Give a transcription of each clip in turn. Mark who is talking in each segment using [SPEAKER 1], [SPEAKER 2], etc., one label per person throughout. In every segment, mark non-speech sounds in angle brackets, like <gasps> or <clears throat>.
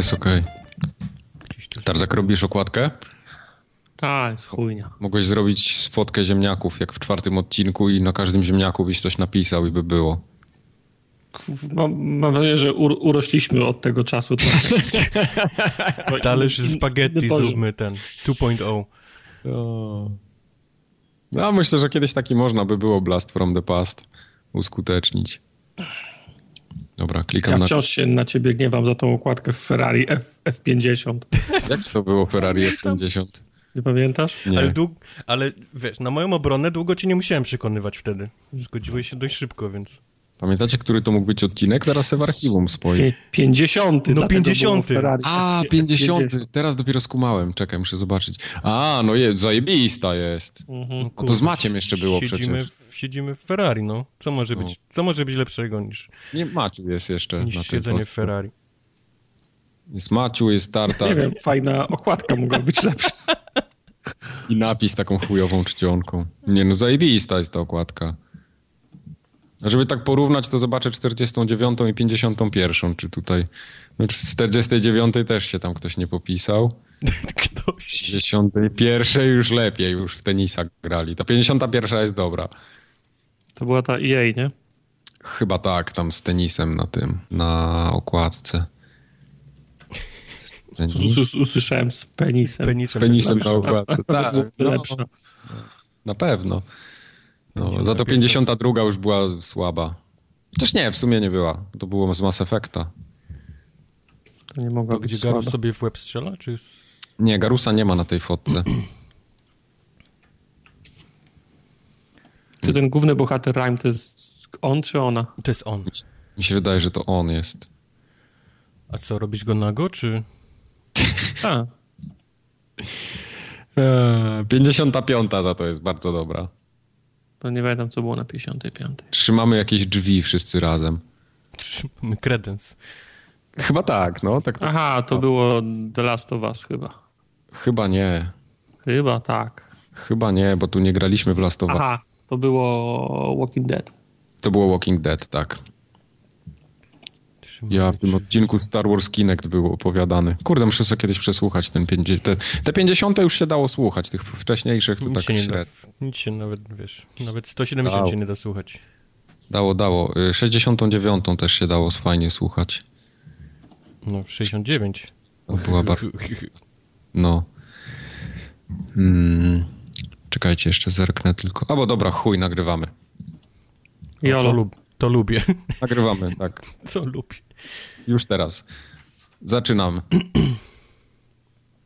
[SPEAKER 1] jest okej. Tarzak, robisz okładkę?
[SPEAKER 2] Tak, jest chujnia.
[SPEAKER 1] Mogłeś zrobić fotkę ziemniaków, jak w czwartym odcinku i na każdym ziemniaku byś coś napisał i by było.
[SPEAKER 2] Mam, mam wrażenie, że ur, urośliśmy od tego czasu. <laughs>
[SPEAKER 3] Talerz spaghetti zróbmy ten 2.0.
[SPEAKER 1] No, myślę, że kiedyś taki można by było Blast from the Past uskutecznić. Dobra, klikam
[SPEAKER 2] Ja
[SPEAKER 1] na...
[SPEAKER 2] wciąż się na ciebie gniewam za tą okładkę w Ferrari F, F50. <laughs>
[SPEAKER 1] Jak to było Ferrari F50?
[SPEAKER 2] Nie pamiętasz?
[SPEAKER 1] Nie.
[SPEAKER 3] Ale, dług... Ale wiesz, na moją obronę długo cię nie musiałem przekonywać wtedy. Zgodziłeś się dość szybko, więc...
[SPEAKER 1] Pamiętacie, który to mógł być odcinek? Zaraz se w archiwum spojrzę.
[SPEAKER 2] Pię- 50.
[SPEAKER 3] No,
[SPEAKER 2] dlatego
[SPEAKER 3] 50.
[SPEAKER 2] było Ferrari
[SPEAKER 1] A,
[SPEAKER 2] F-
[SPEAKER 1] 50.
[SPEAKER 2] F50.
[SPEAKER 1] Teraz dopiero skumałem. Czekaj, muszę zobaczyć. A, no jest, zajebista jest.
[SPEAKER 3] No,
[SPEAKER 1] No to z Maciem jeszcze było
[SPEAKER 3] siedzimy,
[SPEAKER 1] przecież.
[SPEAKER 3] Siedzimy w Ferrari, no. Co może być, co może być lepszego niż,
[SPEAKER 1] Nie, Maciu jest jeszcze
[SPEAKER 3] niż siedzenie w. Ferrari?
[SPEAKER 1] Jest Maciu, jest Tarta
[SPEAKER 2] Nie wiem, fajna okładka mogła być lepsza.
[SPEAKER 1] i napis taką chujową czcionką. Nie no, zajebista jest ta okładka. A żeby tak porównać, to zobaczę 49 i 51, czy tutaj... No, czy z 49 też się tam ktoś nie popisał. <laughs>
[SPEAKER 3] Ktoś.
[SPEAKER 1] 51 już lepiej, już w tenisa grali. Ta 51 jest dobra.
[SPEAKER 2] To była ta EA, nie?
[SPEAKER 1] Chyba tak, tam z tenisem na tym, na okładce. Tenis,
[SPEAKER 2] usłyszałem z penisem.
[SPEAKER 1] z
[SPEAKER 3] Penisem.
[SPEAKER 1] penisem na okładce. <laughs> Tak, no,
[SPEAKER 2] lepsze.
[SPEAKER 1] na pewno. No,
[SPEAKER 3] 51.
[SPEAKER 1] za to 52 już była słaba. Też nie, w sumie nie była. To było z Mass Effecta.
[SPEAKER 2] To nie mogła
[SPEAKER 3] To
[SPEAKER 2] być
[SPEAKER 3] gdzie Garus sobie w łeb strzela, czy...
[SPEAKER 1] Nie, Garusa nie ma na tej fotce. <clears throat>
[SPEAKER 2] Czy ten główny bohater Rhyme to jest on czy ona?
[SPEAKER 3] To jest on.
[SPEAKER 1] Mi się wydaje, że to on jest.
[SPEAKER 3] A co, robisz go nago, czy... <laughs>
[SPEAKER 2] A,
[SPEAKER 1] Eee, 55 za to jest bardzo dobra.
[SPEAKER 2] to nie pamiętam, co było na 55.
[SPEAKER 1] Trzymamy jakieś drzwi wszyscy razem.
[SPEAKER 3] czy mamy kredens?
[SPEAKER 1] Chyba tak, no. Tak,
[SPEAKER 2] Aha, to było The Last of Us chyba.
[SPEAKER 1] Chyba nie.
[SPEAKER 2] Chyba tak.
[SPEAKER 1] Chyba nie, bo tu nie graliśmy w Last of Us.
[SPEAKER 2] Aha, to było Walking Dead.
[SPEAKER 1] To było Walking Dead, tak. Ja w tym odcinku Star Wars Kinect był opowiadany. Kurde, muszę sobie kiedyś przesłuchać ten 50. Te, te 50 już się dało słuchać, tych wcześniejszych to
[SPEAKER 3] Nic
[SPEAKER 1] tak
[SPEAKER 3] się, nie da, nic się nawet, wiesz, nawet 170
[SPEAKER 1] Dało.
[SPEAKER 3] się nie da słuchać.
[SPEAKER 1] Dało, dało. Y, 69 też się dało fajnie słuchać.
[SPEAKER 3] No, 69.
[SPEAKER 1] To była bardzo... <laughs> No. Mm, czekajcie, jeszcze zerknę tylko. Albo dobra, chuj, nagrywamy.
[SPEAKER 3] To,
[SPEAKER 2] Jolo.
[SPEAKER 3] lub, to lubię.
[SPEAKER 1] Nagrywamy, tak. <laughs>
[SPEAKER 3] Co lubię.
[SPEAKER 1] Już teraz. Zaczynamy.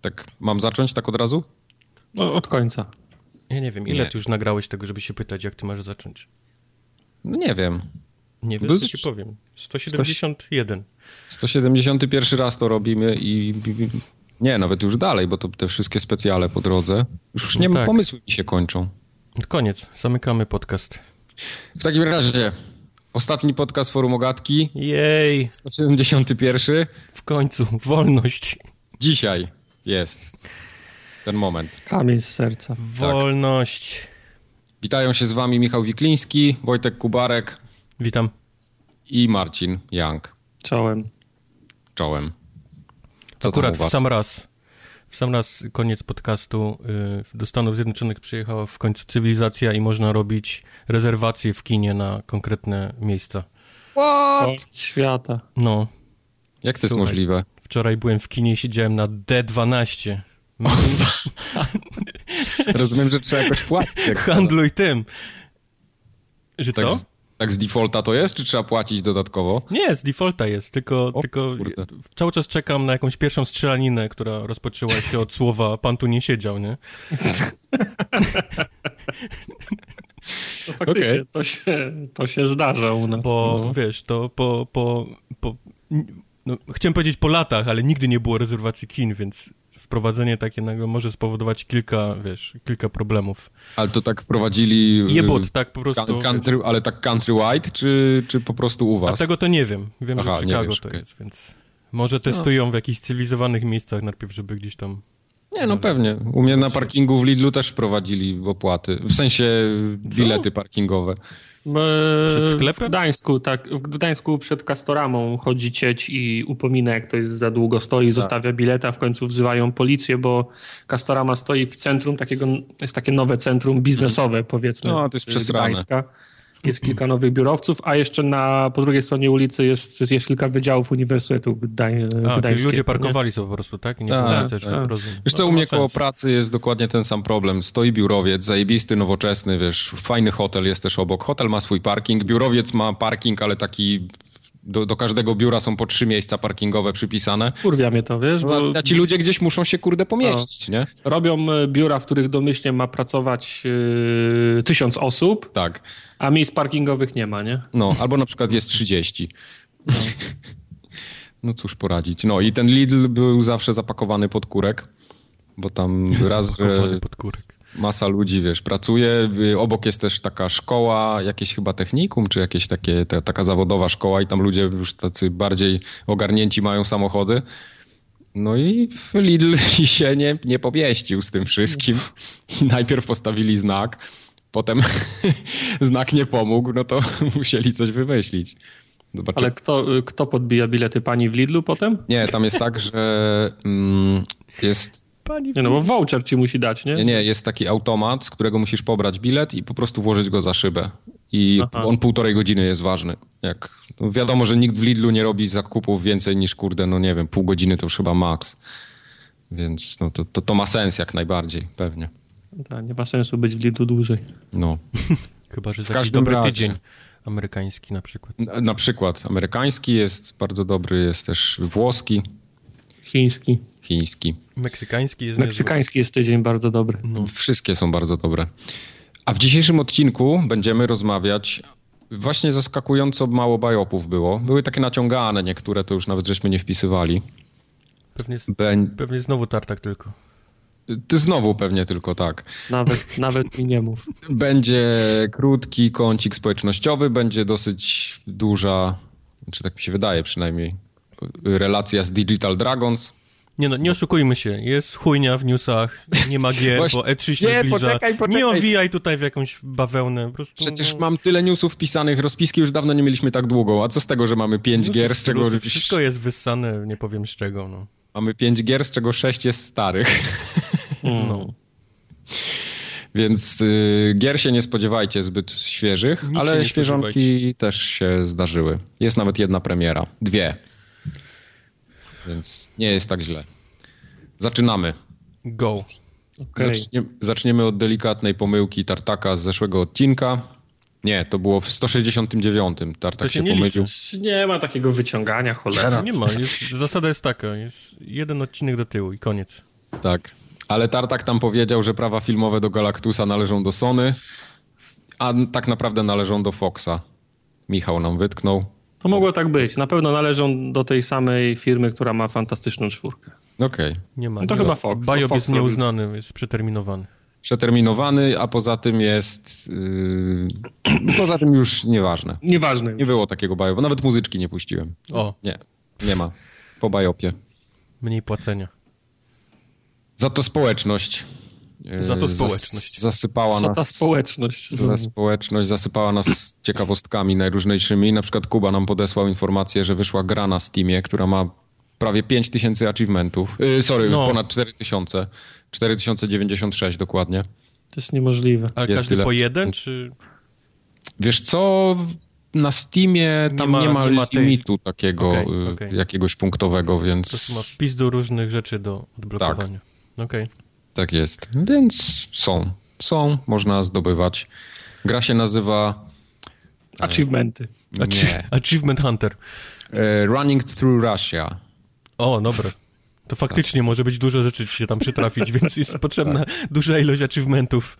[SPEAKER 1] Tak, mam zacząć tak od razu?
[SPEAKER 2] No, od końca.
[SPEAKER 3] Ja nie wiem, ile
[SPEAKER 1] Nie.
[SPEAKER 3] ty już nagrałeś tego, żeby się pytać, jak ty masz zacząć?
[SPEAKER 1] No nie wiem.
[SPEAKER 3] Nie wiem, co ci powiem. 171.
[SPEAKER 1] 171 raz to robimy i... Nie, nawet już dalej, bo to te wszystkie specjale po drodze. Już, już nie
[SPEAKER 3] No
[SPEAKER 1] ma
[SPEAKER 3] tak.
[SPEAKER 1] pomysły mi się kończą.
[SPEAKER 3] Koniec, zamykamy podcast.
[SPEAKER 1] W takim razie, ostatni podcast Forum Ogatki,
[SPEAKER 3] Jej,
[SPEAKER 1] 171.
[SPEAKER 3] w końcu, wolność.
[SPEAKER 1] Dzisiaj jest ten moment.
[SPEAKER 2] Kamień z serca.
[SPEAKER 3] Wolność.
[SPEAKER 1] Witają się z wami Michał Wikliński, Wojtek Kubarek
[SPEAKER 3] Witam.
[SPEAKER 1] i Marcin Young.
[SPEAKER 2] Czołem.
[SPEAKER 1] Czołem. Co
[SPEAKER 3] Akurat w sam raz, w sam raz koniec podcastu y, do Stanów Zjednoczonych przyjechała w końcu cywilizacja i można robić rezerwacje w kinie na konkretne miejsca.
[SPEAKER 2] Koniec świata.
[SPEAKER 3] No,
[SPEAKER 1] Jak to jest
[SPEAKER 3] Słuchaj.
[SPEAKER 1] możliwe?
[SPEAKER 3] wczoraj byłem w kinie i siedziałem na D12. <laughs>
[SPEAKER 1] Rozumiem, że trzeba jakoś płacić. jak- <laughs>
[SPEAKER 3] Handluj tym. Że
[SPEAKER 1] Tak
[SPEAKER 3] co?
[SPEAKER 1] Tak z defaulta to jest, czy trzeba płacić dodatkowo?
[SPEAKER 3] Nie, z defaulta jest, tylko,
[SPEAKER 1] O,
[SPEAKER 3] tylko
[SPEAKER 1] kurde.
[SPEAKER 3] cały czas czekam na jakąś pierwszą strzelaninę, która rozpoczęła się od słowa pan tu nie siedział, nie?
[SPEAKER 2] No, faktycznie,
[SPEAKER 1] Okej.
[SPEAKER 2] to, się, to się zdarza u nas.
[SPEAKER 3] Bo
[SPEAKER 2] no.
[SPEAKER 3] wiesz, to po, po, po no, chciałem powiedzieć po latach, ale nigdy nie było rezerwacji kin, więc wprowadzenie takie nagle może spowodować kilka, wiesz, kilka problemów.
[SPEAKER 1] Ale to tak wprowadzili... y,
[SPEAKER 3] Jebut, tak po prostu.
[SPEAKER 1] Country, ale tak countrywide, czy, czy po prostu u
[SPEAKER 3] A
[SPEAKER 1] was?
[SPEAKER 3] tego to nie wiem. Wiem,
[SPEAKER 1] Aha,
[SPEAKER 3] że w Chicago
[SPEAKER 1] wiesz,
[SPEAKER 3] to
[SPEAKER 1] okej.
[SPEAKER 3] jest, więc może testują w jakichś cywilizowanych miejscach najpierw, żeby gdzieś tam...
[SPEAKER 1] Nie, no pewnie. U mnie na parkingu w Lidlu też wprowadzili opłaty. W sensie bilety parkingowe.
[SPEAKER 3] Przed
[SPEAKER 2] W
[SPEAKER 3] sklepem?
[SPEAKER 2] Gdańsku, tak. W Gdańsku przed Kastoramą chodzi cieć i upomina, jak ktoś za długo stoi,
[SPEAKER 1] Tak.
[SPEAKER 2] zostawia bileta, w końcu wzywają policję, bo Kastorama stoi w centrum takiego, jest takie nowe centrum biznesowe, powiedzmy.
[SPEAKER 1] No, to jest przesrane.
[SPEAKER 2] Gdańska. Jest kilka nowych biurowców, a jeszcze na, po drugiej stronie ulicy jest, jest kilka wydziałów Uniwersytetu Gdań,
[SPEAKER 3] A,
[SPEAKER 2] Gdańskiego.
[SPEAKER 3] ludzie
[SPEAKER 2] nie?
[SPEAKER 3] parkowali sobie po prostu, tak? I nie
[SPEAKER 1] Tak,
[SPEAKER 3] było też,
[SPEAKER 2] tak.
[SPEAKER 3] rozumiem.
[SPEAKER 1] Wiesz
[SPEAKER 3] No
[SPEAKER 1] co,
[SPEAKER 3] to
[SPEAKER 1] u mnie koło pracy jest dokładnie ten sam problem. Stoi biurowiec, zajebisty, nowoczesny, wiesz, fajny hotel jest też obok. Hotel ma swój parking, biurowiec ma parking, ale taki... Do, do każdego biura są po trzy miejsca parkingowe przypisane.
[SPEAKER 2] Kurwia mnie to, wiesz, bo
[SPEAKER 1] A, ci ludzie gdzieś muszą się, kurde, pomieścić, nie?
[SPEAKER 2] robią e, biura, w których domyślnie ma pracować e, tysiąc osób,
[SPEAKER 1] Tak.
[SPEAKER 2] A miejsc parkingowych nie ma, nie?
[SPEAKER 1] No, albo na przykład jest 30. No cóż poradzić. No i ten Lidl był zawsze zapakowany pod kurek, bo tam raz, że
[SPEAKER 3] Pakowany pod kurek.
[SPEAKER 1] masa ludzi, wiesz, pracuje. Y, Obok jest też taka szkoła, jakieś chyba technikum, czy jakieś takie, ta, taka zawodowa szkoła i tam ludzie już tacy bardziej ogarnięci mają samochody. No i Lidl <laughs> się nie, nie pomieścił z tym wszystkim. I najpierw postawili znak, potem <laughs> znak nie pomógł, no to <laughs> musieli coś wymyślić. Zobaczcie.
[SPEAKER 2] Ale kto, e, kto podbija bilety? Pani w Lidlu potem?
[SPEAKER 1] Nie, tam jest tak, że mm, jest
[SPEAKER 3] Pani
[SPEAKER 2] Nie no, bo voucher ci musi dać, nie?
[SPEAKER 1] Nie, nie, jest taki automat, z którego musisz pobrać bilet i po prostu włożyć go za szybę. I
[SPEAKER 2] Aha.
[SPEAKER 1] on półtorej godziny jest ważny. Jak, no wiadomo, że nikt w Lidlu nie robi zakupów więcej niż, kurde, no nie wiem, pół godziny to już chyba maks. Więc no, to, to, to ma sens jak najbardziej, pewnie.
[SPEAKER 2] Tak, nie ma sensu być w Lidlu dłużej.
[SPEAKER 1] No. <laughs>
[SPEAKER 3] Chyba, że za jakiś
[SPEAKER 1] każdym
[SPEAKER 3] dobry
[SPEAKER 1] razie.
[SPEAKER 3] tydzień amerykański na przykład.
[SPEAKER 1] Na, na przykład amerykański jest bardzo dobry, jest też włoski,
[SPEAKER 2] Chiński.
[SPEAKER 1] chiński.
[SPEAKER 3] Meksykański jest niezły.
[SPEAKER 2] Meksykański jest tydzień bardzo dobry.
[SPEAKER 1] Wszystkie są bardzo dobre. A w dzisiejszym odcinku będziemy rozmawiać. Właśnie zaskakująco mało bajopów było. Były takie naciągane, niektóre to już nawet żeśmy nie wpisywali.
[SPEAKER 3] Pewnie,
[SPEAKER 1] Bę...
[SPEAKER 3] pewnie znowu tartak tylko.
[SPEAKER 1] Ty znowu pewnie tylko tak.
[SPEAKER 2] Nawet, nawet mi nie mów.
[SPEAKER 1] Będzie krótki kącik społecznościowy, będzie dosyć duża, czy tak mi się wydaje przynajmniej, relacja z Digital Dragons.
[SPEAKER 3] Nie no, nie oszukujmy się. Jest chujnia w newsach, nie ma gier,
[SPEAKER 1] Właśnie-
[SPEAKER 3] bo E3 się
[SPEAKER 1] Nie,
[SPEAKER 3] zbliża.
[SPEAKER 1] poczekaj, poczekaj.
[SPEAKER 3] Nie owijaj tutaj w jakąś bawełnę. Po prostu,
[SPEAKER 1] Przecież
[SPEAKER 3] no,
[SPEAKER 1] mam tyle newsów wpisanych, rozpiski już dawno nie mieliśmy tak długą. A co z tego, że mamy pięć
[SPEAKER 3] no,
[SPEAKER 1] gier, z czego
[SPEAKER 3] Wszystko jest wyssane, nie powiem z czego, no.
[SPEAKER 1] Mamy pięć gier, z czego sześć jest starych.
[SPEAKER 3] no.
[SPEAKER 1] Więc y, gier się nie spodziewajcie zbyt świeżych,
[SPEAKER 3] Nic
[SPEAKER 1] ale świeżonki też się zdarzyły. Jest nawet jedna premiera. Dwie. Więc nie jest tak źle. Zaczynamy.
[SPEAKER 3] Go.
[SPEAKER 1] Zacznie, zaczniemy od delikatnej pomyłki Tartaka z zeszłego odcinka. Nie, to było w 169. Tartak
[SPEAKER 3] To się
[SPEAKER 1] się
[SPEAKER 3] nie
[SPEAKER 1] pomylił.
[SPEAKER 2] Nie ma takiego wyciągania, cholera. <laughs>
[SPEAKER 3] Nie ma, jest, zasada jest taka, jest jeden odcinek do tyłu i koniec.
[SPEAKER 1] Tak. Ale Tartak tam powiedział, że prawa filmowe do Galactusa należą do Sony, a tak naprawdę należą do Foxa. Michał nam wytknął.
[SPEAKER 2] To mogło tak być. Na pewno należą do tej samej firmy, która ma fantastyczną czwórkę.
[SPEAKER 1] Okej.
[SPEAKER 3] Nie ma.
[SPEAKER 2] No to
[SPEAKER 3] nie
[SPEAKER 2] chyba. Fox,
[SPEAKER 3] Biop
[SPEAKER 2] Fox
[SPEAKER 3] jest nieuznany, jest przeterminowany.
[SPEAKER 1] Przeterminowany, a poza tym jest... Yy... <clears throat> Poza tym już nieważne.
[SPEAKER 2] Nieważne.
[SPEAKER 1] Nie było takiego bajo, bo nawet muzyczki nie puściłem.
[SPEAKER 3] O,
[SPEAKER 1] Nie, nie ma. Po bajopie.
[SPEAKER 3] mniej płacenia.
[SPEAKER 1] Za to społeczność. yy,
[SPEAKER 3] Za to
[SPEAKER 1] zas-
[SPEAKER 3] społeczność.
[SPEAKER 1] Zasypała
[SPEAKER 2] Co ta
[SPEAKER 1] nas...
[SPEAKER 2] społeczność?
[SPEAKER 1] Ta społeczność zasypała nas ciekawostkami najróżniejszymi. Na przykład Kuba nam podesłał informację, że wyszła gra na Steamie, która ma prawie 5000 achievementów. Yy, sorry,
[SPEAKER 3] No.
[SPEAKER 1] ponad 4000. 4096 dokładnie.
[SPEAKER 2] To jest niemożliwe.
[SPEAKER 3] A
[SPEAKER 1] Jest
[SPEAKER 3] każdy
[SPEAKER 1] tyle.
[SPEAKER 3] po jeden, czy...
[SPEAKER 1] Wiesz co, na Steamie tam nie
[SPEAKER 3] ma-
[SPEAKER 1] ma,
[SPEAKER 3] nie ma tej-
[SPEAKER 1] limitu takiego
[SPEAKER 3] Okej,
[SPEAKER 1] y,
[SPEAKER 3] okej.
[SPEAKER 1] jakiegoś punktowego,
[SPEAKER 3] To
[SPEAKER 1] więc
[SPEAKER 3] ma wpis do różnych rzeczy do odblokowania.
[SPEAKER 1] Tak.
[SPEAKER 3] Okej.
[SPEAKER 1] tak jest. Więc są, są, można zdobywać. Gra się nazywa
[SPEAKER 2] Achievementy.
[SPEAKER 1] nie,
[SPEAKER 3] Achievement Hunter.
[SPEAKER 1] e, Running Through Russia.
[SPEAKER 3] O, dobra. To faktycznie może być dużo rzeczy ci się tam przytrafić, <laughs> więc jest potrzebna duża ilość achievementów.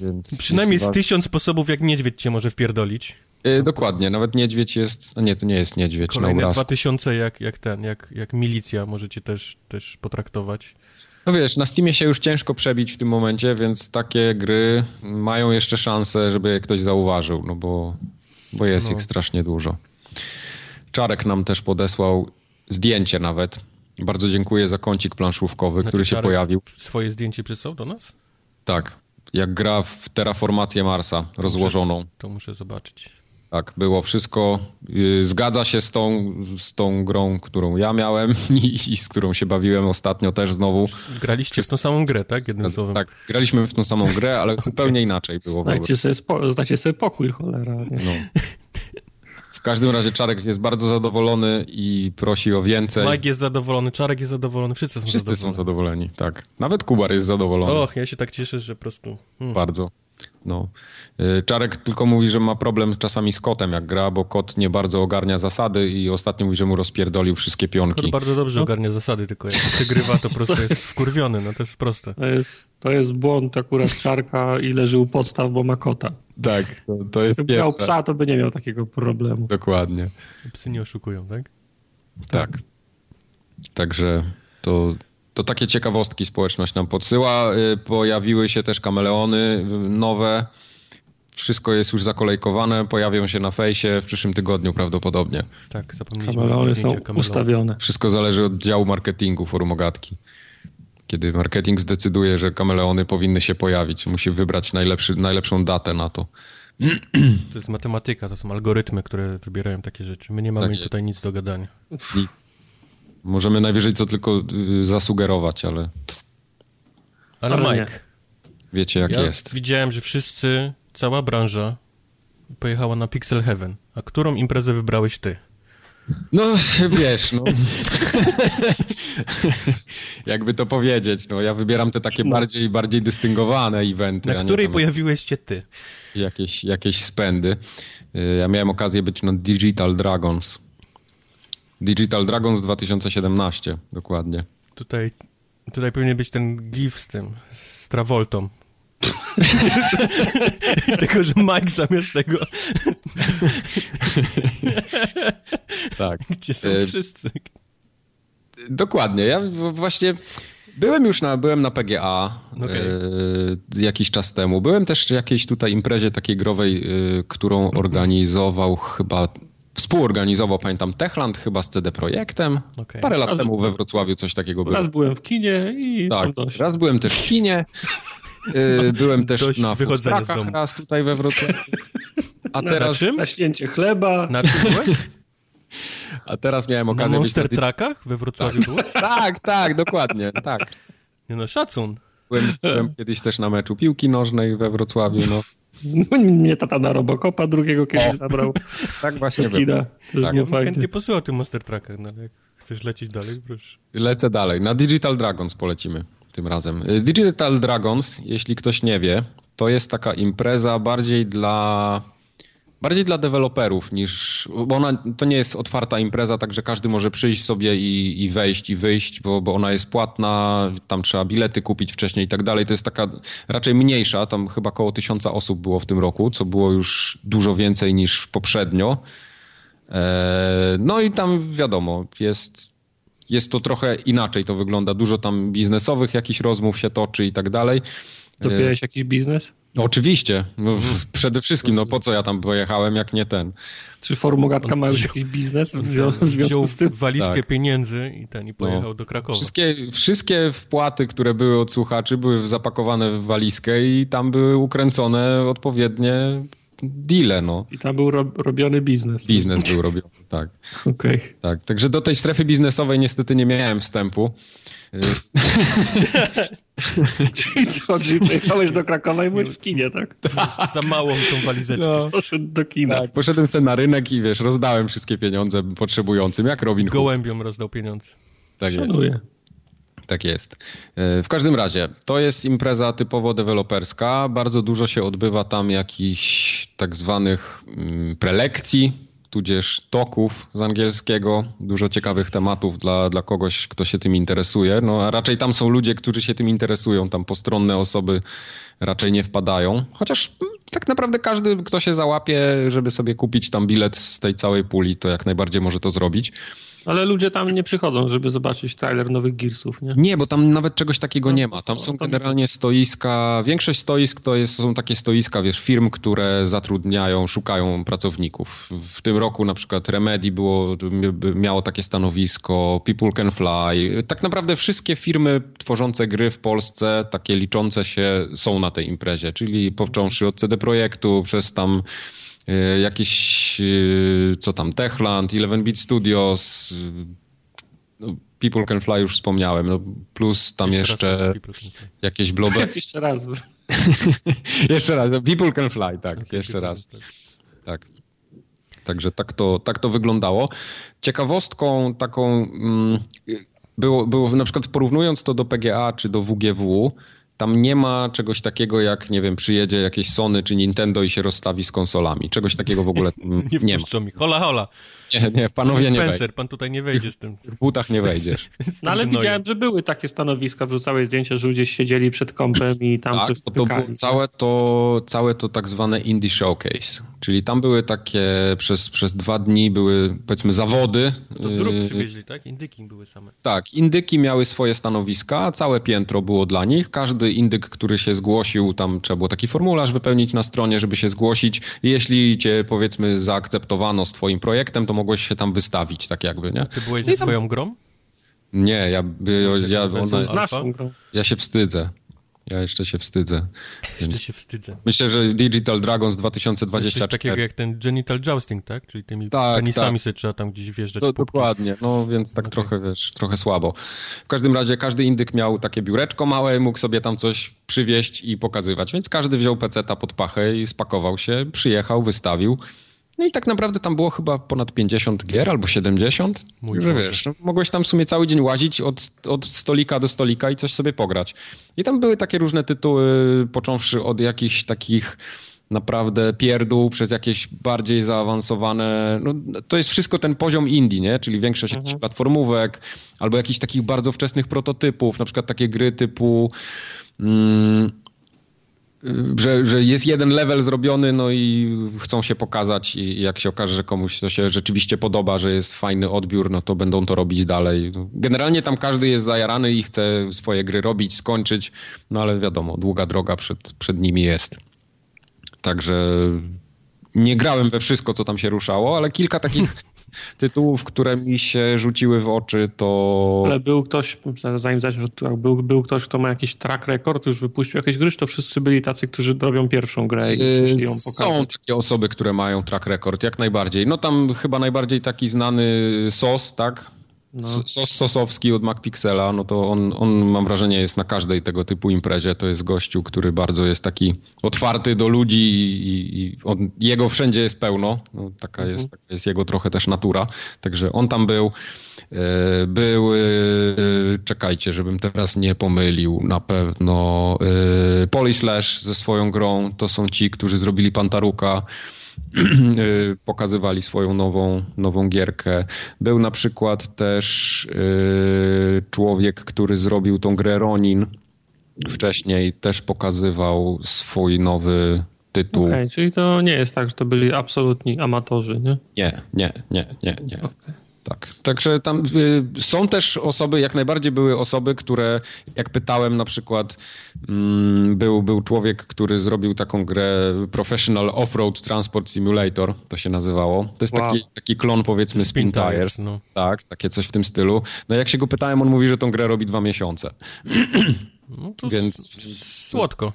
[SPEAKER 1] Więc
[SPEAKER 3] Przynajmniej z
[SPEAKER 1] was-
[SPEAKER 3] tysiąc sposobów, jak niedźwiedź cię może wpierdolić.
[SPEAKER 1] E, dokładnie, nawet niedźwiedź jest, a nie, to nie jest niedźwiedź
[SPEAKER 3] Kolejne dwa tysiące jak, jak ten, jak, jak milicja możecie też, też potraktować.
[SPEAKER 1] No wiesz, na Steamie się już ciężko przebić w tym momencie, więc takie gry mają jeszcze szansę, żeby ktoś zauważył, no bo, bo jest
[SPEAKER 3] No.
[SPEAKER 1] ich strasznie dużo. Czarek nam też podesłał zdjęcie nawet. Bardzo dziękuję za kącik planszówkowy, który się pojawił.
[SPEAKER 3] Swoje zdjęcie przysłał do nas?
[SPEAKER 1] Tak. jak gra w terraformację Marsa rozłożoną.
[SPEAKER 3] To muszę zobaczyć.
[SPEAKER 1] Tak, było wszystko. y, Zgadza się z tą, z tą grą, którą ja miałem <laughs> i, i z którą się bawiłem ostatnio też znowu.
[SPEAKER 3] Graliście w tą samą grę, tak? Jednym słowem.
[SPEAKER 1] Tak, graliśmy w tą samą grę, ale <laughs> zupełnie inaczej było.
[SPEAKER 2] Znajdźcie sobie, spo, znajdźcie sobie pokój, cholera. Nie?
[SPEAKER 1] No. <laughs> W każdym razie Czarek jest bardzo zadowolony i prosi o więcej.
[SPEAKER 3] Mike jest zadowolony, Czarek jest zadowolony, wszyscy są
[SPEAKER 1] Wszyscy są
[SPEAKER 3] zadowoleni.
[SPEAKER 1] zadowoleni, tak. Nawet Kubar jest zadowolony.
[SPEAKER 3] Och, ja się tak cieszę, że po prostu... Hmm.
[SPEAKER 1] Bardzo. No. Y, Czarek tylko mówi, że ma problem czasami z kotem, jak gra, bo kot nie bardzo ogarnia zasady i ostatnio mówi, że mu rozpierdolił wszystkie pionki.
[SPEAKER 3] bardzo dobrze ogarnia zasady, tylko jak przegrywa, to po prostu <laughs> jest skurwiony, no to jest proste.
[SPEAKER 2] To, jest, to jest błąd akurat czarka i leży u podstaw, bo ma kota.
[SPEAKER 1] Tak, to, to jest
[SPEAKER 2] Gdyby miał psa, to by nie miał takiego problemu.
[SPEAKER 1] Dokładnie.
[SPEAKER 3] Psy nie oszukują, tak?
[SPEAKER 1] Tak. Także to, to takie ciekawostki społeczność nam podsyła. Y, Pojawiły się też kameleony y, nowe. Wszystko jest już zakolejkowane. Pojawią się na fejsie w przyszłym tygodniu prawdopodobnie.
[SPEAKER 3] Tak, zapomnieliśmy.
[SPEAKER 2] Kameleony są ustawione.
[SPEAKER 1] Wszystko zależy od działu marketingu Forum Ogatki. Kiedy marketing zdecyduje, że kameleony powinny się pojawić, musi wybrać najlepszy, najlepszą datę na to.
[SPEAKER 3] To jest matematyka, to są algorytmy, które wybierają takie rzeczy. My nie mamy
[SPEAKER 1] Tak
[SPEAKER 3] tutaj nic do gadania.
[SPEAKER 1] Nic. Możemy najwyżej co tylko y, zasugerować, ale
[SPEAKER 3] Ale,
[SPEAKER 2] Ale nie.
[SPEAKER 3] Mike,
[SPEAKER 1] wiecie jak
[SPEAKER 3] ja
[SPEAKER 1] jest.
[SPEAKER 3] widziałem, że wszyscy, cała branża pojechała na Pixel Heaven. A którą imprezę wybrałeś ty?
[SPEAKER 1] No, <laughs> wiesz, no. <laughs> Jakby to powiedzieć, no ja wybieram te takie bardziej, bardziej dystyngowane eventy,
[SPEAKER 3] Na której pojawiłeś się ty?
[SPEAKER 1] jakieś, jakieś spędy. Y, Ja miałem okazję być na Digital Dragons. Digital Dragons 2017, dokładnie.
[SPEAKER 3] Tutaj, tutaj powinien być ten gif z tym, z Travoltą. <laughs> Tylko, że Mike zamiast tego,
[SPEAKER 1] Tak.
[SPEAKER 3] gdzie są
[SPEAKER 1] E,
[SPEAKER 3] wszyscy.
[SPEAKER 1] Dokładnie. Ja właśnie byłem już na, byłem na PGA
[SPEAKER 3] Okej.
[SPEAKER 1] e, jakiś czas temu. Byłem też w jakiejś tutaj imprezie takiej growej, e, którą organizował chyba, współorganizował, pamiętam, Techland chyba z CD Projektem.
[SPEAKER 3] Okej.
[SPEAKER 1] Parę lat
[SPEAKER 2] Raz-
[SPEAKER 1] temu we Wrocławiu coś takiego było.
[SPEAKER 2] Raz byłem w kinie i
[SPEAKER 1] Tak,
[SPEAKER 2] dość.
[SPEAKER 1] raz byłem też w kinie. e, Byłem też
[SPEAKER 3] Dość
[SPEAKER 1] na
[SPEAKER 3] domu.
[SPEAKER 1] raz tutaj we Wrocławiu. A
[SPEAKER 3] Na
[SPEAKER 1] teraz,
[SPEAKER 3] czym?
[SPEAKER 2] Na święcie chleba.
[SPEAKER 3] Na czym
[SPEAKER 1] a teraz miałem
[SPEAKER 3] Na
[SPEAKER 1] okazję być
[SPEAKER 3] Monster
[SPEAKER 1] na...
[SPEAKER 3] Truckach we Wrocławiu byłeś?
[SPEAKER 1] Tak, tak, dokładnie, tak.
[SPEAKER 3] Nie no, szacun.
[SPEAKER 1] Byłem, byłem kiedyś też na meczu piłki nożnej we Wrocławiu, no.
[SPEAKER 2] Mnie tata na Robocopa drugiego kiedyś zabrał. <laughs>
[SPEAKER 1] Tak właśnie
[SPEAKER 2] kina. Też
[SPEAKER 1] Tak.
[SPEAKER 2] było
[SPEAKER 3] chętnie posłuchał o tym Monster Truckach, no ale jak chcesz lecieć dalej, proszę.
[SPEAKER 1] Lecę dalej. Na Digital Dragons polecimy tym razem. Y, Digital Dragons, jeśli ktoś nie wie, to jest taka impreza bardziej dla bardziej dla deweloperów niż, bo ona to nie jest otwarta impreza, także każdy może przyjść sobie i, i wejść i wyjść, bo, bo ona jest płatna, tam trzeba bilety kupić wcześniej i tak dalej. To jest taka raczej mniejsza, tam chyba około tysiąca osób było w tym roku, co było już dużo więcej niż poprzednio. E, No i tam wiadomo, jest, jest to trochę inaczej to wygląda. Dużo tam biznesowych jakichś rozmów się toczy i tak dalej.
[SPEAKER 2] Dopiąłeś jakiś biznes?
[SPEAKER 1] No, Oczywiście, no, przede wszystkim, no po co ja tam pojechałem, jak nie ten.
[SPEAKER 2] Czy Formogatka ma już jakiś biznes w zwią- w związku
[SPEAKER 3] Wziął
[SPEAKER 2] z tym?
[SPEAKER 3] walizkę
[SPEAKER 1] Tak.
[SPEAKER 3] pieniędzy i ten i pojechał do Krakowa.
[SPEAKER 1] Wszystkie, wszystkie wpłaty, które były od słuchaczy, były zapakowane w walizkę i tam były ukręcone odpowiednie deale, no.
[SPEAKER 2] I tam był ro- robiony biznes.
[SPEAKER 1] Biznes był robiony, <laughs> tak.
[SPEAKER 2] Okej.
[SPEAKER 1] Tak, także do tej strefy biznesowej niestety nie miałem wstępu.
[SPEAKER 2] Czyli co, czyli pojechałeś do Krakowa i byłeś w kinie, <laughs> tak?
[SPEAKER 3] Za małą tą walizeczkę.
[SPEAKER 1] No,
[SPEAKER 2] Poszedł do kina.
[SPEAKER 1] tak, poszedłem sobie na rynek i wiesz, rozdałem wszystkie pieniądze potrzebującym, jak Robin Hood.
[SPEAKER 3] Gołębiom rozdał pieniądze.
[SPEAKER 1] Tak jest. Tak jest. E, W każdym razie, to jest impreza typowo deweloperska. Bardzo dużo się odbywa tam jakichś tak zwanych mm, prelekcji, tudzież toków z angielskiego. Dużo ciekawych tematów dla, dla kogoś, kto się tym interesuje. No, a raczej tam są ludzie, którzy się tym interesują. Tam postronne osoby raczej nie wpadają. Chociaż mm, tak naprawdę każdy, kto się załapie, żeby sobie kupić tam bilet z tej całej puli, to jak najbardziej może to zrobić.
[SPEAKER 2] Ale ludzie tam nie przychodzą, żeby zobaczyć trailer nowych Gearsów, nie?
[SPEAKER 1] Nie, bo tam nawet czegoś takiego
[SPEAKER 2] No,
[SPEAKER 1] nie ma. Tam
[SPEAKER 2] to-
[SPEAKER 1] są generalnie stoiska, większość stoisk to jest, są takie stoiska, wiesz, firm, które zatrudniają, szukają pracowników. W tym roku na przykład Remedy było, miało takie stanowisko, People Can Fly. Tak naprawdę wszystkie firmy tworzące gry w Polsce, takie liczące się, są na tej imprezie, czyli począwszy od CD Projektu, przez tam jakieś, e, co tam, Techland, Eleven Beat Studios, e, no, People Can Fly już wspomniałem, no, plus tam jeszcze,
[SPEAKER 3] raz Fly.
[SPEAKER 1] jakieś blobe...
[SPEAKER 2] Powiedz <laughs> jeszcze raz. <laughs>
[SPEAKER 1] jeszcze raz, People Can Fly, tak, jeszcze
[SPEAKER 3] People
[SPEAKER 1] raz.
[SPEAKER 3] Can.
[SPEAKER 1] Tak. Także tak to, tak to wyglądało. Ciekawostką taką mm, było, było, na przykład porównując to do PGA czy do WGW, tam nie ma czegoś takiego jak, nie wiem, przyjedzie jakieś Sony czy Nintendo i się rozstawi z konsolami. Czegoś takiego w ogóle <laughs>
[SPEAKER 3] Nie
[SPEAKER 1] nie ma.
[SPEAKER 3] mi. Hola, hola.
[SPEAKER 1] Nie, nie, panowie nie wejdzie.
[SPEAKER 3] Spencer, pan tutaj nie wejdzie z tym.
[SPEAKER 1] W butach nie <laughs> wejdziesz.
[SPEAKER 2] No ale widziałem, że były takie stanowiska, wrzucałeś zdjęcia, że ludzie siedzieli przed kąpem i tam
[SPEAKER 1] Tak, to, to było
[SPEAKER 2] spotykali.
[SPEAKER 1] całe to, całe to tak zwane indie showcase. Czyli tam były takie, przez, przez dwa dni były powiedzmy zawody.
[SPEAKER 3] To drób
[SPEAKER 1] Yy,
[SPEAKER 3] przywieźli, tak? Indyki były same.
[SPEAKER 1] Tak, indyki miały swoje stanowiska, całe piętro było dla nich. Każdy indyk, który się zgłosił, tam trzeba było taki formularz wypełnić na stronie, żeby się zgłosić. I Jeśli cię powiedzmy zaakceptowano z twoim projektem, to mogłeś się tam wystawić, tak jakby, nie?
[SPEAKER 3] Ty byłeś
[SPEAKER 1] No i
[SPEAKER 3] ze
[SPEAKER 1] tam-
[SPEAKER 3] swoją grą?
[SPEAKER 1] Nie, ja, ja, ja,
[SPEAKER 3] To
[SPEAKER 1] ona,
[SPEAKER 2] Z naszą grą.
[SPEAKER 1] ja się wstydzę. Ja jeszcze się wstydzę.
[SPEAKER 3] Jeszcze
[SPEAKER 1] Więc
[SPEAKER 3] się wstydzę.
[SPEAKER 1] myślę, że Digital Dragons
[SPEAKER 3] Coś
[SPEAKER 1] 2024
[SPEAKER 3] takiego jak ten genital jousting, tak? Czyli tymi
[SPEAKER 1] Tak,
[SPEAKER 3] penisami
[SPEAKER 1] tak.
[SPEAKER 3] sobie trzeba tam gdzieś wjeżdżać pupki.
[SPEAKER 1] dokładnie, no więc tak trochę, wiesz, trochę słabo. W każdym razie każdy indyk miał takie biureczko małe, mógł sobie tam coś przywieźć i pokazywać, więc każdy wziął peceta pod pachę i spakował się, przyjechał, wystawił. No i tak naprawdę tam było chyba ponad 50 gier albo 70.
[SPEAKER 3] Mój
[SPEAKER 1] że wiesz, no, mogłeś tam w sumie cały dzień łazić od, od stolika do stolika i coś sobie pograć. I tam były takie różne tytuły, począwszy od jakichś takich naprawdę pierdół przez jakieś bardziej zaawansowane. No, to jest wszystko ten poziom indie, nie? Czyli większość jakichś platformówek albo jakichś takich bardzo wczesnych prototypów, na przykład takie gry typu. Mm, że, że jest jeden level zrobiony, no i chcą się pokazać i jak się okaże, że komuś to się rzeczywiście podoba, że jest fajny odbiór, no to będą to robić dalej. Generalnie tam każdy jest zajarany i chce swoje gry robić, skończyć, no ale wiadomo, długa droga przed, przed nimi jest. Także nie grałem we wszystko, co tam się ruszało, ale kilka takich <laughs> tytułów, które mi się rzuciły w oczy, to...
[SPEAKER 2] Ale był ktoś, zanim zaczniesz, był, był ktoś, kto ma jakiś track record, już wypuścił jakieś gry, to wszyscy byli tacy, którzy robią pierwszą grę i przyszli ją
[SPEAKER 1] Yy, Są
[SPEAKER 2] pokazać.
[SPEAKER 1] takie osoby, które mają track record, jak najbardziej. No tam chyba najbardziej taki znany SOS, tak?
[SPEAKER 2] No.
[SPEAKER 1] SOS Sosowski od MacPixela, no to on, on mam wrażenie jest na każdej tego typu imprezie. To jest gościu, który bardzo jest taki otwarty do ludzi i, i on, jego wszędzie jest pełno. No, taka, jest, taka jest jego trochę też natura. Także on tam był. E, Był, e, czekajcie, żebym teraz nie pomylił, na pewno e, Polislash ze swoją grą. To są ci, którzy zrobili Pantaruka. <clears throat> y, pokazywali swoją nową, nową gierkę. Był na przykład też y, człowiek, który zrobił tą grę Ronin. Wcześniej też pokazywał swój nowy tytuł.
[SPEAKER 2] Okej, czyli to nie jest tak, że to byli absolutni amatorzy, nie?
[SPEAKER 1] Nie, nie, nie, nie, nie.
[SPEAKER 2] Okej.
[SPEAKER 1] Tak. Także tam y, są też osoby, jak najbardziej były osoby, które, jak pytałem na przykład, mm, był, był człowiek, który zrobił taką grę Professional Off-Road Transport Simulator, to się nazywało. To jest
[SPEAKER 2] Wow.
[SPEAKER 1] taki, taki klon powiedzmy Spin
[SPEAKER 3] Spin
[SPEAKER 1] Tires.
[SPEAKER 3] Tires, no.
[SPEAKER 1] Tak, takie coś w tym stylu. No jak się go pytałem, on mówi, że tą grę robi dwa miesiące.
[SPEAKER 3] No to
[SPEAKER 1] Więc-
[SPEAKER 3] słodko.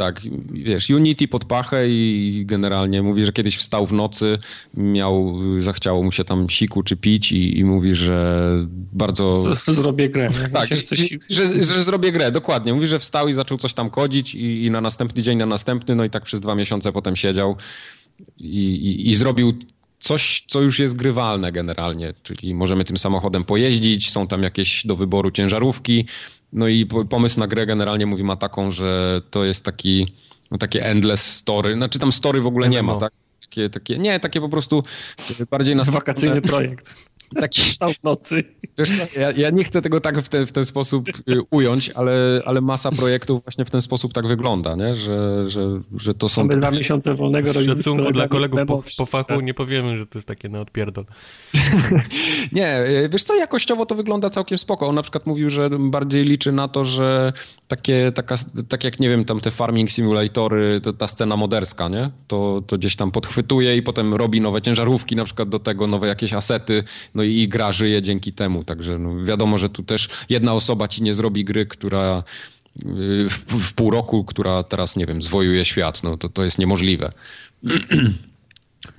[SPEAKER 1] Tak, wiesz, Unity pod pachę i generalnie mówi, że kiedyś wstał w nocy, miał, zachciało mu się tam siku czy pić i, i mówi, że bardzo...
[SPEAKER 2] Z- Zrobię grę.
[SPEAKER 1] Tak, że, że, że zrobię grę, dokładnie. Mówi, że wstał i zaczął coś tam kodzić i, i na następny dzień, na następny, no i tak przez dwa miesiące potem siedział i, i zrobił coś, co już jest grywalne generalnie, czyli możemy tym samochodem pojeździć, są tam jakieś do wyboru ciężarówki, no i po- pomysł na grę generalnie mówi ma taką, że to jest taki, no takie endless story, znaczy tam story w ogóle nie ma,
[SPEAKER 3] MMO.
[SPEAKER 1] tak? Takie, takie, nie, takie po prostu bardziej na
[SPEAKER 2] Wakacyjny projekt.
[SPEAKER 1] Taki, <laughs>
[SPEAKER 2] Stał w nocy.
[SPEAKER 1] wiesz co, ja, ja nie chcę tego tak w, te, w ten sposób y, ująć, ale, ale masa projektów właśnie w ten sposób tak wygląda, nie? Że, że, że to są...
[SPEAKER 2] Mamy dwa miesiące wolnego
[SPEAKER 3] W
[SPEAKER 2] robimy
[SPEAKER 3] szacunku dla kolegów po, po fachu nie powiemy, że to jest takie na odpierdol. <laughs>
[SPEAKER 1] Nie, y, wiesz co, jakościowo to wygląda całkiem spoko. On na przykład mówił, że bardziej liczy na to, że takie, taka, tak jak, nie wiem, tam te farming simulatory, to ta scena moderska, nie? To, to gdzieś tam podchwytuje i potem robi nowe ciężarówki na przykład do tego, nowe jakieś asety, no i, gra żyje dzięki temu. Także no, wiadomo, że tu też jedna osoba ci nie zrobi gry, która y, w, w pół roku, która teraz, nie wiem, zwojuje świat. No to, to jest niemożliwe. <clears throat>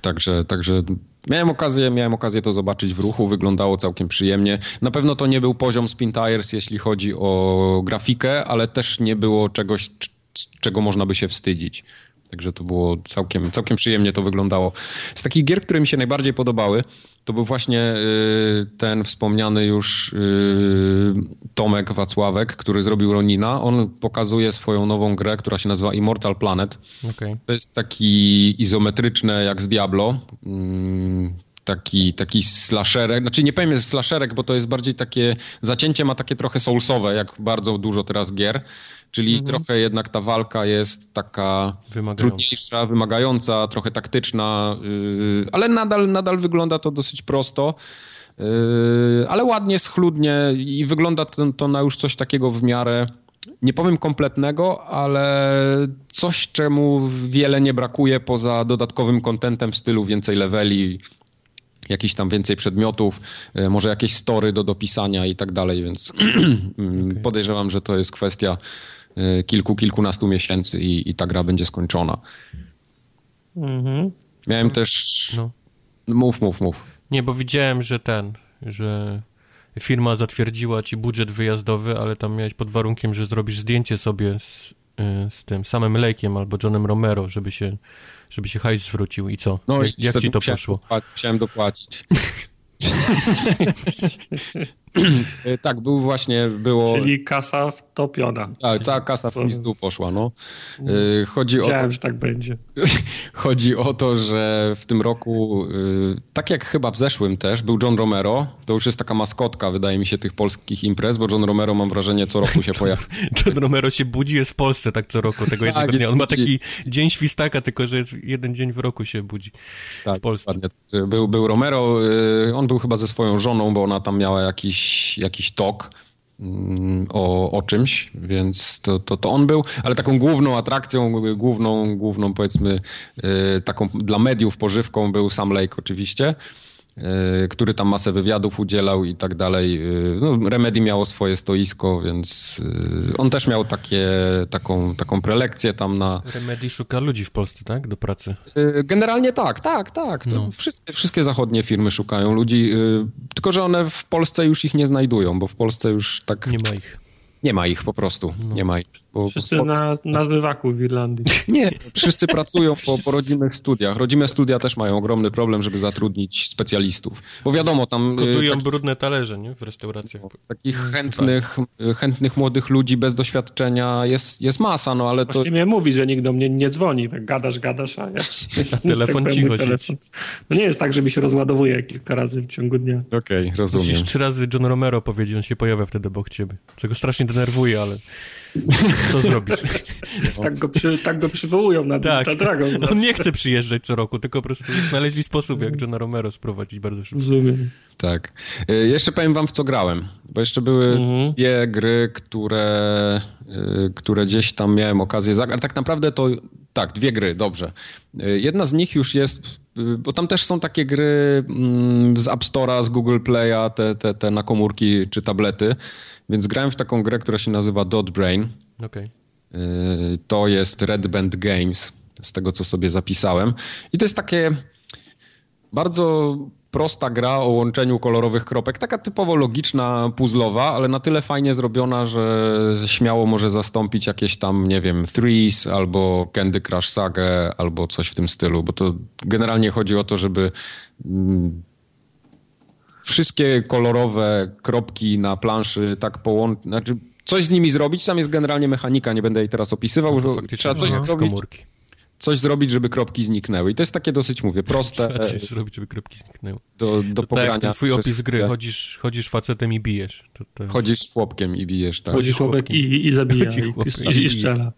[SPEAKER 1] Także, także miałem okazję, miałem okazję to zobaczyć w ruchu, wyglądało całkiem przyjemnie. Na pewno to nie był poziom Spin Tires, jeśli chodzi o grafikę, ale też nie było czegoś, czego można by się wstydzić. Także to było całkiem, całkiem przyjemnie to wyglądało. Z takich gier, które mi się najbardziej podobały, to był właśnie y, ten wspomniany już y, Tomek Wacławek, który zrobił Ronina. On pokazuje swoją nową grę, która się nazywa Immortal Planet.
[SPEAKER 3] Okej.
[SPEAKER 1] To jest taki izometryczny jak z Diablo. Mm, Taki, taki slasherek, znaczy nie powiem jest slasherek, bo to jest bardziej takie, zacięcie ma takie trochę soulsowe, jak bardzo dużo teraz gier, czyli trochę jednak ta walka jest taka
[SPEAKER 3] Wymagająca.
[SPEAKER 1] trudniejsza, wymagająca, trochę taktyczna, yy, ale nadal, nadal wygląda to dosyć prosto. Yy, ale ładnie, schludnie i wygląda to, to na już coś takiego w miarę, nie powiem kompletnego, ale coś, czemu wiele nie brakuje poza dodatkowym kontentem w stylu więcej leveli, jakiś tam więcej przedmiotów, yy, może jakieś story do dopisania i tak dalej, więc <clears throat> mm, podejrzewam, że to jest kwestia kilku, kilkunastu miesięcy i, i ta gra będzie skończona.
[SPEAKER 2] Mhm.
[SPEAKER 1] Miałem też...
[SPEAKER 3] No.
[SPEAKER 1] Mów, mów, mów.
[SPEAKER 3] Nie, bo widziałem, że ten, że firma zatwierdziła ci budżet wyjazdowy, ale tam miałeś pod warunkiem, że zrobisz zdjęcie sobie z, y, z tym samym Lake'iem albo Johnem Romero, żeby się, żeby się hajs zwrócił i co?
[SPEAKER 1] No
[SPEAKER 3] jak,
[SPEAKER 1] i
[SPEAKER 3] jak ci to
[SPEAKER 1] musiałem
[SPEAKER 3] poszło?
[SPEAKER 1] dopła- Musiałem dopłacić. <laughs> <laughs> <clears throat> E, tak, był właśnie, było...
[SPEAKER 2] Czyli kasa wtopiona.
[SPEAKER 1] Tak, cała kasa w pizdu poszła, no. E, Chodzi o,
[SPEAKER 2] Wiedziałem, że tak będzie. <laughs>
[SPEAKER 1] chodzi o to, że w tym roku, e, tak jak chyba w zeszłym też, był John Romero. To już jest taka maskotka, wydaje mi się, tych polskich imprez, bo John Romero, mam wrażenie, co roku się <laughs> pojawia.
[SPEAKER 3] John Romero się budzi, jest w Polsce tak co roku, tego <laughs>
[SPEAKER 1] Tak,
[SPEAKER 3] jednego
[SPEAKER 1] jest
[SPEAKER 3] dnia. On ma
[SPEAKER 1] budzi.
[SPEAKER 3] taki dzień świstaka, tylko że jest jeden dzień w roku się budzi
[SPEAKER 1] Tak,
[SPEAKER 3] w Polsce.
[SPEAKER 1] dokładnie. Był, był Romero, on był chyba ze swoją żoną, bo ona tam miała jakiś, jakiś tok mm, o, o czymś, więc to, to, to on był, ale taką główną atrakcją, główną, główną powiedzmy y, taką dla mediów pożywką był Sam Lake oczywiście, który tam masę wywiadów udzielał i tak dalej. Y, No, Remedy miało swoje stoisko, więc y, on też miał takie, taką, taką prelekcję tam na,
[SPEAKER 3] Remedy szuka ludzi w Polsce, tak? Do pracy.
[SPEAKER 1] Generalnie tak, tak, tak.
[SPEAKER 3] No.
[SPEAKER 1] wszystkie, wszystkie zachodnie firmy szukają ludzi, tylko że one w Polsce już ich nie znajdują, bo w Polsce już tak
[SPEAKER 3] Nie ma ich.
[SPEAKER 1] nie ma ich po prostu. Nie ma ich. Bo
[SPEAKER 2] Wszyscy
[SPEAKER 1] Polsce...
[SPEAKER 2] na, na zbywaku w Irlandii. <laughs>
[SPEAKER 1] Nie, wszyscy pracują po, po rodzimych studiach. Rodzime studia też mają ogromny problem, żeby zatrudnić specjalistów. Bo wiadomo, tam y,
[SPEAKER 3] Kodują
[SPEAKER 1] taki-
[SPEAKER 3] brudne talerze, nie? W restauracjach.
[SPEAKER 1] takich chętnych, chętnych młodych ludzi bez doświadczenia jest, jest masa, no ale to...
[SPEAKER 2] Właśnie miałem mówić, że nikt do mnie nie dzwoni. Tak gadasz, gadasz, a ja... <laughs> <laughs>
[SPEAKER 3] telefon
[SPEAKER 2] tak
[SPEAKER 3] cicho
[SPEAKER 2] mój
[SPEAKER 3] siedzi.
[SPEAKER 2] telefon. No nie jest tak, że mi się rozładowuje kilka razy w ciągu dnia.
[SPEAKER 1] Okej, rozumiem.
[SPEAKER 3] Musisz trzy razy John Romero powiedzieć, on się pojawia wtedy obok ciebie. Co go strasznie denerwuje, ale co zrobisz? <laughs>
[SPEAKER 2] Tak go, przy, tak go przywołują na,
[SPEAKER 3] Tak.
[SPEAKER 2] na Dragon.
[SPEAKER 3] On nie chce przyjeżdżać co roku, tylko po prostu znaleźli sposób, jak Johna Romero sprowadzić bardzo szybko.
[SPEAKER 2] Rozumiem.
[SPEAKER 1] Tak. Y, Jeszcze powiem wam, w co grałem. Bo jeszcze były
[SPEAKER 2] Mhm.
[SPEAKER 1] dwie gry, które, y, które gdzieś tam miałem okazję zagrać. Ale tak naprawdę to tak, dwie gry, dobrze. Y, Jedna z nich już jest, bo tam też są takie gry mm, z App Store'a, z Google Play'a, te, te, te na komórki czy tablety. Więc grałem w taką grę, która się nazywa Dot Brain.
[SPEAKER 3] Okej.
[SPEAKER 1] Y, To jest Red Band Games, z tego co sobie zapisałem. I to jest takie bardzo prosta gra o łączeniu kolorowych kropek, taka typowo logiczna, puzzlowa, ale na tyle fajnie zrobiona, że śmiało może zastąpić jakieś tam, nie wiem, Threes albo Candy Crush Saga albo coś w tym stylu, bo to generalnie chodzi o to, żeby mm, wszystkie kolorowe kropki na planszy tak połączyć, znaczy coś z nimi zrobić, tam jest generalnie mechanika, nie będę jej teraz opisywał,
[SPEAKER 3] No
[SPEAKER 1] trzeba coś zrobić,
[SPEAKER 3] komórki.
[SPEAKER 1] Coś zrobić, żeby kropki zniknęły. I to jest takie dosyć, mówię, proste
[SPEAKER 3] Trzeba <laughs> coś zrobić, żeby kropki zniknęły.
[SPEAKER 1] do, do
[SPEAKER 3] To tak
[SPEAKER 1] pogrania.
[SPEAKER 3] jak ten twój opis gry, chodzisz, chodzisz facetem i bijesz. To, to...
[SPEAKER 1] Chodzisz chłopkiem i bijesz, tak.
[SPEAKER 2] Chodzi chłopek i, i zabija, i, i,
[SPEAKER 3] i
[SPEAKER 2] strzela.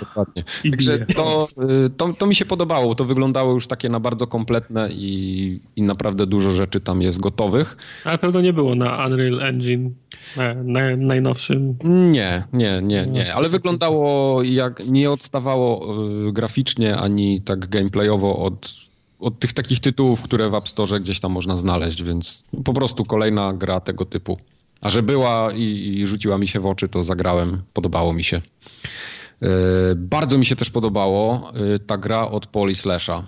[SPEAKER 1] Dokładnie.
[SPEAKER 2] I
[SPEAKER 1] Także
[SPEAKER 2] bije.
[SPEAKER 1] to, y, to, to mi się podobało. To wyglądało już takie na bardzo kompletne i, i naprawdę dużo rzeczy tam jest gotowych.
[SPEAKER 2] Ale pewno nie było na Unreal Engine e, naj, najnowszym.
[SPEAKER 1] Nie, nie, nie, nie. Ale wyglądało jak nie odstawało y, ani tak gameplayowo od, od tych takich tytułów, które w App Store gdzieś tam można znaleźć, więc po prostu kolejna gra tego typu. A że była i, i rzuciła mi się w oczy, to zagrałem. Podobało mi się. Y, Bardzo mi się też podobało y, ta gra od Poli Slasha.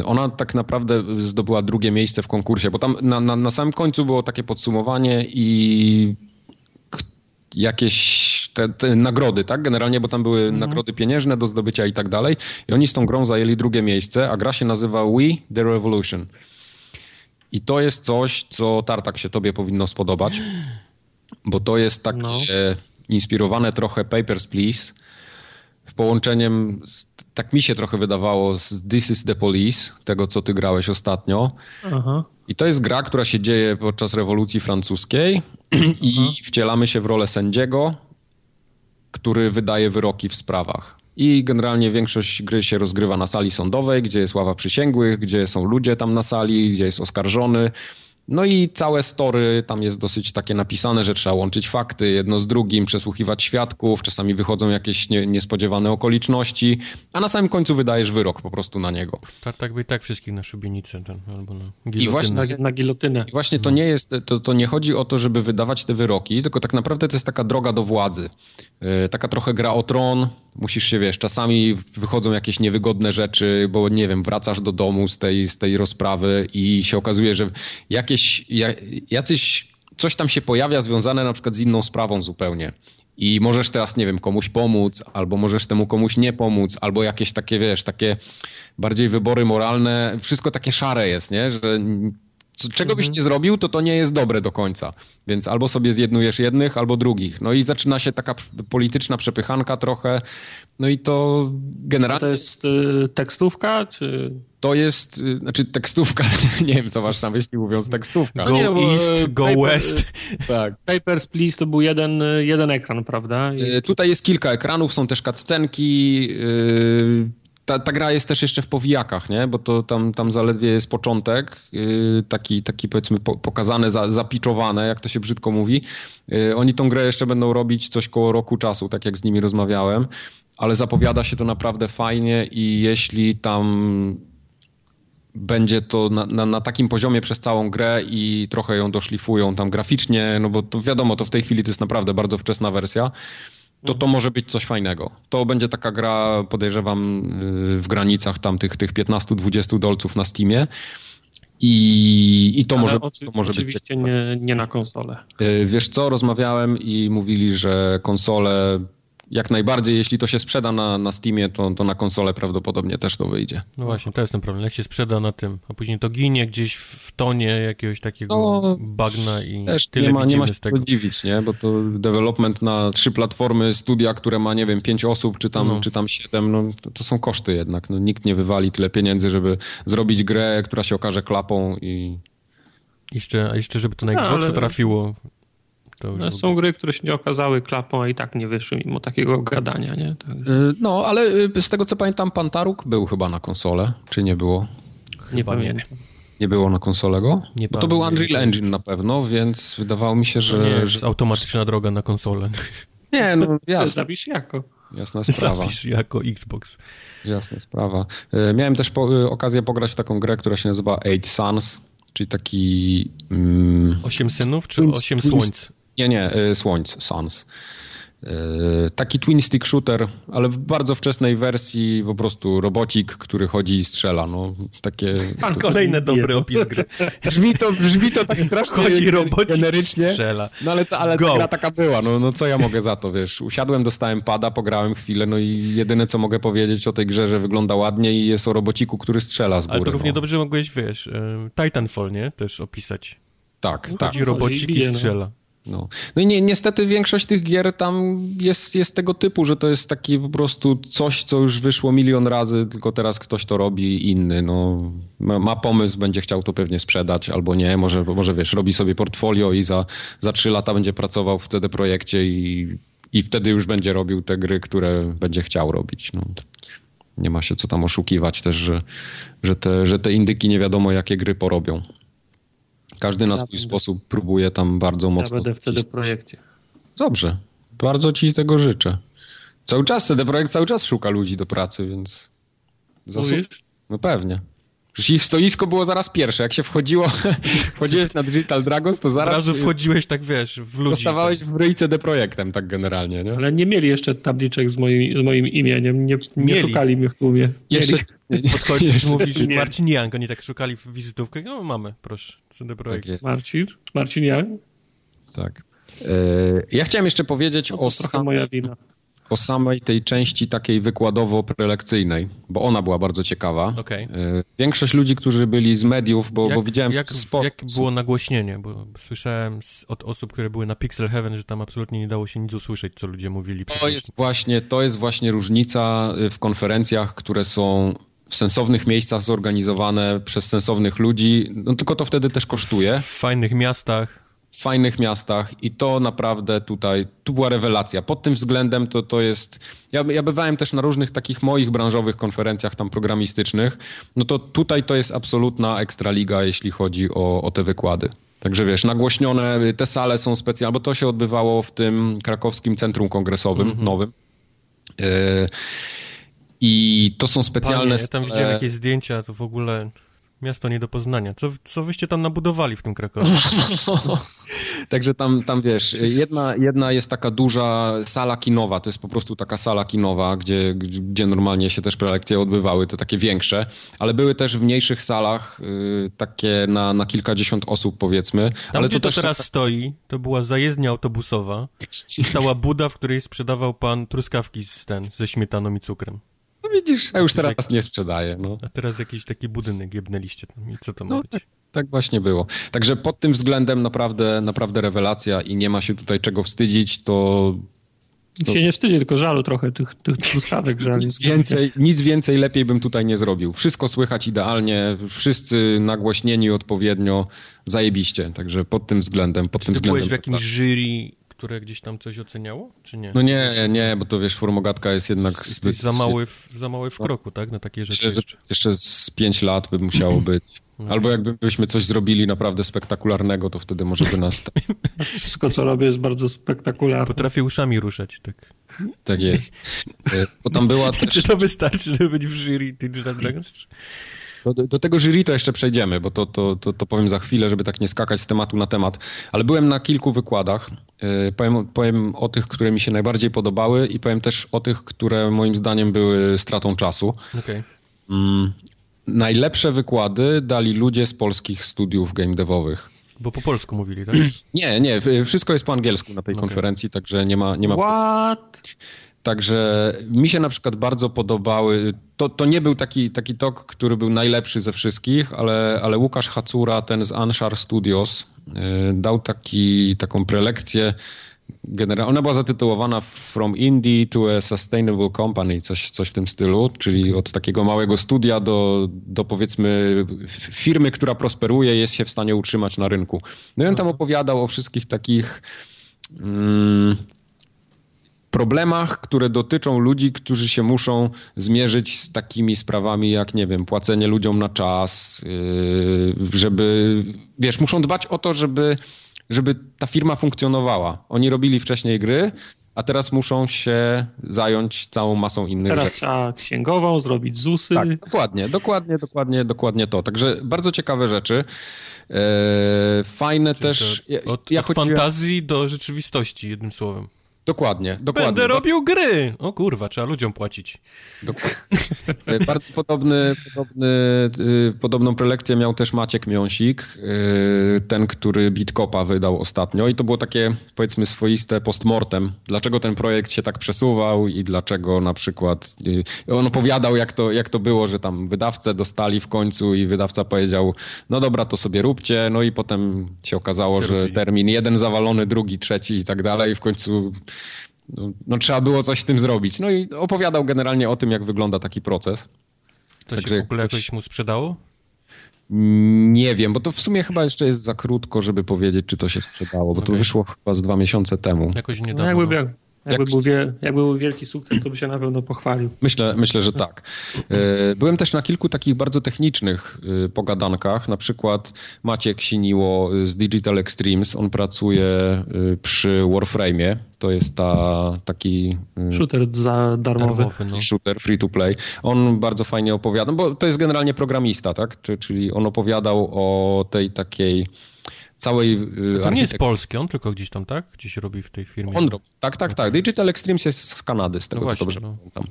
[SPEAKER 1] Y, Ona tak naprawdę zdobyła drugie miejsce w konkursie, bo tam na, na, na samym końcu było takie podsumowanie i jakieś te, te nagrody, tak? Generalnie, bo tam były nagrody pieniężne do zdobycia i tak dalej. I oni z tą grą zajęli drugie miejsce, a gra się nazywa We The Revolution. I to jest coś, co Tartak się tobie powinno spodobać, bo to jest takie
[SPEAKER 2] No.
[SPEAKER 1] inspirowane trochę Papers, Please, w połączeniem, z, tak mi się trochę wydawało, z This is the Police, tego co ty grałeś ostatnio.
[SPEAKER 2] Aha.
[SPEAKER 1] I to jest gra, która się dzieje podczas rewolucji francuskiej <clears throat> i wcielamy się w rolę sędziego, który wydaje wyroki w sprawach. I generalnie większość gry się rozgrywa na sali sądowej, gdzie jest ława przysięgłych, gdzie są ludzie tam na sali, gdzie jest oskarżony. No i całe story tam jest dosyć takie napisane, że trzeba łączyć fakty jedno z drugim, przesłuchiwać świadków, czasami wychodzą jakieś nie, niespodziewane okoliczności, a na samym końcu wydajesz wyrok po prostu na niego.
[SPEAKER 3] Tak, tak by i tak wszystkich na szubienicę ten, albo na
[SPEAKER 1] I
[SPEAKER 3] gilotynę.
[SPEAKER 1] właśnie
[SPEAKER 2] Na, na gilotynę.
[SPEAKER 1] I właśnie to nie jest, to, to nie chodzi o to, żeby wydawać te wyroki, tylko tak naprawdę to jest taka droga do władzy. Yy, taka trochę gra o tron, musisz się, wiesz, czasami wychodzą jakieś niewygodne rzeczy, bo nie wiem, wracasz do domu z tej, z tej rozprawy i się okazuje, że jakieś, ja, jacyś, coś tam się pojawia związane na przykład z inną sprawą zupełnie. I możesz teraz, nie wiem, komuś pomóc, albo możesz temu komuś nie pomóc, albo jakieś takie, wiesz, takie bardziej wybory moralne. Wszystko takie szare jest, nie? Że co, czego byś nie zrobił, to to nie jest dobre do końca. Więc albo sobie zjednujesz jednych, albo drugich. No i zaczyna się taka polityczna przepychanka trochę. No i to
[SPEAKER 2] A
[SPEAKER 1] generalnie
[SPEAKER 2] to jest y, tekstówka, czy...
[SPEAKER 1] to jest, y, znaczy tekstówka, <laughs> nie wiem co masz na myśli mówiąc tekstówka.
[SPEAKER 3] Go
[SPEAKER 2] nie, no bo,
[SPEAKER 3] east,
[SPEAKER 2] e,
[SPEAKER 3] go
[SPEAKER 2] paper-
[SPEAKER 3] west.
[SPEAKER 1] Tak.
[SPEAKER 2] Papers, Please to był jeden, y, jeden ekran, prawda? I,
[SPEAKER 1] Y, Tutaj jest kilka ekranów, są też cutscenki. y, Ta, ta gra jest też jeszcze w powijakach, nie? Bo to tam, tam zaledwie jest początek, y, taki, taki powiedzmy po, pokazane, za, zapiczowane, jak to się brzydko mówi. Y, Oni tą grę jeszcze będą robić coś koło roku czasu, tak jak z nimi rozmawiałem, ale zapowiada się to naprawdę fajnie i jeśli tam będzie to na, na, na takim poziomie przez całą grę i trochę ją doszlifują tam graficznie, no bo to wiadomo, to w tej chwili to jest naprawdę bardzo wczesna wersja, to to może być coś fajnego. To będzie taka gra, podejrzewam, yy, w granicach tam tych, tych 15-20 dolców na Steamie i, i to,
[SPEAKER 2] Ale
[SPEAKER 1] może,
[SPEAKER 2] oczy-
[SPEAKER 1] to może być
[SPEAKER 2] Oczywiście nie, nie na konsolę.
[SPEAKER 1] Yy, Wiesz co, rozmawiałem i mówili, że konsole jak najbardziej, jeśli to się sprzeda na, na Steamie, to, to na konsolę prawdopodobnie też to wyjdzie.
[SPEAKER 3] No właśnie, to jest ten problem. Jak się sprzeda na tym, a później to ginie gdzieś w tonie jakiegoś takiego
[SPEAKER 1] No,
[SPEAKER 3] bagna i
[SPEAKER 1] Też
[SPEAKER 3] tyle
[SPEAKER 1] nie ma, nie
[SPEAKER 3] widzimy
[SPEAKER 1] ma się
[SPEAKER 3] z tego.
[SPEAKER 1] dziwić, nie? Bo to development na trzy platformy, studia, które ma, nie wiem, pięć osób, czy tam,
[SPEAKER 3] No.
[SPEAKER 1] czy tam siedem, no to, to są koszty jednak. No, nikt nie wywali tyle pieniędzy, żeby zrobić grę, która się okaże klapą i...
[SPEAKER 3] Jeszcze, a jeszcze, żeby to na
[SPEAKER 2] No,
[SPEAKER 3] Xboxa
[SPEAKER 2] ale-
[SPEAKER 3] trafiło,
[SPEAKER 2] No, są gry, które się nie okazały klapą, a i tak nie wyszły mimo takiego gadania, nie? Tak,
[SPEAKER 1] No, ale y, z tego co pamiętam, Pantaruk był chyba na konsolę, czy nie było?
[SPEAKER 2] nie
[SPEAKER 3] Chyba nie.
[SPEAKER 2] pamiętam.
[SPEAKER 1] Nie było na konsolę go?
[SPEAKER 3] Nie
[SPEAKER 1] Bo to był. Unreal Engine na pewno, więc wydawało mi się,
[SPEAKER 3] że
[SPEAKER 1] że...
[SPEAKER 3] nie jest
[SPEAKER 1] że...
[SPEAKER 3] automatyczna droga na konsolę.
[SPEAKER 1] Nie, <laughs> no jasne,
[SPEAKER 2] Zapisz jako.
[SPEAKER 1] jasna sprawa.
[SPEAKER 3] Zapisz jako Xbox.
[SPEAKER 1] Jasna sprawa. E, Miałem też po, okazję pograć w taką grę, która się nazywa Eight Suns, czyli taki... Mm,
[SPEAKER 3] Osiem synów czy
[SPEAKER 1] Twins-
[SPEAKER 3] osiem
[SPEAKER 1] Twins-
[SPEAKER 3] słońc?
[SPEAKER 1] Nie, nie, e, Słońc, Suns. E, Taki twin stick shooter, ale w bardzo wczesnej wersji po prostu robocik, który chodzi i strzela. No, takie...
[SPEAKER 3] Pan kolejny dobry opis gry.
[SPEAKER 1] Brzmi to, brzmi to tak <laughs> strasznie
[SPEAKER 3] Chodzi robocik
[SPEAKER 1] generycznie.
[SPEAKER 3] strzela.
[SPEAKER 1] No ale, to, ale ta gra taka była, no, no co ja mogę za to, wiesz. Usiadłem, dostałem pada, pograłem chwilę, no i jedyne co mogę powiedzieć o tej grze, że wygląda ładnie i jest o robociku, który strzela z góry.
[SPEAKER 3] Ale to równie
[SPEAKER 1] no.
[SPEAKER 3] dobrze mogłeś, wiesz, e, Titanfall, nie? Też opisać.
[SPEAKER 1] Tak, tak.
[SPEAKER 3] Chodzi robocik i
[SPEAKER 2] no.
[SPEAKER 3] strzela.
[SPEAKER 1] No, no i ni niestety większość tych gier tam jest, jest tego typu, że to jest taki po prostu coś, co już wyszło milion razy, tylko teraz ktoś to robi inny. No, ma, ma pomysł, będzie chciał to pewnie sprzedać albo nie. Może, może wiesz, robi sobie portfolio i za, za trzy lata będzie pracował w CD Projekcie i, i wtedy już będzie robił te gry, które będzie chciał robić. No, nie ma się co tam oszukiwać też, że, że, te, że te indyki nie wiadomo jakie gry porobią. Każdy na
[SPEAKER 2] Ja
[SPEAKER 1] swój
[SPEAKER 2] będę-
[SPEAKER 1] sposób próbuje tam bardzo
[SPEAKER 2] Ja
[SPEAKER 1] mocno.
[SPEAKER 2] będę w CD
[SPEAKER 1] wcisnąć.
[SPEAKER 2] Projekcie.
[SPEAKER 1] Dobrze. Bardzo ci tego życzę. Cały czas CD Projekt cały czas szuka ludzi do pracy, więc. Zasób...
[SPEAKER 2] Mówisz?
[SPEAKER 1] No pewnie. Przecież ich stoisko było zaraz pierwsze. Jak się wchodziło, <laughs> wchodziłeś na Digital Dragons, to
[SPEAKER 3] Od
[SPEAKER 1] zaraz
[SPEAKER 3] razu wchodziłeś tak, wiesz, w ludzi.
[SPEAKER 1] dostawałeś w ryj CD Projektem, tak generalnie, nie?
[SPEAKER 2] Ale nie mieli jeszcze tabliczek z moim, z moim imieniem. Nie, nie
[SPEAKER 3] Mieli.
[SPEAKER 2] szukali mnie w tłumie.
[SPEAKER 1] Jeszcze.
[SPEAKER 3] Podchodzisz, mówisz
[SPEAKER 2] Nie.
[SPEAKER 3] Marcin Young, oni tak szukali w wizytówkę. No mamy, proszę, CD Projekt.
[SPEAKER 1] Tak
[SPEAKER 2] Marcin? Marcin ja?
[SPEAKER 1] tak. E, Ja chciałem jeszcze powiedzieć
[SPEAKER 2] No
[SPEAKER 1] o,
[SPEAKER 2] to trochę
[SPEAKER 1] sam,
[SPEAKER 2] moja wina.
[SPEAKER 1] o samej tej części takiej wykładowo-prelekcyjnej, bo ona była bardzo ciekawa.
[SPEAKER 3] Okej.
[SPEAKER 1] E, Większość ludzi, którzy byli z mediów, bo, bo widziałem
[SPEAKER 3] jak, jak było nagłośnienie? Bo słyszałem z, od osób, które były na Pixel Heaven, że tam absolutnie nie dało się nic usłyszeć, co ludzie mówili.
[SPEAKER 1] To jest właśnie, to jest właśnie różnica y, w konferencjach, które są w sensownych miejscach zorganizowane przez sensownych ludzi, no tylko to wtedy też kosztuje,
[SPEAKER 3] W fajnych miastach.
[SPEAKER 1] w fajnych miastach i to naprawdę tutaj, tu była rewelacja. Pod tym względem to, to jest, ja, ja bywałem też na różnych takich moich branżowych konferencjach tam programistycznych, no to tutaj to jest absolutna ekstraliga, jeśli chodzi o, o te wykłady. Także wiesz, nagłośnione, te sale są specjalne, bo to się odbywało w tym krakowskim centrum kongresowym nowym. Y, I to są specjalne
[SPEAKER 3] Panie, ja tam
[SPEAKER 1] sale-
[SPEAKER 3] widziałem jakieś zdjęcia, to w ogóle miasto nie do poznania. Co, co wyście tam nabudowali w tym Krakowie? <laughs>
[SPEAKER 1] Także tam, tam wiesz, jedna, jedna jest taka duża sala kinowa, to jest po prostu taka sala kinowa, gdzie, gdzie normalnie się też prelekcje odbywały, te takie większe, ale były też w mniejszych salach, y, takie na, na kilkadziesiąt osób powiedzmy.
[SPEAKER 3] Tam,
[SPEAKER 1] ale
[SPEAKER 3] gdzie to,
[SPEAKER 1] są
[SPEAKER 3] teraz stoi, to była zajezdnia autobusowa i stała buda, w której sprzedawał pan truskawki z ten, ze śmietaną i cukrem.
[SPEAKER 1] Widzisz, a już teraz nie sprzedaję, no.
[SPEAKER 3] A teraz jakiś taki budynek jebnęliście tam. I co to ma
[SPEAKER 1] No,
[SPEAKER 3] być?
[SPEAKER 1] Tak właśnie było. Także pod tym względem naprawdę, naprawdę rewelacja i nie ma się tutaj czego wstydzić, to
[SPEAKER 2] Nikt się nie wstydzi, tylko żalu trochę tych, tych truskawek żali. <laughs>
[SPEAKER 1] Nic więcej, nic więcej lepiej bym tutaj nie zrobił. Wszystko słychać idealnie, wszyscy nagłośnieni odpowiednio, zajebiście. Także pod tym względem, pod
[SPEAKER 3] Czy
[SPEAKER 1] tym
[SPEAKER 3] ty
[SPEAKER 1] względem.
[SPEAKER 3] byłeś w jakimś jury, które gdzieś tam coś oceniało, czy nie?
[SPEAKER 1] No nie, nie, bo to wiesz, formogatka jest jednak
[SPEAKER 3] Jesteś za mały, w, za mały w kroku, tak? Na takie rzeczy jeszcze.
[SPEAKER 1] jeszcze z pięć lat by musiało <clears throat> być. Albo jakbyśmy coś zrobili naprawdę spektakularnego, to wtedy może by nas... <laughs>
[SPEAKER 2] Wszystko, co robię, jest bardzo spektakularne.
[SPEAKER 3] Potrafię uszami ruszać, tak.
[SPEAKER 1] Tak jest. <laughs> E, Bo tam była <laughs>
[SPEAKER 3] Czy
[SPEAKER 1] też...
[SPEAKER 3] to wystarczy, żeby być w jury Digital <clears throat> Dragons? Czy-
[SPEAKER 1] Do, do tego jury to jeszcze przejdziemy, bo to, to, to, to powiem za chwilę, żeby tak nie skakać z tematu na temat. Ale byłem na kilku wykładach. Yy, Powiem, powiem o tych, które mi się najbardziej podobały i powiem też o tych, które moim zdaniem były stratą czasu.
[SPEAKER 3] Okej.
[SPEAKER 1] Mm, najlepsze wykłady dali ludzie z polskich studiów game devowych.
[SPEAKER 3] Bo po polsku mówili, tak?
[SPEAKER 1] Nie, nie, wszystko jest po angielsku na tej konferencji, także nie ma, nie ma
[SPEAKER 2] What?
[SPEAKER 1] Także mi się na przykład bardzo podobały. To, to nie był taki, taki tok, który był najlepszy ze wszystkich, ale, ale Łukasz Hacura, ten z Anshar Studios, yy, dał taki, taką prelekcję. Genera- Ona była zatytułowana From Indie to a Sustainable Company, coś, coś w tym stylu, czyli od takiego małego studia do, do powiedzmy firmy, która prosperuje, jest się w stanie utrzymać na rynku. No i on tam opowiadał o wszystkich takich. Mm, problemach, które dotyczą ludzi, którzy się muszą zmierzyć z takimi sprawami jak, nie wiem, płacenie ludziom na czas, yy, żeby, wiesz, muszą dbać o to, żeby, żeby ta firma funkcjonowała. Oni robili wcześniej gry, a teraz muszą się zająć całą masą innych
[SPEAKER 2] Teraz
[SPEAKER 1] rzeczy.
[SPEAKER 2] trzeba księgową, zrobić ZUSy.
[SPEAKER 1] Tak, dokładnie, dokładnie, dokładnie, dokładnie to. Także bardzo ciekawe rzeczy. E, fajne też.
[SPEAKER 3] To od,
[SPEAKER 1] ja
[SPEAKER 3] od
[SPEAKER 1] chodziłem-
[SPEAKER 3] fantazji do rzeczywistości, jednym słowem.
[SPEAKER 1] Dokładnie, dokładnie.
[SPEAKER 3] Będę robił gry! O kurwa, trzeba ludziom płacić. <laughs>
[SPEAKER 1] Bardzo podobny, podobny, y, podobną prelekcję miał też Maciek Miąsik, y, ten, który Bitkopa wydał ostatnio i to było takie, powiedzmy, swoiste postmortem. Dlaczego ten projekt się tak przesuwał i dlaczego na przykład... y, On opowiadał, jak to, jak to było, że tam wydawcę dostali w końcu i wydawca powiedział, no dobra, to sobie róbcie, no i potem się okazało,
[SPEAKER 3] Się
[SPEAKER 1] że
[SPEAKER 3] robi.
[SPEAKER 1] termin jeden zawalony, drugi, trzeci i tak dalej i w końcu no, no trzeba było coś z tym zrobić. No i opowiadał generalnie o tym, jak wygląda taki proces.
[SPEAKER 3] To
[SPEAKER 1] Także
[SPEAKER 3] się w ogóle
[SPEAKER 1] jakoś-
[SPEAKER 3] jakoś mu sprzedało?
[SPEAKER 1] Nie wiem, bo to w sumie chyba jeszcze jest za krótko, żeby powiedzieć, czy to się sprzedało, bo to
[SPEAKER 3] Okej.
[SPEAKER 1] wyszło chyba z dwa miesiące temu.
[SPEAKER 3] Jakoś
[SPEAKER 2] No,
[SPEAKER 3] niedawno.
[SPEAKER 2] jakby,
[SPEAKER 3] no.
[SPEAKER 2] jak, jakby,
[SPEAKER 1] Jak-
[SPEAKER 2] był wie, jakby był wielki sukces, to by się na pewno pochwalił.
[SPEAKER 1] Myślę, myślę, że tak. E, Byłem też na kilku takich bardzo technicznych e, pogadankach. Na przykład Maciek Siniło z Digital Extremes. On pracuje e, przy Warframe'ie. To jest ta, taki e,
[SPEAKER 2] Shooter za darmowy.
[SPEAKER 3] Darmowy, no.
[SPEAKER 1] shooter free to play. On bardzo fajnie opowiada, bo to jest generalnie programista, tak? Czy- Czyli on opowiadał o tej takiej całej e,
[SPEAKER 3] To nie jest polski, on tylko gdzieś tam, tak? Gdzieś robi w tej firmie.
[SPEAKER 1] On robi. Tak, tak, tak. Digital Extremes jest z Kanady, z tego
[SPEAKER 3] No właśnie,
[SPEAKER 1] dobrze
[SPEAKER 3] no.
[SPEAKER 1] pamiętam.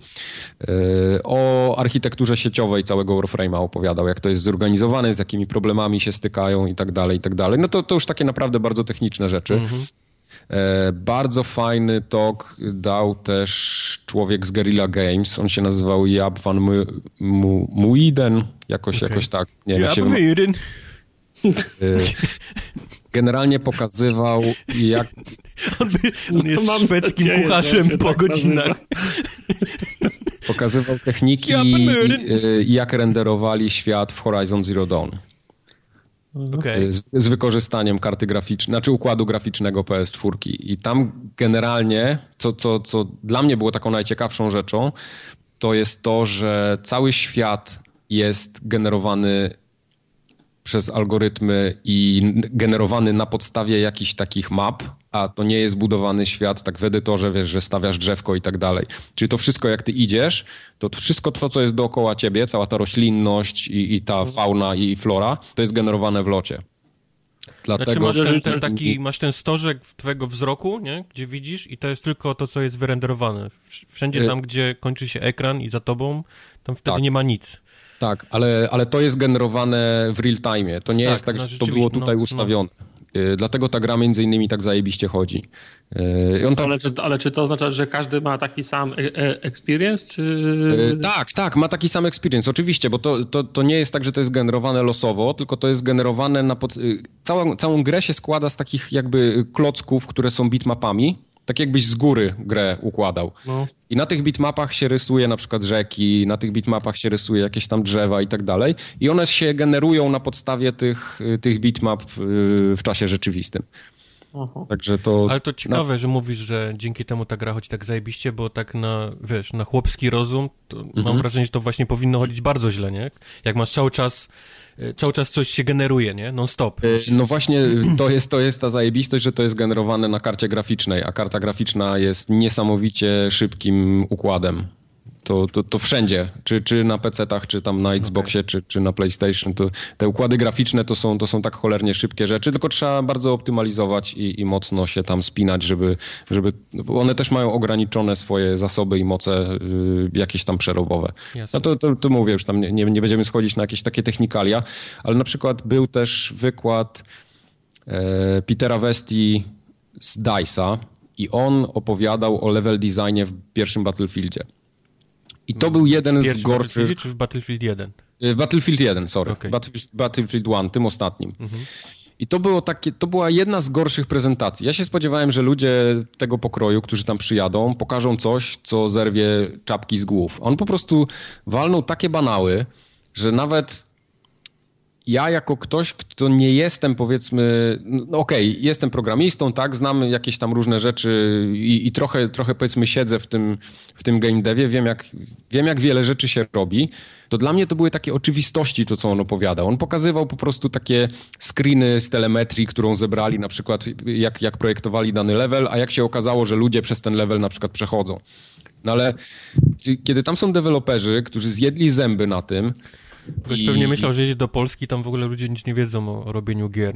[SPEAKER 1] E, O architekturze sieciowej całego Warframe'a opowiadał, jak to jest zorganizowane, z jakimi problemami się stykają i tak dalej, i tak dalej. No to, to już takie naprawdę bardzo techniczne rzeczy.
[SPEAKER 3] Mhm.
[SPEAKER 1] E, Bardzo fajny talk dał też człowiek z Guerrilla Games. On się nazywał Jab van Mu- Mu- Muiden, jakoś,
[SPEAKER 3] Okej.
[SPEAKER 1] jakoś tak. Nie wiem,
[SPEAKER 3] Ja
[SPEAKER 1] Generalnie pokazywał, jak
[SPEAKER 3] On, on jest
[SPEAKER 2] Mam
[SPEAKER 3] szwedzkim
[SPEAKER 2] nadzieję,
[SPEAKER 3] kucharzem po
[SPEAKER 2] tak
[SPEAKER 3] godzinach.
[SPEAKER 1] pokazywał techniki,
[SPEAKER 3] Ja będę-
[SPEAKER 1] y, jak renderowali świat w Horizon Zero Dawn.
[SPEAKER 3] Okej.
[SPEAKER 1] Y, Z, z wykorzystaniem karty graficznej, znaczy układu graficznego PS4. I tam generalnie, co, co, co dla mnie było taką najciekawszą rzeczą, to jest to, że cały świat jest generowany przez algorytmy i generowany na podstawie jakichś takich map, a to nie jest budowany świat tak w edytorze, wiesz, że stawiasz drzewko i tak dalej. Czyli to wszystko, jak ty idziesz, to wszystko to, co jest dookoła ciebie, cała ta roślinność i, i ta fauna i flora, to jest generowane w locie.
[SPEAKER 3] Znaczy
[SPEAKER 1] Dlatego...
[SPEAKER 3] masz ten, ten
[SPEAKER 2] ten-
[SPEAKER 3] taki, masz ten stożek w twojego wzroku, nie? Gdzie widzisz i to jest tylko to, co jest wyrenderowane. Wsz- Wszędzie
[SPEAKER 1] Y-
[SPEAKER 3] tam, gdzie kończy się ekran i za tobą, tam wtedy
[SPEAKER 1] Tak.
[SPEAKER 3] nie ma nic.
[SPEAKER 1] Tak, ale, ale to jest generowane w real time. To nie
[SPEAKER 3] Tak,
[SPEAKER 1] jest tak,
[SPEAKER 3] no
[SPEAKER 1] że to było tutaj
[SPEAKER 3] no, no.
[SPEAKER 1] ustawione. Y, Dlatego ta gra między innymi tak zajebiście chodzi. Y, I on tam
[SPEAKER 2] Ale czy, ale czy to oznacza, że każdy ma taki sam e, e, experience, czy...
[SPEAKER 1] E, Tak, tak, ma taki sam experience, oczywiście, bo to, to, to nie jest tak, że to jest generowane losowo, tylko to jest generowane na... Pod... y, Całą, całą grę się składa z takich jakby klocków, które są bitmapami, tak jakbyś z góry grę układał.
[SPEAKER 2] No.
[SPEAKER 1] I na tych bitmapach się rysuje na przykład rzeki, na tych bitmapach się rysuje jakieś tam drzewa i tak dalej. I one się generują na podstawie tych, y, tych bitmap y, w czasie rzeczywistym.
[SPEAKER 2] Aha.
[SPEAKER 1] Także to...
[SPEAKER 3] Ale to ciekawe, że mówisz, że dzięki temu ta gra chodzi tak zajebiście, bo tak na, wiesz, na chłopski rozum, to
[SPEAKER 1] Mhm.
[SPEAKER 3] mam wrażenie, że to właśnie powinno chodzić bardzo źle, nie? Jak masz cały czas, e, cały czas coś się generuje, nie? Non-stop.
[SPEAKER 1] Y, No właśnie, <clears throat> to jest, to jest ta zajebistość, że to jest generowane na karcie graficznej, a karta graficzna jest niesamowicie szybkim układem. To, to, to wszędzie, czy, czy na PC-tach, czy tam na Xboxie, czy, czy na PlayStation, to te układy graficzne to są, to są tak cholernie szybkie rzeczy, tylko trzeba bardzo optymalizować i, i mocno się tam spinać, żeby, żeby bo one też mają ograniczone swoje zasoby i moce y, jakieś tam przerobowe.
[SPEAKER 3] Jasne.
[SPEAKER 1] No to, to, to mówię, już tam nie, nie, nie będziemy schodzić na jakieś takie technikalia, ale na przykład był też wykład e, Petera Westi z DICE'a i on opowiadał o level designie w pierwszym Battlefieldzie. I to był jeden z
[SPEAKER 3] Pierwszy
[SPEAKER 1] gorszych...
[SPEAKER 3] Battlefield czy w Battlefield 1?
[SPEAKER 1] Y, Battlefield 1, sorry.
[SPEAKER 3] Okej.
[SPEAKER 1] Battlefield, Battlefield 1, tym ostatnim. I to, było takie, to była jedna z gorszych prezentacji. Ja się spodziewałem, że ludzie tego pokroju, którzy tam przyjadą, pokażą coś, co zerwie czapki z głów. On po prostu walnął takie banały, że nawet ja jako ktoś, kto nie jestem powiedzmy, no okej, jestem programistą, tak, znam jakieś tam różne rzeczy i, i trochę, trochę powiedzmy siedzę w tym, w tym game devie, wiem jak, wiem jak wiele rzeczy się robi, to dla mnie to były takie oczywistości to, co on opowiadał. On pokazywał po prostu takie screeny z telemetrii, którą zebrali na przykład jak, jak projektowali dany level, a jak się okazało, że ludzie przez ten level na przykład przechodzą. No ale kiedy tam są deweloperzy, którzy zjedli zęby na tym,
[SPEAKER 3] Ktoś
[SPEAKER 1] I-
[SPEAKER 3] pewnie myślał, że jedzie do Polski, tam w ogóle ludzie nic nie wiedzą o robieniu gier.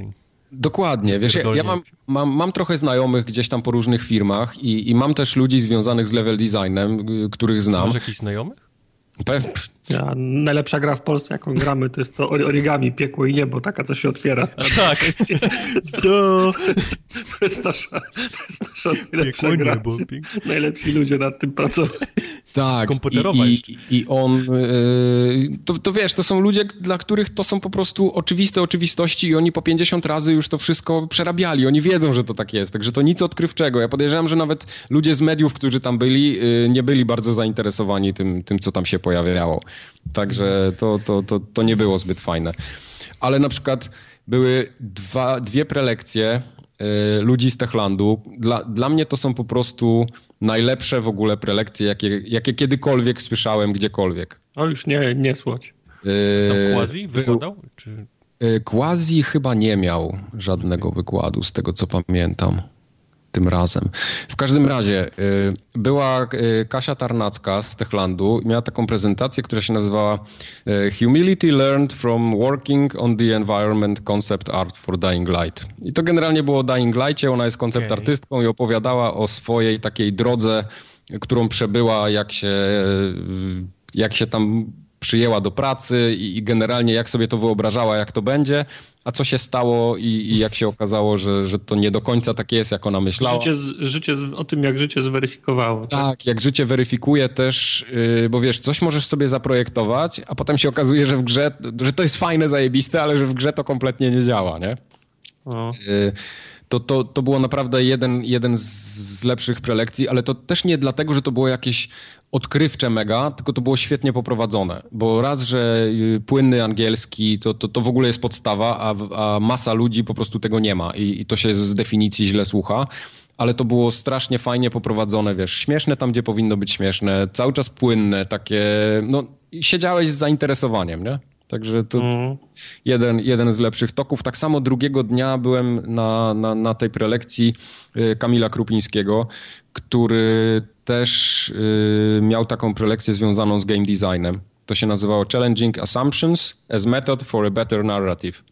[SPEAKER 1] Dokładnie, wiesz, ja, ja mam, mam, mam trochę znajomych gdzieś tam po różnych firmach i, i mam też ludzi związanych z level designem, y, których znam.
[SPEAKER 3] Masz jakichś znajomych?
[SPEAKER 1] Pe-
[SPEAKER 2] Ja, najlepsza gra w Polsce, jaką gramy, to jest to ori- origami, piekło i niebo, taka, co się otwiera. <laughs>
[SPEAKER 3] Tak.
[SPEAKER 2] To jest nasza, to jest nasza najlepsza
[SPEAKER 3] Piekło
[SPEAKER 2] gra.
[SPEAKER 3] niebo,
[SPEAKER 2] Najlepsi ludzie nad tym pracują.
[SPEAKER 1] Tak.
[SPEAKER 3] Komputerowa
[SPEAKER 1] i, i, I on, yy, to, to wiesz, to są ludzie, dla których to są po prostu oczywiste oczywistości i oni po 50 razy już to wszystko przerabiali. Oni wiedzą, że to tak jest, także to nic odkrywczego. Ja podejrzewam, że nawet ludzie z mediów, którzy tam byli, yy, nie byli bardzo zainteresowani tym, tym co tam się pojawiało. Także to, to, to, to nie było zbyt fajne. Ale na przykład były dwa, dwie prelekcje y, ludzi z Techlandu. Dla, dla mnie to są po prostu najlepsze w ogóle prelekcje, jakie, jakie kiedykolwiek słyszałem gdziekolwiek.
[SPEAKER 2] O, już nie, nie słoć.
[SPEAKER 1] Y,
[SPEAKER 3] Tam Quasi wykładał? Czy...
[SPEAKER 1] y, Quasi chyba nie miał żadnego wykładu, z tego co pamiętam. Tym razem. W każdym razie y, była y, Kasia Tarnacka z Techlandu i miała taką prezentację, która się nazywała y, Humility Learned from Working on the Environment Concept Art for Dying Light. I to generalnie było o Dying Lightie, ona jest koncept
[SPEAKER 3] Okej.
[SPEAKER 1] artystką i opowiadała o swojej takiej drodze, którą przebyła, jak się, jak się tam przyjęła do pracy i, i generalnie jak sobie to wyobrażała, jak to będzie, a co się stało i, i jak się okazało, że, że to nie do końca takie jest, jak ona myślała.
[SPEAKER 2] Życie, z, życie z, o tym, jak życie zweryfikowało.
[SPEAKER 1] Tak, jak życie weryfikuje też, yy, bo wiesz, coś możesz sobie zaprojektować, a potem się okazuje, że w grze, że to jest fajne, zajebiste, ale że w grze to kompletnie nie działa, nie?
[SPEAKER 2] O.
[SPEAKER 1] Y, to, to, to było naprawdę jeden, jeden z lepszych prelekcji, ale to też nie dlatego, że to było jakieś odkrywcze mega, tylko to było świetnie poprowadzone, bo raz, że y, płynny angielski to, to, to w ogóle jest podstawa, a, a masa ludzi po prostu tego nie ma i, i to się z definicji źle słucha. Ale to było strasznie fajnie poprowadzone, wiesz, śmieszne tam, gdzie powinno być śmieszne, cały czas płynne, takie, no, siedziałeś z zainteresowaniem, nie? Także to,
[SPEAKER 2] Mm.
[SPEAKER 1] jeden, jeden z lepszych toków. Tak samo drugiego dnia byłem na, na, na tej prelekcji y, Kamila Krupińskiego, który też y, miał taką prelekcję związaną z game designem. To się nazywało Challenging Assumptions as Method for a Better Narrative.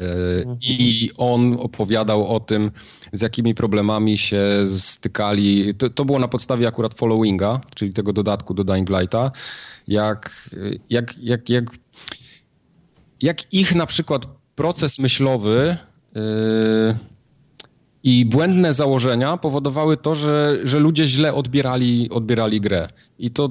[SPEAKER 1] Y, I on opowiadał o tym, z jakimi problemami się stykali. To, to było na podstawie akurat followinga, czyli tego dodatku do Dying Lighta, jak, jak, jak, jak, jak ich na przykład proces myślowy yy, i błędne założenia powodowały to, że, że ludzie źle odbierali, odbierali grę. I to,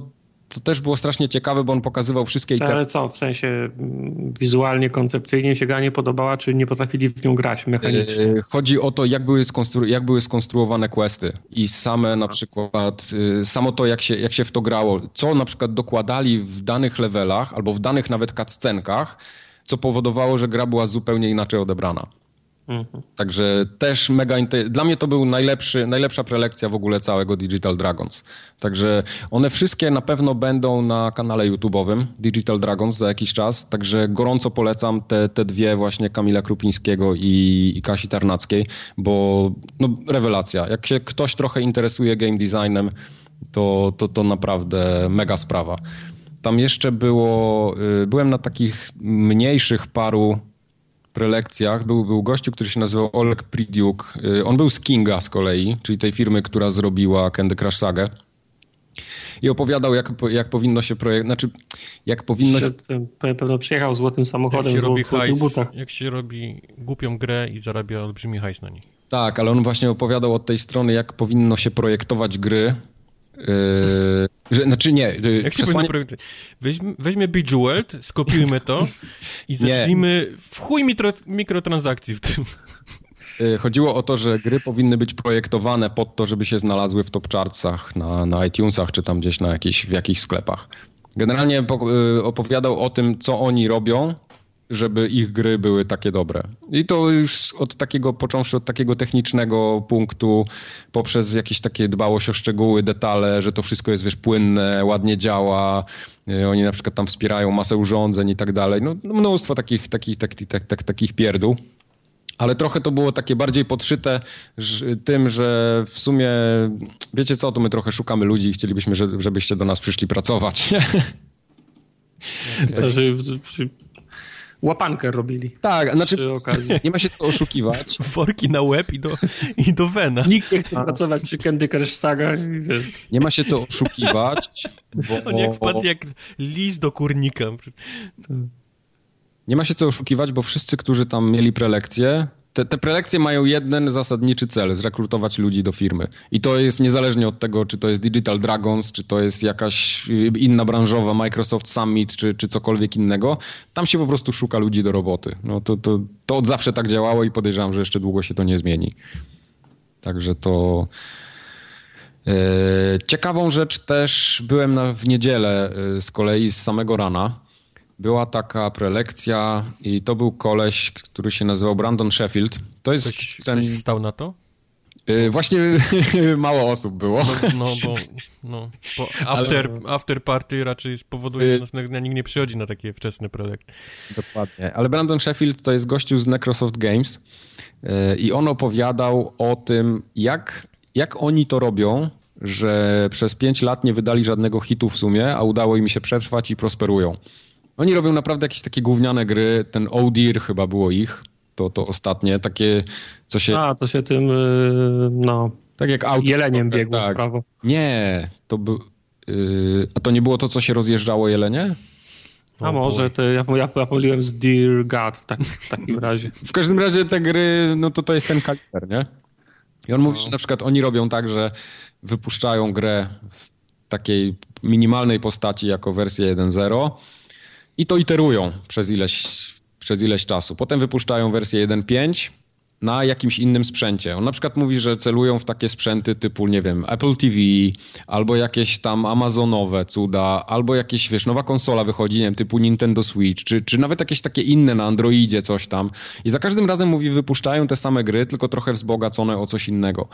[SPEAKER 1] to też było strasznie ciekawe, bo on pokazywał wszystkie
[SPEAKER 2] Ale co, w sensie mm, wizualnie, koncepcyjnie się gra nie podobała, czy nie potrafili w nią grać mechanicznie?
[SPEAKER 1] Yy, Chodzi o to, jak były, skonstru- jak były skonstruowane questy i same na przykład, yy, samo to, jak się, jak się w to grało, co na przykład dokładali w danych levelach albo w danych nawet cutscenkach, co powodowało, że gra była zupełnie inaczej odebrana.
[SPEAKER 2] Mhm.
[SPEAKER 1] Także też mega. Dla mnie to był najlepszy, najlepsza prelekcja w ogóle całego Digital Dragons. Także one wszystkie na pewno będą na kanale YouTube'owym Digital Dragons za jakiś czas. Także gorąco polecam te, te dwie właśnie Kamila Krupińskiego i, i Kasi Tarnackiej, bo no, rewelacja. Jak się ktoś trochę interesuje game designem, to, to, to naprawdę mega sprawa. Tam jeszcze było, y, byłem na takich mniejszych paru prelekcjach był, był gościu, który się nazywał Oleg Pridiuk. Y, On był z Kinga z kolei, czyli tej firmy, która zrobiła Candy Crush Sagę. I opowiadał, jak, jak powinno się projekt... Znaczy, jak powinno się...
[SPEAKER 2] Pe- Pewno przyjechał złotym
[SPEAKER 3] Jak
[SPEAKER 2] samochodem
[SPEAKER 3] się
[SPEAKER 2] w
[SPEAKER 3] robi hajs,
[SPEAKER 2] butach.
[SPEAKER 3] jak się robi głupią grę i zarabia olbrzymi hajs na niej.
[SPEAKER 1] Tak, ale on właśnie opowiadał od tej strony, jak powinno się projektować gry. Yy, że, znaczy nie, yy,
[SPEAKER 3] Jak się
[SPEAKER 1] przesłanie-
[SPEAKER 3] projektować? Weźmy, weźmy Bejeweled, skopiujmy to i zacznijmy w chuj mitro, mikrotransakcji w tym.
[SPEAKER 1] Y, Chodziło o to, że gry powinny być projektowane pod to, żeby się znalazły w top chartsach na, na iTunesach czy tam gdzieś na jakichś, w jakichś sklepach. Generalnie po, y, opowiadał o tym, co oni robią, żeby ich gry były takie dobre. I to już od takiego, począwszy od takiego technicznego punktu, poprzez jakieś takie dbałość o szczegóły, detale, że to wszystko jest, wiesz, płynne, ładnie działa. Y, Oni na przykład tam wspierają masę urządzeń i tak dalej. No, no mnóstwo takich, takich, takich, tak, tak, takich pierdół. Ale trochę to było takie bardziej podszyte tym, że w sumie, wiecie co, to my trochę szukamy ludzi i chcielibyśmy, że, żebyście do nas przyszli pracować. <laughs>
[SPEAKER 2] Co, że, łapankę robili
[SPEAKER 1] Tak, znaczy
[SPEAKER 2] przy okazji. <laughs>
[SPEAKER 1] nie ma się co oszukiwać. <laughs>
[SPEAKER 3] Worki na łeb i do, i do wena.
[SPEAKER 2] Nikt nie chce pracować przy Candy Crush Saga wiesz.
[SPEAKER 1] Nie ma się co oszukiwać, bo... <laughs>
[SPEAKER 3] On jak wpadł jak lis do kurnika.
[SPEAKER 1] Nie ma się co oszukiwać, bo wszyscy, którzy tam mieli prelekcje, te, te prelekcje mają jeden zasadniczy cel, zrekrutować ludzi do firmy. I to jest niezależnie od tego, czy to jest Digital Dragons, czy to jest jakaś y, inna branżowa, Microsoft Summit, czy, czy cokolwiek innego. Tam się po prostu szuka ludzi do roboty. No to, to, to od zawsze tak działało i podejrzewam, że jeszcze długo się to nie zmieni. Także to... e, Ciekawą rzecz też byłem na, w niedzielę e, z kolei z samego rana. Była taka prelekcja i to był koleś, który się nazywał Brandon Sheffield. To jest
[SPEAKER 3] Ktoś,
[SPEAKER 1] ten...
[SPEAKER 3] ktoś stał na to?
[SPEAKER 1] e, Właśnie <laughs> mało osób było.
[SPEAKER 3] No, no bo no, bo <laughs> after, after party raczej spowoduje, że następnego dnia nikt nie przychodzi na takie wczesne projekty.
[SPEAKER 1] Dokładnie. Ale Brandon Sheffield to jest gościu z Microsoft Games e, i on opowiadał o tym, jak, jak oni to robią, że przez 5 lat nie wydali żadnego hitu w sumie, a udało im się przetrwać i prosperują. Oni robią naprawdę jakieś takie gówniane gry. Ten Odir chyba było ich, to, to ostatnie, takie, co się...
[SPEAKER 2] A, to się tym, y, no,
[SPEAKER 1] tak jak auto.
[SPEAKER 2] jeleniem biegło w
[SPEAKER 1] tak.
[SPEAKER 2] prawo.
[SPEAKER 1] Nie, to był... Yy, a to nie było to, co się rozjeżdżało jelenie?
[SPEAKER 2] A może to ja, ja, ja pomyliłem z Dear God w, tak, w takim razie.
[SPEAKER 1] W każdym razie te gry, no to to jest ten kaliber, nie? I on mówi, że na przykład oni robią tak, że wypuszczają grę w takiej minimalnej postaci jako wersję 1.0 i to iterują przez ileś, przez ileś czasu. Potem wypuszczają wersję 1.5 na jakimś innym sprzęcie. On na przykład mówi, że celują w takie sprzęty typu, nie wiem, Apple TV, albo jakieś tam Amazonowe cuda, albo jakieś, wiesz, nowa konsola wychodzi, nie wiem, typu Nintendo Switch, czy, czy nawet jakieś takie inne na Androidzie, coś tam. I za każdym razem mówi, wypuszczają te same gry, tylko trochę wzbogacone o coś innego.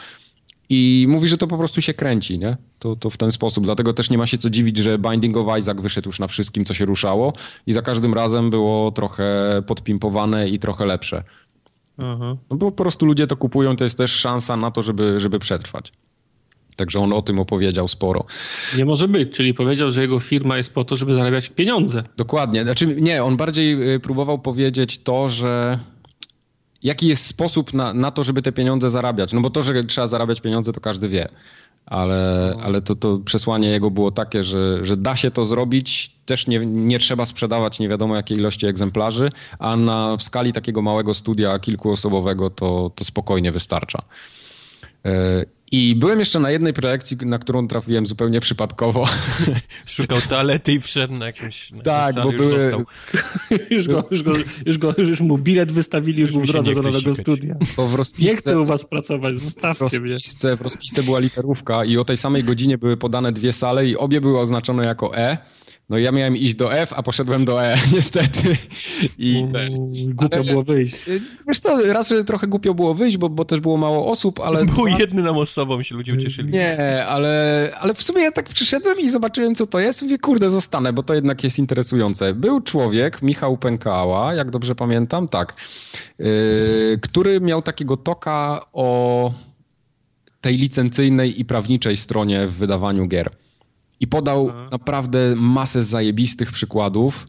[SPEAKER 1] I mówi, że to po prostu się kręci, nie? To, to w ten sposób. Dlatego też nie ma się co dziwić, że Binding of Isaac wyszedł już na wszystkim, co się ruszało i za każdym razem było trochę podpimpowane i trochę lepsze.
[SPEAKER 2] Aha.
[SPEAKER 1] No bo po prostu ludzie to kupują, to jest też szansa na to, żeby, żeby przetrwać. Także on o tym opowiedział sporo.
[SPEAKER 2] Nie może być, czyli powiedział, że jego firma jest po to, żeby zarabiać pieniądze.
[SPEAKER 1] Dokładnie. Znaczy, nie, on bardziej y, próbował powiedzieć to, że jaki jest sposób na, na to, żeby te pieniądze zarabiać. No bo to, że trzeba zarabiać pieniądze, to każdy wie. Ale, ale to, to przesłanie jego było takie, że, że da się to zrobić, też nie, nie trzeba sprzedawać nie wiadomo jakiej ilości egzemplarzy, a na, w skali takiego małego studia kilkuosobowego to, to spokojnie wystarcza. I byłem jeszcze na jednej prelekcji, na którą trafiłem zupełnie przypadkowo. <laughs>
[SPEAKER 3] Szukał toalety i wszedł na jakąś na
[SPEAKER 1] Tak, bo
[SPEAKER 3] już
[SPEAKER 1] były-. <laughs>
[SPEAKER 2] Już, go, już, go, już, go, już mu bilet wystawili, już,
[SPEAKER 3] Już
[SPEAKER 2] był w drodze
[SPEAKER 3] nie
[SPEAKER 2] do nowego studia.
[SPEAKER 1] Bo w
[SPEAKER 2] Nie
[SPEAKER 1] rozpisce,
[SPEAKER 2] chcę u was pracować,
[SPEAKER 1] w
[SPEAKER 2] zostawcie mnie.
[SPEAKER 1] rozpisce, w rozpisce była literówka i o tej samej godzinie były podane dwie sale i obie były oznaczone jako E. No ja miałem iść do F, a poszedłem do E, <laughs> niestety. I ten.
[SPEAKER 2] Uj, Głupio
[SPEAKER 1] Ale-
[SPEAKER 2] było wyjść.
[SPEAKER 1] Y, Wiesz co, raz, że trochę głupio było wyjść, bo, bo też było mało osób, ale...
[SPEAKER 3] Był jednym osobą się ludzie ucieszyli.
[SPEAKER 1] Nie, ale, ale w sumie ja tak przyszedłem i zobaczyłem, co to jest. Mówię, kurde, zostanę, bo to jednak jest interesujące. Był człowiek, Michał Pękała, jak dobrze pamiętam, tak, yy, który miał takiego toka o tej licencyjnej i prawniczej stronie w wydawaniu gier. I podał naprawdę masę zajebistych przykładów,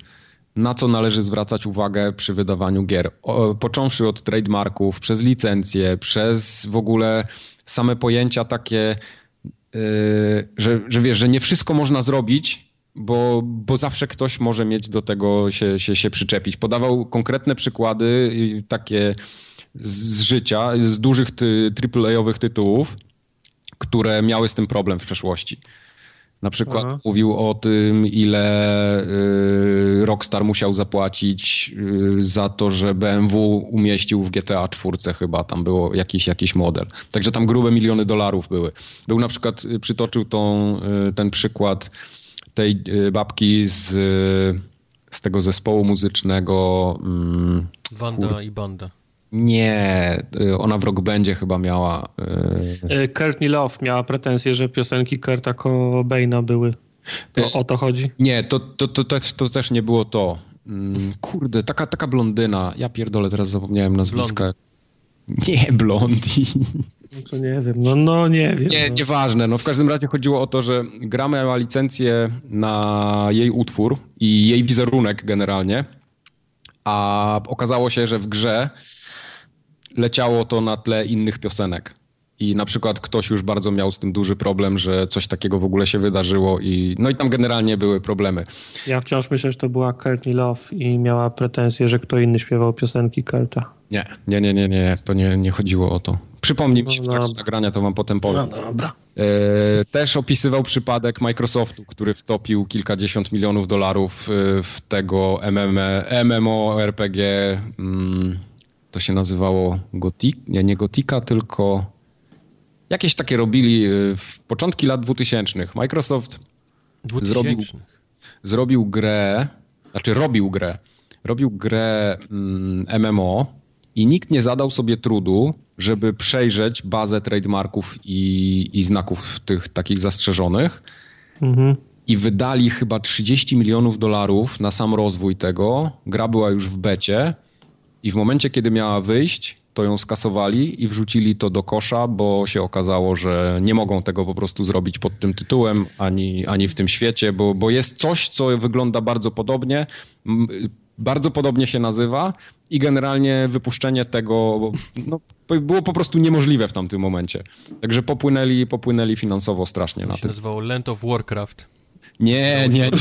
[SPEAKER 1] na co należy zwracać uwagę przy wydawaniu gier. O, począwszy od trademarków, przez licencje, przez w ogóle same pojęcia takie, yy, że, że wiesz, że nie wszystko można zrobić, bo, bo zawsze ktoś może mieć do tego się, się, się przyczepić. Podawał konkretne przykłady yy, takie z życia, z dużych ty, AAA-owych tytułów, które miały z tym problem w przeszłości. Na przykład
[SPEAKER 2] Aha.
[SPEAKER 1] mówił o tym, ile y, Rockstar musiał zapłacić y, za to, że BMW umieścił w GTA 4 chyba, tam było jakiś, jakiś model. Także tam grube miliony dolarów były. Był na przykład, y, przytoczył tą, y, ten przykład tej y, babki z, y, z tego zespołu muzycznego. Mm,
[SPEAKER 3] Wanda i banda.
[SPEAKER 1] Nie, y, ona w Rock Bandzie chyba miała. y,
[SPEAKER 2] E, Courtney Love miała pretensje, że piosenki Kurta Cobaina były. To, o to chodzi?
[SPEAKER 1] Nie, to, to, to, też, to też nie było to. Mm, Kurde, taka, taka blondyna. Ja pierdolę, teraz zapomniałem nazwiska. Nie, blondi.
[SPEAKER 2] No to nie wiem, no, no nie wiem.
[SPEAKER 1] Nie,
[SPEAKER 2] no.
[SPEAKER 1] nieważne. No w każdym razie chodziło o to, że gra miała licencję na jej utwór i jej wizerunek generalnie. a okazało się, że w grze leciało to na tle innych piosenek. I na przykład ktoś już bardzo miał z tym duży problem, że coś takiego w ogóle się wydarzyło i no i tam generalnie były problemy.
[SPEAKER 2] Ja wciąż myślę, że to była Courtney Love i miała pretensje, że kto inny śpiewał piosenki Kurta.
[SPEAKER 1] Nie, nie, nie, nie, nie, to nie, nie chodziło o to. Przypomnij mi się w
[SPEAKER 2] No
[SPEAKER 1] trakcie
[SPEAKER 2] dobra.
[SPEAKER 1] nagrania, to wam potem powiem.
[SPEAKER 2] dobra.
[SPEAKER 1] E, też opisywał przypadek Microsoftu, który wtopił kilkadziesiąt milionów dolarów e, w tego MM, MMORPG. Mm, to się nazywało Gothic? Nie, nie Gotika, tylko jakieś takie robili e, w początki lat 2000. Microsoft Zrobił-
[SPEAKER 3] 2000.
[SPEAKER 1] zrobił grę, znaczy robił grę, robił grę mm, MMO i nikt nie zadał sobie trudu, żeby przejrzeć bazę trademarków i, i znaków tych takich zastrzeżonych
[SPEAKER 2] Mhm.
[SPEAKER 1] i wydali chyba 30 milionów dolarów na sam rozwój tego. Gra była już w becie i w momencie, kiedy miała wyjść, to ją skasowali i wrzucili to do kosza, bo się okazało, że nie mogą tego po prostu zrobić pod tym tytułem, ani, ani w tym świecie, bo, bo jest coś, co wygląda bardzo podobnie, bardzo podobnie się nazywa i generalnie wypuszczenie tego no, było po prostu niemożliwe w tamtym momencie. Także popłynęli, popłynęli finansowo strasznie na
[SPEAKER 3] To się
[SPEAKER 1] tym.
[SPEAKER 3] nazywało Land of Warcraft.
[SPEAKER 1] Nie, nie. nie. <laughs>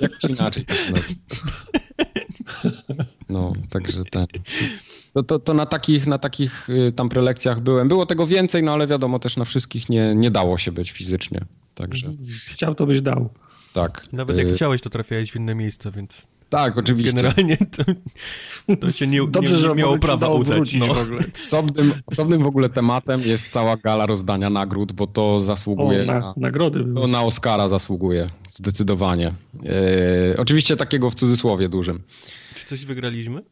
[SPEAKER 1] Jakoś inaczej to się nazywa. No, także ten. To, to, to na takich, na takich y, tam prelekcjach byłem. Było tego więcej, no ale wiadomo, też na wszystkich nie, nie dało się być fizycznie. Także
[SPEAKER 2] Chciał, to byś dał.
[SPEAKER 1] tak.
[SPEAKER 3] Nawet jak
[SPEAKER 1] Y,
[SPEAKER 3] chciałeś, to trafiałeś w inne miejsca, więc
[SPEAKER 1] Tak, oczywiście.
[SPEAKER 3] generalnie to, to się nie,
[SPEAKER 2] Dobrze,
[SPEAKER 3] nie,
[SPEAKER 2] że
[SPEAKER 3] nie miało
[SPEAKER 2] może ci
[SPEAKER 3] prawa udać. No.
[SPEAKER 2] w ogóle.
[SPEAKER 1] Osobnym, osobnym w ogóle tematem jest cała gala rozdania nagród, bo to
[SPEAKER 2] O,
[SPEAKER 1] zasługuje
[SPEAKER 2] na,
[SPEAKER 1] na,
[SPEAKER 2] nagrody.
[SPEAKER 1] To na Oscara zasługuje, zdecydowanie. E, oczywiście takiego w cudzysłowie dużym.
[SPEAKER 3] Czy coś wygraliśmy?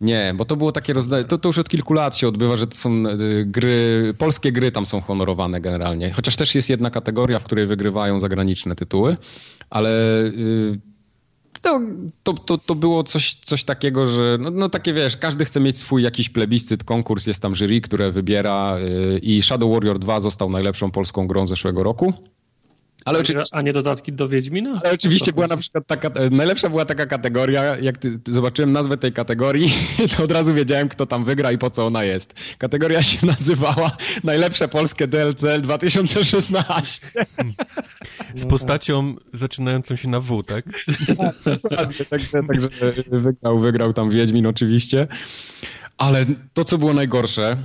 [SPEAKER 1] Nie, bo to było takie rozdanie, to, to już od kilku lat się odbywa, że to są e, gry, polskie gry tam są honorowane generalnie. Chociaż też jest jedna kategoria, w której wygrywają zagraniczne tytuły, ale y, to, to, to, to było coś, coś takiego, że no, no takie wiesz, każdy chce mieć swój jakiś plebiscyt, konkurs, jest tam jury, które wybiera y, i Shadow Warrior 2 został najlepszą polską grą zeszłego roku. Ale oczywiście...
[SPEAKER 2] A nie dodatki do Wiedźmina?
[SPEAKER 1] Ale oczywiście była na przykład taka, najlepsza była taka kategoria, jak ty, ty zobaczyłem nazwę tej kategorii, <laughs> to od razu wiedziałem, kto tam wygra i po co ona jest. Kategoria się <laughs> nazywała Najlepsze polskie DLC 2016.
[SPEAKER 3] Z postacią zaczynającą się na W, tak?
[SPEAKER 1] Także, także, także wygrał, wygrał tam Wiedźmin oczywiście. Ale to, co było najgorsze,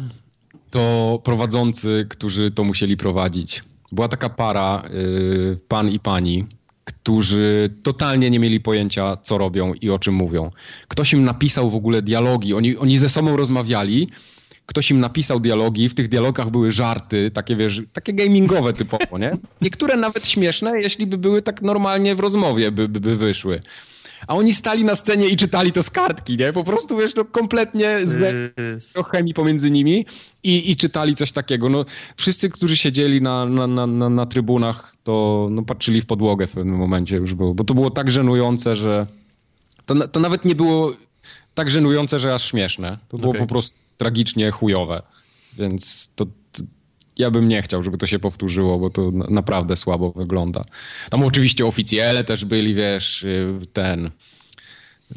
[SPEAKER 1] to prowadzący, którzy to musieli prowadzić. Była taka para, y, pan i pani, którzy totalnie nie mieli pojęcia, co robią i o czym mówią. Ktoś im napisał w ogóle dialogi, oni, oni ze sobą rozmawiali, ktoś im napisał dialogi, w tych dialogach były żarty, takie wiesz, takie gamingowe typowo, nie? Niektóre nawet śmieszne, jeśli by były tak normalnie w rozmowie, by, by, by wyszły. A oni stali na scenie i czytali to z kartki, nie? Po prostu, wiesz, no kompletnie ze
[SPEAKER 2] Yy,
[SPEAKER 1] z chemii pomiędzy nimi i, i czytali coś takiego. No, wszyscy, którzy siedzieli na, na, na, na, na trybunach, to no, patrzyli w podłogę w pewnym momencie już było, bo to było tak żenujące, że to, to nawet nie było tak żenujące, że aż śmieszne. To było
[SPEAKER 3] Okej.
[SPEAKER 1] po prostu tragicznie chujowe. Więc to, to ja bym nie chciał, żeby to się powtórzyło, bo to na, naprawdę słabo wygląda. Tam oczywiście oficjele też byli, wiesz, y, ten...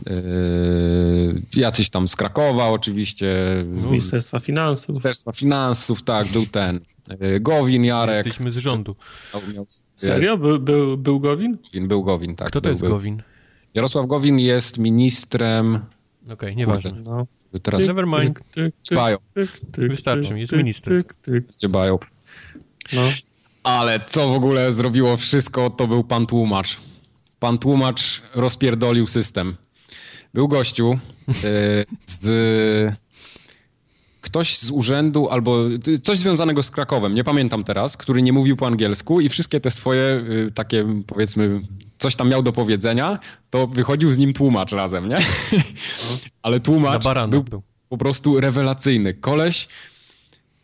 [SPEAKER 1] Yy, jacyś tam z Krakowa oczywiście,
[SPEAKER 2] z
[SPEAKER 1] z
[SPEAKER 2] Ministerstwa Finansów.
[SPEAKER 1] Ministerstwa Finansów, tak, był ten yy, Gowin Jarek.
[SPEAKER 3] Jesteśmy z rządu.
[SPEAKER 1] Miał,
[SPEAKER 2] Serio? Był, był, był Gowin?
[SPEAKER 1] Gowin, był Gowin, tak.
[SPEAKER 3] Kto to
[SPEAKER 1] był,
[SPEAKER 3] jest
[SPEAKER 1] był.
[SPEAKER 3] Gowin?
[SPEAKER 1] Jarosław Gowin jest ministrem,
[SPEAKER 3] Okej, nieważne.
[SPEAKER 2] No.
[SPEAKER 1] Teraz
[SPEAKER 3] Never mind.
[SPEAKER 2] Tyk, tyk,
[SPEAKER 1] dbają,
[SPEAKER 3] Wystarczy mi, jest minister.
[SPEAKER 1] dbają.
[SPEAKER 2] No.
[SPEAKER 1] Ale co w ogóle zrobiło wszystko, to był pan tłumacz. Pan tłumacz rozpierdolił system. Był gościu yy, z... Ktoś z urzędu albo coś związanego z Krakowem, nie pamiętam teraz, który nie mówił po angielsku i wszystkie te swoje y, takie powiedzmy coś tam miał do powiedzenia, to wychodził z nim tłumacz razem, nie? <laughs> Ale tłumacz był
[SPEAKER 3] był.
[SPEAKER 1] po prostu rewelacyjny. Koleś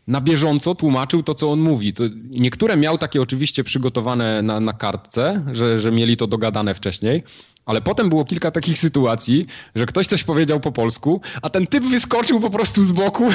[SPEAKER 1] na bieżąco tłumaczył to, co on mówi. To niektóre miał takie oczywiście przygotowane na, na kartce, że, że mieli to dogadane wcześniej, Ale potem było kilka takich sytuacji, że ktoś coś powiedział po polsku, a ten typ wyskoczył po prostu z boku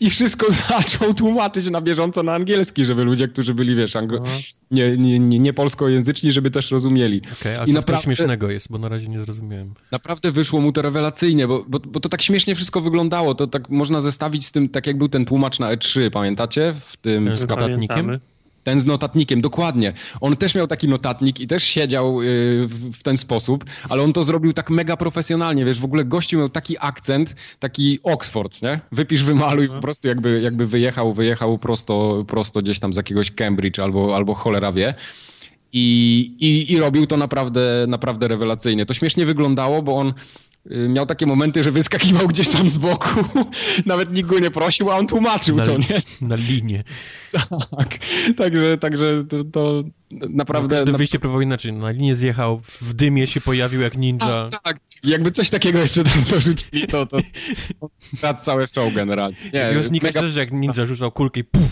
[SPEAKER 1] i wszystko <laughs> zaczął tłumaczyć na bieżąco na angielski, żeby ludzie, którzy byli, wiesz, anglo- nie, nie, nie, nie polskojęzyczni, żeby też rozumieli.
[SPEAKER 3] Okej, a
[SPEAKER 1] I naprawdę-
[SPEAKER 3] śmiesznego jest, bo na razie nie zrozumiałem.
[SPEAKER 1] Naprawdę wyszło mu to rewelacyjnie, bo, bo, bo to tak śmiesznie wszystko wyglądało. To tak można zestawić z tym, tak jak był ten tłumacz na E3, pamiętacie? W tym w
[SPEAKER 3] z notatnikiem?
[SPEAKER 2] Pamiętamy.
[SPEAKER 1] Ten z notatnikiem, dokładnie. On też miał taki notatnik i też siedział y, w, w ten sposób, ale on to zrobił tak mega profesjonalnie, wiesz, w ogóle gościu miał taki akcent, taki Oxford, nie? Wypisz, wymaluj, po prostu jakby, jakby wyjechał, wyjechał prosto, prosto gdzieś tam z jakiegoś Cambridge albo, albo cholera wie. I, i, I robił to naprawdę, naprawdę rewelacyjnie. To śmiesznie wyglądało, bo on miał takie momenty, że wyskakiwał gdzieś tam z boku, <laughs> nawet nikt go nie prosił, a on tłumaczył
[SPEAKER 3] Na,
[SPEAKER 1] to, nie? <laughs>
[SPEAKER 3] na linię.
[SPEAKER 1] Tak, także, także to, to naprawdę...
[SPEAKER 3] Każde
[SPEAKER 1] na-
[SPEAKER 3] wyjście próbował inaczej. Na linię zjechał, w dymie się pojawił jak ninja.
[SPEAKER 1] tak, tak, jakby coś takiego jeszcze tam <laughs> dorzucili, to, to, to strat całe show generalnie. Nie,
[SPEAKER 3] Jego znikać
[SPEAKER 1] mega,
[SPEAKER 3] też, że jak ninja rzucał kulkę i puf.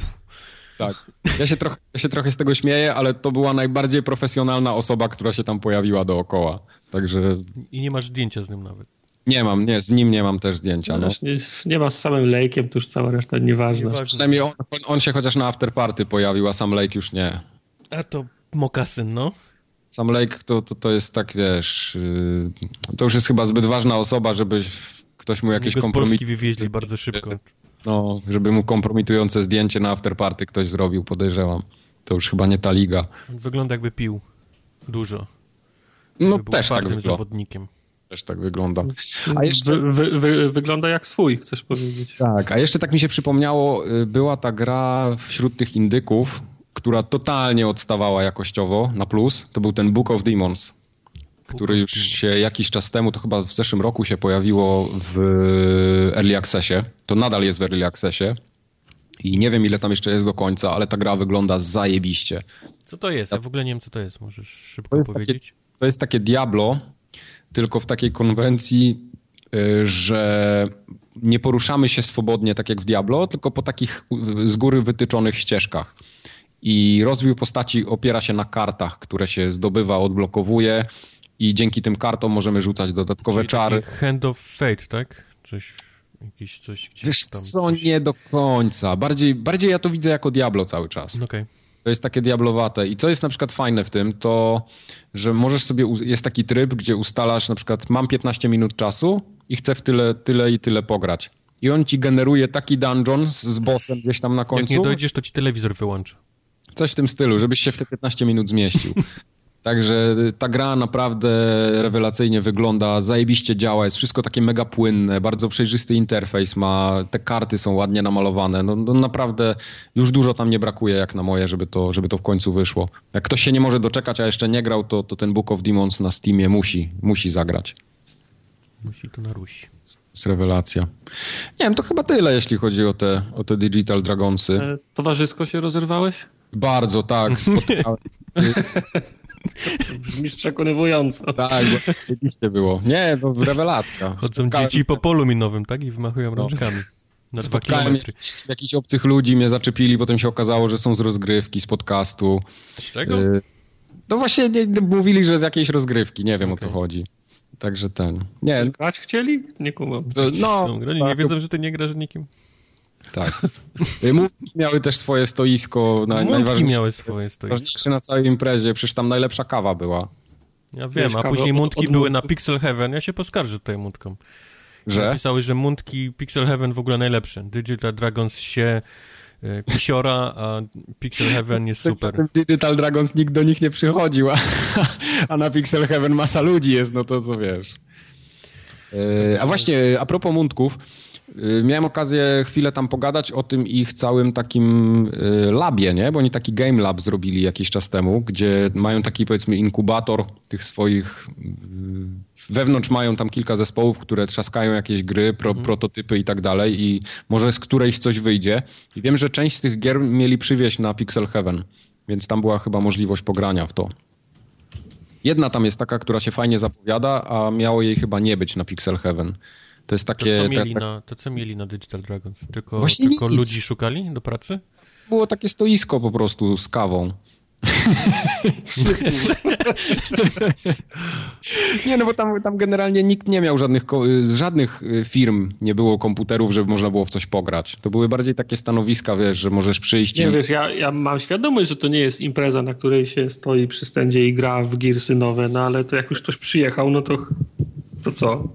[SPEAKER 1] tak. Ja się, trochę, ja się trochę z tego śmieję, ale to była najbardziej profesjonalna osoba, która się tam pojawiła dookoła. Także
[SPEAKER 3] I nie masz zdjęcia z nim nawet.
[SPEAKER 1] nie mam, nie, z nim nie mam też zdjęcia. No.
[SPEAKER 2] Nie, nie ma z samym lejkiem, to już cała reszta nieważna.
[SPEAKER 3] Nieważne.
[SPEAKER 1] Przynajmniej on, on się chociaż na afterparty pojawił, a sam Lake już nie.
[SPEAKER 3] A to mokasyn, no.
[SPEAKER 1] Sam Lake to, to, to jest tak, wiesz, yy, to już jest chyba zbyt ważna osoba, żeby ktoś mu jakieś
[SPEAKER 3] Jego z
[SPEAKER 1] kompromit...
[SPEAKER 3] Polski wywieźli bardzo szybko.
[SPEAKER 1] No, żeby mu kompromitujące zdjęcie na afterparty ktoś zrobił, podejrzewam. To już chyba nie ta liga.
[SPEAKER 3] Wygląda jakby pił. Dużo.
[SPEAKER 1] No też tak, wygląda,
[SPEAKER 3] zawodnikiem.
[SPEAKER 1] też tak wygląda. A jeszcze,
[SPEAKER 2] Wy, wy, wy, wygląda jak swój, chcesz powiedzieć.
[SPEAKER 1] tak, a jeszcze tak mi się przypomniało, y, była ta gra wśród tych indyków, która totalnie odstawała jakościowo na plus. To był ten Book of Demons, który już się jakiś czas temu, to chyba w zeszłym roku się pojawiło w Early Accessie. To nadal jest w Early Accessie. I nie wiem, ile tam jeszcze jest do końca, ale ta gra wygląda zajebiście.
[SPEAKER 3] Co to jest? Ja w ogóle nie wiem, co to jest. Możesz szybko
[SPEAKER 1] jest takie-
[SPEAKER 3] powiedzieć?
[SPEAKER 1] To jest takie Diablo, tylko w takiej konwencji, y, że nie poruszamy się swobodnie tak jak w Diablo, tylko po takich y, z góry wytyczonych ścieżkach. I rozwój postaci opiera się na kartach, które się zdobywa, odblokowuje i dzięki tym kartom możemy rzucać dodatkowe
[SPEAKER 3] Czyli
[SPEAKER 1] czary.
[SPEAKER 3] Hand of Fate, tak? Coś, jakiś coś gdzieś
[SPEAKER 1] Wiesz
[SPEAKER 3] tam.
[SPEAKER 1] co,
[SPEAKER 3] coś-
[SPEAKER 1] nie do końca. Bardziej, bardziej ja to widzę jako Diablo cały czas.
[SPEAKER 3] Okej.
[SPEAKER 1] To jest takie diablowate. I co jest na przykład fajne w tym, to że możesz sobie, jest taki tryb, gdzie ustalasz na przykład mam 15 minut czasu i chcę w tyle, tyle i tyle pograć. I on ci generuje taki dungeon z, z bossem gdzieś tam na
[SPEAKER 3] Jak
[SPEAKER 1] końcu.
[SPEAKER 3] nie dojdziesz, to ci telewizor wyłączy.
[SPEAKER 1] Coś w tym stylu, żebyś się w te 15 minut zmieścił. <laughs> Także ta gra naprawdę rewelacyjnie wygląda, zajebiście działa, jest wszystko takie mega płynne, bardzo przejrzysty interfejs ma, te karty są ładnie namalowane, no, no naprawdę już dużo tam nie brakuje jak na moje, żeby to, żeby to w końcu wyszło. Jak ktoś się nie może doczekać, a jeszcze nie grał, to, to ten Book of Demons na Steamie musi, musi zagrać.
[SPEAKER 3] Musi to na Rusi.
[SPEAKER 1] To jest rewelacja. Nie wiem, to chyba tyle, jeśli chodzi o te, o te Digital Dragonsy.
[SPEAKER 2] E, Towarzysko się rozerwałeś?
[SPEAKER 1] Bardzo, tak. <laughs> Spotkałem, <laughs>
[SPEAKER 2] Brzmisz przekonywująco.
[SPEAKER 1] tak, bo rzeczywiście było. Nie, to rewelacja.
[SPEAKER 3] Chodzą
[SPEAKER 1] Spotkałem-
[SPEAKER 3] dzieci po polu minowym, tak? I wymachują rączkami. Na dwa
[SPEAKER 1] Spotkałem
[SPEAKER 3] kilometry.
[SPEAKER 1] jakichś, obcych ludzi, mnie zaczepili, potem się okazało, że są z rozgrywki, z podcastu.
[SPEAKER 3] Z czego?
[SPEAKER 1] Y, No właśnie nie, mówili, że z jakiejś rozgrywki, nie wiem o co chodzi. Także ten. Nie,
[SPEAKER 2] Coś grać chcieli? Nie kumam.
[SPEAKER 1] no,
[SPEAKER 3] Są, Oni nie wiedzą, że ty nie grasz z nikim.
[SPEAKER 1] Tak. Y, Mówki miały też swoje stoisko, na,
[SPEAKER 3] miały swoje stoisko.
[SPEAKER 1] na całej imprezie, przecież tam najlepsza kawa była.
[SPEAKER 3] Ja wiem,
[SPEAKER 2] Wiesz,
[SPEAKER 3] a później mundki były na. Pixel Heaven. Ja się poskarżę tutaj mundkom.
[SPEAKER 1] Że?
[SPEAKER 3] Napisały, że mundki Pixel Heaven w ogóle najlepsze. Digital Dragons się e, pisiora, a Pixel Heaven jest <laughs> super.
[SPEAKER 1] Digital Dragons nikt do nich nie przychodził, a, <laughs> a na Pixel Heaven masa ludzi jest, no to co wiesz. E, A właśnie, a propos mundków, e, miałem okazję chwilę tam pogadać o tym ich całym takim e, labie, nie? Bo oni taki game lab zrobili jakiś czas temu, gdzie mają taki powiedzmy inkubator tych swoich... e, Wewnątrz mają tam kilka zespołów, które trzaskają jakieś gry, pro, prototypy i tak dalej i może z którejś coś wyjdzie. I wiem, że część z tych gier mieli przywieźć na Pixel Heaven, więc tam była chyba możliwość pogrania w to. Jedna tam jest taka, która się fajnie zapowiada, a miało jej chyba nie być na Pixel Heaven. To jest
[SPEAKER 3] To
[SPEAKER 1] takie...
[SPEAKER 3] co,
[SPEAKER 1] tak-
[SPEAKER 3] mieli
[SPEAKER 1] tak-
[SPEAKER 3] na, to co mieli na Digital Dragons? Tylko,
[SPEAKER 1] Właśnie
[SPEAKER 3] tylko
[SPEAKER 1] nic.
[SPEAKER 3] ludzi szukali do pracy?
[SPEAKER 1] Było takie stoisko po prostu z kawą. <laughs> Nie, no bo tam, tam generalnie nikt nie miał żadnych, z żadnych y, firm nie było komputerów, żeby można było w coś pograć. To były bardziej takie stanowiska, wiesz, że możesz przyjść
[SPEAKER 2] Nie
[SPEAKER 1] i...
[SPEAKER 2] wiesz, ja, ja mam świadomość, że to nie jest impreza, na której się stoi przy stędzie i gra w Gearsy nowe, no ale to jak już ktoś przyjechał, no to, to co?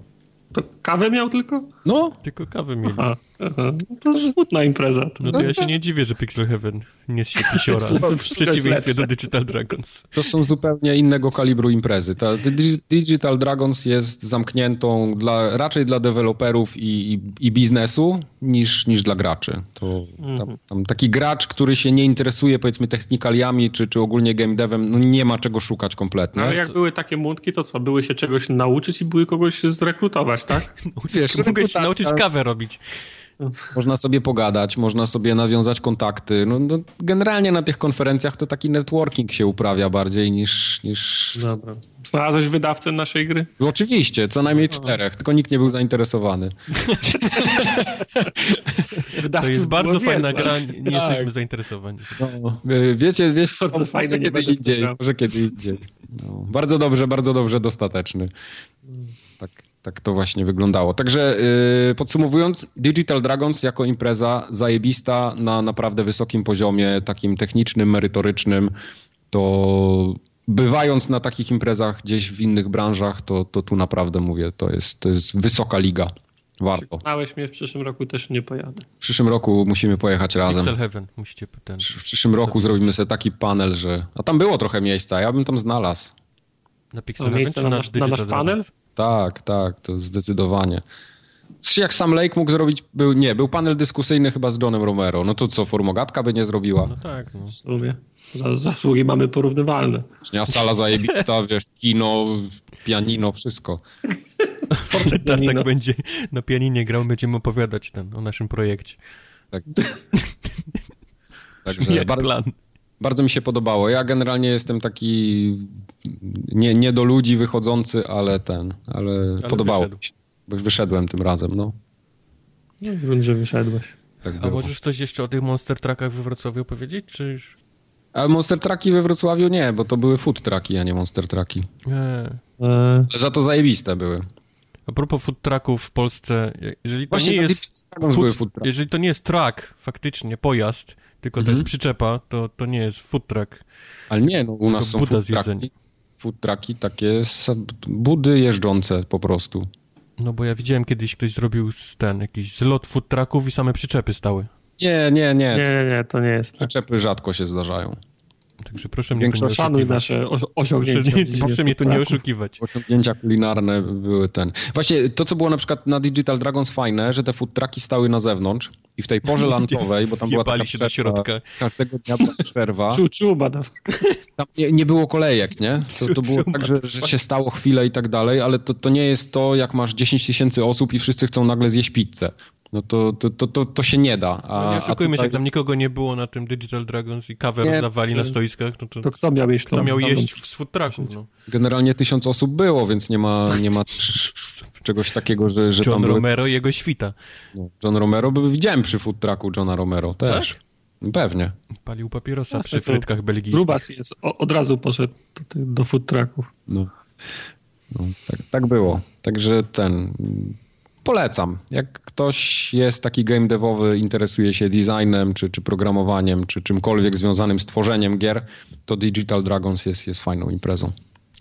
[SPEAKER 2] To kawę miał tylko?
[SPEAKER 1] No,
[SPEAKER 3] Tylko kawę mieli.
[SPEAKER 2] Aha, aha. To smutna impreza. To
[SPEAKER 3] No to ja się nie dziwię, że Pixel Heaven nie się <laughs> pisiora. W przeciwieństwie do Digital Dragons.
[SPEAKER 1] to są zupełnie innego kalibru imprezy. Ta Digi- Digital Dragons jest zamkniętą dla, raczej dla deweloperów i, i, i biznesu niż, niż dla graczy. To, tam, tam taki gracz, który się nie interesuje powiedzmy technikaliami czy, czy ogólnie game devem, no nie ma czego szukać kompletnie.
[SPEAKER 2] Ale jak były takie mundki, to co? Były się czegoś nauczyć i były kogoś zrekrutować, tak?
[SPEAKER 1] Wiesz,
[SPEAKER 3] Mogę się nauczyć kawę robić.
[SPEAKER 1] Można sobie pogadać, można sobie nawiązać kontakty. No, no, generalnie na tych konferencjach to taki networking się uprawia bardziej niż... niż...
[SPEAKER 2] Dobra. Znalazłeś wydawcę naszej gry?
[SPEAKER 1] No, oczywiście, co najmniej czterech, tylko nikt nie był zainteresowany. <laughs>
[SPEAKER 3] To jest bardzo fajna gra, nie
[SPEAKER 1] Tak.
[SPEAKER 3] jesteśmy zainteresowani.
[SPEAKER 1] No, y, wiecie, wiecie
[SPEAKER 2] Bardzo
[SPEAKER 1] może
[SPEAKER 2] fajny, nie
[SPEAKER 1] kiedy indziej, może kiedy indziej. No, bardzo dobrze, bardzo dobrze, dostateczny. Tak, tak to właśnie wyglądało. Także y, podsumowując, Digital Dragons jako impreza zajebista na naprawdę wysokim poziomie, takim technicznym, merytorycznym, to bywając na takich imprezach gdzieś w innych branżach, to, to tu naprawdę mówię, to jest, to jest wysoka liga. Warto.
[SPEAKER 2] Znałeś mnie, w przyszłym roku też nie pojadę.
[SPEAKER 1] W przyszłym roku musimy pojechać razem.
[SPEAKER 3] Pixel Heaven, musicie ten.
[SPEAKER 1] W przyszłym roku zrobimy sobie taki panel, że... A tam było trochę miejsca, ja bym tam znalazł.
[SPEAKER 3] Na
[SPEAKER 2] Co,
[SPEAKER 3] Pixel Heaven
[SPEAKER 2] na,
[SPEAKER 3] na,
[SPEAKER 2] nasz, panel?
[SPEAKER 1] Tak, tak, to zdecydowanie. Czy jak sam Lake mógł zrobić, był, nie, był panel dyskusyjny chyba z Johnem Romero. No to co, formogatka by nie zrobiła?
[SPEAKER 3] No tak, no.
[SPEAKER 2] Zasługi mamy porównywalne.
[SPEAKER 1] A sala zajebista, <laughs> wiesz, kino, pianino, wszystko.
[SPEAKER 3] Tartak <laughs>
[SPEAKER 2] Pianino.
[SPEAKER 3] będzie na pianinie grał, będziemy opowiadać ten, o naszym projekcie.
[SPEAKER 1] Tak. <laughs> Także
[SPEAKER 3] jak
[SPEAKER 1] bar-
[SPEAKER 3] plan.
[SPEAKER 1] Bardzo mi się podobało. Ja generalnie jestem taki nie, nie do ludzi wychodzący, ale ten, ale, podobało
[SPEAKER 3] wyszedł.
[SPEAKER 1] mi się. Bo wyszedłem tym razem, no.
[SPEAKER 2] Nie wiem, że wyszedłeś.
[SPEAKER 1] Tak
[SPEAKER 3] A
[SPEAKER 1] było.
[SPEAKER 3] możesz coś jeszcze o tych Monster Truckach we Wrocławiu powiedzieć, czy już...
[SPEAKER 1] A Monster Trucki we Wrocławiu nie, bo to były food trucki, a nie Monster Trucki.
[SPEAKER 3] Nie.
[SPEAKER 2] E,
[SPEAKER 1] Ale za to zajebiste były.
[SPEAKER 3] A propos food trucków w Polsce, jeżeli to
[SPEAKER 1] Właśnie
[SPEAKER 3] nie jest
[SPEAKER 1] food
[SPEAKER 3] jeżeli to nie jest truck, faktycznie pojazd, tylko to
[SPEAKER 1] Mhm.
[SPEAKER 3] jest przyczepa, to, to nie jest food truck.
[SPEAKER 1] Ale nie, no u nas
[SPEAKER 3] To
[SPEAKER 1] są food trucki. Food trucki takie budy jeżdżące po prostu.
[SPEAKER 3] No bo ja widziałem kiedyś ktoś zrobił ten jakiś zlot food trucków i same przyczepy stały.
[SPEAKER 1] Nie, nie, nie.
[SPEAKER 2] nie, nie, nie, to nie jest. Tak.
[SPEAKER 1] Przyczepy rzadko się zdarzają.
[SPEAKER 3] Także proszę mnie tu nie oszukiwać.
[SPEAKER 2] nasze os-
[SPEAKER 3] Proszę,
[SPEAKER 2] osiągnięcia. dziedzinie
[SPEAKER 3] proszę mnie tu nie oszukiwać.
[SPEAKER 1] Osiągnięcia kulinarne były ten. Właśnie to, co było na przykład na Digital Dragons fajne, że te food trucki stały na zewnątrz i w tej porze <laughs> lantowej, bo tam była taka
[SPEAKER 3] się do środka.
[SPEAKER 1] każdego dnia była <laughs> przerwa,
[SPEAKER 2] Czu, czu, badaw.
[SPEAKER 1] tam nie, nie było kolejek, nie? To, to było tak, że, że się stało chwilę i tak dalej, ale to, to nie jest to, jak masz 10 tysięcy osób i wszyscy chcą nagle zjeść pizzę. No to, to, to, to, to się nie da. A,
[SPEAKER 3] No nie oszukujmy się, jak tam nikogo nie było na tym Digital Dragons i kawę
[SPEAKER 1] Nie,
[SPEAKER 3] rozdawali na stoiskach, no to,
[SPEAKER 2] To kto miał jeść
[SPEAKER 3] kto
[SPEAKER 2] tą-
[SPEAKER 3] miał jeść food trucków? No.
[SPEAKER 1] Generalnie tysiąc osób było, więc nie ma, <laughs> nie ma czegoś takiego, że, że
[SPEAKER 3] John
[SPEAKER 1] tam były...
[SPEAKER 3] Romero i jego świta.
[SPEAKER 1] No, John Romero, by widziałem przy food trucku Johna Romero też.
[SPEAKER 3] Tak?
[SPEAKER 1] Pewnie.
[SPEAKER 3] Palił papierosa
[SPEAKER 2] Jasne,
[SPEAKER 3] przy
[SPEAKER 2] to
[SPEAKER 3] frytkach belgijskich.
[SPEAKER 2] Grubas jest, o, od razu poszedł do food trucków.
[SPEAKER 1] No. No, tak, tak było. Także ten... Polecam. Jak ktoś jest taki game devowy, interesuje się designem, czy, czy programowaniem, czy czymkolwiek związanym z tworzeniem gier, to Digital Dragons jest, jest fajną imprezą.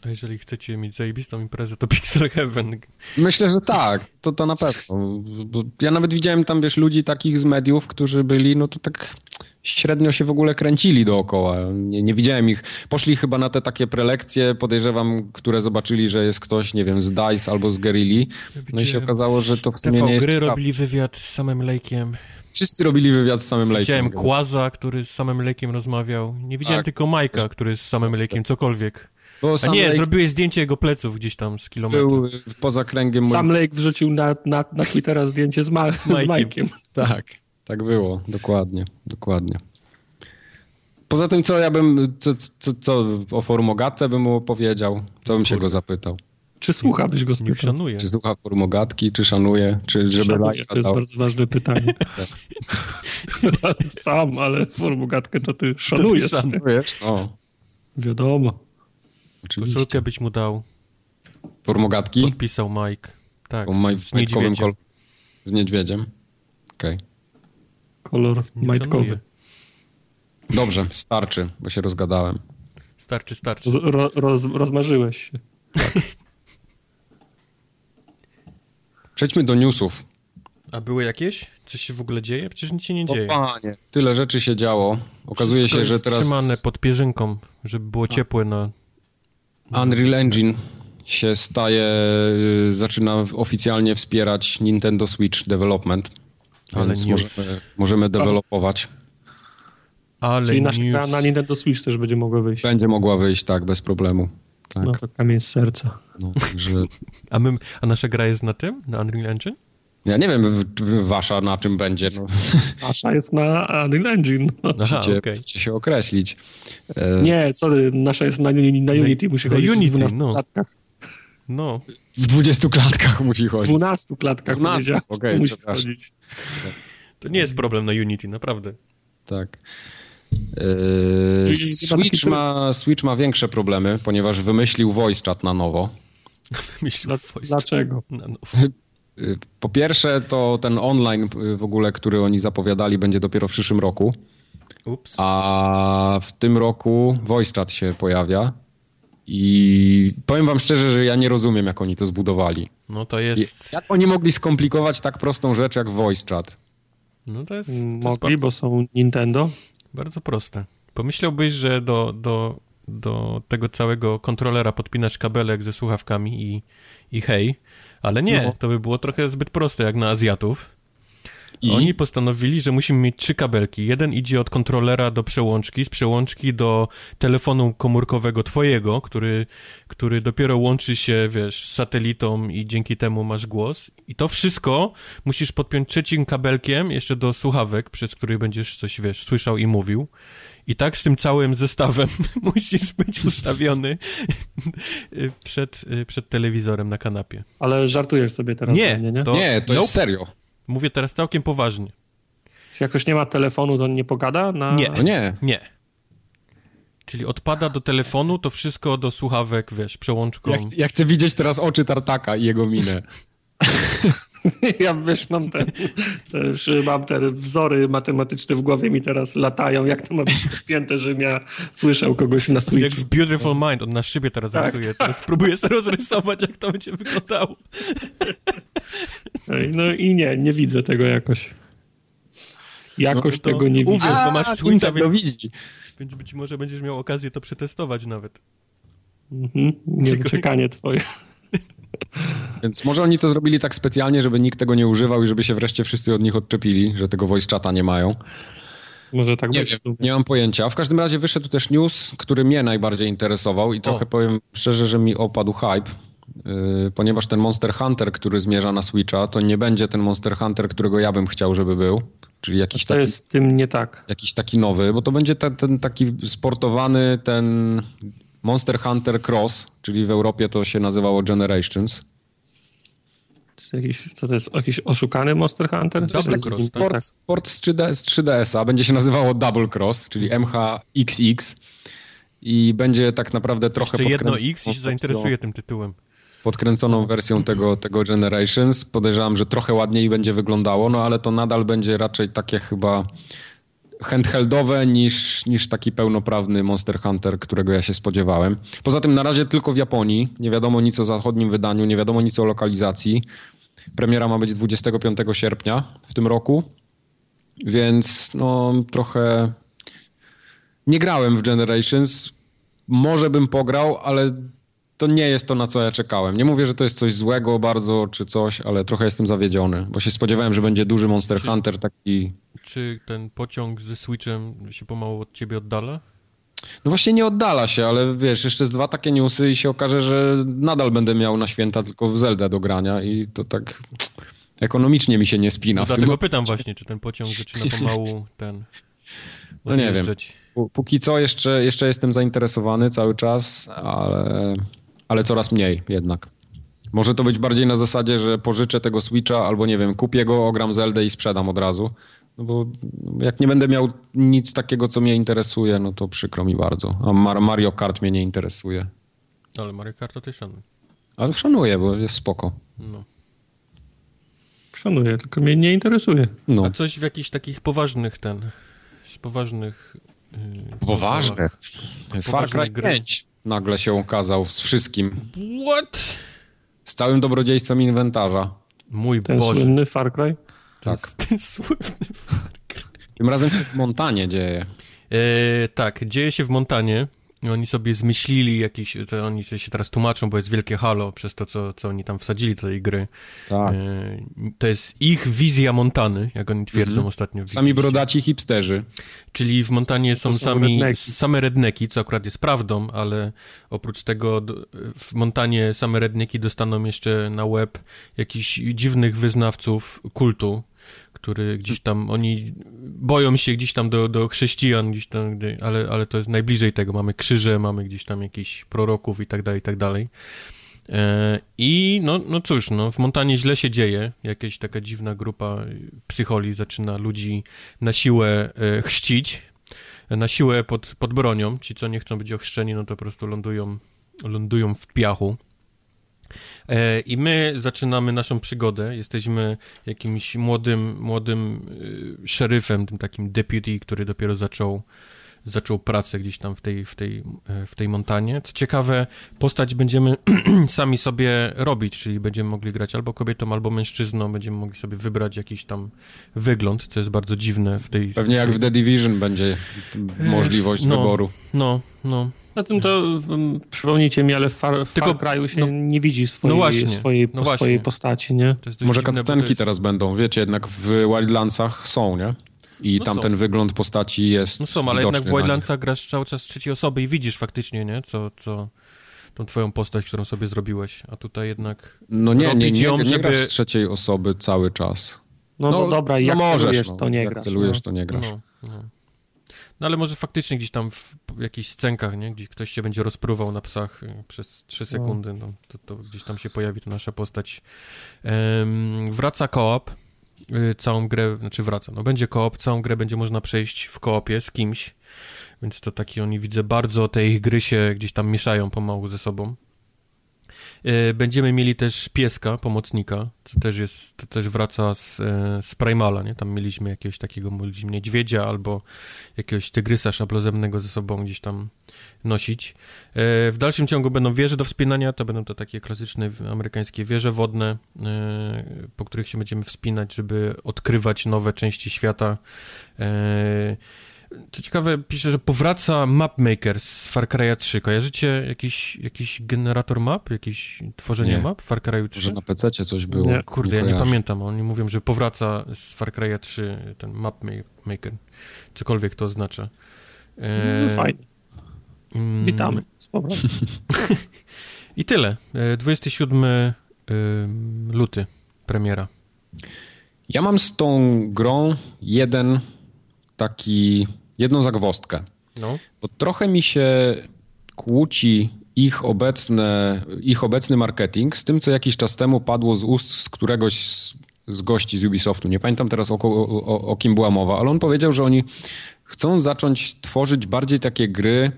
[SPEAKER 3] A jeżeli chcecie mieć zajebistą imprezę, to <laughs> Pixel Heaven.
[SPEAKER 1] Myślę, że tak, to, to na pewno. Bo ja nawet widziałem tam, wiesz, ludzi takich z mediów, którzy byli, no to tak średnio się w ogóle kręcili dookoła. Nie, nie widziałem ich. Poszli chyba na te takie prelekcje, podejrzewam, które zobaczyli, że jest ktoś, nie wiem, z DICE albo z Guerrilli. No i się okazało, że to w sumie
[SPEAKER 3] TV
[SPEAKER 1] nie jest
[SPEAKER 3] Gry robili wywiad z samym Lake'iem.
[SPEAKER 1] Wszyscy robili wywiad z samym Lake'em.
[SPEAKER 3] Widziałem Kłaza, który z samym Lake'iem rozmawiał. Nie widziałem
[SPEAKER 1] Tak.
[SPEAKER 3] tylko Majka, który z samym Lake'iem cokolwiek.
[SPEAKER 1] Bo
[SPEAKER 3] A nie,
[SPEAKER 1] Lake
[SPEAKER 3] zrobiłeś zdjęcie jego pleców gdzieś tam z kilometru.
[SPEAKER 1] był poza kręgiem...
[SPEAKER 2] Sam Lake wrzucił na, na, na Twittera zdjęcie z, Ma- z
[SPEAKER 3] Majkiem.
[SPEAKER 2] Majkiem.
[SPEAKER 1] Tak, tak było, dokładnie, dokładnie. Poza tym, co ja bym, co, co, co o Formogatce bym mu opowiedział, co bym się go zapytał.
[SPEAKER 2] Czy słucha, byś go
[SPEAKER 3] Nie
[SPEAKER 2] spytał?
[SPEAKER 3] szanuję.
[SPEAKER 1] Czy słucha Formogatki, czy szanuje, czy żeby
[SPEAKER 2] Szanuję,
[SPEAKER 1] lajka
[SPEAKER 2] to jest
[SPEAKER 1] dał.
[SPEAKER 2] bardzo ważne pytanie. <laughs> Sam, ale formugatkę to ty szanujesz.
[SPEAKER 3] Szanuję.
[SPEAKER 1] Wiesz? No,
[SPEAKER 2] Wiadomo.
[SPEAKER 1] Oczywiście.
[SPEAKER 3] Koszulkę byś mu dał.
[SPEAKER 1] Formogatki?
[SPEAKER 3] Podpisał Mike. Tak, z niedźwiedziem.
[SPEAKER 1] kol- Z niedźwiedziem. Okej.
[SPEAKER 2] Kolor
[SPEAKER 3] Nie
[SPEAKER 2] majtkowy.
[SPEAKER 3] szanuję.
[SPEAKER 1] Dobrze, starczy, bo się rozgadałem.
[SPEAKER 3] Starczy, starczy.
[SPEAKER 2] Ro, roz, rozmarzyłeś się.
[SPEAKER 1] Przejdźmy do newsów.
[SPEAKER 3] A były jakieś? Coś się w ogóle dzieje? Przecież nic się nie
[SPEAKER 1] O
[SPEAKER 3] dzieje.
[SPEAKER 1] panie, tyle rzeczy się działo. Okazuje
[SPEAKER 3] Wszystko
[SPEAKER 1] się, że
[SPEAKER 3] jest
[SPEAKER 1] teraz
[SPEAKER 3] trzymane pod pierzynką, żeby było ciepłe na...
[SPEAKER 1] Unreal Engine się staje, y, zaczyna oficjalnie wspierać Nintendo Switch Development.
[SPEAKER 3] Ale
[SPEAKER 1] Więc
[SPEAKER 3] news.
[SPEAKER 1] możemy, możemy dewelopować.
[SPEAKER 3] Ale
[SPEAKER 2] Czyli nasza
[SPEAKER 3] news...
[SPEAKER 2] gra na Nintendo Switch też będzie mogła wyjść.
[SPEAKER 1] Będzie mogła wyjść tak, bez problemu. Tak,
[SPEAKER 2] No to kamień z serca.
[SPEAKER 1] no, także <laughs>
[SPEAKER 3] A, my, a nasza gra jest na tym? Na Unreal Engine?
[SPEAKER 1] ja nie wiem, w- w- wasza na czym będzie. No, <laughs>
[SPEAKER 2] Nasza jest na Unreal Engine. <laughs> No.
[SPEAKER 3] Aha,
[SPEAKER 1] musicie, musicie się określić. E,
[SPEAKER 2] Nie, co ty, nasza jest na, na Unity, musi
[SPEAKER 3] na Unity,
[SPEAKER 2] w 12
[SPEAKER 3] no. No,
[SPEAKER 1] W 20 klatkach musi
[SPEAKER 2] W
[SPEAKER 1] chodzić.
[SPEAKER 2] 12 klatkach
[SPEAKER 1] 12,
[SPEAKER 2] powiedziałem,
[SPEAKER 1] okej,
[SPEAKER 2] że musi chodzić.
[SPEAKER 3] to nie jest problem na Unity, naprawdę.
[SPEAKER 1] Tak. E,
[SPEAKER 2] i
[SPEAKER 1] Switch, ma, Switch ma większe problemy, ponieważ wymyślił voice chat na nowo. <laughs>
[SPEAKER 3] Myślę,
[SPEAKER 2] Dla,
[SPEAKER 3] voice
[SPEAKER 2] dlaczego?
[SPEAKER 3] chat na nowo. <laughs>
[SPEAKER 1] Y, Po pierwsze, to ten online w ogóle, który oni zapowiadali, będzie dopiero w przyszłym roku.
[SPEAKER 3] Ups.
[SPEAKER 1] A w tym roku voice chat się pojawia. I powiem wam szczerze, że ja nie rozumiem, jak oni to zbudowali.
[SPEAKER 3] No to jest...
[SPEAKER 1] Jak oni mogli skomplikować tak prostą rzecz jak voice chat?
[SPEAKER 3] No to jest, to jest
[SPEAKER 2] Mogli,
[SPEAKER 3] bardzo,
[SPEAKER 2] bo są Nintendo.
[SPEAKER 3] bardzo proste. Pomyślałbyś, że do, do, do tego całego kontrolera podpinasz kabelek ze słuchawkami i, i hej, ale nie,
[SPEAKER 1] No.
[SPEAKER 3] to by było trochę zbyt proste jak na Azjatów.
[SPEAKER 1] I
[SPEAKER 3] Oni postanowili, że musimy mieć trzy kabelki. Jeden idzie od kontrolera do przełączki, z przełączki do telefonu komórkowego twojego, który, który dopiero łączy się, wiesz, z satelitą i dzięki temu masz głos. I to wszystko musisz podpiąć trzecim kabelkiem jeszcze do słuchawek, przez który będziesz coś, wiesz, słyszał i mówił. I tak z tym całym zestawem <laughs> musisz być ustawiony <laughs> przed, przed telewizorem na kanapie.
[SPEAKER 2] Ale żartujesz sobie teraz
[SPEAKER 3] Nie,
[SPEAKER 2] mnie, nie?
[SPEAKER 3] to-
[SPEAKER 1] nie, to
[SPEAKER 3] Nope.
[SPEAKER 1] jest serio.
[SPEAKER 3] Mówię teraz całkiem poważnie.
[SPEAKER 2] Jak ktoś nie ma telefonu, to on nie pogada? Na...
[SPEAKER 3] Nie.
[SPEAKER 1] No nie.
[SPEAKER 3] Nie. Czyli odpada do telefonu, to wszystko do słuchawek, wiesz, przełączką.
[SPEAKER 1] Ja, ch- ja chcę widzieć teraz oczy Tartaka i jego minę. <laughs> <laughs>
[SPEAKER 2] Ja wiesz, mam te, też mam te wzory matematyczne w głowie mi teraz latają, jak to ma być wpięte, żebym ja słyszał kogoś na
[SPEAKER 3] Jak
[SPEAKER 2] Switchu.
[SPEAKER 3] w Beautiful Mind, on na szybie teraz
[SPEAKER 2] Tak,
[SPEAKER 3] rysuje. Teraz spróbuję sobie rozrysować, jak to będzie wyglądało.
[SPEAKER 2] No i nie, nie widzę tego jakoś. Jakoś
[SPEAKER 3] No
[SPEAKER 2] tego nie
[SPEAKER 3] uwierz,
[SPEAKER 2] widzę.
[SPEAKER 3] bo masz Switcha, więc,
[SPEAKER 1] widzi.
[SPEAKER 3] więc być może będziesz miał okazję to przetestować nawet.
[SPEAKER 2] Mhm, nie czekanie twoje.
[SPEAKER 1] Więc może oni to zrobili tak specjalnie, żeby nikt tego nie używał i żeby się wreszcie wszyscy od nich odczepili, że tego voice chata nie mają.
[SPEAKER 2] Może tak
[SPEAKER 1] Nie
[SPEAKER 2] być.
[SPEAKER 1] wiem, nie mam pojęcia. W każdym razie wyszedł też news, który mnie najbardziej interesował i trochę powiem szczerze, że mi opadł hype, yy, ponieważ ten Monster Hunter, który zmierza na Switcha, to nie będzie ten Monster Hunter, którego ja bym chciał, żeby był. Czyli jakiś
[SPEAKER 2] Co
[SPEAKER 1] taki,
[SPEAKER 2] jest z tym nie tak?
[SPEAKER 1] jakiś taki nowy, bo to będzie ten, ten taki sportowany, ten Monster Hunter Cross, czyli w Europie to się nazywało Generations.
[SPEAKER 2] Jakiś, co to jest? Jakiś oszukany Monster Hunter?
[SPEAKER 3] To jest cross,
[SPEAKER 2] tak?
[SPEAKER 1] Sport, sport z, 3D, z 3DS-a będzie się nazywało Double Cross, czyli MHXX i będzie tak naprawdę trochę
[SPEAKER 3] Jeszcze jedno
[SPEAKER 1] podkręconą
[SPEAKER 3] X i się
[SPEAKER 1] wersją-
[SPEAKER 3] zainteresuje tym tytułem.
[SPEAKER 1] podkręconą wersją tego, tego Generations. Podejrzewam, że trochę ładniej będzie wyglądało, no ale to nadal będzie raczej takie chyba handheldowe niż, niż taki pełnoprawny Monster Hunter, którego ja się spodziewałem. Poza tym na razie tylko w Japonii. Nie wiadomo nic o zachodnim wydaniu, nie wiadomo nic o lokalizacji. Premiera ma być 25 sierpnia w tym roku, więc no trochę nie grałem w Generations. Może bym pograł, ale to nie jest to, na co ja czekałem. Nie mówię, że to jest coś złego bardzo czy coś, ale trochę jestem zawiedziony, bo się spodziewałem, że będzie duży Monster Hunter taki...
[SPEAKER 3] Czy ten pociąg ze Switchem się pomału od ciebie oddala?
[SPEAKER 1] No właśnie nie oddala się, ale wiesz, jeszcze z dwa takie newsy i się okaże, że nadal będę miał na święta tylko w Zelda do grania i to tak ekonomicznie mi się nie spina.
[SPEAKER 3] No
[SPEAKER 1] w
[SPEAKER 3] dlatego pytam właśnie, czy ten pociąg zaczyna <laughs> pomału ten...
[SPEAKER 1] No nie wiem. Póki co jeszcze, jeszcze jestem zainteresowany cały czas, ale, ale coraz mniej jednak. Może to być bardziej na zasadzie, że pożyczę tego Switcha albo nie wiem, kupię go, ogram Zeldę i sprzedam od razu. No bo jak nie będę miał nic takiego, co mnie interesuje, no to przykro mi bardzo. A Mar- Mario Kart mnie nie interesuje.
[SPEAKER 3] Ale Mario Kart to też szanuj.
[SPEAKER 1] Ale szanuję, bo jest spoko.
[SPEAKER 3] No.
[SPEAKER 2] Szanuję, tylko mnie nie interesuje.
[SPEAKER 1] No.
[SPEAKER 3] A coś w jakichś takich poważnych ten, z poważnych... Yy,
[SPEAKER 1] Poważne.
[SPEAKER 3] konsolach.
[SPEAKER 1] Far Cry
[SPEAKER 3] gry.
[SPEAKER 1] 5 nagle się ukazał z wszystkim.
[SPEAKER 3] What?
[SPEAKER 1] Z całym dobrodziejstwem inwentarza.
[SPEAKER 3] Mój
[SPEAKER 2] Ten
[SPEAKER 3] Boże.
[SPEAKER 2] słynny Far Cry.
[SPEAKER 1] Tak. <laughs>
[SPEAKER 3] Ten słynny
[SPEAKER 1] Tym razem się w Montanie dzieje.
[SPEAKER 3] E, tak, dzieje się w Montanie. Oni sobie zmyślili jakiś, to oni się teraz tłumaczą, bo jest wielkie halo przez to, co, co oni tam wsadzili do tej gry.
[SPEAKER 1] Tak.
[SPEAKER 3] E, to jest ich wizja Montany, jak oni twierdzą
[SPEAKER 1] Mhm.
[SPEAKER 3] ostatnio. w
[SPEAKER 1] Sami brodaci hipsterzy.
[SPEAKER 3] Czyli w Montanie są,
[SPEAKER 2] są
[SPEAKER 3] sami,
[SPEAKER 2] redneki.
[SPEAKER 3] same redneki, co akurat jest prawdą, ale oprócz tego w Montanie same redneki dostaną jeszcze na web jakichś dziwnych wyznawców kultu, który gdzieś tam, oni boją się gdzieś tam do, do chrześcijan, gdzieś tam, ale, ale to jest najbliżej tego. Mamy krzyże, mamy gdzieś tam jakichś proroków i tak dalej, i tak dalej. E, I no, no cóż, no, w Montanie źle się dzieje. Jakaś taka dziwna grupa psycholi zaczyna ludzi na siłę e, chrzcić, na siłę pod, pod bronią. Ci, co nie chcą być ochrzczeni, no to po prostu lądują, lądują w piachu. E, I my zaczynamy naszą przygodę. Jesteśmy jakimś młodym, młodym y, szeryfem, tym takim deputy, który dopiero zaczął, zaczął pracę gdzieś tam w tej, w, tej, e, w tej montanie. Co ciekawe, postać będziemy <clears throat> sami sobie robić, czyli będziemy mogli grać albo kobietą, albo mężczyzną. Będziemy mogli sobie wybrać jakiś tam wygląd, co jest bardzo dziwne w tej...
[SPEAKER 1] Pewnie jak w The Division będzie możliwość
[SPEAKER 3] no.
[SPEAKER 1] wyboru.
[SPEAKER 3] No, no.
[SPEAKER 2] Na tym to um, przypomnijcie mi, ale w Far, w
[SPEAKER 3] Tylko-
[SPEAKER 2] Far Cry'u się
[SPEAKER 3] no-
[SPEAKER 2] nie widzi swojej,
[SPEAKER 3] no właśnie,
[SPEAKER 2] swojej,
[SPEAKER 3] no właśnie.
[SPEAKER 2] swojej postaci, nie?
[SPEAKER 1] Może cutscenki
[SPEAKER 3] jest-
[SPEAKER 1] teraz będą, wiecie, jednak w Wildlandsach są, nie? I
[SPEAKER 3] No
[SPEAKER 1] tam
[SPEAKER 3] są.
[SPEAKER 1] ten wygląd postaci jest
[SPEAKER 3] No są, ale jednak w. Wildlandsach grasz cały czas z trzeciej osoby i widzisz faktycznie, nie? Co, co, tą twoją postać, którą sobie zrobiłeś, a tutaj jednak...
[SPEAKER 1] No nie, nie, nie,
[SPEAKER 3] ją,
[SPEAKER 1] nie, nie
[SPEAKER 3] żeby-
[SPEAKER 1] grasz z trzeciej osoby cały czas.
[SPEAKER 2] No, no, dobra, jak
[SPEAKER 1] możesz,
[SPEAKER 2] celujesz,
[SPEAKER 1] no.
[SPEAKER 2] to nie
[SPEAKER 1] jak
[SPEAKER 2] grasz.
[SPEAKER 1] celujesz,
[SPEAKER 2] no.
[SPEAKER 1] to nie grasz.
[SPEAKER 3] No, no. no ale może faktycznie gdzieś tam w jakichś scenkach, nie? Gdzie ktoś się będzie rozpruwał na psach y, przez 3 sekundy, no, to, to gdzieś tam się pojawi ta nasza postać. Em, wraca koop, y, całą grę, znaczy wraca, no będzie koop, całą grę będzie można przejść w koopie z kimś, więc to taki oni widzę bardzo te ich gry się gdzieś tam mieszają pomału ze sobą. E, Będziemy mieli też pieska, pomocnika, co też jest, to też wraca z, e, z Primala, nie? Tam mieliśmy jakiegoś takiego mieliśmy niedźwiedzia albo jakiegoś tygrysa szablozemnego ze sobą gdzieś tam nosić. E, W dalszym ciągu będą wieże do wspinania, to będą to takie klasyczne amerykańskie wieże wodne, po których się będziemy wspinać, żeby odkrywać nowe części świata. E, Co ciekawe, pisze, że powraca mapmaker z Far Cry'a 3. Kojarzycie jakiś, jakiś generator map? Jakieś tworzenie
[SPEAKER 1] Nie.
[SPEAKER 3] map w Far Cry'u 3?
[SPEAKER 1] Może na PC coś było.
[SPEAKER 2] Nie.
[SPEAKER 3] Kurde, ja nie pamiętam. Oni mówią, że powraca z Far Cry'a 3 ten mapmaker. Cokolwiek to oznacza. E,
[SPEAKER 2] No, fajnie.
[SPEAKER 3] mm,
[SPEAKER 2] Witamy z powrotem. <laughs>
[SPEAKER 3] I tyle. E, 27 y, luty premiera.
[SPEAKER 1] Ja mam z tą grą jeden taki, jedną zagwozdkę.
[SPEAKER 3] No.
[SPEAKER 1] Bo trochę mi się kłóci ich, obecne, ich obecny marketing z tym, co jakiś czas temu padło z ust z któregoś z, z gości z Ubisoftu. Nie pamiętam teraz o, o, o kim była mowa, ale on powiedział, że oni chcą zacząć tworzyć bardziej takie gry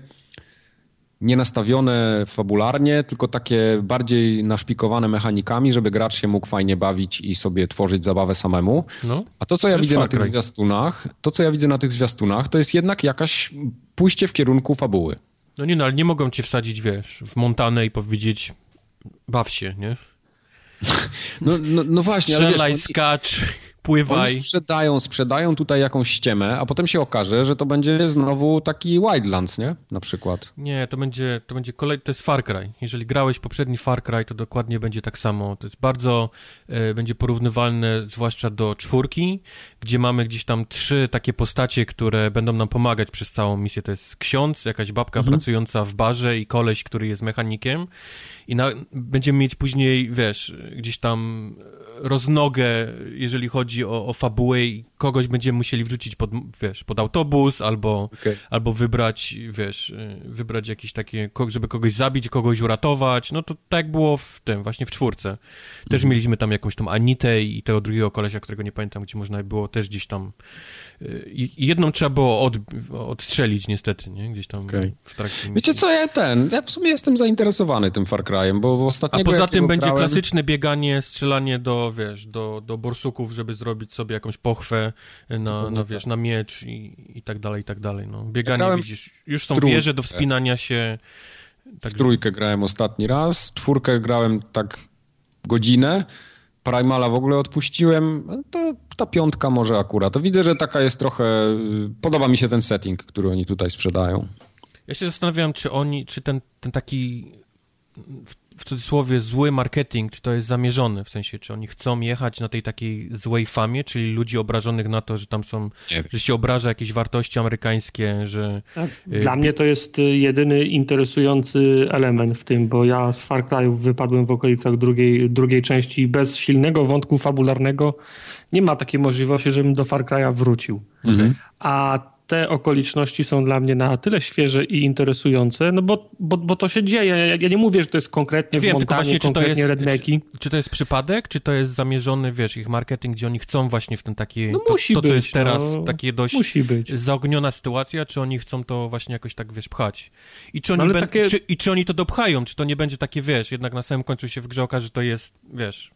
[SPEAKER 1] nie nastawione fabularnie, tylko takie bardziej naszpikowane mechanikami, żeby gracz się mógł fajnie bawić i sobie tworzyć zabawę samemu.
[SPEAKER 3] No.
[SPEAKER 1] A to, co ja
[SPEAKER 3] jest
[SPEAKER 1] widzę na tych zwiastunach, to, co ja widzę na tych zwiastunach, to jest jednak jakaś pójście w kierunku fabuły.
[SPEAKER 3] No nie no, ale nie mogą cię wsadzić, wiesz, w Montanę i powiedzieć baw się, nie? <laughs>
[SPEAKER 1] No, no, no właśnie, ale
[SPEAKER 3] Strzelaj,
[SPEAKER 1] wiesz,
[SPEAKER 3] skacz,
[SPEAKER 1] oni,
[SPEAKER 3] pływaj.
[SPEAKER 1] oni sprzedają, sprzedają tutaj jakąś ściemę, a potem się okaże, że to będzie znowu taki Wildlands, nie? Na przykład.
[SPEAKER 3] Nie, to będzie, to będzie kolej, to jest Far Cry. Jeżeli grałeś poprzedni Far Cry, to dokładnie będzie tak samo. To jest bardzo, e, będzie porównywalne zwłaszcza do czwórki, gdzie mamy gdzieś tam trzy takie postacie, które będą nam pomagać przez całą misję. To jest ksiądz, jakaś babka pracująca w barze i koleś, który jest mechanikiem i na, będziemy mieć później, wiesz, gdzieś tam roznogę, jeżeli chodzi o, o i kogoś będziemy musieli wrzucić pod, wiesz, pod autobus, albo,
[SPEAKER 1] Okej.
[SPEAKER 3] albo wybrać, wiesz, y, wybrać jakieś takie, żeby kogoś zabić, kogoś uratować, no to tak było w tym, właśnie w czwórce. Też mieliśmy tam jakąś tą Anitę i tego drugiego kolesia, którego nie pamiętam, gdzie można było też gdzieś tam, y, i jedną trzeba było od, odstrzelić niestety, nie, gdzieś tam
[SPEAKER 1] Okej.
[SPEAKER 3] w trakcie
[SPEAKER 1] Wiecie co, ja ten, ja w sumie jestem zainteresowany tym Far Cry'em, bo
[SPEAKER 3] A
[SPEAKER 1] ostatniego
[SPEAKER 3] poza tym będzie
[SPEAKER 1] grałem-
[SPEAKER 3] klasyczne bieganie, strzelanie do, wiesz, do, do borsuków, żeby zrobić sobie jakąś pochwę na, na wiesz, na miecz i, i tak dalej, i tak dalej, no. Bieganie,
[SPEAKER 1] grałem
[SPEAKER 3] widzisz, już są
[SPEAKER 1] trójkę.
[SPEAKER 3] wieże do wspinania się, tak,
[SPEAKER 1] W trójkę grałem ostatni raz, czwórkę grałem tak godzinę, Primala w ogóle odpuściłem, to ta piątka może akurat. To widzę, że taka jest trochę... Podoba mi się ten setting, który oni tutaj sprzedają.
[SPEAKER 3] Ja się zastanawiam, czy oni, czy ten, ten taki w, cudzysłowie zły marketing, czy to jest zamierzone, w sensie, czy oni chcą jechać na tej takiej złej famie, czyli ludzi obrażonych na to, że tam są, że się obraża jakieś wartości amerykańskie, że... Y,
[SPEAKER 2] Dla mnie to jest y, jedyny interesujący element w tym, bo ja z Far Cry'ów wypadłem w okolicach drugiej, drugiej części i bez silnego wątku fabularnego nie ma takiej możliwości, żebym do Far Cry'a wrócił.
[SPEAKER 1] Mhm.
[SPEAKER 2] A te okoliczności są dla mnie na tyle świeże i interesujące, no bo, bo, bo to się dzieje. Ja, ja nie mówię, że to jest konkretnie
[SPEAKER 3] Wiem,
[SPEAKER 2] w Montanie,
[SPEAKER 3] właśnie, czy to
[SPEAKER 2] konkretnie
[SPEAKER 3] jest, czy, czy to jest przypadek, czy to jest zamierzony, wiesz, ich marketing, gdzie oni chcą właśnie w ten taki,
[SPEAKER 2] No
[SPEAKER 3] to,
[SPEAKER 2] musi
[SPEAKER 3] to co
[SPEAKER 2] być,
[SPEAKER 3] jest teraz,
[SPEAKER 2] no.
[SPEAKER 3] takie dość
[SPEAKER 2] Musi być.
[SPEAKER 3] zaogniona sytuacja, czy oni chcą to właśnie jakoś tak, wiesz, pchać. I czy oni,
[SPEAKER 2] No
[SPEAKER 3] bę-
[SPEAKER 2] takie-
[SPEAKER 3] czy, I czy oni to dopchają, czy to nie będzie takie, wiesz, jednak na samym końcu się w grze okaże, że to jest, wiesz,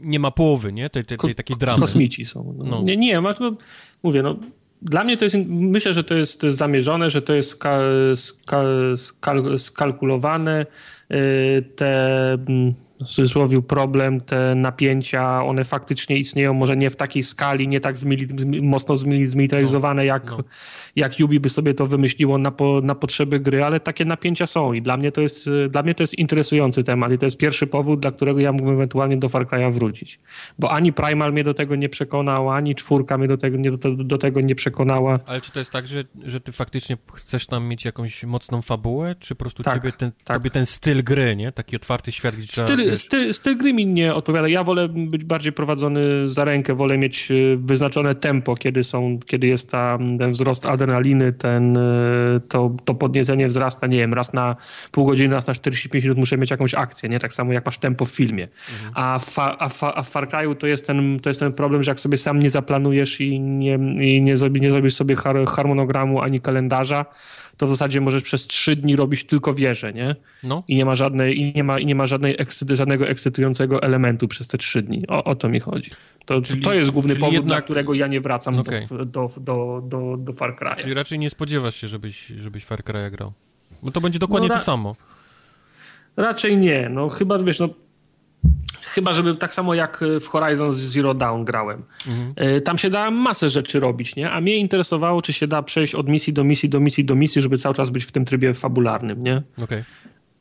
[SPEAKER 3] nie ma połowy, nie, tej, tej, tej takiej dramy.
[SPEAKER 2] Kosmici są. No.
[SPEAKER 3] No.
[SPEAKER 2] Nie, nie, masz, no, mówię, no, dla mnie to jest, myślę, że to jest, zamierzone, że to jest ska, ska, skal, skalkulowane. y, Te, mm, w cudzysłowie, problem, te napięcia, one faktycznie istnieją, może nie w takiej skali, nie tak zmili, zmi- mocno zmili, zmilitaryzowane, jak,
[SPEAKER 3] no.
[SPEAKER 2] jak Yubi by sobie to wymyśliło na, po, na potrzeby gry, ale takie napięcia są i dla mnie, to jest, dla mnie to jest interesujący temat i to jest pierwszy powód, dla którego ja mógłbym ewentualnie do Far Cry'a wrócić. Bo ani Primal mnie do tego nie przekonał, ani czwórka mnie do tego nie, do, do tego nie przekonała.
[SPEAKER 3] Ale czy to jest tak, że, że ty faktycznie chcesz tam mieć jakąś mocną fabułę, czy po prostu
[SPEAKER 2] Tak,
[SPEAKER 3] ciebie ten,
[SPEAKER 2] tak.
[SPEAKER 3] tobie ten styl gry, nie? Taki otwarty świat, gdzie trzeba,
[SPEAKER 2] Styl, styl, styl gry mi nie odpowiada. Ja wolę być bardziej prowadzony za rękę, wolę mieć y, wyznaczone tempo, kiedy, są, kiedy jest ta, ten wzrost adrenaliny, ten, y, to, to podniecenie wzrasta, nie wiem, raz na pół godziny, raz na 45 minut muszę mieć jakąś akcję, nie? Tak samo jak masz tempo w filmie. A, w fa, a, fa, a w Far Cry'u to jest, ten, to jest ten problem, że jak sobie sam nie zaplanujesz i nie, i nie, zrobi, nie zrobisz sobie har, harmonogramu ani kalendarza, to w zasadzie możesz przez trzy dni robić tylko wieże, nie?
[SPEAKER 3] no,
[SPEAKER 2] I nie ma, żadnej, i nie ma, i nie ma żadnej ekscy, żadnego ekscytującego elementu przez te trzy dni. O, o to mi chodzi. To,
[SPEAKER 3] Czyli-
[SPEAKER 2] to jest główny powód,
[SPEAKER 3] jednak-
[SPEAKER 2] dla którego ja nie wracam
[SPEAKER 3] Okej.
[SPEAKER 2] do, do, do, do, do Far Cry'a.
[SPEAKER 3] czyli raczej nie spodziewasz się, żebyś, żebyś Far Cry'a grał. Bo to będzie dokładnie
[SPEAKER 2] No ra-
[SPEAKER 3] to samo.
[SPEAKER 2] Raczej nie. No chyba, wiesz, no chyba, żeby tak samo jak w Horizon Zero Dawn grałem.
[SPEAKER 3] Mhm.
[SPEAKER 2] Y, Tam się da masę rzeczy robić, nie? A mnie interesowało, czy się da przejść od misji do misji, do misji, do misji, żeby cały czas być w tym trybie fabularnym, nie?
[SPEAKER 3] Okej.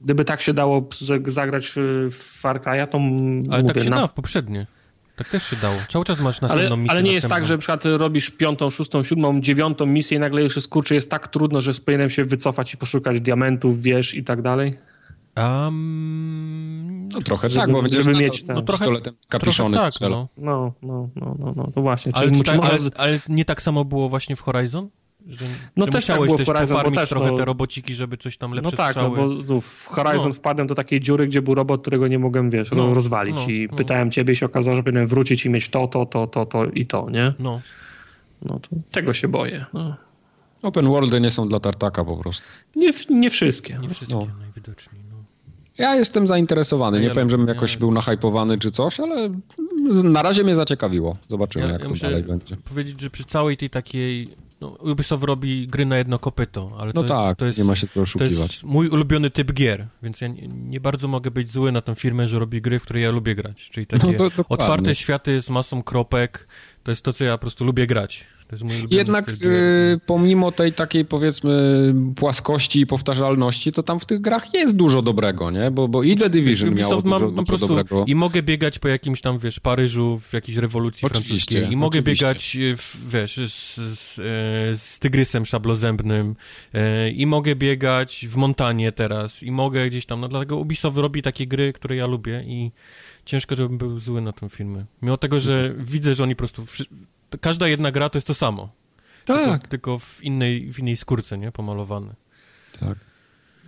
[SPEAKER 2] Gdyby tak się dało zagrać w, Far Cry'a, to
[SPEAKER 3] Ale
[SPEAKER 2] mówię,
[SPEAKER 3] tak się
[SPEAKER 2] na-
[SPEAKER 3] dało w poprzednie. Tak też się dało. Cały czas masz
[SPEAKER 2] Ale,
[SPEAKER 3] następną misję.
[SPEAKER 2] ale nie jest
[SPEAKER 3] następną.
[SPEAKER 2] tak, że na przykład robisz piątą, szóstą, siódmą, dziewiątą misję i nagle już jest, kurczę, jest tak trudno, że powinienem się wycofać i poszukać diamentów, wiesz i tak dalej.
[SPEAKER 3] Um,
[SPEAKER 1] No trochę
[SPEAKER 2] Żeby-
[SPEAKER 1] tak, bo będziesz
[SPEAKER 2] żeby
[SPEAKER 1] na-
[SPEAKER 2] mieć ten-
[SPEAKER 1] no,
[SPEAKER 3] trochę-
[SPEAKER 1] pistoletem
[SPEAKER 3] trochę
[SPEAKER 1] kapiszony
[SPEAKER 3] tak,
[SPEAKER 1] strzelał.
[SPEAKER 3] no.
[SPEAKER 2] No, no, no, no, no, to właśnie.
[SPEAKER 3] Ale, czy tak,
[SPEAKER 2] może
[SPEAKER 3] ale, ale nie tak samo było właśnie w Horizon? Że,
[SPEAKER 2] No
[SPEAKER 3] że
[SPEAKER 2] też tak
[SPEAKER 3] musiałeś
[SPEAKER 2] było w
[SPEAKER 3] też
[SPEAKER 2] Horizon, bo
[SPEAKER 3] pofarmić
[SPEAKER 2] też,
[SPEAKER 3] trochę
[SPEAKER 2] no-
[SPEAKER 3] te robociki, żeby coś tam lepsze
[SPEAKER 2] No tak, no bo w Horizon
[SPEAKER 3] No.
[SPEAKER 2] wpadłem do takiej dziury, gdzie był robot, którego nie mogłem, wiesz,
[SPEAKER 3] No,
[SPEAKER 2] rozwalić
[SPEAKER 3] no,
[SPEAKER 2] i
[SPEAKER 3] no.
[SPEAKER 2] pytałem ciebie i się okazało, że powinienem wrócić i mieć to, to, to, to, to i to, nie?
[SPEAKER 3] No.
[SPEAKER 2] No to tego się boję. No.
[SPEAKER 1] Open worldy nie są dla tartaka po prostu.
[SPEAKER 2] Nie, nie wszystkie.
[SPEAKER 3] Nie
[SPEAKER 2] no.
[SPEAKER 3] wszystkie
[SPEAKER 1] No.
[SPEAKER 3] najwidoczniej. No.
[SPEAKER 1] Ja jestem zainteresowany. Nie
[SPEAKER 3] Ja
[SPEAKER 1] powiem, żebym jakoś
[SPEAKER 3] ja-
[SPEAKER 1] był nahypowany czy coś, ale na razie mnie zaciekawiło. Zobaczymy,
[SPEAKER 3] Ja,
[SPEAKER 1] jak
[SPEAKER 3] ja
[SPEAKER 1] to dalej będzie.
[SPEAKER 3] powiedzieć, że przy całej tej takiej... No, Ubisoft robi gry na jedno kopyto, ale
[SPEAKER 1] No
[SPEAKER 3] to,
[SPEAKER 1] tak,
[SPEAKER 3] jest, to jest...
[SPEAKER 1] nie ma się
[SPEAKER 3] To
[SPEAKER 1] oszukiwać.
[SPEAKER 3] jest mój ulubiony typ gier, więc ja nie, nie bardzo mogę być zły na tę firmę, że robi gry, w które ja lubię grać. Czyli takie
[SPEAKER 1] No to
[SPEAKER 3] otwarte światy z masą kropek, to jest to, co ja po prostu lubię grać. To jest mój ulubiony
[SPEAKER 1] Jednak y, pomimo tej takiej powiedzmy płaskości i powtarzalności, to tam w tych grach jest dużo dobrego, nie? Bo, bo i The Division miało
[SPEAKER 3] Ubisoft ma,
[SPEAKER 1] dużo,
[SPEAKER 3] ma po
[SPEAKER 1] dużo
[SPEAKER 3] prostu
[SPEAKER 1] dobrego.
[SPEAKER 3] i mogę biegać po jakimś tam, wiesz, Paryżu, w jakiejś rewolucji
[SPEAKER 1] Oczywiście,
[SPEAKER 3] francuskiej i mogę
[SPEAKER 1] oczywiście.
[SPEAKER 3] biegać, e, w, wiesz, z, z, e, z tygrysem szablozębnym e, i mogę biegać w Montanie teraz i mogę gdzieś tam, no dlatego Ubisoft robi takie gry, które ja lubię i ciężko, żebym był zły na tę firmę. Mimo tego, że widzę, że oni po prostu każda jedna gra to jest to samo.
[SPEAKER 1] Tak.
[SPEAKER 3] Tylko, tylko w, innej, w innej skórce, nie? Pomalowane.
[SPEAKER 1] tak.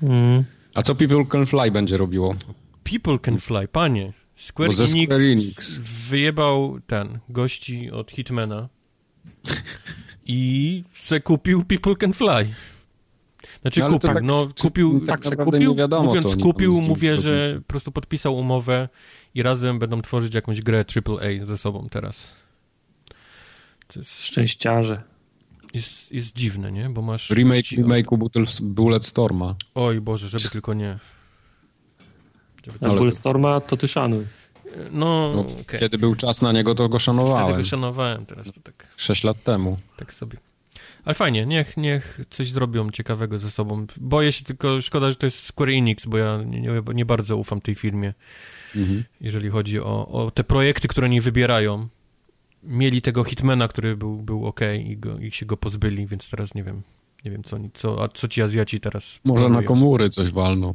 [SPEAKER 2] Mm.
[SPEAKER 1] A co People Can Fly będzie robiło?
[SPEAKER 3] People can fly, panie. Square
[SPEAKER 1] Bo ze
[SPEAKER 3] Enix,
[SPEAKER 1] Square Enix.
[SPEAKER 3] wyjebał ten, gości od Hitmana i se kupił People can fly. Znaczy
[SPEAKER 1] No,
[SPEAKER 3] kupił,
[SPEAKER 1] tak-
[SPEAKER 3] no
[SPEAKER 1] czy-
[SPEAKER 3] kupił,
[SPEAKER 1] tak
[SPEAKER 3] tak se
[SPEAKER 1] naprawdę
[SPEAKER 3] kupił,
[SPEAKER 1] nie wiadomo,
[SPEAKER 3] mówiąc kupił, mówię, że po prostu podpisał umowę i razem będą tworzyć jakąś grę AAA ze sobą teraz. To jest,
[SPEAKER 2] Szczęściarze.
[SPEAKER 3] jest, jest dziwne, nie? Bo masz...
[SPEAKER 1] Remake, remake'u Bullet- Bulletstorma.
[SPEAKER 3] Oj Boże, żeby tylko nie. Żeby
[SPEAKER 2] A
[SPEAKER 1] Ale-
[SPEAKER 2] Bulletstorma to ty szanuj.
[SPEAKER 3] No,
[SPEAKER 1] No,
[SPEAKER 3] okej.
[SPEAKER 1] Kiedy był czas na niego, to go
[SPEAKER 3] Wtedy
[SPEAKER 1] szanowałem.
[SPEAKER 3] go szanowałem, teraz to tak...
[SPEAKER 1] Sześć lat temu.
[SPEAKER 3] Tak sobie. Ale fajnie, niech, niech coś zrobią ciekawego ze sobą. Boję się tylko, szkoda, że to jest Square Enix, bo ja nie, nie, nie bardzo ufam tej firmie,
[SPEAKER 1] Mhm.
[SPEAKER 3] jeżeli chodzi o, o te projekty, które oni wybierają. Mieli tego Hitmana, który był, był ok i, go, i się go pozbyli, więc teraz nie wiem, nie wiem co, co, a co ci Azjaci teraz
[SPEAKER 1] Może na
[SPEAKER 3] planują.
[SPEAKER 1] komóry coś walną.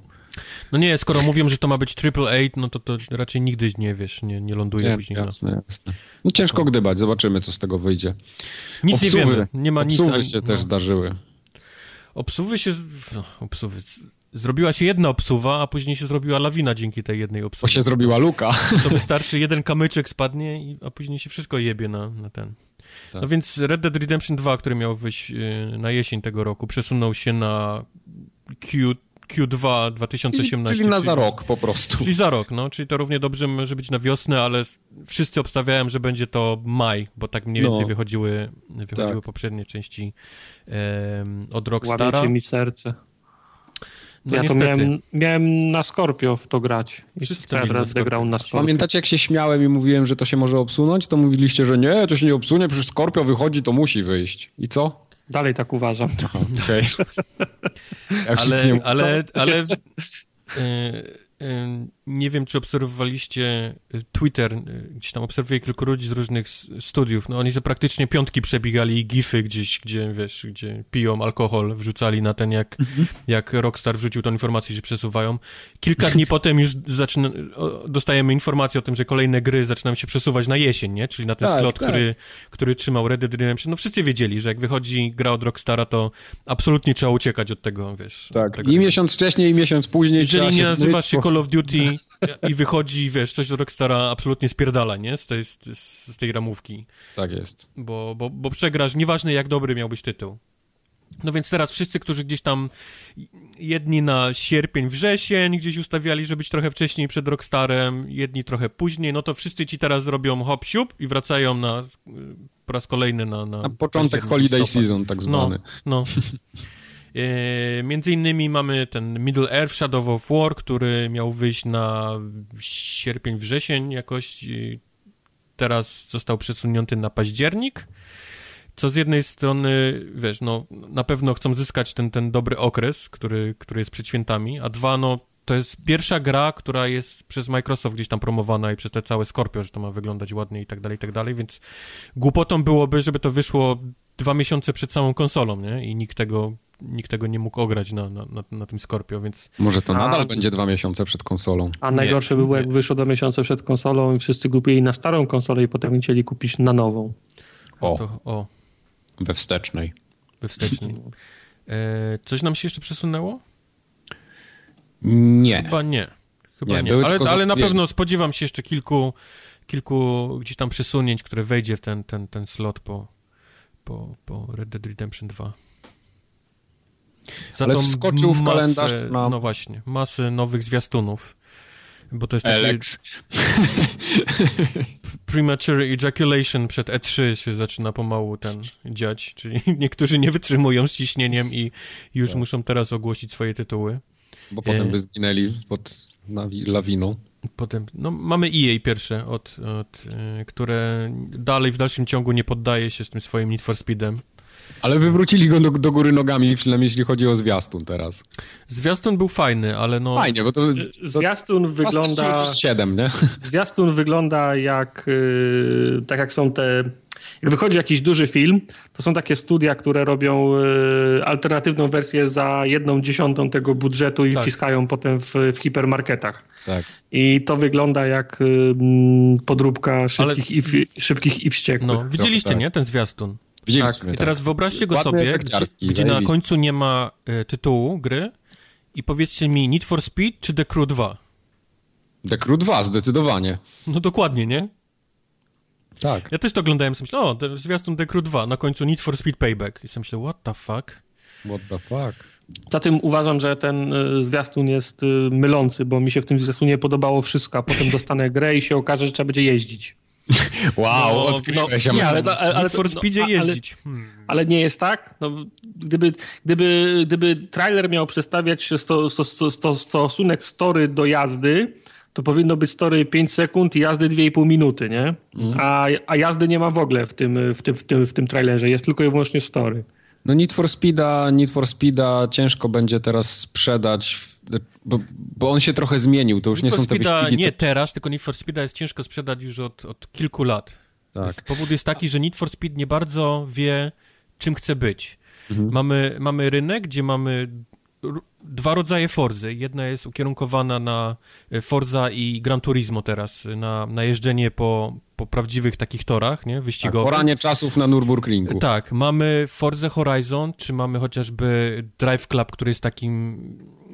[SPEAKER 3] No nie, skoro mówią, że to ma być AAA, no to to raczej nigdy nie, wiesz, nie, nie ląduje
[SPEAKER 1] Nie,
[SPEAKER 3] później na...
[SPEAKER 1] jasne, jasne. No ciężko gdybać, zobaczymy, co z tego wyjdzie.
[SPEAKER 3] Nic nie
[SPEAKER 1] Obsuwy.
[SPEAKER 3] wiemy, nie ma nic...
[SPEAKER 1] Obsuwy się
[SPEAKER 3] no.
[SPEAKER 1] też zdarzyły.
[SPEAKER 3] Obsuwy się. No, obsuwy. Zrobiła się jedna obsuwa, a później się zrobiła lawina dzięki tej jednej
[SPEAKER 1] Bo
[SPEAKER 3] obsuwie.
[SPEAKER 1] się zrobiła luka.
[SPEAKER 3] To wystarczy jeden kamyczek spadnie, i, a później się wszystko jebie na, na ten.
[SPEAKER 1] Tak.
[SPEAKER 3] No więc Red Dead Redemption 2, który miał wyjść y, na jesień tego roku, przesunął się na Q, Q2 2018.
[SPEAKER 1] Czyli na za rok po prostu.
[SPEAKER 3] Czyli za rok, no. Czyli to równie dobrze może być na wiosnę, ale wszyscy obstawiałem, że będzie to maj, bo tak mniej
[SPEAKER 1] No.
[SPEAKER 3] więcej wychodziły, wychodziły
[SPEAKER 1] Tak.
[SPEAKER 3] poprzednie części em, od Rockstara.
[SPEAKER 2] Łamiecie mi serce.
[SPEAKER 3] No
[SPEAKER 2] ja to
[SPEAKER 3] niestety.
[SPEAKER 2] miałem, miałem na Scorpio w to grać. I
[SPEAKER 3] Wszyscy Scorpio
[SPEAKER 2] grał na. Scorpio.
[SPEAKER 1] Pamiętacie, jak się śmiałem i mówiłem, że to się może obsunąć? To mówiliście, że nie, to się nie obsunie, przecież Skorpio wychodzi, to musi wyjść. I co?
[SPEAKER 2] Dalej tak uważam. <laughs>
[SPEAKER 1] Okej. <laughs> Ja
[SPEAKER 3] ale, ale, ale e, e, nie wiem, czy obserwowaliście e, Twitter, e, gdzieś tam obserwuję kilku ludzi z różnych studiów, no oni za praktycznie piątki przebiegali i gify gdzieś, gdzie, wiesz, gdzie piją alkohol, wrzucali na ten, jak, jak Rockstar wrzucił tą informację, że przesuwają. Kilka dni <laughs> potem już zaczyna, dostajemy informację o tym, że kolejne gry zaczynają się przesuwać na jesień, nie? Czyli na ten
[SPEAKER 1] Tak,
[SPEAKER 3] slot,
[SPEAKER 1] tak.
[SPEAKER 3] który, który trzymał Red Dead Redemption. No wszyscy wiedzieli, że jak wychodzi gra od Rockstara, to absolutnie trzeba uciekać od tego, wiesz.
[SPEAKER 1] Tak,
[SPEAKER 3] tego,
[SPEAKER 1] i miesiąc wcześniej, i miesiąc później
[SPEAKER 3] jeżeli
[SPEAKER 1] trzeba
[SPEAKER 3] nie
[SPEAKER 1] się
[SPEAKER 3] nazywasz
[SPEAKER 1] zmyć,
[SPEAKER 3] się Call of Duty i wychodzi, wiesz, coś do Rockstara absolutnie spierdala, nie? Z tej, z, tej ramówki.
[SPEAKER 1] Tak jest.
[SPEAKER 3] Bo, bo, bo przegrasz, nieważne jak dobry miał być tytuł. No więc teraz wszyscy, którzy gdzieś tam jedni na sierpień, wrzesień gdzieś ustawiali, żeby być trochę wcześniej przed Rockstarem, jedni trochę później, no to wszyscy ci teraz robią hop siup i wracają na y, po raz kolejny na... Na,
[SPEAKER 1] Na początek holiday season tak zwany.
[SPEAKER 3] No. E, <laughs> między innymi mamy ten Middle Earth Shadow of War, który miał wyjść na sierpień, wrzesień jakoś. Teraz został przesunięty na październik. Co z jednej strony, wiesz, no na pewno chcą zyskać ten, ten dobry okres, który, który jest przed świętami, a dwa, no to jest pierwsza gra, która jest przez Microsoft gdzieś tam promowana i przez te całe Scorpio, że to ma wyglądać ładnie i tak dalej, i tak dalej, więc głupotą byłoby, żeby to wyszło dwa miesiące przed samą konsolą, nie? I nikt tego, nikt tego nie mógł ograć na, na, na, na tym Scorpio, więc
[SPEAKER 1] Może to
[SPEAKER 2] A-
[SPEAKER 1] nadal będzie dwa miesiące przed konsolą.
[SPEAKER 2] A najgorsze by było, jak
[SPEAKER 3] nie.
[SPEAKER 2] wyszło dwa miesiące przed konsolą i wszyscy kupili na starą konsolę i potem chcieli kupić na nową.
[SPEAKER 1] O,
[SPEAKER 3] to, o,
[SPEAKER 1] we wstecznej.
[SPEAKER 3] we wstecznej. E, coś nam się jeszcze przesunęło?
[SPEAKER 1] Nie.
[SPEAKER 3] Chyba nie. Chyba
[SPEAKER 1] Nie,
[SPEAKER 3] nie. Ale, ale na pewno spodziewam się jeszcze kilku, kilku gdzieś tam przesunięć, które wejdzie w ten, ten, ten slot po, po, po Red Dead Redemption 2. Za
[SPEAKER 1] Ale wskoczył w kalendarz na-
[SPEAKER 3] No właśnie, masy nowych zwiastunów. Bo to jest taki
[SPEAKER 1] Alex. <laughs>
[SPEAKER 3] premature ejaculation przed E3 się zaczyna pomału ten dziać, czyli <laughs> niektórzy nie wytrzymują z ciśnieniem i już
[SPEAKER 1] Tak.
[SPEAKER 3] muszą teraz ogłosić swoje tytuły.
[SPEAKER 1] Bo potem
[SPEAKER 3] E.
[SPEAKER 1] by zginęli pod nawi- lawiną.
[SPEAKER 3] Potem, no mamy EA pierwsze, od, od, y, które dalej w dalszym ciągu nie poddaje się z tym swoim Need for Speedem.
[SPEAKER 1] Ale wywrócili go do, do góry nogami, przynajmniej jeśli chodzi o zwiastun teraz.
[SPEAKER 3] Zwiastun był fajny, ale no...
[SPEAKER 1] Fajnie, bo to... to
[SPEAKER 2] Zwiastun wygląda...
[SPEAKER 1] Fast 7, nie? <laughs>
[SPEAKER 2] Zwiastun wygląda jak, y, tak jak są te, jak wychodzi jakiś duży film, to są takie studia, które robią y, alternatywną wersję za jedną dziesiątą tego budżetu i
[SPEAKER 3] Tak.
[SPEAKER 2] wciskają potem w, w hipermarketach.
[SPEAKER 1] Tak.
[SPEAKER 2] I to wygląda jak y, podróbka szybkich, i, w- szybkich i wściekłych.
[SPEAKER 3] No, widzieliście,
[SPEAKER 1] tak.
[SPEAKER 3] nie? Ten zwiastun.
[SPEAKER 1] Widzieliśmy,
[SPEAKER 3] I teraz wyobraźcie go
[SPEAKER 1] Ładny,
[SPEAKER 3] sobie, gdzie, gdzie na końcu nie ma e, tytułu gry i powiedzcie mi Need for Speed czy The Crew 2?
[SPEAKER 1] The Crew 2, zdecydowanie.
[SPEAKER 3] No dokładnie, nie?
[SPEAKER 1] Tak.
[SPEAKER 3] Ja też to oglądałem, sobie myślę, o, ten zwiastun The Crew 2, na końcu Need for Speed Payback. I sobie myślę, what the fuck?
[SPEAKER 1] What the fuck?
[SPEAKER 2] Zatem uważam, że ten y, zwiastun jest y, mylący, bo mi się w tym zwiastunie podobało wszystko, a potem dostanę grę i się okaże, że trzeba będzie jeździć.
[SPEAKER 1] Wow,
[SPEAKER 3] No,
[SPEAKER 1] odkryłeś
[SPEAKER 2] no, nie, ale, ale, ale,
[SPEAKER 3] for
[SPEAKER 2] no,
[SPEAKER 3] Speedzie
[SPEAKER 2] ale,
[SPEAKER 3] jeździć. Hmm.
[SPEAKER 2] ale nie jest tak. No, gdyby, gdyby, gdyby trailer miał przedstawiać sto, sto, sto, sto, stosunek story do jazdy, to powinno być story 5 sekund i jazdy 2,5 minuty, nie? A, a jazdy nie ma w ogóle w tym, w, tym, w, tym, w tym trailerze, jest tylko i wyłącznie story.
[SPEAKER 1] No Need for Speeda, Need for Speeda ciężko będzie teraz sprzedać, bo, bo on się trochę zmienił, to już
[SPEAKER 3] Need
[SPEAKER 1] nie są te wyścigi, co...
[SPEAKER 3] nie teraz, tylko Need for Speeda jest ciężko sprzedać już od, od kilku lat.
[SPEAKER 1] Tak.
[SPEAKER 3] Powód jest taki, że Need for Speed nie bardzo wie, czym chce być.
[SPEAKER 1] Mhm.
[SPEAKER 3] Mamy, mamy rynek, gdzie mamy dwa rodzaje Forzy. Jedna jest ukierunkowana na e, Forza i Gran Turismo teraz, na, na jeżdżenie po, po prawdziwych takich torach, nie?
[SPEAKER 1] Tak,
[SPEAKER 3] Wyścigowych.
[SPEAKER 1] poranie czasów na Nürburgringu.
[SPEAKER 3] Tak, mamy Forza Horizon, czy mamy chociażby Drive Club, który jest takim,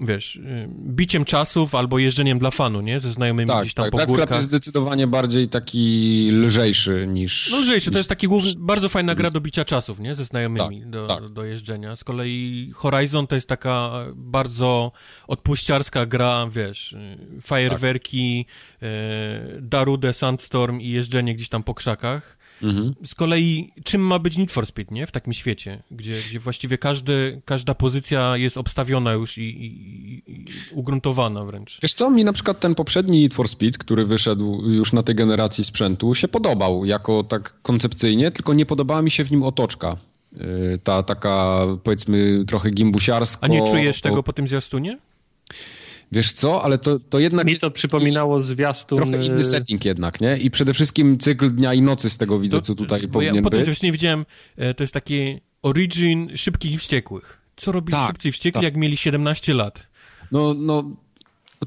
[SPEAKER 3] wiesz, y, biciem czasów albo jeżdżeniem dla fanu, nie? Ze znajomymi
[SPEAKER 1] Tak,
[SPEAKER 3] gdzieś tam
[SPEAKER 1] tak.
[SPEAKER 3] po górkach.
[SPEAKER 1] jest zdecydowanie bardziej taki lżejszy niż...
[SPEAKER 3] No lżejszy, to jest taki główny, bardzo fajna gra do bicia czasów, nie? Ze znajomymi
[SPEAKER 1] Tak,
[SPEAKER 3] do,
[SPEAKER 1] tak.
[SPEAKER 3] do jeżdżenia. Z kolei Horizon to jest taka bardzo odpuściarska gra, wiesz, y, fajerwerki,
[SPEAKER 1] Tak.
[SPEAKER 3] y, Darude, Sandstorm i jeżdżenie gdzieś tam po krzakach.
[SPEAKER 1] Mhm.
[SPEAKER 3] Z kolei czym ma być Need for Speed, nie? W takim świecie, gdzie, gdzie właściwie każdy, każda pozycja jest obstawiona już i, i, i, ugruntowana wręcz.
[SPEAKER 1] Wiesz co, mi na przykład ten poprzedni Need for Speed, który wyszedł już na tej generacji sprzętu, się podobał jako tak koncepcyjnie, tylko nie podobała mi się w nim otoczka. Yy, Ta taka, powiedzmy, trochę gimbusiarsko.
[SPEAKER 3] A nie czujesz
[SPEAKER 1] to-
[SPEAKER 3] tego po tym zwiastunie?
[SPEAKER 1] Wiesz co, ale to, to jednak
[SPEAKER 2] Mi
[SPEAKER 1] jest
[SPEAKER 2] to przypominało zwiastun...
[SPEAKER 1] trochę inny
[SPEAKER 2] y,
[SPEAKER 1] setting jednak, nie? I przede wszystkim cykl dnia i nocy z tego widzę, co tutaj
[SPEAKER 3] bo ja
[SPEAKER 1] powinien
[SPEAKER 3] po tym
[SPEAKER 1] być.
[SPEAKER 3] zwiastunie widziałem, e, to jest taki origin szybkich i wściekłych. Co robili
[SPEAKER 1] Tak,
[SPEAKER 3] szybcy i wściekli,
[SPEAKER 1] tak.
[SPEAKER 3] jak mieli 17 lat?
[SPEAKER 1] No, no,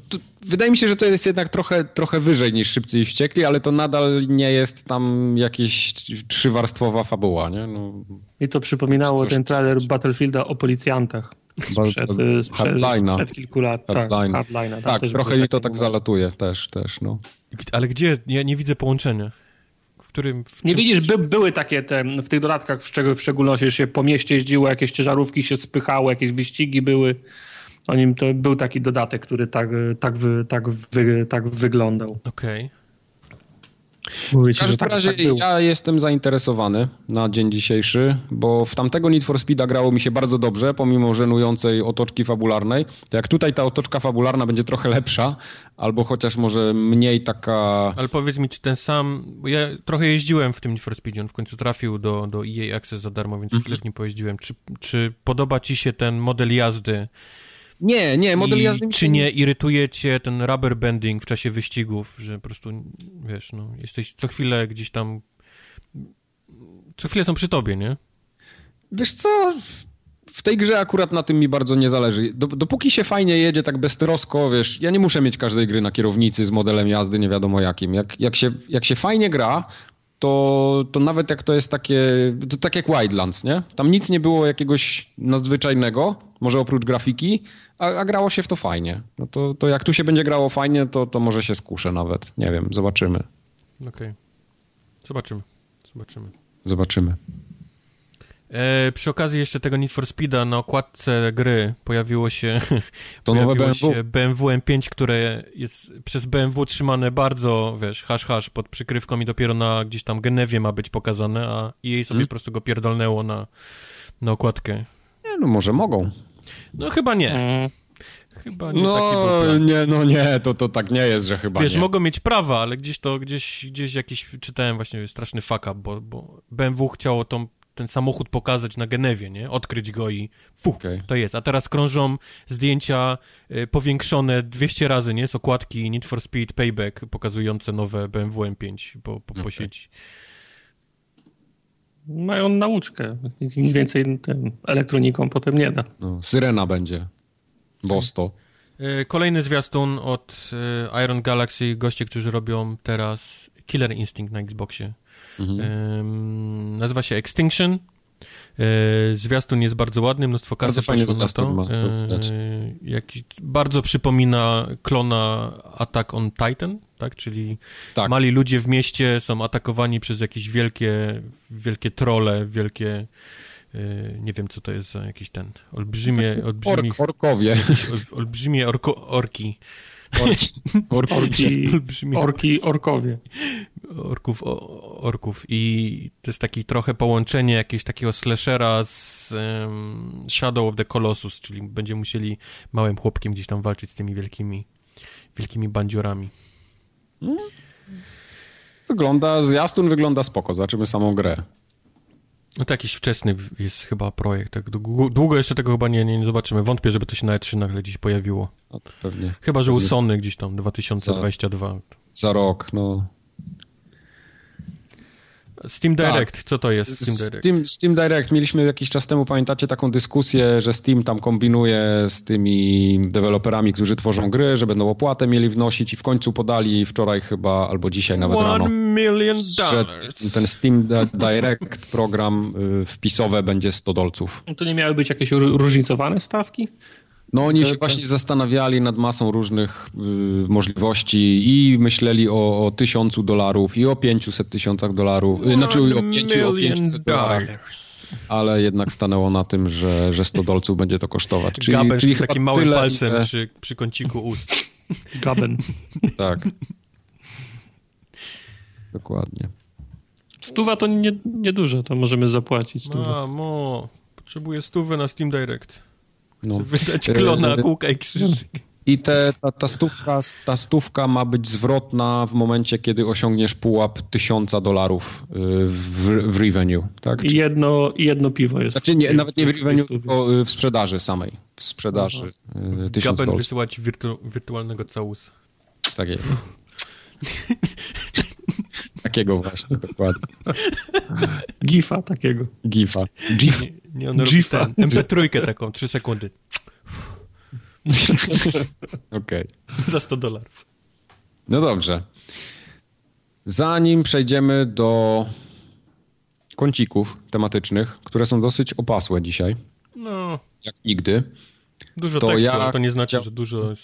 [SPEAKER 1] to, wydaje mi się, że to jest jednak trochę, trochę wyżej niż Szybcy i Wściekli, ale to nadal nie jest tam jakieś trzywarstwowa fabuła, nie? No,
[SPEAKER 2] Mi to przypominało ten trailer Battlefielda o policjantach sprzed,
[SPEAKER 1] ba-
[SPEAKER 2] y, sprzed, kilku lat. Tak,
[SPEAKER 1] Hardline'a.
[SPEAKER 2] Hardline'a. Tam
[SPEAKER 1] tak,
[SPEAKER 2] też
[SPEAKER 1] trochę mi to tak zalatuje też, też, no.
[SPEAKER 3] Ale gdzie? Ja nie widzę połączenia. W którym... W
[SPEAKER 2] Nie
[SPEAKER 3] czym-
[SPEAKER 2] widzisz, by, były takie te, w tych dodatkach w, szczeg- w szczególności, że się po mieście jeździło, jakieś ciężarówki się spychało, jakieś wyścigi były. O nim to był taki dodatek, który tak, tak, wy, tak, wy, tak wyglądał.
[SPEAKER 3] Okej.
[SPEAKER 2] Mówię
[SPEAKER 1] W każdym
[SPEAKER 2] tak,
[SPEAKER 1] razie
[SPEAKER 2] tak
[SPEAKER 1] ja jestem zainteresowany na dzień dzisiejszy, bo w tamtego Need for Speeda grało mi się bardzo dobrze, pomimo żenującej otoczki fabularnej. To jak tutaj ta otoczka fabularna będzie trochę lepsza, albo chociaż może mniej taka...
[SPEAKER 3] Ale powiedz mi, czy ten sam... Bo ja trochę jeździłem w tym Need for Speed, on w końcu trafił do, do EA Access za darmo, więc
[SPEAKER 1] Mhm.
[SPEAKER 3] chwilę w nim pojeździłem. Czy, czy podoba ci się ten model jazdy?
[SPEAKER 1] Nie, nie, model
[SPEAKER 3] I
[SPEAKER 1] jazdy
[SPEAKER 3] czy nie irytuje cię ten rubber banding w czasie wyścigów, że po prostu, wiesz, no, jesteś co chwilę gdzieś tam... Co chwilę są przy tobie, nie?
[SPEAKER 1] Wiesz co, w tej grze akurat na tym mi bardzo nie zależy. Dop- dopóki się fajnie jedzie, tak beztrosko, wiesz, ja nie muszę mieć każdej gry na kierownicy z modelem jazdy, nie wiadomo jakim. Jak, jak, się, jak się fajnie gra, to, to nawet jak to jest takie, to tak jak Wildlands, nie? Tam nic nie było jakiegoś nadzwyczajnego, może oprócz grafiki, a, a grało się w to fajnie. No to, to jak tu się będzie grało fajnie, to, to może się skuszę nawet. Nie wiem, zobaczymy.
[SPEAKER 3] Okej. Zobaczymy. Zobaczymy.
[SPEAKER 1] Zobaczymy.
[SPEAKER 3] E, przy okazji jeszcze tego Need for Speeda na okładce gry pojawiło się, <laughs>
[SPEAKER 1] To nowe
[SPEAKER 3] pojawiło
[SPEAKER 1] BMW.
[SPEAKER 3] się BMW M5, które jest przez BMW trzymane bardzo, wiesz, hash hash pod przykrywką i dopiero na gdzieś tam Genewie ma być pokazane, a jej sobie
[SPEAKER 1] Hmm?
[SPEAKER 3] po prostu go pierdolnęło na, na okładkę.
[SPEAKER 1] Nie, no może mogą.
[SPEAKER 3] No chyba nie.
[SPEAKER 2] Mm.
[SPEAKER 3] Chyba nie
[SPEAKER 1] No nie, no nie, to, to tak nie jest, że chyba
[SPEAKER 3] Wiesz,
[SPEAKER 1] nie.
[SPEAKER 3] mogą mieć prawa, ale gdzieś to, gdzieś, gdzieś jakiś, czytałem właśnie straszny fuck up, bo, bo BMW chciało tą, ten samochód pokazać na Genewie, nie? Odkryć go i fuch,
[SPEAKER 1] Okej.
[SPEAKER 3] to jest. A teraz krążą zdjęcia y, powiększone 200 razy, nie? Z okładki Need for Speed Payback pokazujące nowe BMW M5 po, po, po
[SPEAKER 1] Okej.
[SPEAKER 3] sieci.
[SPEAKER 2] Mają nauczkę. Im więcej tym elektroniką potem nie da.
[SPEAKER 1] No, Syrena będzie. Bosto.
[SPEAKER 3] E, Kolejny zwiastun od e, Iron Galaxy, goście, którzy robią teraz Killer Instinct na Xboxie.
[SPEAKER 1] Mhm.
[SPEAKER 3] Nazywa się Extinction. E, zwiastun jest bardzo ładny, mnóstwo
[SPEAKER 1] Bardzo
[SPEAKER 3] kasy poszło na to.
[SPEAKER 1] ma, to.
[SPEAKER 3] E, jakiś, bardzo przypomina klona Attack on Titan, tak? Czyli
[SPEAKER 1] Tak.
[SPEAKER 3] mali ludzie w mieście są atakowani przez jakieś wielkie, wielkie trole, wielkie e, nie wiem, co to jest za jakiś ten olbrzymie, olbrzymie,
[SPEAKER 1] Ork, orkowie.
[SPEAKER 3] ol, olbrzymie orko, orki.
[SPEAKER 1] Orki. <laughs>
[SPEAKER 2] Orki,
[SPEAKER 3] Olbrzymie
[SPEAKER 2] orki, orkowie.
[SPEAKER 3] Orków, orków i to jest taki trochę połączenie jakiegoś takiego slashera z em, Shadow of the Colossus, czyli będziemy musieli małym chłopkiem gdzieś tam walczyć z tymi wielkimi wielkimi bandziorami.
[SPEAKER 1] Wygląda, zwiastun wygląda spoko. Zobaczymy samą grę.
[SPEAKER 3] No to jakiś wczesny jest chyba projekt, tak długo, jeszcze tego chyba nie, nie, nie zobaczymy. Wątpię, żeby to się na E3 nagle gdzieś pojawiło.
[SPEAKER 1] No, pewnie
[SPEAKER 3] Chyba, że u
[SPEAKER 1] Pewnie.
[SPEAKER 3] Sony gdzieś tam 2022.
[SPEAKER 1] za rok, no.
[SPEAKER 3] Steam
[SPEAKER 1] Tak.
[SPEAKER 3] Direct, co to jest Steam Direct?
[SPEAKER 1] Steam, Steam Direct. Mieliśmy jakiś czas temu, pamiętacie, taką dyskusję, że Steam tam kombinuje z tymi deweloperami, którzy tworzą gry, że będą opłatę mieli wnosić i w końcu podali wczoraj chyba, albo dzisiaj nawet rano.
[SPEAKER 3] One million
[SPEAKER 1] że
[SPEAKER 3] dollars.
[SPEAKER 1] ten Steam Di- Direct program y, wpisowe będzie 100 dolców.
[SPEAKER 2] To nie miały być jakieś ró- różnicowane stawki?
[SPEAKER 1] No oni się właśnie zastanawiali nad masą różnych y, możliwości i myśleli o, o tysiącu dolarów i o 500 tysiącach dolarów, y, znaczy o, pięciu, o 500 dolarach, ale jednak stanęło na tym, że, że 100 dolców będzie to kosztować. Czyli,
[SPEAKER 3] Gabel
[SPEAKER 1] czyli
[SPEAKER 3] takim małym
[SPEAKER 1] tyle,
[SPEAKER 3] palcem
[SPEAKER 1] ile-
[SPEAKER 3] przy, przy kąciku ust. <laughs>
[SPEAKER 2] Gaben.
[SPEAKER 1] Tak. Dokładnie.
[SPEAKER 2] Stuwa to nie, nieduże, to możemy zapłacić. Stówę.
[SPEAKER 3] Mamo, potrzebuję stówę na Steam Direct.
[SPEAKER 1] No.
[SPEAKER 3] Wydać klona, kółka i krzyżyk.
[SPEAKER 1] I te, ta, ta, stówka, ta stówka ma być zwrotna w momencie, kiedy osiągniesz pułap tysiąca dolarów y, w, w revenue, tak?
[SPEAKER 2] I jedno, jedno piwo jest.
[SPEAKER 1] Znaczy nie,
[SPEAKER 2] w-
[SPEAKER 1] nawet nie w revenue, tylko w sprzedaży samej. W sprzedaży y, tysiąc
[SPEAKER 3] Gaben
[SPEAKER 1] dolców.
[SPEAKER 3] wysyła ci wirtu wirtualnego całusa.
[SPEAKER 1] Tak jest. <laughs> Takiego właśnie, dokładnie.
[SPEAKER 2] Gifa takiego.
[SPEAKER 1] Gifa. Gif.
[SPEAKER 3] Nie, on robi ten, MP3 taką, 3 sekundy. <laughs>
[SPEAKER 1] Okej.
[SPEAKER 3] Za 100 dolarów.
[SPEAKER 1] No dobrze. Zanim przejdziemy do kącików tematycznych, które są dosyć opasłe dzisiaj,
[SPEAKER 3] No,
[SPEAKER 1] jak nigdy.
[SPEAKER 3] dużo
[SPEAKER 1] To
[SPEAKER 3] tekstu,
[SPEAKER 1] ja
[SPEAKER 3] to nie znaczy, że dużo jest...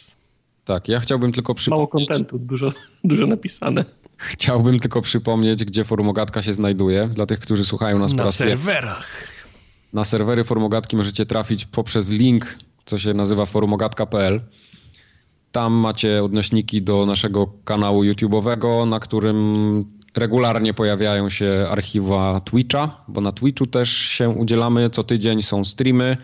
[SPEAKER 1] Tak, ja chciałbym tylko
[SPEAKER 2] Mało
[SPEAKER 1] przypomnieć,
[SPEAKER 2] kontentu, dużo, dużo napisane.
[SPEAKER 1] chciałbym tylko przypomnieć, gdzie Forumogatka się znajduje. Dla tych, którzy słuchają nas po
[SPEAKER 3] Na
[SPEAKER 1] raz pierwszy.
[SPEAKER 3] serwerach.
[SPEAKER 1] Na serwery Forumogatki możecie trafić poprzez link, co się nazywa forumogatka.pl. Tam macie odnośniki do naszego kanału YouTube'owego, na którym regularnie pojawiają się archiwa Twitcha, bo na Twitchu też się udzielamy co tydzień, są streamy.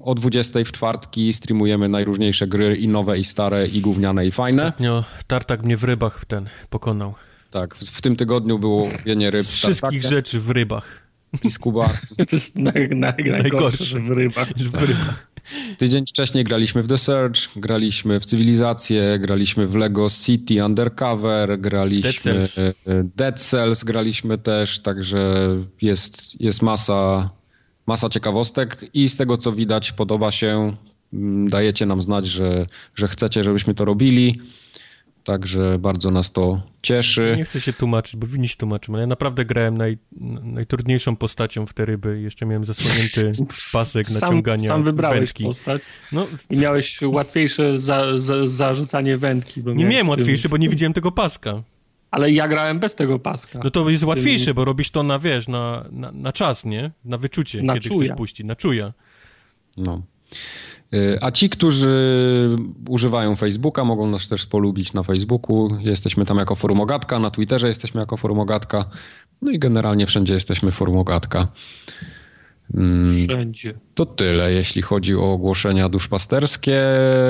[SPEAKER 1] O 20 w czwartki streamujemy najróżniejsze gry i nowe, i stare, i gówniane, i fajne.
[SPEAKER 3] Ostatnio tartak mnie w rybach ten pokonał.
[SPEAKER 1] Tak, w, w tym tygodniu było wienie ryb
[SPEAKER 3] wszystkich
[SPEAKER 1] tartakiem
[SPEAKER 3] rzeczy w rybach.
[SPEAKER 1] I skuba. <laughs>
[SPEAKER 2] To jest naj, naj, najgorsze
[SPEAKER 3] Najgorsze.
[SPEAKER 2] w rybach.
[SPEAKER 3] W rybach.
[SPEAKER 1] Tydzień wcześniej graliśmy w The Surge, graliśmy w Cywilizację, graliśmy w Lego City Undercover, graliśmy
[SPEAKER 3] Dead Cells.
[SPEAKER 1] Dead Cells, graliśmy też, także jest, jest masa, masa ciekawostek i z tego co widać podoba się, mm, dajecie nam znać, że, że chcecie, żebyśmy to robili, także bardzo nas to cieszy.
[SPEAKER 3] Nie chcę się tłumaczyć, bo winni się tłumaczymy, ale ja naprawdę grałem naj, najtrudniejszą postacią w te ryby. Jeszcze miałem zasłonięty <laughs> pasek
[SPEAKER 2] Sam,
[SPEAKER 3] naciągania
[SPEAKER 2] sam wybrałeś
[SPEAKER 3] wędki.
[SPEAKER 2] postać
[SPEAKER 3] No,
[SPEAKER 2] i miałeś łatwiejsze za, za, zarzucanie wędki. Bo
[SPEAKER 3] nie miałem
[SPEAKER 2] tym-
[SPEAKER 3] łatwiejszy, bo nie widziałem tego paska.
[SPEAKER 2] Ale ja grałem bez tego paska.
[SPEAKER 3] No to jest łatwiejsze, bo robisz to na, wiesz, na, na, na czas, nie? Na wyczucie,
[SPEAKER 2] Na
[SPEAKER 3] kiedy
[SPEAKER 2] czuja.
[SPEAKER 3] chcesz puścić, na czuja.
[SPEAKER 1] No. Y, A ci, którzy używają Facebooka, mogą nas też polubić na Facebooku. Jesteśmy tam jako Forumogatka, na Twitterze jesteśmy jako Forumogatka. No i generalnie wszędzie jesteśmy Forumogatka.
[SPEAKER 2] Wszędzie.
[SPEAKER 1] To tyle, jeśli chodzi o ogłoszenia duszpasterskie.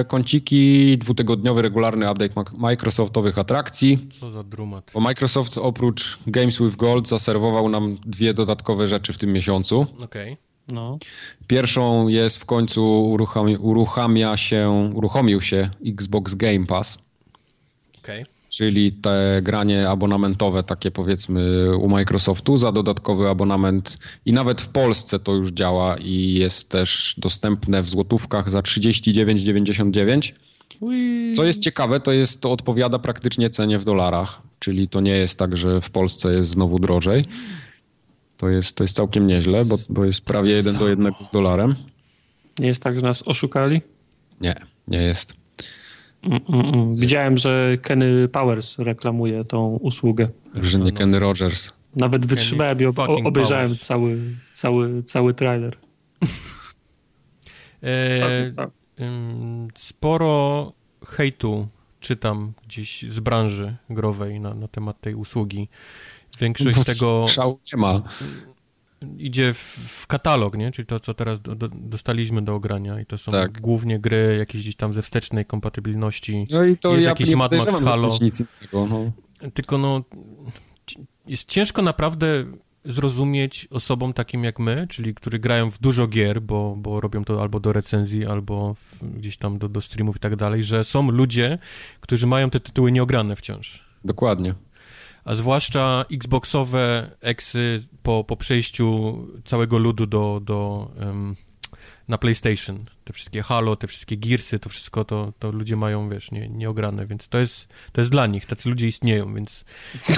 [SPEAKER 1] Kąciki, dwutygodniowy regularny update Microsoftowych atrakcji.
[SPEAKER 3] Co za drumat.
[SPEAKER 1] Bo Microsoft oprócz Games with Gold zaserwował nam dwie dodatkowe rzeczy w tym miesiącu.
[SPEAKER 3] Okej.
[SPEAKER 2] No.
[SPEAKER 1] Pierwszą jest w końcu uruchami, uruchamia się, uruchomił się Xbox Game Pass,
[SPEAKER 3] Okej.
[SPEAKER 1] czyli te granie abonamentowe, takie powiedzmy u Microsoftu za dodatkowy abonament i nawet w Polsce to już działa i jest też dostępne w złotówkach za 39,99. Co jest ciekawe, to jest to odpowiada praktycznie cenie w dolarach, czyli to nie jest tak, że w Polsce jest znowu drożej. To jest, to jest całkiem nieźle, bo, bo jest prawie jeden do jednego z dolarem.
[SPEAKER 2] Nie jest tak, że nas oszukali?
[SPEAKER 1] Nie, nie jest.
[SPEAKER 2] Mm, mm, mm. Widziałem, że Kenny Powers reklamuje tą usługę.
[SPEAKER 1] Że nie Kenny Rogers.
[SPEAKER 2] Nawet wytrzymałem i ob obejrzałem
[SPEAKER 3] Powers.
[SPEAKER 2] cały, cały, cały trailer. <laughs>
[SPEAKER 3] E, ym, sporo hejtu czytam gdzieś z branży growej na, na temat tej usługi. Większość tego
[SPEAKER 1] Szału nie ma.
[SPEAKER 3] idzie w, w katalog, nie? Czyli to, co teraz do, do, dostaliśmy do ogrania i to są
[SPEAKER 1] Tak.
[SPEAKER 3] głównie gry jakieś gdzieś tam ze wstecznej kompatybilności.
[SPEAKER 1] No i to
[SPEAKER 3] Jest
[SPEAKER 1] ja
[SPEAKER 3] jakiś Mad Max Halo.
[SPEAKER 1] nic innego. No.
[SPEAKER 3] Tylko no, jest ciężko naprawdę zrozumieć osobom takim jak my, czyli którzy grają w dużo gier, bo, bo robią to albo do recenzji, albo w, gdzieś tam do, do streamów i tak dalej, że są ludzie, którzy mają te tytuły nieograne wciąż.
[SPEAKER 1] Dokładnie.
[SPEAKER 3] A zwłaszcza Xboxowe eksy po, po przejściu całego ludu do, do, em, na PlayStation. Te wszystkie Halo, te wszystkie Gearsy, to wszystko to, to ludzie mają, wiesz, nie, nieograne, więc to jest, to jest dla nich, tacy ludzie istnieją, więc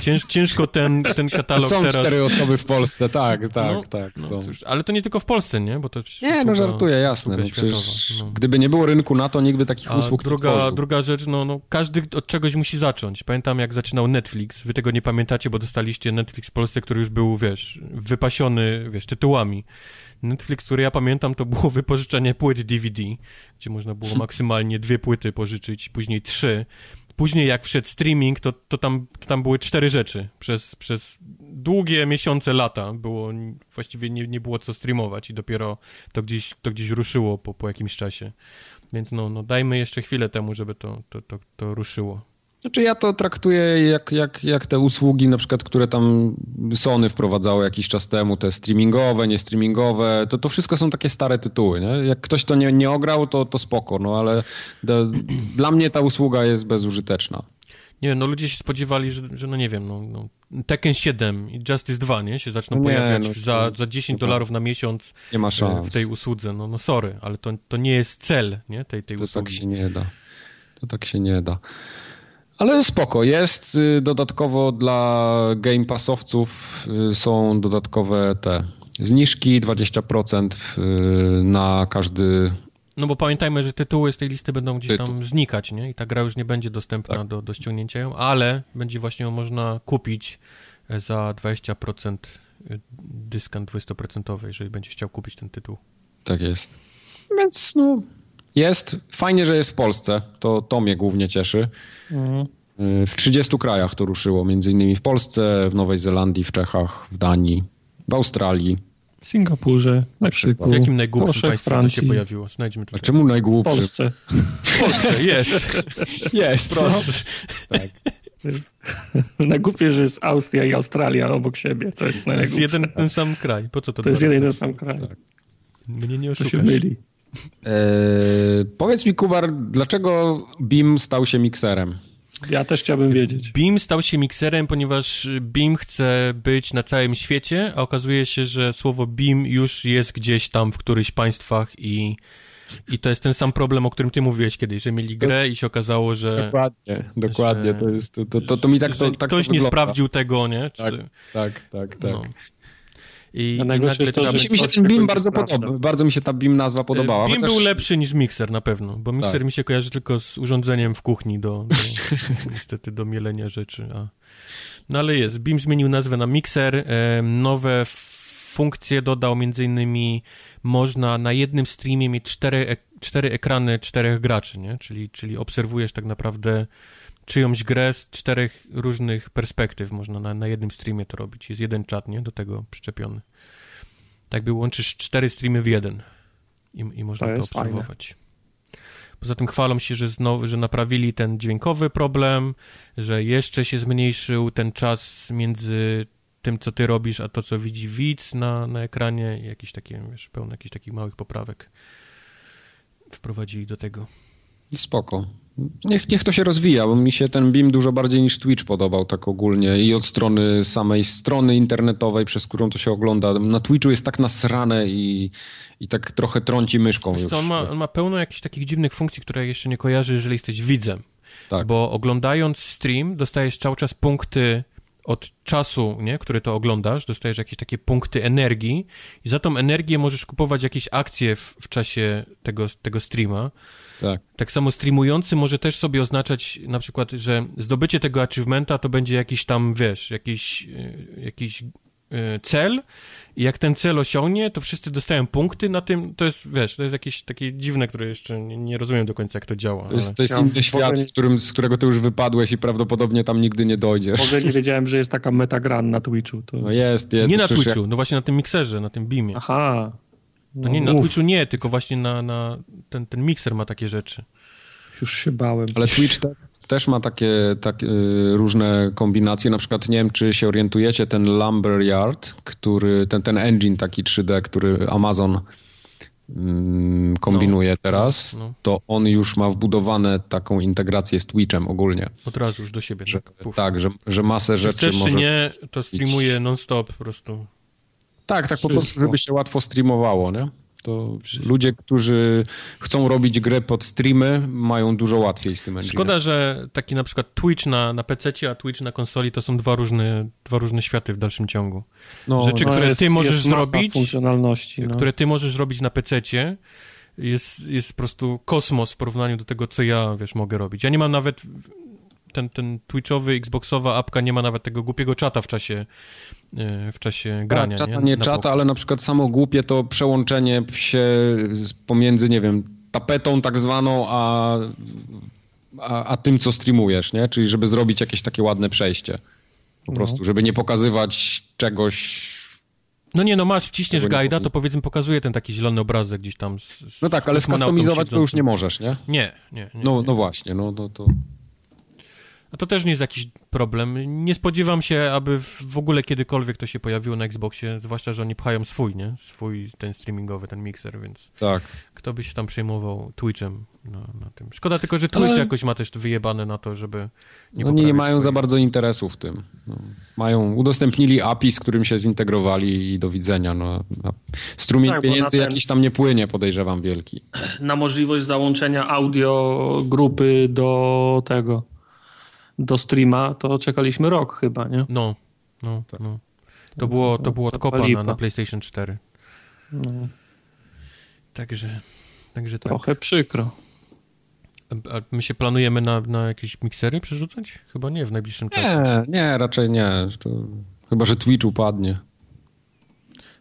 [SPEAKER 3] cięż, <laughs> ciężko ten, ten katalog
[SPEAKER 1] Są
[SPEAKER 3] teraz...
[SPEAKER 1] cztery osoby w Polsce, tak, tak,
[SPEAKER 3] No,
[SPEAKER 1] tak,
[SPEAKER 3] No,
[SPEAKER 1] są.
[SPEAKER 3] cóż, ale to nie tylko w Polsce, nie? Bo to
[SPEAKER 1] Nie, no żartuję, jasne. No, przecież
[SPEAKER 3] no.
[SPEAKER 1] gdyby nie było rynku na to, nikt by takich
[SPEAKER 3] A
[SPEAKER 1] usług nie
[SPEAKER 3] druga,
[SPEAKER 1] tworzył.
[SPEAKER 3] druga rzecz, no, no każdy od czegoś musi zacząć. Pamiętam, jak zaczynał Netflix. Wy tego nie pamiętacie, bo dostaliście Netflix w Polsce, który już był, wiesz, wypasiony, wiesz, tytułami. Netflix, który ja pamiętam, to było <laughs> wypożyczenie płyt DVD, gdzie można było <laughs> maksymalnie dwie płyty pożyczyć, później trzy. Później jak wszedł streaming, to, to, tam, to tam były cztery rzeczy. Przez, przez długie miesiące, lata było, właściwie nie, nie było co streamować i dopiero to gdzieś, to gdzieś ruszyło po, po jakimś czasie. Więc no, no dajmy jeszcze chwilę temu, żeby to, to, to, to ruszyło.
[SPEAKER 1] Znaczy ja to traktuję jak, jak, jak te usługi, na przykład, które tam Sony wprowadzało jakiś czas temu, te streamingowe, niestreamingowe, to to wszystko są takie stare tytuły, nie? Jak ktoś to nie, nie ograł, to, to spoko, no ale dla mnie ta usługa jest bezużyteczna.
[SPEAKER 3] Nie wiem, no ludzie się spodziewali, że, że no nie wiem, no, no Tekken 7 i Justice 2, nie? Się zaczną
[SPEAKER 1] Nie,
[SPEAKER 3] pojawiać
[SPEAKER 1] no,
[SPEAKER 3] za, za 10
[SPEAKER 1] to-
[SPEAKER 3] dolarów na miesiąc
[SPEAKER 1] Nie ma
[SPEAKER 3] e,
[SPEAKER 1] szans.
[SPEAKER 3] w tej usłudze. No, no sorry, ale to, to nie jest cel, nie? Tej, tej
[SPEAKER 1] To
[SPEAKER 3] usługi.
[SPEAKER 1] tak się nie da. To tak się nie da. Ale spoko, jest y, dodatkowo dla Game Passowców y, są dodatkowe te zniżki 20% y, na każdy
[SPEAKER 3] No bo pamiętajmy, że tytuły z tej listy będą gdzieś
[SPEAKER 1] Tytuł.
[SPEAKER 3] tam znikać, nie? I ta gra już nie będzie dostępna
[SPEAKER 1] Tak.
[SPEAKER 3] do, do ściągnięcia, ją, ale będzie właśnie ją można kupić e, za 20% e, dyskant 20%, jeżeli będzie chciał kupić ten tytuł.
[SPEAKER 1] Tak jest. Więc no, jest. Fajnie, że jest w Polsce. To, to mnie głównie cieszy. Y, W 30 krajach to ruszyło, między innymi w Polsce, w Nowej Zelandii, w Czechach, w Danii, w Australii.
[SPEAKER 2] W Singapurze, Meksyku,
[SPEAKER 3] W jakim najgłupszym
[SPEAKER 2] Włoszech,
[SPEAKER 3] państwie to się
[SPEAKER 2] Francji,
[SPEAKER 3] pojawiło? Znajdźmy to.
[SPEAKER 1] A czemu
[SPEAKER 2] w
[SPEAKER 1] najgłupszy?
[SPEAKER 2] Polsce.
[SPEAKER 3] W Polsce, jest. <laughs>
[SPEAKER 1] Jest, proszę. <laughs>
[SPEAKER 2] Na głupie, że jest Austria i Australia obok siebie. To jest
[SPEAKER 3] To jest
[SPEAKER 2] najgłupsze.
[SPEAKER 3] jeden ten sam kraj. Po co to
[SPEAKER 2] To jest jeden ten sam kraj.
[SPEAKER 3] Mnie nie
[SPEAKER 2] To się
[SPEAKER 3] oszukasz.
[SPEAKER 2] myli.
[SPEAKER 1] Eee, powiedz mi, Kubar, dlaczego BIM stał się mikserem?
[SPEAKER 2] Ja też chciałbym wiedzieć.
[SPEAKER 3] Beam stał się mikserem, ponieważ Beam chce być na całym świecie, a okazuje się, że słowo Beam już jest gdzieś tam w którychś państwach i, i to jest ten sam problem, o którym ty mówiłeś kiedyś, że mieli grę i się okazało, że,
[SPEAKER 1] Dokładnie, dokładnie.
[SPEAKER 3] że-
[SPEAKER 1] To, jest, to, to, to mi tak to tak
[SPEAKER 3] ktoś
[SPEAKER 1] to
[SPEAKER 3] nie sprawdził tego, nie? Czy,
[SPEAKER 1] Tak, tak, tak, tak.
[SPEAKER 3] no. I, i nagle
[SPEAKER 2] to, że
[SPEAKER 1] Mi się, ten BIM bardzo podoba. Bardzo mi się ta BIM nazwa podobała.
[SPEAKER 3] Beam
[SPEAKER 1] chociaż-
[SPEAKER 3] był lepszy niż mikser na pewno, bo mikser
[SPEAKER 1] Tak.
[SPEAKER 3] mi się kojarzy tylko z urządzeniem w kuchni do, do <laughs> niestety do mielenia rzeczy. A... No ale jest, Beam zmienił nazwę na mikser, e, nowe funkcje dodał, między innymi można na jednym streamie mieć cztery, cztery ekrany czterech graczy, nie? Czyli, czyli obserwujesz tak naprawdę czyjąś grę z czterech różnych perspektyw, można na, na jednym streamie to robić. Jest jeden czat, nie? Do tego przyczepiony. Tak by łączysz cztery streamy w jeden i, i można
[SPEAKER 2] To
[SPEAKER 3] to,
[SPEAKER 2] jest fajne.
[SPEAKER 3] obserwować. Poza tym chwalą się, że, znowu, że naprawili ten dźwiękowy problem, że jeszcze się zmniejszył ten czas między tym, co ty robisz, a to, co widzi widz na, na ekranie. Jakieś takie, wiesz, pełno jakichś takich małych poprawek wprowadzili do tego.
[SPEAKER 1] Spoko. Niech, niech to się rozwija, bo mi się ten BIM dużo bardziej niż Twitch podobał tak ogólnie i od strony samej strony internetowej, przez którą to się ogląda. Na Twitchu jest tak nasrane i, i tak trochę trąci myszką
[SPEAKER 3] Wiesz
[SPEAKER 1] już.
[SPEAKER 3] co, on, ma, on ma pełno jakichś takich dziwnych funkcji, które jeszcze nie kojarzy, jeżeli jesteś widzem.
[SPEAKER 1] Tak.
[SPEAKER 3] Bo oglądając stream dostajesz cały czas punkty od czasu, nie, który to oglądasz, dostajesz jakieś takie punkty energii i za tą energię możesz kupować jakieś akcje w, w czasie tego, tego streama.
[SPEAKER 1] Tak.
[SPEAKER 3] Tak samo streamujący może też sobie oznaczać na przykład, że zdobycie tego achievementa to będzie jakiś tam, wiesz, jakiś, e, jakiś e, cel i jak ten cel osiągnie, to wszyscy dostają punkty na tym, to jest, wiesz, to jest jakieś takie dziwne, które jeszcze nie, nie rozumiem do końca, jak to działa.
[SPEAKER 1] To
[SPEAKER 3] Ale...
[SPEAKER 1] jest, to jest inny świat, w którym, z którego ty już wypadłeś i prawdopodobnie tam nigdy nie dojdziesz.
[SPEAKER 2] W ogóle nie wiedziałem, że jest taka metagran na Twitchu. To...
[SPEAKER 1] No jest, jest.
[SPEAKER 3] Nie na Twitchu, no właśnie na tym mikserze, na tym Beamie.
[SPEAKER 2] Aha.
[SPEAKER 3] To nie na. Twitchu nie, tylko właśnie na, na ten, ten mikser ma takie rzeczy.
[SPEAKER 2] Już się bałem.
[SPEAKER 1] Ale Twitch te, też ma takie, takie y, różne kombinacje. Na przykład nie wiem, czy się orientujecie, ten Lumberyard, który, ten, ten engine taki 3D, który Amazon mm, kombinuje teraz,
[SPEAKER 3] no.
[SPEAKER 1] to on już ma wbudowane taką integrację z Twitchem ogólnie.
[SPEAKER 3] Od razu już do siebie.
[SPEAKER 1] Że,
[SPEAKER 3] tak,
[SPEAKER 1] tak, że, że masę
[SPEAKER 3] Czy
[SPEAKER 1] rzeczy
[SPEAKER 3] chcesz,
[SPEAKER 1] może...
[SPEAKER 3] czy nie, to streamuje non-stop po prostu.
[SPEAKER 1] Tak, tak po
[SPEAKER 2] Wszystko.
[SPEAKER 1] prostu, żeby się łatwo streamowało, nie? To ludzie, którzy chcą robić grę pod streamy, mają dużo łatwiej z tym engine.
[SPEAKER 3] Szkoda, że taki na przykład Twitch na, na PC, a Twitch na konsoli to są dwa różne, dwa różne światy w dalszym ciągu.
[SPEAKER 1] no,
[SPEAKER 3] rzeczy,
[SPEAKER 2] No,
[SPEAKER 3] które
[SPEAKER 2] jest-
[SPEAKER 3] ty możesz zrobić,
[SPEAKER 2] funkcjonalności. No.
[SPEAKER 3] które ty możesz robić na PC, jest, jest po prostu kosmos w porównaniu do tego, co ja, wiesz, mogę robić. Ja nie mam nawet ten, ten Twitchowy, Xboxowa apka nie ma nawet tego głupiego czata w czasie, w czasie grania.
[SPEAKER 1] Tak, czata
[SPEAKER 3] nie,
[SPEAKER 1] nie czata, ale na przykład samo głupie to przełączenie się pomiędzy, nie wiem, tapetą tak zwaną, a, a, a tym, co streamujesz, nie? Czyli żeby zrobić jakieś takie ładne przejście. Po
[SPEAKER 2] No.
[SPEAKER 1] prostu, żeby nie pokazywać czegoś...
[SPEAKER 3] No nie, no masz, wciśniesz guida, to powiedzmy pokazuje ten taki zielony obrazek gdzieś tam. Z,
[SPEAKER 1] No tak, ale skustomizować to już nie możesz, nie?
[SPEAKER 3] Nie, nie, nie.
[SPEAKER 1] No,
[SPEAKER 3] nie.
[SPEAKER 1] no właśnie, no to... to...
[SPEAKER 3] A to też nie jest jakiś problem. Nie spodziewam się, aby w- ogóle kiedykolwiek to się pojawiło na Xboxie, zwłaszcza, że oni pchają swój, nie? Swój ten streamingowy, ten mikser, więc
[SPEAKER 1] Tak.
[SPEAKER 3] kto by się tam przejmował Twitchem na, na tym. Szkoda tylko, że Twitch
[SPEAKER 1] Ale-
[SPEAKER 3] jakoś ma też wyjebane na to, żeby nie
[SPEAKER 1] Oni nie
[SPEAKER 3] poprawiać
[SPEAKER 1] mają za bardzo interesu w tym. No, mają, udostępnili API, z którym się zintegrowali i do widzenia. No, strumień
[SPEAKER 2] Tak,
[SPEAKER 1] pieniędzy
[SPEAKER 2] ten-
[SPEAKER 1] jakiś tam nie płynie, podejrzewam, wielki.
[SPEAKER 2] Na możliwość załączenia audio grupy do tego, do streama, to czekaliśmy rok chyba, nie?
[SPEAKER 3] No, no,
[SPEAKER 1] Tak.
[SPEAKER 3] no. To było, to było
[SPEAKER 2] to
[SPEAKER 3] od kopa na, na PlayStation 4.
[SPEAKER 2] No,
[SPEAKER 3] Także, także tak.
[SPEAKER 2] trochę przykro.
[SPEAKER 3] A, a my się planujemy na, na jakieś miksery przerzucać? Chyba nie w najbliższym czasie.
[SPEAKER 1] Nie, nie, raczej nie. To, chyba, że Twitch upadnie.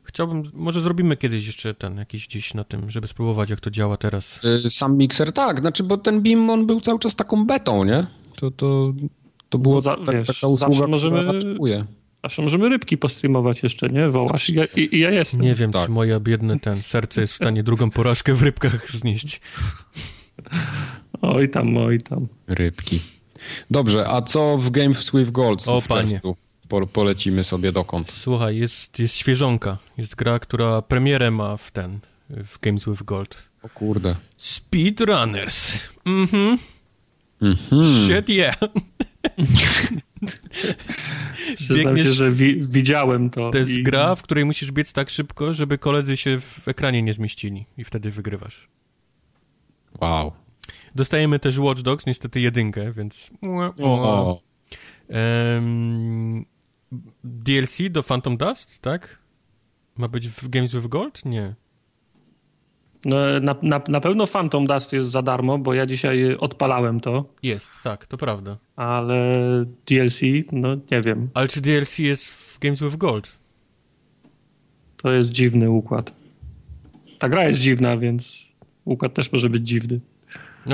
[SPEAKER 3] Chciałbym, może zrobimy kiedyś jeszcze ten, jakiś gdzieś na tym, żeby spróbować, jak to działa teraz.
[SPEAKER 1] Y, Sam mikser tak, znaczy, bo ten BIM, on był cały czas taką betą, nie? To, to, to było
[SPEAKER 2] No za-
[SPEAKER 1] ta,
[SPEAKER 2] wiesz,
[SPEAKER 1] taka usługa,
[SPEAKER 2] zawsze możemy-. Zawsze możemy rybki postreamować jeszcze, nie? Wołasz i ja, i, i ja jestem.
[SPEAKER 3] Nie wiem,
[SPEAKER 1] Tak.
[SPEAKER 3] czy moje biedne ten serce jest w stanie drugą porażkę w rybkach znieść.
[SPEAKER 2] Oj tam, oj tam.
[SPEAKER 1] Rybki. Dobrze, a co w Games with Gold
[SPEAKER 3] O,
[SPEAKER 1] w
[SPEAKER 3] panie.
[SPEAKER 1] czerwcu? Po, polecimy sobie dokąd?
[SPEAKER 3] Słuchaj, jest, jest świeżonka. Jest gra, która premierę ma w ten, w Games with Gold.
[SPEAKER 1] O kurde.
[SPEAKER 3] Speedrunners. Mhm.
[SPEAKER 1] Mhm.
[SPEAKER 3] Shit yeah. <laughs>
[SPEAKER 2] Przyznam
[SPEAKER 3] Biegniesz-
[SPEAKER 2] się, że wi widziałem to.
[SPEAKER 3] To jest
[SPEAKER 2] i-
[SPEAKER 3] gra, w której musisz biec tak szybko, żeby koledzy się w ekranie nie zmieścili i wtedy wygrywasz.
[SPEAKER 1] Wow.
[SPEAKER 3] Dostajemy też Watch Dogs, niestety jedynkę, więc...
[SPEAKER 1] O,
[SPEAKER 3] Em, DLC do Phantom Dust, tak? Ma być w Games with Gold? Nie.
[SPEAKER 2] No, na, na, na pewno Phantom Dust jest za darmo, bo ja dzisiaj odpalałem to,
[SPEAKER 3] Jest, tak, to prawda.
[SPEAKER 2] ale DLC, no nie wiem.
[SPEAKER 3] Ale czy DLC jest w Games with Gold?
[SPEAKER 2] To jest dziwny układ. Ta gra jest dziwna, więc układ też może być dziwny.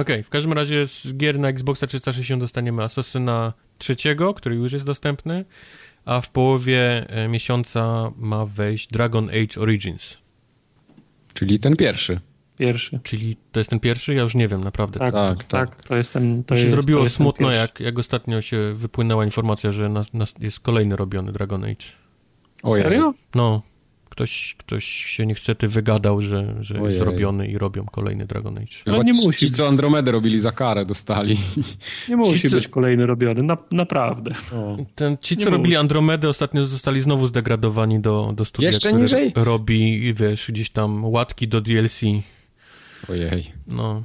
[SPEAKER 3] Okej, w każdym razie z gier na Xboxa 360 dostaniemy Assassina trzeciego, który już jest dostępny, a w połowie e, miesiąca ma wejść Dragon Age Origins.
[SPEAKER 1] Czyli ten pierwszy.
[SPEAKER 2] Pierwszy.
[SPEAKER 3] Czyli to jest ten pierwszy? Ja już nie wiem, naprawdę.
[SPEAKER 2] Tak,
[SPEAKER 1] Tak,
[SPEAKER 2] tak,
[SPEAKER 1] tak.
[SPEAKER 2] to jest ten. To
[SPEAKER 3] się
[SPEAKER 2] jest,
[SPEAKER 3] zrobiło
[SPEAKER 2] to jest
[SPEAKER 3] smutno, jak, jak ostatnio się wypłynęła informacja, że nas, nas jest kolejny robiony Dragon Age.
[SPEAKER 1] Ojej.
[SPEAKER 2] Serio?
[SPEAKER 3] No, ktoś, ktoś się niestety wygadał, że, że jest robiony i robią kolejny Dragon Age.
[SPEAKER 2] No
[SPEAKER 1] Chyba
[SPEAKER 2] nie
[SPEAKER 1] ci-
[SPEAKER 2] musi
[SPEAKER 1] Ci, co Andromedę robili za karę, dostali. <laughs>
[SPEAKER 2] Nie musi
[SPEAKER 3] Ci, co-
[SPEAKER 2] być kolejny robiony, na, naprawdę.
[SPEAKER 3] Ten, ci,
[SPEAKER 2] Nie
[SPEAKER 3] co
[SPEAKER 2] mów.
[SPEAKER 3] robili Andromedę, ostatnio zostali znowu zdegradowani do, do studia,
[SPEAKER 1] Jeszcze
[SPEAKER 3] które
[SPEAKER 1] niżej?
[SPEAKER 3] robi, wiesz, gdzieś tam łatki do DLC.
[SPEAKER 1] Ojej.
[SPEAKER 3] No,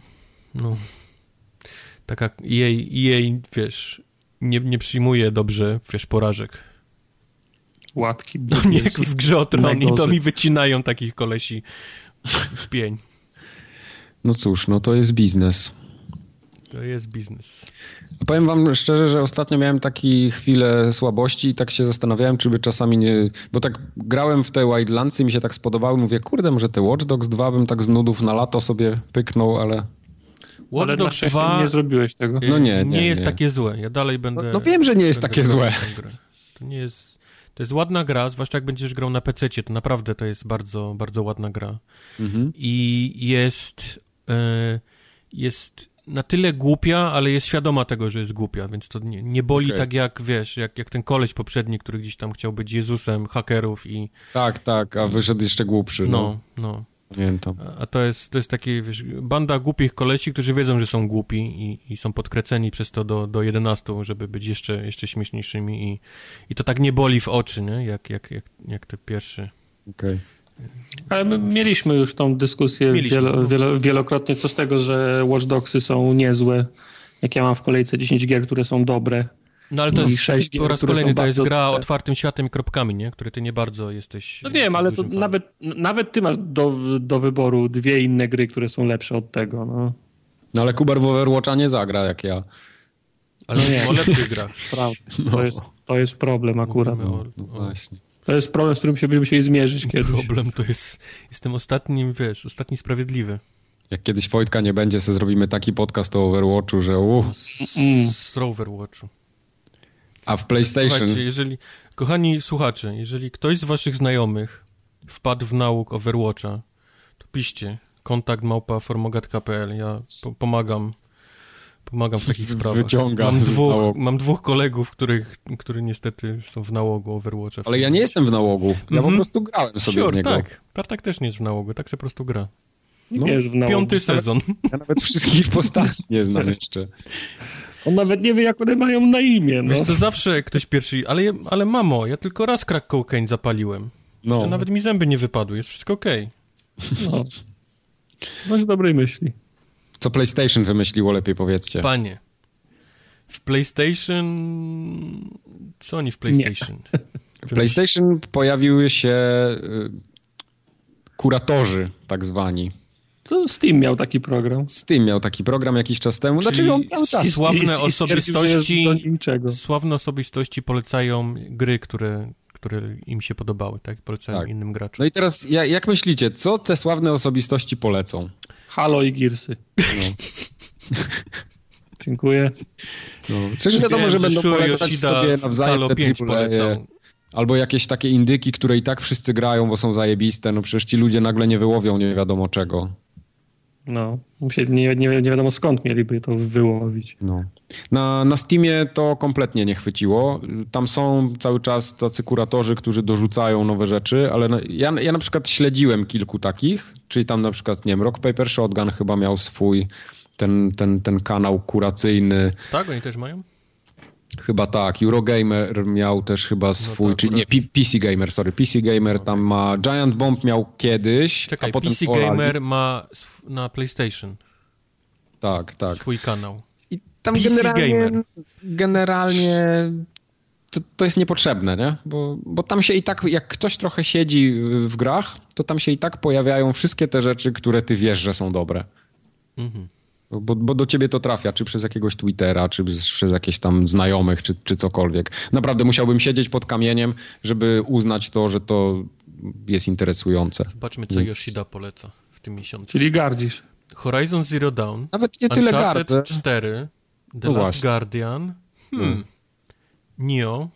[SPEAKER 3] no. Taka jej, jej wiesz, nie, nie przyjmuje dobrze, wiesz, porażek.
[SPEAKER 2] Łatki.
[SPEAKER 3] No nie jak w grze o tron i to mi wycinają takich kolesi w pień.
[SPEAKER 1] No cóż, no to jest biznes.
[SPEAKER 3] To jest biznes.
[SPEAKER 1] Powiem wam szczerze, że ostatnio miałem takie chwile słabości i tak się zastanawiałem, czy by czasami nie... Bo tak grałem w te Wildlandsy i mi się tak spodobały. Mówię, kurde, może te Watch Dogs 2 bym tak z nudów na lato sobie pyknął, ale...
[SPEAKER 3] Watch
[SPEAKER 2] Ale
[SPEAKER 3] Dogs
[SPEAKER 2] szczęście
[SPEAKER 3] 2
[SPEAKER 2] nie zrobiłeś tego.
[SPEAKER 3] y,
[SPEAKER 1] No nie, nie,
[SPEAKER 3] jest
[SPEAKER 1] nie.
[SPEAKER 3] takie złe. Ja dalej będę...
[SPEAKER 1] No, no wiem, że nie jest takie złe.
[SPEAKER 3] To nie jest... To jest ładna gra, zwłaszcza jak będziesz grał na PC, to naprawdę to jest bardzo, bardzo ładna gra.
[SPEAKER 1] Mhm.
[SPEAKER 3] I jest... e, jest na tyle głupia, ale jest świadoma tego, że jest głupia, więc to nie, nie boli
[SPEAKER 1] Okej.
[SPEAKER 3] tak jak, wiesz, jak, jak ten koleś poprzedni, który gdzieś tam chciał być Jezusem hakerów i
[SPEAKER 1] Tak, tak, a wyszedł jeszcze głupszy. No,
[SPEAKER 3] no, no.
[SPEAKER 1] Pamiętam.
[SPEAKER 3] A to jest, to jest takie, wiesz, banda głupich kolesi, którzy wiedzą, że są głupi i, i są podkręceni przez to do, do 11, żeby być jeszcze, jeszcze śmieszniejszymi i, i to tak nie boli w oczy, nie? Jak, jak, jak, jak te pierwsze.
[SPEAKER 1] Okej.
[SPEAKER 2] Ale my mieliśmy już tą dyskusję wielo,
[SPEAKER 3] no.
[SPEAKER 2] wielo, wielokrotnie, co z tego, że Watch Dogsy są niezłe, jak ja mam w kolejce 10 gier, które są dobre.
[SPEAKER 3] No ale to
[SPEAKER 2] I
[SPEAKER 3] jest
[SPEAKER 2] sześć gier,
[SPEAKER 3] po raz kolejny, to jest gra
[SPEAKER 2] dobre.
[SPEAKER 3] otwartym światem i kropkami, nie? Które ty nie bardzo jesteś...
[SPEAKER 2] No wiem, ale to
[SPEAKER 3] fanem.
[SPEAKER 2] nawet, nawet ty masz do, do wyboru dwie inne gry, które są lepsze od tego. No.
[SPEAKER 1] No ale Kubar w Overwatcha nie zagra jak ja.
[SPEAKER 3] Ale nie. o lepszych grach. <laughs>
[SPEAKER 2] Prawda.
[SPEAKER 1] No.
[SPEAKER 2] To, jest, to jest problem akurat.
[SPEAKER 3] Mówimy o,
[SPEAKER 1] No właśnie.
[SPEAKER 2] To jest problem, z którym się będziemy musieli zmierzyć kiedyś.
[SPEAKER 3] problem to jest... Jestem ostatnim, wiesz, ostatni sprawiedliwy.
[SPEAKER 1] Jak kiedyś Wojtka nie będzie, to zrobimy taki podcast o Overwatchu, że uh,
[SPEAKER 2] Mm.
[SPEAKER 3] Z Overwatchu.
[SPEAKER 1] A w PlayStation...
[SPEAKER 3] Słuchajcie, jeżeli, kochani słuchacze, jeżeli ktoś z waszych znajomych wpadł w nauk Overwatcha, to piszcie kontakt małpa formogat.pl. Ja po, pomagam. Pomagam w takich <laughs> sprawach.
[SPEAKER 1] Wyciągam
[SPEAKER 3] mam
[SPEAKER 1] z
[SPEAKER 3] dwóch,
[SPEAKER 1] nałogu.
[SPEAKER 3] mam dwóch kolegów, których, którzy niestety są w nałogu Overwatcha.
[SPEAKER 1] Ale ja nie jestem w nałogu. Ja po
[SPEAKER 3] Mhm.
[SPEAKER 1] prostu grałem sobie w
[SPEAKER 3] Sure,
[SPEAKER 1] niego.
[SPEAKER 3] tak. Tartak też nie jest w nałogu, tak se po prostu gra.
[SPEAKER 1] No,
[SPEAKER 2] Nie jest w nałogu.
[SPEAKER 3] Piąty sezon.
[SPEAKER 1] Ja nawet wszystkich postaci nie znam jeszcze. <laughs>
[SPEAKER 2] On nawet nie wie, jak one mają na imię. No.
[SPEAKER 3] Wiesz, to zawsze ktoś pierwszy... Ale, ale mamo, ja tylko raz crack cocaine zapaliłem.
[SPEAKER 1] No.
[SPEAKER 3] To nawet mi zęby nie wypadły, jest wszystko okej.
[SPEAKER 2] No. Masz dobrej myśli.
[SPEAKER 1] Co PlayStation wymyśliło, lepiej powiedzcie.
[SPEAKER 3] Panie, w PlayStation... Co oni w PlayStation?
[SPEAKER 1] W PlayStation pojawiły się y, kuratorzy, tak zwani.
[SPEAKER 2] To Steam miał taki program.
[SPEAKER 1] Steam miał taki program jakiś czas temu. Znaczy
[SPEAKER 3] Czyli
[SPEAKER 1] on cały czas.
[SPEAKER 3] Sławne
[SPEAKER 2] jest
[SPEAKER 3] osobistości-. Sławne osobistości polecają gry, które, które im się podobały, tak? Polecają
[SPEAKER 1] Tak.
[SPEAKER 3] innym graczom.
[SPEAKER 1] No i teraz, ja, jak myślicie, co te sławne osobistości polecą?
[SPEAKER 2] Halo i Gearsy. <laughs> Dziękuję.
[SPEAKER 1] No, przecież wiadomo,
[SPEAKER 3] Wiem,
[SPEAKER 1] że będą polecać
[SPEAKER 3] Yoshida
[SPEAKER 1] sobie
[SPEAKER 3] w
[SPEAKER 1] nawzajem
[SPEAKER 3] Halo
[SPEAKER 1] te
[SPEAKER 3] 5
[SPEAKER 1] AAA,
[SPEAKER 3] polecał.
[SPEAKER 1] albo jakieś takie indyki, które i tak wszyscy grają, bo są zajebiste. No przecież ci ludzie nagle nie wyłowią nie wiadomo czego.
[SPEAKER 2] No, musieli, nie, nie, nie wiadomo skąd mieliby to wyłowić.
[SPEAKER 1] No. Na, na Steamie to kompletnie nie chwyciło. Tam są cały czas tacy kuratorzy, którzy dorzucają nowe rzeczy, ale na, ja, ja na przykład śledziłem kilku takich, czyli tam na przykład, nie wiem, Rock Paper Shotgun chyba miał swój ten, ten, ten kanał kuracyjny.
[SPEAKER 3] Tak, oni też mają?
[SPEAKER 1] Chyba tak. Eurogamer miał też chyba swój,
[SPEAKER 3] tak,
[SPEAKER 1] czy nie, P- PC Gamer, sorry. PC Gamer tam ma, Giant Bomb miał kiedyś,
[SPEAKER 3] Czekaj,
[SPEAKER 1] a potem
[SPEAKER 3] PC. Gamer ma na PlayStation
[SPEAKER 1] Tak, tak.
[SPEAKER 3] swój kanał.
[SPEAKER 1] I tam
[SPEAKER 3] PC
[SPEAKER 1] generalnie,
[SPEAKER 3] Gamer.
[SPEAKER 1] generalnie to, to jest niepotrzebne, nie? Bo, bo tam się i tak, jak ktoś trochę siedzi w grach, to tam się i tak pojawiają wszystkie te rzeczy, które ty wiesz, że są dobre.
[SPEAKER 3] Mhm.
[SPEAKER 1] Bo, bo do ciebie to trafia, czy przez jakiegoś Twittera, czy przez, jakieś tam znajomych, czy, czy cokolwiek. Naprawdę musiałbym siedzieć pod kamieniem, żeby uznać to, że to jest interesujące.
[SPEAKER 3] Zobaczmy, co
[SPEAKER 1] Więc-
[SPEAKER 3] Yoshida poleca w tym miesiącu.
[SPEAKER 2] Czyli gardzisz.
[SPEAKER 3] Horizon Zero Dawn,
[SPEAKER 1] Nawet nie tyle
[SPEAKER 3] Uncharted
[SPEAKER 1] gardzę.
[SPEAKER 3] 4, The
[SPEAKER 1] No
[SPEAKER 3] Last
[SPEAKER 1] właśnie.
[SPEAKER 3] Guardian, hmm. Neo,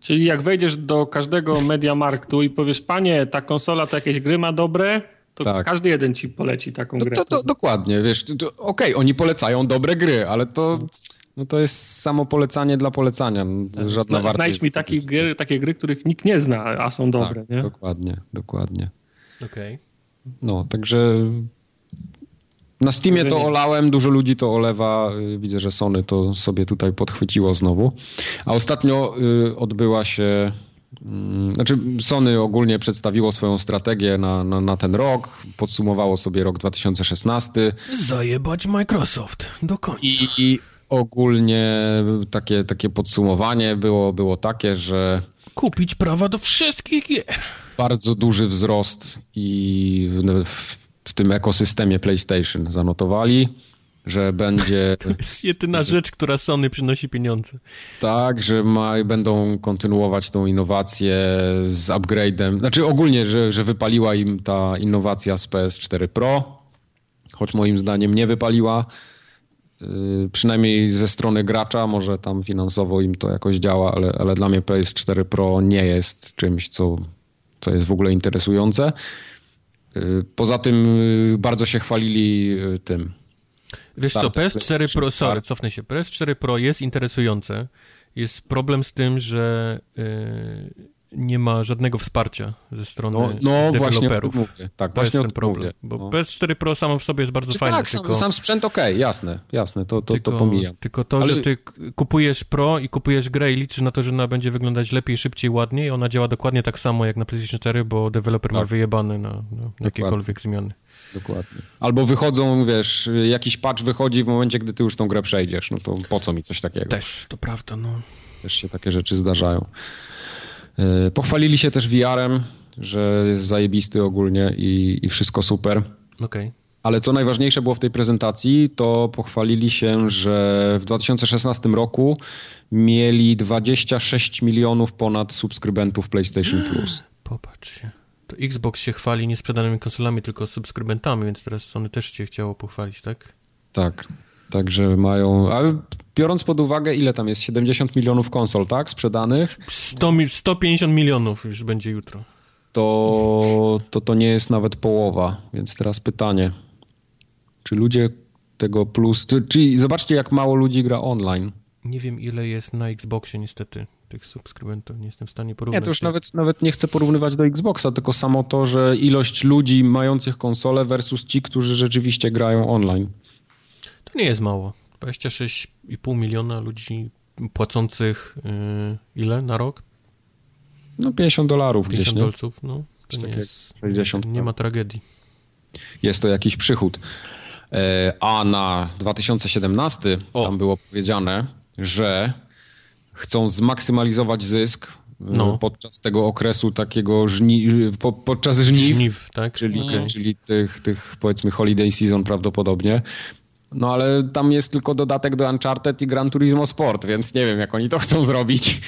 [SPEAKER 2] Czyli jak wejdziesz do każdego Mediamarktu i powiesz, panie, ta konsola to jakieś gry ma dobre, to
[SPEAKER 1] Tak.
[SPEAKER 2] każdy jeden ci poleci taką
[SPEAKER 1] No
[SPEAKER 2] grę.
[SPEAKER 1] to, to dokładnie, wiesz, okej, oni polecają dobre gry, ale to no to jest samo polecanie dla polecania. No, to żadna
[SPEAKER 2] Zna,
[SPEAKER 1] wartość.
[SPEAKER 2] znajdź mi takie gry, takie gry, których nikt nie zna, a są dobre,
[SPEAKER 1] tak,
[SPEAKER 2] nie?
[SPEAKER 1] Dokładnie, dokładnie.
[SPEAKER 3] Okej.
[SPEAKER 1] No, także na Steamie to olałem, dużo ludzi to olewa. y, Widzę, że Sony to sobie tutaj podchwyciło znowu. A ostatnio y, odbyła się. Mm, Znaczy, Sony ogólnie przedstawiło swoją strategię na, na, na ten rok, podsumowało sobie rok 2016
[SPEAKER 3] Zajebać Microsoft do końca.
[SPEAKER 1] i, i ogólnie takie, takie podsumowanie było, było takie, że
[SPEAKER 3] Kupić prawa do wszystkich gier.
[SPEAKER 1] bardzo duży wzrost i w, w tym ekosystemie PlayStation zanotowali, że będzie <laughs>
[SPEAKER 3] To jest jedyna rzecz, która Sony przynosi pieniądze.
[SPEAKER 1] tak, że ma, będą kontynuować tą innowację z upgrade'em. Znaczy ogólnie, że, że wypaliła im ta innowacja z PS4 Pro, choć moim zdaniem nie wypaliła. Yy, przynajmniej ze strony gracza, może tam finansowo im to jakoś działa, ale, ale dla mnie PS4 Pro nie jest czymś, co, co jest w ogóle interesujące. Yy, Poza tym yy, bardzo się chwalili yy, tym.
[SPEAKER 3] Wiesz co,
[SPEAKER 1] Startem
[SPEAKER 3] PS4 Pro, sorry, cofnę się. PS4 Pro jest interesujące. Jest problem z tym, że y, nie ma żadnego wsparcia ze strony
[SPEAKER 1] No, no właśnie
[SPEAKER 3] deweloperów.
[SPEAKER 1] mówię. Tak,
[SPEAKER 3] To
[SPEAKER 1] właśnie
[SPEAKER 3] jest ten problem.
[SPEAKER 1] mówię.
[SPEAKER 3] Bo
[SPEAKER 1] No.
[SPEAKER 3] PS4 Pro samo w sobie jest bardzo
[SPEAKER 1] Czy
[SPEAKER 3] fajne,
[SPEAKER 1] tak,
[SPEAKER 3] tylko,
[SPEAKER 1] sam, sam sprzęt okej, jasne, jasne, to, to,
[SPEAKER 3] tylko,
[SPEAKER 1] to pomijam.
[SPEAKER 3] tylko to,
[SPEAKER 1] Ale-
[SPEAKER 3] że ty kupujesz Pro i kupujesz grę i liczysz na to, że ona będzie wyglądać lepiej, szybciej, ładniej, ona działa dokładnie tak samo jak na PlayStation 4, bo deweloper ma
[SPEAKER 1] Tak.
[SPEAKER 3] wyjebany na, na jakiekolwiek zmiany.
[SPEAKER 1] Dokładnie. Albo wychodzą, wiesz, jakiś patch wychodzi w momencie, gdy ty już tą grę przejdziesz, no to po co mi coś takiego?
[SPEAKER 3] Też, to prawda, no.
[SPEAKER 1] Też się takie rzeczy zdarzają. Yy, Pochwalili się też VR-em, że jest zajebisty ogólnie i, i wszystko super.
[SPEAKER 3] Okej.
[SPEAKER 1] Ale co najważniejsze było w tej prezentacji, to pochwalili się, że w 2016 roku mieli 26 milionów ponad subskrybentów PlayStation Plus. <gasps>
[SPEAKER 3] Popatrz się. To Xbox się chwali nie sprzedanymi konsolami, tylko subskrybentami, więc teraz Sony też się chciało pochwalić, tak?
[SPEAKER 1] Tak. Także mają. Ale biorąc pod uwagę, ile tam jest? 70 milionów konsol, tak? Sprzedanych,
[SPEAKER 3] 100, mi- 150 milionów już będzie jutro.
[SPEAKER 1] to, to to nie jest nawet połowa. Więc teraz pytanie. Czy ludzie tego plus. Czy, czyli zobaczcie, jak mało ludzi gra online.
[SPEAKER 3] Nie wiem, ile jest na Xboxie niestety tych subskrybentów. Nie jestem w stanie porównać.
[SPEAKER 1] Nie, to już nawet, nawet nie chcę porównywać do Xboxa, tylko samo to, że ilość ludzi mających konsole versus ci, którzy rzeczywiście grają online.
[SPEAKER 3] To nie jest mało. 26,5 miliona ludzi płacących yy, ile na rok?
[SPEAKER 1] No 50 dolarów
[SPEAKER 3] 50
[SPEAKER 1] gdzieś, nie?
[SPEAKER 3] dolców, no. To nie jest,
[SPEAKER 1] 60
[SPEAKER 3] nie ma tragedii.
[SPEAKER 1] jest to jakiś przychód. E, A na 2017
[SPEAKER 3] O.
[SPEAKER 1] tam było powiedziane, że chcą zmaksymalizować zysk e,
[SPEAKER 3] No.
[SPEAKER 1] podczas tego okresu takiego żni, po, podczas żniw,
[SPEAKER 3] Żniw, tak?
[SPEAKER 1] czyli,
[SPEAKER 3] Okej.
[SPEAKER 1] czyli tych, tych powiedzmy holiday season prawdopodobnie. No ale tam jest tylko dodatek do Uncharted i Gran Turismo Sport, więc nie wiem jak oni to chcą zrobić.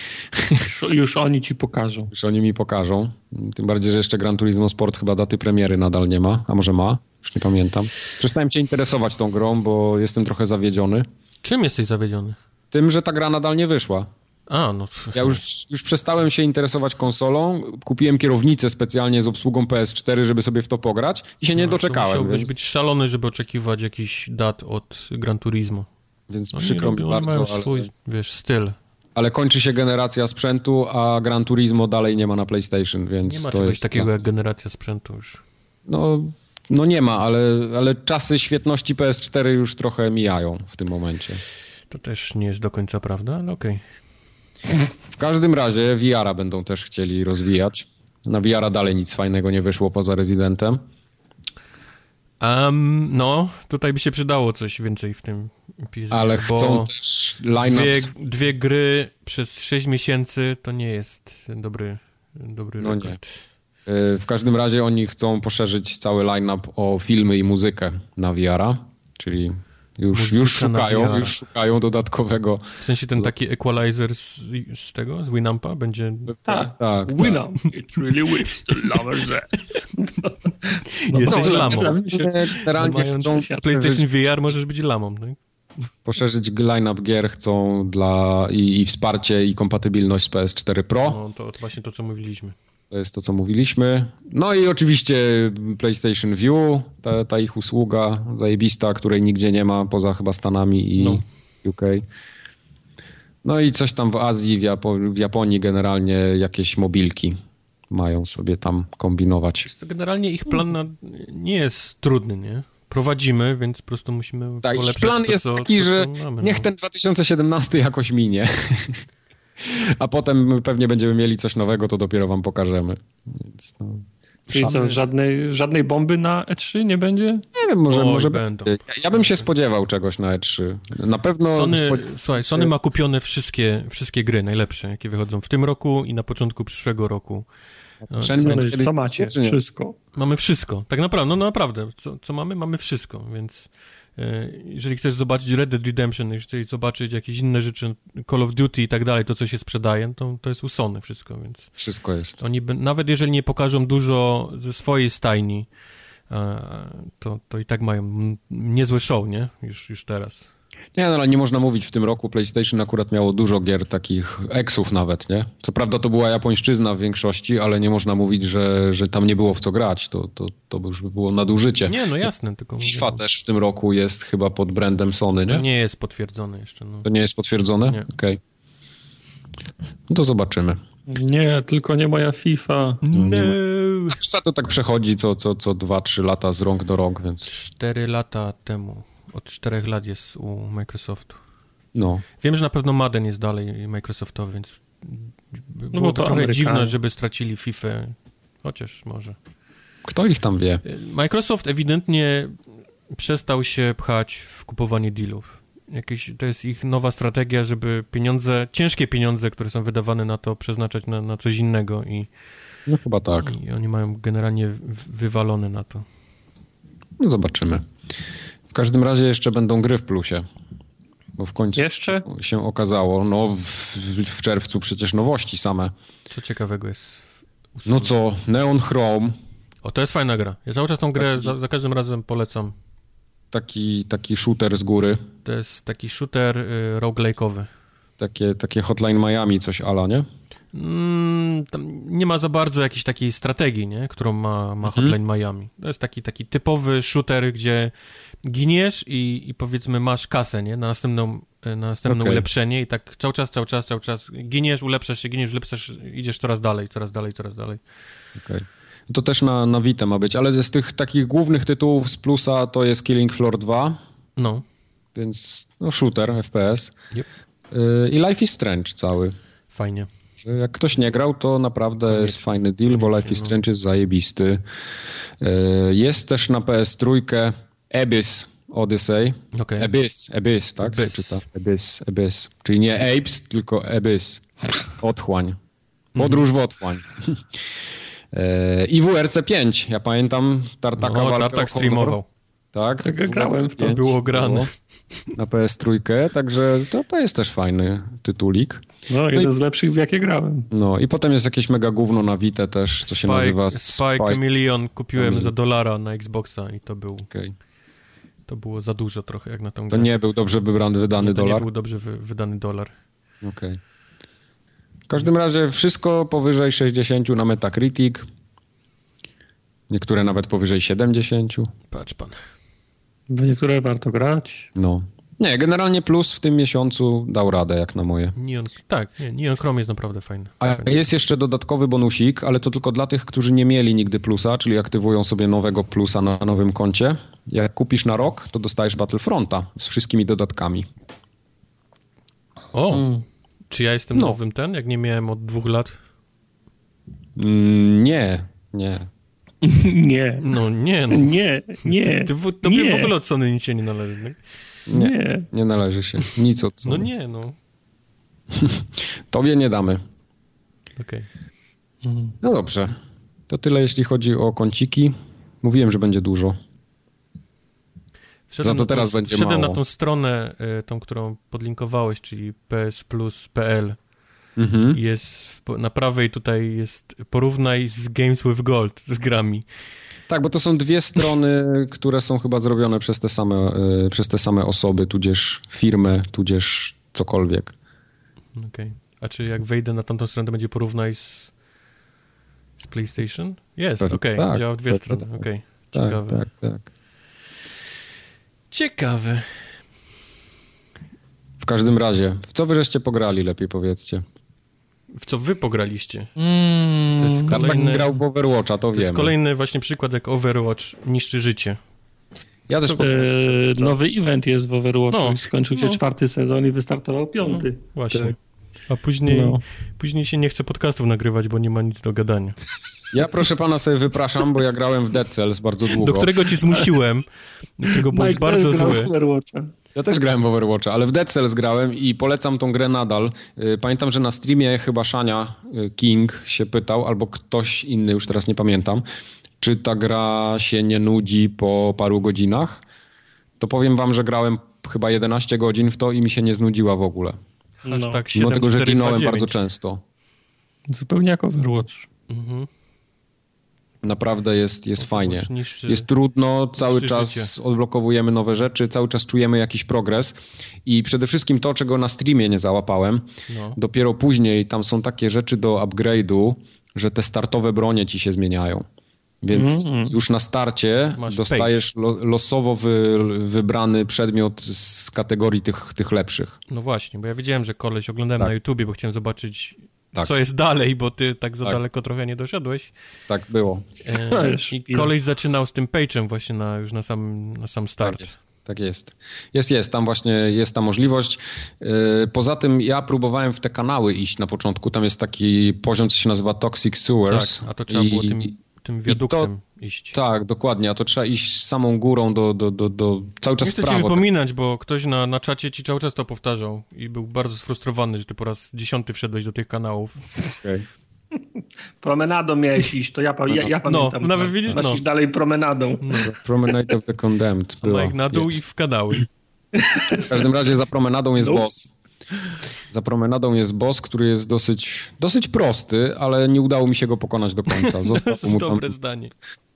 [SPEAKER 2] Już, już oni ci pokażą.
[SPEAKER 1] Już oni mi pokażą. Tym bardziej, że jeszcze Gran Turismo Sport chyba daty premiery nadal nie ma, a może ma? Już nie pamiętam. Przestałem się interesować tą grą, bo jestem trochę zawiedziony.
[SPEAKER 3] Czym jesteś zawiedziony?
[SPEAKER 1] Tym, że ta gra nadal nie wyszła.
[SPEAKER 3] A, no.
[SPEAKER 1] Ja już, już przestałem się interesować konsolą. Kupiłem kierownicę specjalnie z obsługą PS4, żeby sobie w to pograć i się nie
[SPEAKER 3] no,
[SPEAKER 1] doczekałem,
[SPEAKER 3] Musiałbyś
[SPEAKER 1] więc,
[SPEAKER 3] być szalony, żeby oczekiwać jakiś dat od Gran Turismo.
[SPEAKER 1] więc
[SPEAKER 3] Oni
[SPEAKER 1] przykro mi
[SPEAKER 3] robią- oni mają
[SPEAKER 1] bardzo, ale,
[SPEAKER 3] swój, wiesz, styl.
[SPEAKER 1] ale kończy się generacja sprzętu, a Gran Turismo dalej nie ma na PlayStation, więc
[SPEAKER 3] Nie ma
[SPEAKER 1] to
[SPEAKER 3] czegoś
[SPEAKER 1] jest...
[SPEAKER 3] takiego jak generacja sprzętu już.
[SPEAKER 1] No, no nie ma, ale, ale czasy świetności PS4 już trochę mijają w tym momencie.
[SPEAKER 3] To też nie jest do końca prawda, ale okej.
[SPEAKER 1] W każdym razie VR-a będą też chcieli rozwijać. Na VR-a dalej nic fajnego nie wyszło poza Residentem.
[SPEAKER 3] Um, no, tutaj by się przydało coś więcej w tym
[SPEAKER 1] Ale chcą też line-up...
[SPEAKER 3] dwie, dwie gry przez 6 miesięcy to nie jest dobry, dobry
[SPEAKER 1] No nie. Y, W każdym razie oni chcą poszerzyć cały line-up o filmy i muzykę na VR-a, czyli już,
[SPEAKER 3] Muzyka
[SPEAKER 1] już szukają, już szukają dodatkowego.
[SPEAKER 3] W sensie ten taki equalizer z, z tego, z Winampa będzie...
[SPEAKER 1] Tak, tak.
[SPEAKER 2] Winam. It really whips the lover's ass. <laughs>
[SPEAKER 3] Jesteś
[SPEAKER 2] no,
[SPEAKER 3] lamą.
[SPEAKER 2] no,
[SPEAKER 1] Generalnie
[SPEAKER 3] Mając
[SPEAKER 1] chcą
[SPEAKER 3] PlayStation VR możesz być lamą. No?
[SPEAKER 1] poszerzyć line-up gier, chcą dla i, i wsparcie i kompatybilność z PS4 Pro.
[SPEAKER 3] No, to, to właśnie to, co mówiliśmy.
[SPEAKER 1] To jest to, co mówiliśmy. No i oczywiście PlayStation View, ta, ta ich usługa zajebista, której nigdzie nie ma poza chyba Stanami i
[SPEAKER 3] No.
[SPEAKER 1] UK. No i coś tam w Azji, w, Japo- w Japonii generalnie jakieś mobilki mają sobie tam kombinować.
[SPEAKER 3] Generalnie ich plan nie jest trudny, nie? Prowadzimy, więc po prostu musimy
[SPEAKER 1] Tak,
[SPEAKER 3] polepszać
[SPEAKER 1] plan
[SPEAKER 3] to,
[SPEAKER 1] jest
[SPEAKER 3] co,
[SPEAKER 1] taki,
[SPEAKER 3] to,
[SPEAKER 1] że
[SPEAKER 3] co mamy,
[SPEAKER 1] niech
[SPEAKER 3] no.
[SPEAKER 1] ten 2017 jakoś minie. <laughs> A potem pewnie będziemy mieli coś nowego, to dopiero wam pokażemy. Więc no.
[SPEAKER 2] Czyli co, żadnej, żadnej bomby na E3 nie będzie?
[SPEAKER 1] Nie wiem, może,
[SPEAKER 3] Oj,
[SPEAKER 1] może
[SPEAKER 3] będą.
[SPEAKER 1] Ja, ja bym się spodziewał czegoś na E3. Na pewno...
[SPEAKER 3] Sony, słuchaj, Sony ma kupione wszystkie, wszystkie gry najlepsze, jakie wychodzą w tym roku i na początku przyszłego roku. No,
[SPEAKER 1] Shen
[SPEAKER 2] Co, macie? Wszystko.
[SPEAKER 3] Mamy wszystko. Tak naprawdę, no naprawdę. Co, co mamy? Mamy wszystko, więc jeżeli chcesz zobaczyć Red Dead Redemption, jeżeli chcesz zobaczyć jakieś inne rzeczy, Call of Duty i tak dalej, to co się sprzedaje, to, to jest u Sony wszystko, więc
[SPEAKER 1] Wszystko jest.
[SPEAKER 3] oni, nawet jeżeli nie pokażą dużo ze swojej stajni, e, to, to i tak mają niezłe show, nie? Już, już teraz.
[SPEAKER 1] Nie, no, ale nie można mówić, w tym roku PlayStation akurat miało dużo gier takich eksów nawet, nie? Co prawda to była japońszczyzna w większości, ale nie można mówić, że, że tam nie było w co grać. To, to, to już by było nadużycie.
[SPEAKER 3] Nie, no jasne, tylko...
[SPEAKER 1] FIFA też w tym roku jest chyba pod brandem Sony,
[SPEAKER 3] To
[SPEAKER 1] nie?
[SPEAKER 3] nie jest potwierdzone jeszcze, no.
[SPEAKER 1] To nie jest potwierdzone?
[SPEAKER 3] Nie.
[SPEAKER 1] Okej. No to zobaczymy.
[SPEAKER 2] Nie, tylko nie moja FIFA.
[SPEAKER 3] No.
[SPEAKER 1] FIFA to tak przechodzi co, co, co 2-3 lata z rąk do rąk, więc
[SPEAKER 3] Cztery lata temu, od czterech lat jest u Microsoftu.
[SPEAKER 1] no.
[SPEAKER 3] Wiem, że na pewno Madden jest dalej Microsoftowy, więc było
[SPEAKER 2] No bo to
[SPEAKER 3] trochę
[SPEAKER 2] Amerykanie.
[SPEAKER 3] dziwne, żeby stracili FIFA, chociaż może.
[SPEAKER 1] Kto ich tam wie?
[SPEAKER 3] Microsoft ewidentnie przestał się pchać w kupowanie dealów. Jakieś, to jest ich nowa strategia, żeby pieniądze, ciężkie pieniądze, które są wydawane na to, przeznaczać na, na coś innego i,
[SPEAKER 1] No chyba tak.
[SPEAKER 3] i oni mają generalnie wywalone na to.
[SPEAKER 1] No zobaczymy. W każdym razie jeszcze będą gry w plusie. Bo w końcu
[SPEAKER 2] Jeszcze?
[SPEAKER 1] się okazało, no w, w czerwcu przecież nowości same.
[SPEAKER 3] Co ciekawego jest.
[SPEAKER 1] No co, Neon Chrome,
[SPEAKER 3] O, to jest fajna gra. Ja cały czas tą grę
[SPEAKER 1] Taki-
[SPEAKER 3] za, za każdym razem polecam.
[SPEAKER 1] taki, taki shooter z góry,
[SPEAKER 3] To jest taki shooter y, roguelike'owy.
[SPEAKER 1] takie, takie Hotline Miami, coś ala, nie?
[SPEAKER 3] Mm, tam nie ma za bardzo jakiejś takiej strategii, nie? którą ma, ma
[SPEAKER 1] Mhm.
[SPEAKER 3] Hotline Miami. To jest taki, taki typowy shooter, gdzie giniesz i, i powiedzmy masz kasę, nie? Na następną, na następne
[SPEAKER 1] Okej.
[SPEAKER 3] ulepszenie i tak cały czas, cały czas, cały czas giniesz, ulepszasz się, giniesz, ulepszasz, idziesz coraz dalej, coraz dalej, coraz dalej.
[SPEAKER 1] Okej. To też na, na Vita ma być, ale z tych takich głównych tytułów z plusa to jest Killing Floor 2,
[SPEAKER 3] No.
[SPEAKER 1] więc no shooter, FPS.
[SPEAKER 3] Yep.
[SPEAKER 1] Y, I Life is Strange cały.
[SPEAKER 3] Fajnie.
[SPEAKER 1] Jak ktoś nie grał, to naprawdę jest fajny deal, bo Life is. Strange jest zajebisty. Y, Jest też na PS3 Abyss Odyssey.
[SPEAKER 3] Okej.
[SPEAKER 1] Abyss, Abyss, tak
[SPEAKER 3] Abyss.
[SPEAKER 1] się czyta. Abyss, Abyss. Czyli nie Apes, tylko Abyss. Otchłań. Podróż w otchłań. <laughs> E, I WRC 5. Ja pamiętam Tartaka
[SPEAKER 3] No,
[SPEAKER 1] walkę
[SPEAKER 3] Tartak streamował.
[SPEAKER 1] Tak,
[SPEAKER 2] Tak, grałem w to.
[SPEAKER 1] WRC 5
[SPEAKER 3] Było grane.
[SPEAKER 1] Na PS3, także to, to jest też fajny tytulik.
[SPEAKER 2] No, jeden z lepszych, w jakie grałem.
[SPEAKER 1] No i potem jest jakieś mega gówno na Vita też, co się nazywa
[SPEAKER 3] Spike Million kupiłem
[SPEAKER 1] Chameleon.
[SPEAKER 3] za dolara na Xboxa i to był,
[SPEAKER 1] Okej.
[SPEAKER 3] To było za dużo trochę jak na tą
[SPEAKER 1] To
[SPEAKER 3] grę.
[SPEAKER 1] nie był dobrze wybrany, wydany
[SPEAKER 3] Nie, to
[SPEAKER 1] dolar.
[SPEAKER 3] nie był dobrze wy, wydany dolar.
[SPEAKER 1] Okej. W każdym razie wszystko powyżej 60 na Metacritic. Niektóre nawet powyżej 70.
[SPEAKER 3] Patrz pan.
[SPEAKER 2] W niektóre warto grać.
[SPEAKER 1] No. Nie, generalnie plus w tym miesiącu dał radę, jak na moje.
[SPEAKER 3] Neon, tak, nie, Neon Chrome jest naprawdę fajny.
[SPEAKER 1] A jest jeszcze dodatkowy bonusik, ale to tylko dla tych, którzy nie mieli nigdy plusa, czyli aktywują sobie nowego plusa na nowym koncie. Jak kupisz na rok, to dostajesz Battlefronta z wszystkimi dodatkami.
[SPEAKER 3] O! Czy ja jestem
[SPEAKER 1] No.
[SPEAKER 3] nowym ten, jak nie miałem od dwóch lat?
[SPEAKER 1] Mm, nie, nie. <laughs>
[SPEAKER 2] Nie.
[SPEAKER 3] No nie, no.
[SPEAKER 2] Nie, nie.
[SPEAKER 3] Ty, w- tobie
[SPEAKER 2] nie.
[SPEAKER 3] w ogóle od Sony nic się nie należy. tak?
[SPEAKER 2] Nie.
[SPEAKER 1] Nie należy się. Nic od
[SPEAKER 3] No nie, no. <laughs>
[SPEAKER 1] Tobie nie damy.
[SPEAKER 3] Okej.
[SPEAKER 1] No dobrze. To tyle, jeśli chodzi o kąciki. Mówiłem, że będzie dużo.
[SPEAKER 3] Wszedłem
[SPEAKER 1] Za to
[SPEAKER 3] na tą-
[SPEAKER 1] teraz będzie
[SPEAKER 3] Wszedłem
[SPEAKER 1] mało.
[SPEAKER 3] na tą stronę, y, tą, którą podlinkowałeś, czyli psplus.pl.
[SPEAKER 1] Mhm.
[SPEAKER 3] Jest w, na prawej tutaj jest porównaj z Games with Gold, z grami.
[SPEAKER 1] Tak, bo to są dwie strony, <laughs> które są chyba zrobione przez te same, y, przez te same osoby, tudzież firmy, tudzież cokolwiek.
[SPEAKER 3] Okej. A czy jak wejdę na tamtą stronę, to będzie porównaj z, z PlayStation? Jest, okej,
[SPEAKER 1] tak,
[SPEAKER 3] działa w dwie
[SPEAKER 1] pewnie
[SPEAKER 3] strony,
[SPEAKER 1] tak.
[SPEAKER 3] okej.
[SPEAKER 1] Tak,
[SPEAKER 3] Ciekawe.
[SPEAKER 1] tak, tak.
[SPEAKER 3] Ciekawe.
[SPEAKER 1] W każdym razie, w co wy żeście pograli, lepiej powiedzcie.
[SPEAKER 3] W co wy pograliście?
[SPEAKER 4] Mm,
[SPEAKER 3] To jest kolejny,
[SPEAKER 1] grał w Overwatcha, to,
[SPEAKER 3] to jest
[SPEAKER 1] wiemy.
[SPEAKER 3] kolejny właśnie przykład, jak Overwatch niszczy życie.
[SPEAKER 1] Ja też
[SPEAKER 2] E, nowy event jest w Overwatchu
[SPEAKER 3] No.
[SPEAKER 2] i skończył się
[SPEAKER 3] No.
[SPEAKER 2] czwarty sezon i wystartował piąty.
[SPEAKER 3] Właśnie.
[SPEAKER 2] Tak.
[SPEAKER 3] A później,
[SPEAKER 2] No.
[SPEAKER 3] później się nie chce podcastów nagrywać, bo nie ma nic do gadania.
[SPEAKER 1] Ja proszę pana sobie wypraszam, bo ja grałem w Dead Cells bardzo długo.
[SPEAKER 3] Do którego cię zmusiłem, którego byłeś bardzo zły.
[SPEAKER 1] Ja też grałem w Overwatcha, ale w Dead Cells grałem i polecam tą grę nadal. Y, Pamiętam, że na streamie chyba Szania y, King się pytał, albo ktoś inny, już teraz nie pamiętam, czy ta gra się nie nudzi po paru godzinach. To powiem wam, że grałem chyba 11 godzin w to i mi się nie znudziła w ogóle.
[SPEAKER 2] No.
[SPEAKER 3] Hashtag
[SPEAKER 1] Mimo tego, że ginąłem
[SPEAKER 3] 7429.
[SPEAKER 1] bardzo często.
[SPEAKER 2] Zupełnie jak Overwatch.
[SPEAKER 3] Mhm.
[SPEAKER 1] Naprawdę jest, jest fajnie.
[SPEAKER 3] Niszczy-
[SPEAKER 1] Jest trudno, cały czas
[SPEAKER 3] życie.
[SPEAKER 1] odblokowujemy nowe rzeczy, cały czas czujemy jakiś progres i przede wszystkim to, czego na streamie nie załapałem,
[SPEAKER 3] No.
[SPEAKER 1] dopiero później tam są takie rzeczy do upgrade'u, że te startowe bronie ci się zmieniają. Więc już na starcie
[SPEAKER 3] Masz
[SPEAKER 1] dostajesz lo, losowo wy, wybrany przedmiot z kategorii tych, tych lepszych.
[SPEAKER 3] No właśnie, bo ja wiedziałem, że koleś oglądałem
[SPEAKER 1] Tak.
[SPEAKER 3] na YouTubie, bo chciałem zobaczyć,
[SPEAKER 1] Tak.
[SPEAKER 3] co jest dalej, bo ty tak za
[SPEAKER 1] Tak.
[SPEAKER 3] daleko trochę nie doszedłeś.
[SPEAKER 1] Tak było.
[SPEAKER 3] E, <laughs> I koleś zaczynał z tym page'em właśnie na, już na sam, na sam start.
[SPEAKER 1] Tak jest. Tak jest. Jest, jest. Tam właśnie jest ta możliwość. Yy, Poza tym ja próbowałem w te kanały iść na początku. Tam jest taki poziom, co się nazywa Toxic Sewers.
[SPEAKER 3] Tak, a to trzeba było tym, tym wiaduktem iść.
[SPEAKER 1] Tak, dokładnie. A to trzeba iść samą górą do, do, do, do cały czas
[SPEAKER 3] Nie chcę ci wypominać, bo ktoś na, na czacie ci cały czas to powtarzał i był bardzo sfrustrowany, że ty po raz dziesiąty wszedłeś do tych kanałów.
[SPEAKER 1] Okej. <laughs>
[SPEAKER 2] Promenadą miałeś iść, to ja, pa- ja, ja pamiętam.
[SPEAKER 3] No, nawet widzisz, no.
[SPEAKER 2] iść dalej promenadą.
[SPEAKER 1] Promenade of the Condemned. Była.
[SPEAKER 3] Mike na dół
[SPEAKER 1] Jest.
[SPEAKER 3] i w kanały.
[SPEAKER 1] W każdym razie za promenadą jest
[SPEAKER 2] No.
[SPEAKER 1] boss. Za promenadą jest boss, który jest dosyć, dosyć prosty, ale nie udało mi się go pokonać do końca. <laughs>
[SPEAKER 3] To
[SPEAKER 1] Został
[SPEAKER 3] jest
[SPEAKER 1] mu tam
[SPEAKER 3] dobre zdanie.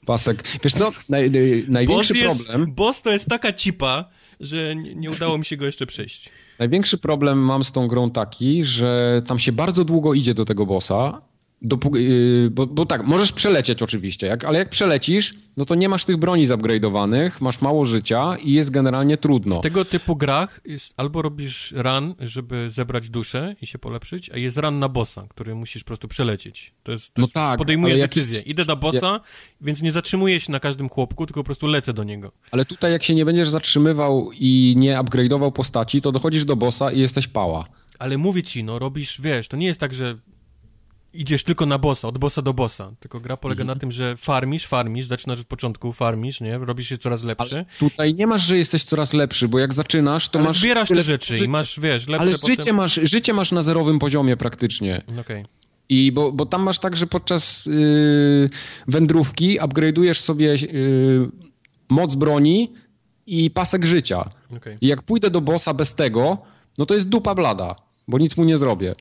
[SPEAKER 1] pasek. Wiesz co, naj, naj, największy
[SPEAKER 3] Boss, jest,
[SPEAKER 1] problem...
[SPEAKER 3] boss to jest taka cipa, że nie, nie udało mi się go jeszcze przejść.
[SPEAKER 1] Największy problem mam z tą grą taki, że tam się bardzo długo idzie do tego bossa, dopó- yy, bo, bo tak, możesz przelecieć oczywiście, jak, ale jak przelecisz, no to nie masz tych broni zupgrade'owanych, masz mało życia i jest generalnie trudno.
[SPEAKER 3] W tego typu grach jest albo robisz run, żeby zebrać duszę i się polepszyć, a jest run na bossa, który musisz po prostu przelecieć. To jest, to
[SPEAKER 1] No
[SPEAKER 3] jest
[SPEAKER 1] tak,
[SPEAKER 3] podejmujesz decyzję.
[SPEAKER 1] jest-
[SPEAKER 3] Idę na bossa, więc nie zatrzymuję się na każdym chłopku, tylko po prostu lecę do niego.
[SPEAKER 1] Ale tutaj jak się nie będziesz zatrzymywał i nie upgrade'ował postaci, to dochodzisz do bossa i jesteś pała.
[SPEAKER 3] Ale mówię ci, no robisz, wiesz, to nie jest tak, że idziesz tylko na bossa, od bossa do bossa, tylko gra polega
[SPEAKER 1] Mhm.
[SPEAKER 3] na tym, że farmisz, farmisz, zaczynasz od początku, farmisz, nie? Robisz się coraz lepszy,
[SPEAKER 1] Tutaj nie masz, że jesteś coraz lepszy, bo jak zaczynasz, to
[SPEAKER 3] ale
[SPEAKER 1] masz...
[SPEAKER 3] zbierasz te rzeczy
[SPEAKER 1] życia.
[SPEAKER 3] i masz, wiesz, lepsze
[SPEAKER 1] Ale
[SPEAKER 3] potem...
[SPEAKER 1] życie masz, życie masz na zerowym poziomie praktycznie.
[SPEAKER 3] Okej.
[SPEAKER 1] I bo, bo tam masz tak, że podczas yy, wędrówki upgrade'ujesz sobie yy, moc broni i pasek życia.
[SPEAKER 3] okej.
[SPEAKER 1] I jak pójdę do bossa bez tego, no to jest dupa blada, bo nic mu nie zrobię.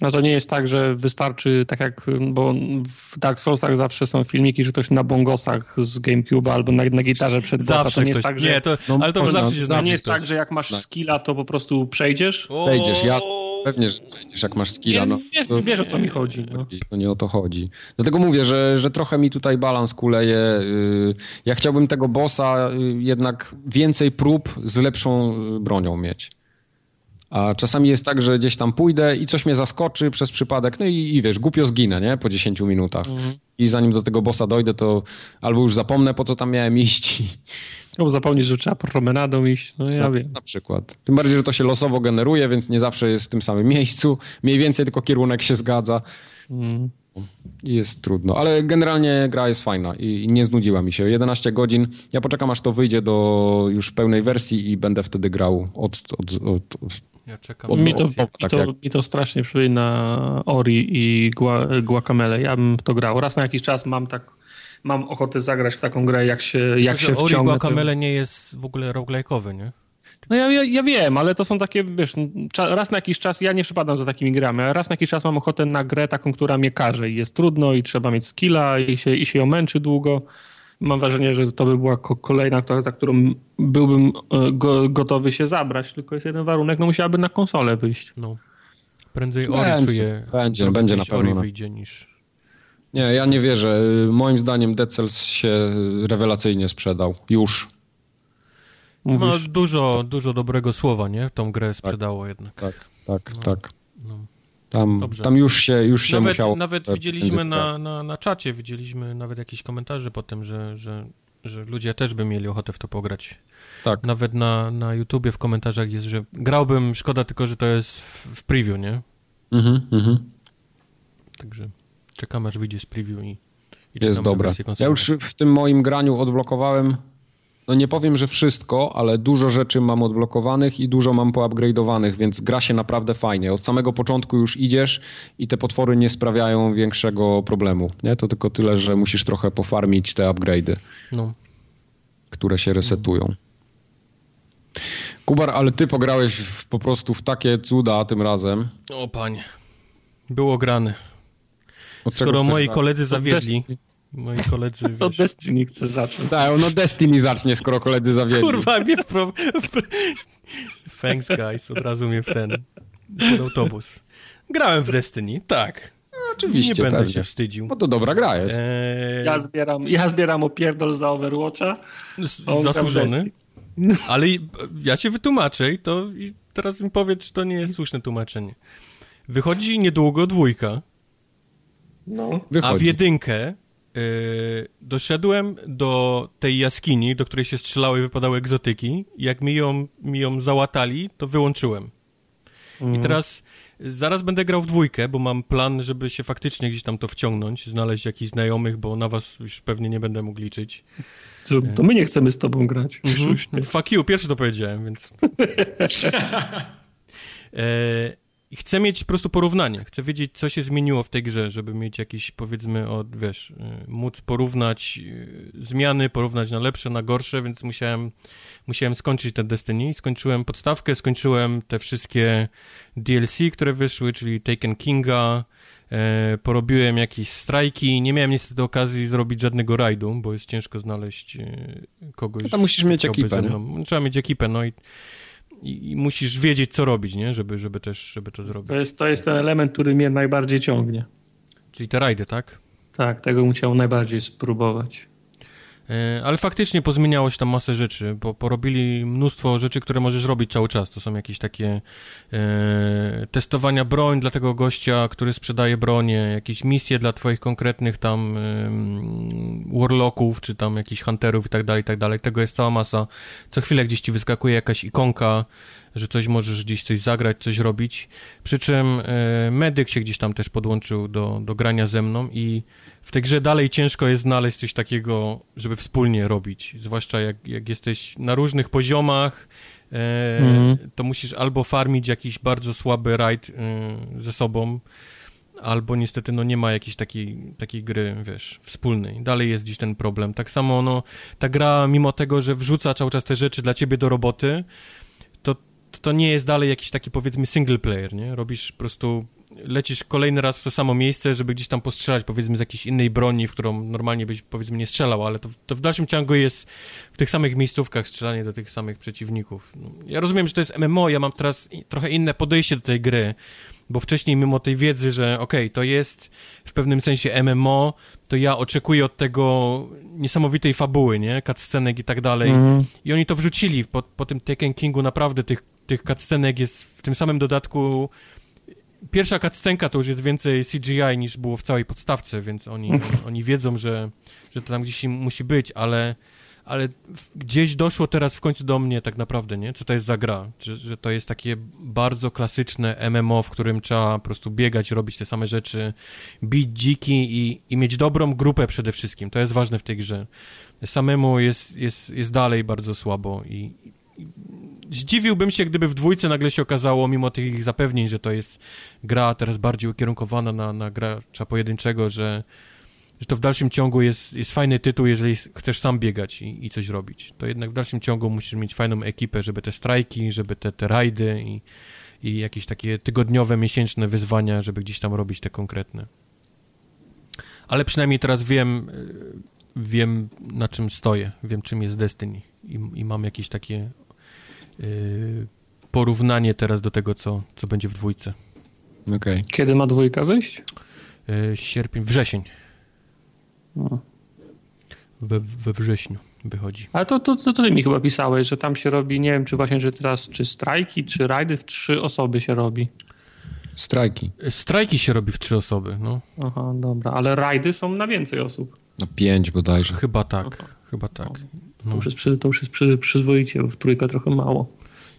[SPEAKER 2] No to nie jest tak, że wystarczy, tak jak, bo w Dark Soulsach zawsze są filmiki, że ktoś na bongosach z GameCube'a albo na, na gitarze przed bossa.
[SPEAKER 3] Zawsze
[SPEAKER 2] to nie
[SPEAKER 3] ktoś...
[SPEAKER 2] jest tak, że...
[SPEAKER 3] Nie, to...
[SPEAKER 1] No,
[SPEAKER 3] ale to
[SPEAKER 1] można-
[SPEAKER 3] zawsze się
[SPEAKER 2] To nie jest
[SPEAKER 3] ktoś.
[SPEAKER 2] tak, że jak masz skilla, to po prostu przejdziesz.
[SPEAKER 1] Przejdziesz, jasne. Pewnie, że przejdziesz, jak masz skilla. No,
[SPEAKER 2] wiesz,
[SPEAKER 1] to,
[SPEAKER 2] wiesz o co mi chodzi. No.
[SPEAKER 1] to nie o to chodzi. Dlatego mówię, że, że trochę mi tutaj balans kuleje. Yy, Ja chciałbym tego bossa yy, jednak więcej prób z lepszą yy, bronią mieć. A czasami jest tak, że gdzieś tam pójdę i coś mnie zaskoczy przez przypadek, no i, i wiesz, głupio zginę, nie? Po 10 minutach. I zanim do tego bossa dojdę, to albo już zapomnę, po co tam miałem iść.
[SPEAKER 2] No, zapomnieć, że trzeba promenadą iść, no ja
[SPEAKER 1] No,
[SPEAKER 2] wiem.
[SPEAKER 1] Na przykład. Tym bardziej, że to się losowo generuje, więc nie zawsze jest w tym samym miejscu. Mniej więcej tylko kierunek się zgadza. I jest trudno. Ale generalnie gra jest fajna i i nie znudziła mi się. 11 godzin. Ja poczekam, aż to wyjdzie do już pełnej wersji i będę wtedy grał od... od, od, od
[SPEAKER 3] Ja czekam. Na
[SPEAKER 2] Mi to, mi,
[SPEAKER 1] tak
[SPEAKER 2] to,
[SPEAKER 1] jak-
[SPEAKER 2] mi to strasznie przypomina Ori i Gua, Guacamele. Ja bym w to grał. Raz na jakiś czas mam tak, mam ochotę zagrać w taką grę, jak się, jak się
[SPEAKER 3] Ori
[SPEAKER 2] wciągnę. to-
[SPEAKER 3] Guacamele nie jest w ogóle roguelike'owy, nie?
[SPEAKER 2] No ja, ja, ja wiem, ale to są takie, wiesz, raz na jakiś czas, ja nie przypadam za takimi grami, ale raz na jakiś czas mam ochotę na grę taką, która mnie każe i jest trudno i trzeba mieć skilla i się, i się ją męczy długo. Mam wrażenie, że to by była ko- kolejna, która- za którą byłbym e, go, gotowy się zabrać, tylko jest jeden warunek, no musiałaby na konsolę wyjść.
[SPEAKER 3] No. Prędzej Ori
[SPEAKER 1] Będzie,
[SPEAKER 3] czuję.
[SPEAKER 1] będzie, będzie na pewno.
[SPEAKER 3] Ori wyjdzie niż...
[SPEAKER 1] Nie, ja nie wierzę. Moim zdaniem Dead Cells się rewelacyjnie sprzedał. Już.
[SPEAKER 3] No,
[SPEAKER 2] Mówisz,
[SPEAKER 3] dużo, dużo dobrego słowa, nie? Tą grę sprzedało jednak.
[SPEAKER 1] Tak, tak,
[SPEAKER 3] No.
[SPEAKER 1] tak. Tam,
[SPEAKER 3] Dobrze.
[SPEAKER 1] tam już się, już się
[SPEAKER 3] Nawet,
[SPEAKER 1] musiało...
[SPEAKER 3] nawet widzieliśmy na, na, na czacie, widzieliśmy nawet jakieś komentarze po tym, że, że, że ludzie też by mieli ochotę w to pograć.
[SPEAKER 1] Tak.
[SPEAKER 3] Nawet na, na YouTubie w komentarzach jest, że grałbym, szkoda tylko, że to jest w, preview, nie?
[SPEAKER 1] Mhm, mhm.
[SPEAKER 3] Także czekam aż wyjdzie z preview i, i
[SPEAKER 1] Jest dobra. Ja już w tym moim graniu odblokowałem, no nie powiem, że wszystko, ale dużo rzeczy mam odblokowanych i dużo mam poupgrade'owanych, więc gra się naprawdę fajnie. Od samego początku już idziesz i te potwory nie sprawiają większego problemu. Nie? To tylko tyle, że musisz trochę pofarmić te upgrade'y,
[SPEAKER 3] No.
[SPEAKER 1] które się resetują. Kubar, ale ty pograłeś w, po prostu w takie cuda tym razem.
[SPEAKER 3] O panie. Było grane. Skoro moi koledzy zawiedli, moi koledzy, <laughs>
[SPEAKER 2] od
[SPEAKER 3] wiesz,
[SPEAKER 2] Destiny chcę zacząć.
[SPEAKER 1] Tak, no Destiny zacznie, skoro koledzy zawiedli.
[SPEAKER 3] Kurwa, mnie wpro... Thanks, guys. Od razu mnie w ten... Pod autobus. Grałem w Destiny, tak.
[SPEAKER 1] Oczywiście,
[SPEAKER 3] Nie będę
[SPEAKER 1] pewnie.
[SPEAKER 3] się wstydził.
[SPEAKER 1] No to dobra gra jest.
[SPEAKER 3] Eee,
[SPEAKER 2] Ja zbieram, ja zbieram opierdol za Overwatcha.
[SPEAKER 3] zasłużony. Ale ja się wytłumaczę i to i teraz mi powiedz, czy to nie jest słuszne tłumaczenie. Wychodzi niedługo dwójka,
[SPEAKER 2] No.
[SPEAKER 3] a w
[SPEAKER 1] Wychodzi.
[SPEAKER 3] jedynkę y, doszedłem do tej jaskini, do której się strzelały i wypadały egzotyki. Jak mi ją, mi ją załatali, to wyłączyłem. I teraz y, zaraz będę grał w dwójkę, bo mam plan, żeby się faktycznie gdzieś tam to wciągnąć, znaleźć jakichś znajomych, bo na was już pewnie nie będę mógł liczyć.
[SPEAKER 2] Co, to my nie chcemy z tobą grać. Krzysztof.
[SPEAKER 3] Fuck you, pierwszy to powiedziałem, więc... e, <laughs> <laughs> i chcę mieć po prostu porównanie. Chcę wiedzieć, co się zmieniło w tej grze, żeby mieć jakiś, powiedzmy, od, wiesz, y, móc porównać y, zmiany, porównać na lepsze, na gorsze, więc musiałem, musiałem skończyć ten Destiny. Skończyłem podstawkę, skończyłem te wszystkie DLC, które wyszły, czyli Taken Kinga, e, porobiłem jakieś strajki. Nie miałem niestety okazji zrobić żadnego rajdu, bo jest ciężko znaleźć e, kogoś.
[SPEAKER 1] No to musisz mieć ekipę.
[SPEAKER 3] Trzeba mieć ekipę, no i, i, i musisz wiedzieć, co robić, nie? Żeby, żeby też, żeby to zrobić.
[SPEAKER 2] To jest, to jest ten element, który mnie najbardziej ciągnie.
[SPEAKER 3] Czyli te rajdy, tak?
[SPEAKER 2] Tak, tego bym chciał najbardziej spróbować.
[SPEAKER 3] E, Ale faktycznie pozmieniało się tam masę rzeczy, bo porobili mnóstwo rzeczy, które możesz robić cały czas. To są jakieś takie e, testowania broń dla tego gościa, który sprzedaje bronię, jakieś misje dla twoich konkretnych tam e, warlocków, czy tam jakichś hunterów i tak dalej, i tak dalej. Tego jest cała masa. Co chwilę gdzieś ci wyskakuje jakaś ikonka, że coś możesz gdzieś coś zagrać, coś robić. Przy czym e, medyk się gdzieś tam też podłączył do, do grania ze mną i w tej grze dalej ciężko jest znaleźć coś takiego, żeby wspólnie robić. Zwłaszcza jak, jak jesteś na różnych poziomach, e,
[SPEAKER 2] Mhm.
[SPEAKER 3] to musisz albo farmić jakiś bardzo słaby raid e, ze sobą, albo niestety no nie ma jakiejś takiej, takiej gry, wiesz, wspólnej. Dalej jest gdzieś ten problem. Tak samo, no, ta gra, mimo tego, że wrzuca cały czas te rzeczy dla ciebie do roboty, to, to nie jest dalej jakiś taki, powiedzmy, single player, nie? Robisz po prostu, lecisz kolejny raz w to samo miejsce, żeby gdzieś tam postrzelać, powiedzmy, z jakiejś innej broni, w którą normalnie byś, powiedzmy, nie strzelał, ale to, to w dalszym ciągu jest w tych samych miejscówkach strzelanie do tych samych przeciwników. No, Ja rozumiem, że to jest MMO, ja mam teraz trochę inne podejście do tej gry, bo wcześniej mimo tej wiedzy, że okej, to jest w pewnym sensie MMO, to ja oczekuję od tego niesamowitej fabuły, nie? Cutscenek i tak dalej.
[SPEAKER 2] Mhm.
[SPEAKER 3] I oni to wrzucili. Po, po tym Taken Kingu naprawdę tych, tych cutscenek jest w tym samym dodatku. Pierwsza cutscenka to już jest więcej CGI niż było w całej podstawce, więc oni, <laughs> oni wiedzą, że, że to tam gdzieś musi być, ale, ale gdzieś doszło teraz w końcu do mnie tak naprawdę, nie? Co to jest za gra? Że, że to jest takie bardzo klasyczne MMO, w którym trzeba po prostu biegać, robić te same rzeczy, bić dziki i, i mieć dobrą grupę przede wszystkim. To jest ważne w tej grze. Samemu jest, jest, jest dalej bardzo słabo i, i zdziwiłbym się, gdyby w dwójce nagle się okazało, mimo tych ich zapewnień, że to jest gra teraz bardziej ukierunkowana na, na gracza pojedynczego, że, że to w dalszym ciągu jest, jest fajny tytuł, jeżeli chcesz sam biegać i, i coś robić. To jednak w dalszym ciągu musisz mieć fajną ekipę, żeby te strajki, żeby te, te rajdy i, i jakieś takie tygodniowe, miesięczne wyzwania, żeby gdzieś tam robić te konkretne. Ale przynajmniej teraz wiem, y, wiem na czym stoję, wiem czym jest Destiny i, i mam jakieś takie porównanie teraz do tego, co, co będzie w dwójce.
[SPEAKER 1] Okej.
[SPEAKER 2] Kiedy ma dwójka wyjść?
[SPEAKER 3] Y, sierpień, wrzesień.
[SPEAKER 2] No.
[SPEAKER 3] we, we wrześniu wychodzi.
[SPEAKER 2] Ale to, to, to, ty mi chyba pisałeś, że tam się robi, nie wiem, czy właśnie, że teraz, czy strajki, czy rajdy w trzy osoby się robi.
[SPEAKER 1] Strajki.
[SPEAKER 3] Strajki się robi w trzy osoby, no.
[SPEAKER 2] Aha, dobra, ale rajdy są na więcej osób.
[SPEAKER 1] Na pięć bodajże.
[SPEAKER 3] Chyba tak, chyba tak.
[SPEAKER 2] To już jest, przy, to już jest przy, przyzwoicie, bo w trójkę trochę mało.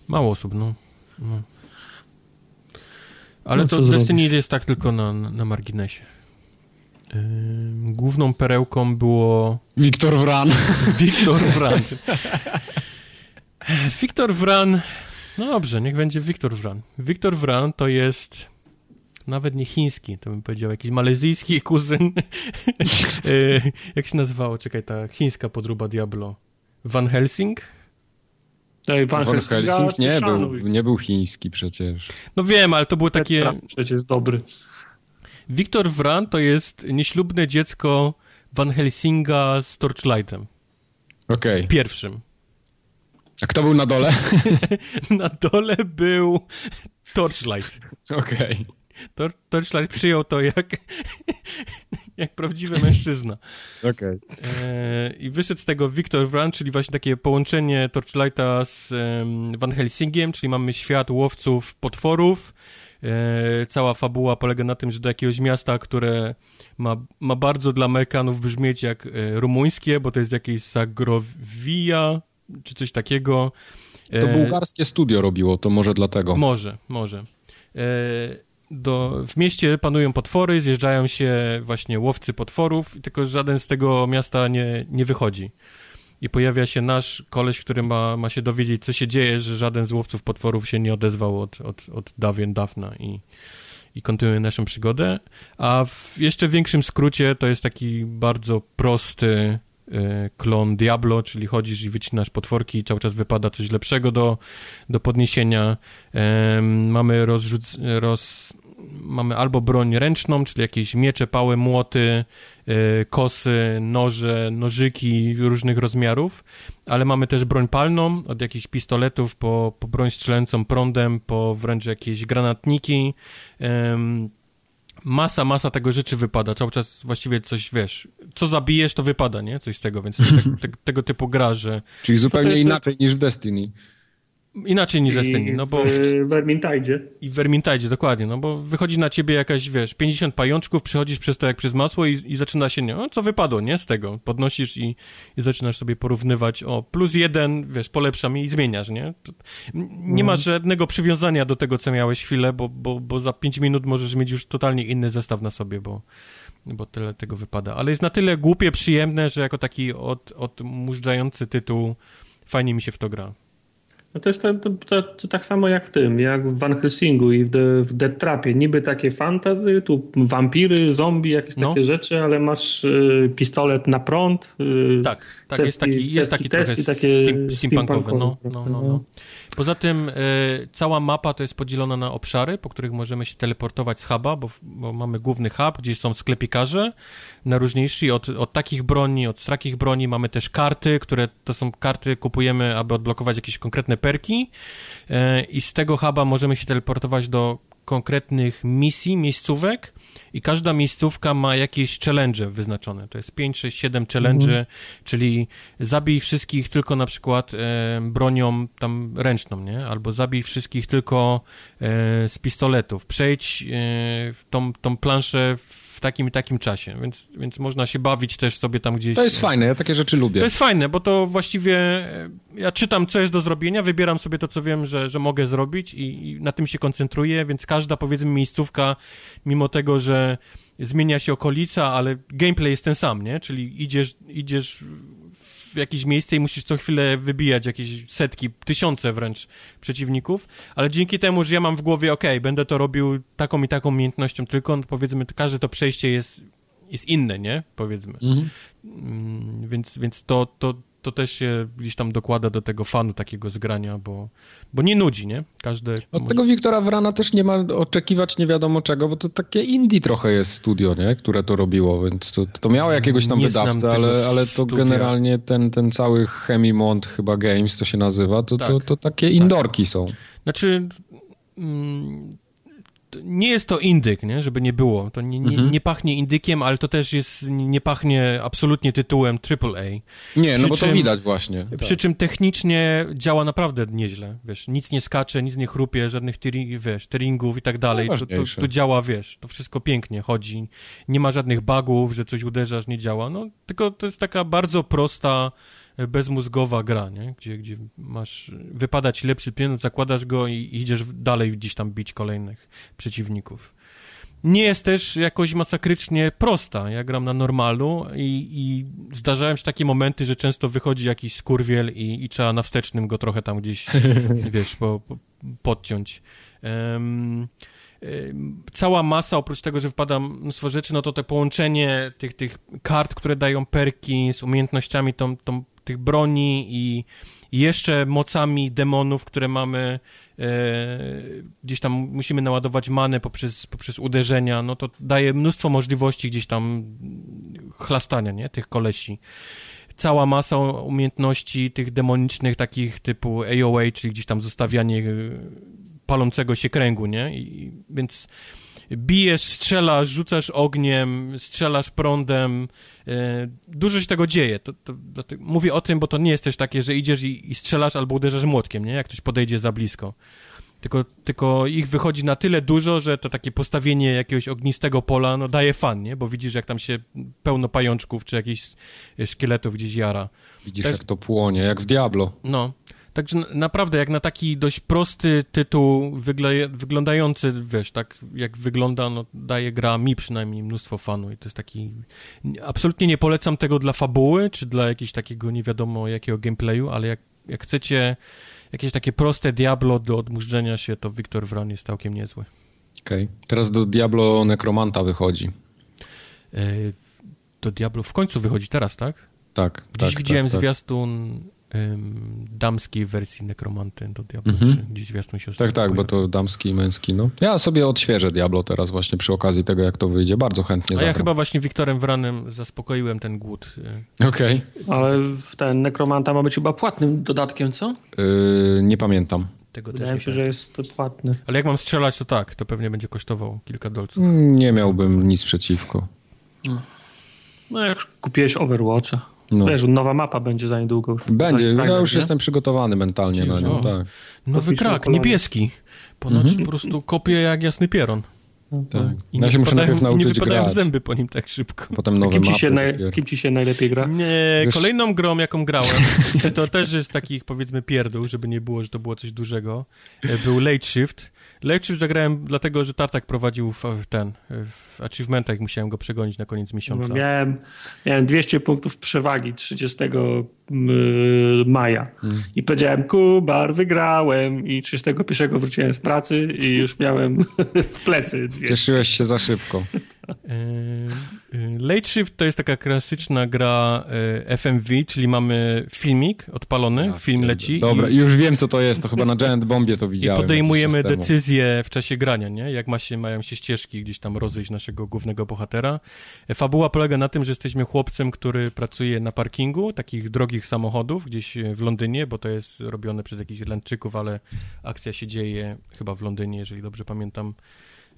[SPEAKER 3] Mało osób, no. no. Ale
[SPEAKER 2] No,
[SPEAKER 3] to Destiny
[SPEAKER 2] zrobisz?
[SPEAKER 3] jest tak tylko na, na, marginesie. Główną perełką było
[SPEAKER 1] Wiktor Wran. <laughs>
[SPEAKER 3] Wiktor Wran. Wiktor Wran. No dobrze, niech będzie Wiktor Wran. Wiktor Wran to jest nawet nie chiński, to bym powiedział, jakiś malezyjski <laughs> kuzyn. E, Jak się nazywało? Czekaj, ta chińska podróba Diablo. Van Helsing?
[SPEAKER 2] Ej, Van,
[SPEAKER 1] Von
[SPEAKER 2] Helsing,
[SPEAKER 1] Helsing nie był, nie był chiński przecież.
[SPEAKER 3] No wiem, ale to było takie...
[SPEAKER 2] Przecież jest dobry.
[SPEAKER 3] Wiktor Wran to jest nieślubne dziecko Van Helsinga z Torchlightem.
[SPEAKER 1] Okej.
[SPEAKER 3] Pierwszym.
[SPEAKER 1] A kto był na dole? <laughs>
[SPEAKER 3] Na dole był Torchlight.
[SPEAKER 1] Okej.
[SPEAKER 3] Tor Torchlight przyjął to jak, <laughs> jak prawdziwy mężczyzna.
[SPEAKER 1] Okej.
[SPEAKER 3] E, I wyszedł z tego Victor Wran, czyli właśnie takie połączenie Torchlighta z Van Helsingiem, czyli mamy świat łowców potworów. E, cała fabuła polega na tym, że do jakiegoś miasta, które ma, ma bardzo dla Amerykanów brzmieć jak e, rumuńskie, bo to jest jakieś Zagrovia, czy coś takiego.
[SPEAKER 1] To
[SPEAKER 3] E,
[SPEAKER 1] bułgarskie studio robiło, to może dlatego.
[SPEAKER 3] może, może. Do, w mieście panują potwory, zjeżdżają się właśnie łowcy potworów, tylko żaden z tego miasta nie, nie wychodzi. I pojawia się nasz koleś, który ma, ma się dowiedzieć, co się dzieje, że żaden z łowców potworów się nie odezwał od, od, od dawien dawna i, i kontynuuje naszą przygodę. A w jeszcze większym skrócie to jest taki bardzo prosty klon Diablo, czyli chodzisz i wycinasz potworki i cały czas wypada coś lepszego do, do podniesienia. Mamy rozrzuc... roz... Mamy albo broń ręczną, czyli jakieś miecze, pały, młoty, e, kosy, noże, nożyki różnych rozmiarów, ale mamy też broń palną, od jakichś pistoletów po, po broń strzelającą prądem, po wręcz jakieś granatniki. Masa, masa tego rzeczy wypada. Cały czas właściwie coś, wiesz, co zabijesz, to wypada, nie? Coś z tego, więc <laughs> tak, te, tego typu gra, że
[SPEAKER 1] Czyli zupełnie inaczej niż w Destiny.
[SPEAKER 3] Inaczej niż Destiny, no bo...
[SPEAKER 2] w Vermintide.
[SPEAKER 3] I w Vermintide, dokładnie, no bo wychodzi na ciebie jakaś, wiesz, 50 pajączków, przechodzisz przez to jak przez masło i, i zaczyna się, nie, no co wypadło, nie, z tego. Podnosisz i, i zaczynasz sobie porównywać, o, plus jeden, wiesz, polepszam i zmieniasz, nie? Nie masz żadnego przywiązania do tego, co miałeś chwilę, bo, bo, bo za 5 minut możesz mieć już totalnie inny zestaw na sobie, bo, bo tyle tego wypada. Ale jest na tyle głupie, przyjemne, że jako taki od, odmurzający tytuł fajnie mi się w to gra.
[SPEAKER 2] No to jest to, to, to, tak samo jak w tym, jak w Van Helsingu i w, The, w Dead Trapie. Niby takie fantazy, tu wampiry, zombie, jakieś
[SPEAKER 3] No.
[SPEAKER 2] takie rzeczy, ale masz y, pistolet na prąd. Y,
[SPEAKER 3] Tak, tak, jest taki, jest taki
[SPEAKER 2] test
[SPEAKER 3] trochę
[SPEAKER 2] takie
[SPEAKER 3] steam, steampunkowy, no,
[SPEAKER 2] steampunkowe,
[SPEAKER 3] no, no, no. Poza tym e, cała mapa to jest podzielona na obszary, po których możemy się teleportować z huba, bo, bo mamy główny hub, gdzie są sklepikarze najróżniejsi, od, od takich broni, od takich broni, mamy też karty, które to są karty, kupujemy, aby odblokować jakieś konkretne perki. E, i z tego huba możemy się teleportować do konkretnych misji, miejscówek i każda miejscówka ma jakieś challenge wyznaczone. To jest 5, 6, 7 challenge, czyli zabij wszystkich tylko na przykład e, bronią tam ręczną, nie? Albo zabij wszystkich tylko e, z pistoletów. Przejdź e, tą, tą planszę w takim i takim czasie, więc, więc można się bawić też sobie tam gdzieś.
[SPEAKER 1] To jest fajne, ja takie rzeczy lubię.
[SPEAKER 3] To jest fajne, bo to właściwie e, ja czytam, co jest do zrobienia, wybieram sobie to, co wiem, że, że mogę zrobić i, i na tym się koncentruję, więc każda, powiedzmy, miejscówka, mimo tego, że zmienia się okolica, ale gameplay jest ten sam, nie? Czyli idziesz, idziesz w jakieś miejsce i musisz co chwilę wybijać jakieś setki, tysiące wręcz przeciwników, ale dzięki temu, że ja mam w głowie, ok, będę to robił taką i taką umiejętnością tylko, no powiedzmy, każde to przejście jest, jest inne, nie? Powiedzmy.
[SPEAKER 1] Mhm.
[SPEAKER 3] Mm, więc, więc to, to, to też się gdzieś tam dokłada do tego fanu takiego zgrania, bo, bo nie nudzi, nie? Każdy...
[SPEAKER 1] Od
[SPEAKER 3] może-
[SPEAKER 1] tego Wiktora Wrana też nie ma oczekiwać nie wiadomo czego, bo to takie indie trochę jest studio, nie? które to robiło, więc to, to miało jakiegoś tam
[SPEAKER 3] Nie
[SPEAKER 1] wydawcę, ale, ale to
[SPEAKER 3] studia.
[SPEAKER 1] generalnie ten, ten cały Chemimont chyba Games to się nazywa, to, to,
[SPEAKER 3] Tak.
[SPEAKER 1] to takie indorki są.
[SPEAKER 3] Znaczy, mm, to nie jest to indyk, nie? żeby nie było. To nie, nie,
[SPEAKER 1] Mhm.
[SPEAKER 3] nie pachnie indykiem, ale to też jest, nie pachnie absolutnie tytułem AAA.
[SPEAKER 1] Nie, no
[SPEAKER 3] Przy
[SPEAKER 1] bo to
[SPEAKER 3] czym-
[SPEAKER 1] widać właśnie. Tak.
[SPEAKER 3] Przy czym technicznie działa naprawdę nieźle, wiesz, nic nie skacze, nic nie chrupie, żadnych teari- wiesz, tearingów i tak dalej, to, to, to działa, wiesz, to wszystko pięknie chodzi, nie ma żadnych bugów, że coś uderzasz, nie działa, no, tylko to jest taka bardzo prosta, bezmózgowa gra, nie, gdzie, gdzie masz, wypada ci lepszy pieniądz, zakładasz go i, i idziesz dalej gdzieś tam bić kolejnych przeciwników. Nie jest też jakoś masakrycznie prosta. Ja gram na normalu i, i zdarzają się takie momenty, że często wychodzi jakiś skurwiel i, i trzeba na wstecznym go trochę tam gdzieś, <laughs> wiesz, po, po, podciąć. Em, cała masa, oprócz tego, że wpada mnóstwo rzeczy, no to te połączenie tych, tych kart, które dają perki z umiejętnościami tą, tą, tych broni i, i jeszcze mocami demonów, które mamy e, gdzieś tam musimy naładować manę poprzez, poprzez uderzenia, no to daje mnóstwo możliwości gdzieś tam chlastania, nie, tych kolesi. Cała masa umiejętności tych demonicznych takich typu AOA, czyli gdzieś tam zostawianie e, palącego się kręgu, nie, I, więc bijesz, strzelasz, rzucasz ogniem, strzelasz prądem, e, dużo się tego dzieje. To, to, to, mówię o tym, bo to nie jest też takie, że idziesz i, i strzelasz albo uderzasz młotkiem, nie? Jak ktoś podejdzie za blisko. Tylko, tylko ich wychodzi na tyle dużo, że to takie postawienie jakiegoś ognistego pola, no daje fan, nie? Bo widzisz, jak tam się pełno pajączków czy jakichś szkieletów gdzieś jara.
[SPEAKER 1] Widzisz, jak to płonie, jak w Diablo.
[SPEAKER 3] No, także naprawdę, jak na taki dość prosty tytuł wyglądający, wiesz, tak jak wygląda, no daje gra mi przynajmniej mnóstwo fanu i to jest taki... Absolutnie nie polecam tego dla fabuły, czy dla jakiegoś takiego nie wiadomo jakiego gameplayu, ale jak, jak chcecie jakieś takie proste Diablo do odmurzenia się, to Wiktor Wran jest całkiem niezły.
[SPEAKER 1] Okej. Teraz do Diablo Necromanta wychodzi.
[SPEAKER 3] E, to Diablo w końcu wychodzi teraz, tak?
[SPEAKER 1] Tak,
[SPEAKER 3] Gdzieś
[SPEAKER 1] tak,
[SPEAKER 3] widziałem
[SPEAKER 1] tak, tak.
[SPEAKER 3] Ym, damskiej wersji Nekromanty do Diablo
[SPEAKER 1] Mhm.
[SPEAKER 3] 3. Gdzieś zwiastun się
[SPEAKER 1] Tak, tak, bo
[SPEAKER 3] pojawił.
[SPEAKER 1] to damski i męski, no. Ja sobie odświeżę Diablo teraz właśnie przy okazji tego, jak to wyjdzie. Bardzo chętnie
[SPEAKER 3] A ja
[SPEAKER 1] zagram.
[SPEAKER 3] chyba właśnie Wiktorem Wranem zaspokoiłem ten głód. y.
[SPEAKER 1] Okej.
[SPEAKER 2] Ale w ten Nekromanta ma być chyba płatnym dodatkiem, co?
[SPEAKER 1] Yy, nie pamiętam.
[SPEAKER 3] Tego
[SPEAKER 2] Wydaje mi się, że
[SPEAKER 3] że...
[SPEAKER 2] jest płatny.
[SPEAKER 3] Ale jak mam strzelać, to tak, to pewnie będzie kosztował kilka dolców.
[SPEAKER 1] Nie miałbym nic przeciwko.
[SPEAKER 2] No jak kupiłeś Overwatcha.
[SPEAKER 1] No.
[SPEAKER 2] Wiesz, nowa mapa będzie za niedługo.
[SPEAKER 1] Będzie,
[SPEAKER 2] Za-
[SPEAKER 1] ja już
[SPEAKER 2] nie?
[SPEAKER 1] jestem przygotowany mentalnie na nią,
[SPEAKER 3] O.
[SPEAKER 1] tak.
[SPEAKER 3] Nowy krak, niebieski. Ponoć po prostu kopie jak jasny pieron.
[SPEAKER 1] tak.
[SPEAKER 3] I
[SPEAKER 1] Ja się muszę najpierw
[SPEAKER 3] i nie
[SPEAKER 1] nauczyć
[SPEAKER 3] wypadają
[SPEAKER 1] grać.
[SPEAKER 3] zęby po nim tak szybko.
[SPEAKER 1] Potem nowe
[SPEAKER 2] Kim ci, się naj, kim ci się najlepiej gra?
[SPEAKER 3] Nie,
[SPEAKER 1] Wiesz-
[SPEAKER 3] kolejną grą, jaką grałem, <laughs> to też jest takich, powiedzmy, pierdół, żeby nie było, że to było coś dużego, e, był Late Shift. Shift zagrałem dlatego, że Tartak prowadził w, w ten, w achievementach, musiałem go przegonić na koniec miesiąca.
[SPEAKER 2] No, miałem, miałem 200 punktów przewagi 30 mm, maja
[SPEAKER 1] Mm.
[SPEAKER 2] i powiedziałem, Kubar, wygrałem i 31 wróciłem z pracy i już miałem <laughs> w plecy 200.
[SPEAKER 1] Cieszyłeś się za szybko. <laughs>
[SPEAKER 3] E, e, Late Shift to jest taka klasyczna gra e, FMV, czyli mamy filmik odpalony, film leci
[SPEAKER 1] Dobra,
[SPEAKER 3] i,
[SPEAKER 1] już wiem, co to jest. To chyba na Giant Bombie to
[SPEAKER 3] i
[SPEAKER 1] widziałem.
[SPEAKER 3] podejmujemy
[SPEAKER 1] czas temu.
[SPEAKER 3] decyzje w czasie grania, nie? Jak ma się, mają się ścieżki gdzieś tam rozejść naszego głównego bohatera. Fabuła polega na tym, że jesteśmy chłopcem, który pracuje na parkingu takich drogich samochodów gdzieś e, w Londynie, bo to jest robione przez jakichś Irlandczyków, ale akcja się dzieje chyba w Londynie, jeżeli dobrze pamiętam.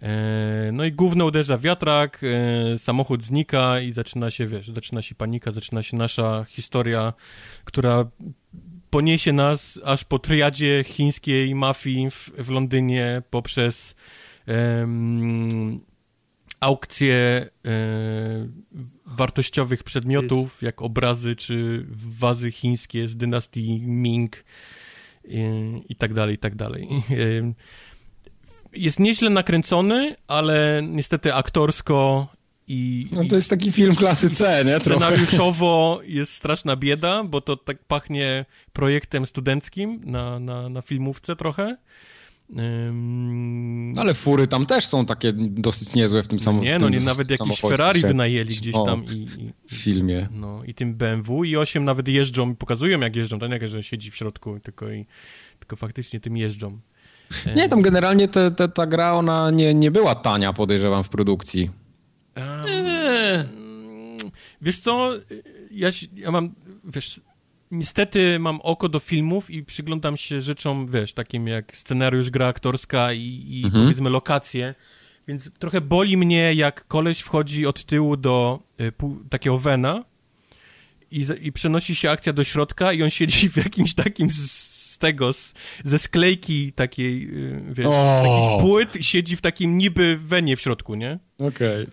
[SPEAKER 3] E, No i gówno uderza wiatrak, e, samochód znika i zaczyna się, wiesz, zaczyna się panika, zaczyna się nasza historia, która poniesie nas aż po triadzie chińskiej mafii w, w Londynie poprzez aukcje e, wartościowych przedmiotów, jak obrazy czy wazy chińskie z dynastii Ming e, i tak dalej, i tak dalej. E, Jest nieźle nakręcony, ale niestety aktorsko i,
[SPEAKER 1] No to jest taki film klasy C, nie? Trochę.
[SPEAKER 3] Scenariuszowo jest straszna bieda, bo to tak pachnie projektem studenckim na, na, na filmówce trochę. Ym,
[SPEAKER 1] No ale fury tam też są takie dosyć niezłe w tym samym
[SPEAKER 3] nie, no nie, nawet jakiś
[SPEAKER 1] samochodzie.
[SPEAKER 3] Ferrari wynajęli gdzieś
[SPEAKER 1] O,
[SPEAKER 3] tam i, i,
[SPEAKER 1] W filmie.
[SPEAKER 3] no, i tym BMW i 8 nawet jeżdżą, pokazują jak jeżdżą, to nie, że siedzi w środku, tylko, i, tylko faktycznie tym jeżdżą. <laughs>
[SPEAKER 1] Nie, tam generalnie te, te, ta gra, ona nie, nie była tania, podejrzewam, w produkcji.
[SPEAKER 3] Em, Wiesz co, ja, się- ja mam, wiesz, niestety mam oko do filmów i przyglądam się rzeczom, wiesz, takim jak scenariusz, gra aktorska i, i
[SPEAKER 1] Mhm.
[SPEAKER 3] powiedzmy lokacje, więc trochę boli mnie, jak koleś wchodzi od tyłu do y, pół, takiego Vena i, i przenosi się akcja do środka i on siedzi w jakimś takim z, z tego, z, ze sklejki takiej, y, wiesz,
[SPEAKER 1] O!
[SPEAKER 3] jakiś płyt i siedzi w takim niby Venie w środku, nie?
[SPEAKER 1] Okej.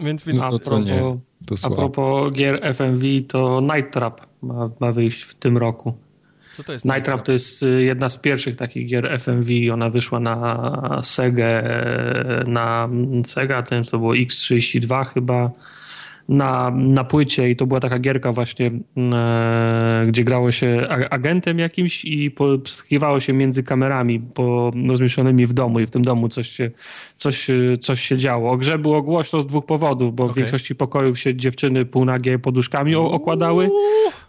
[SPEAKER 3] Więc, więc
[SPEAKER 1] No to co nie? To
[SPEAKER 2] A propos gier FMV, to Night Trap ma, ma wyjść w tym roku.
[SPEAKER 3] co to jest?
[SPEAKER 2] Night Trap to jest y, jedna z pierwszych takich gier FMV. Ona wyszła na Sega, na Sega, ten co było X32 chyba, na, na płycie i to była taka gierka właśnie, e, gdzie grało się agentem jakimś i poskiwało się między kamerami po, rozmieszczonymi w domu i w tym domu coś się, coś, e, coś się działo. O grze było głośno z dwóch powodów, bo w
[SPEAKER 3] Okej.
[SPEAKER 2] większości pokojów się dziewczyny półnagie poduszkami okładały,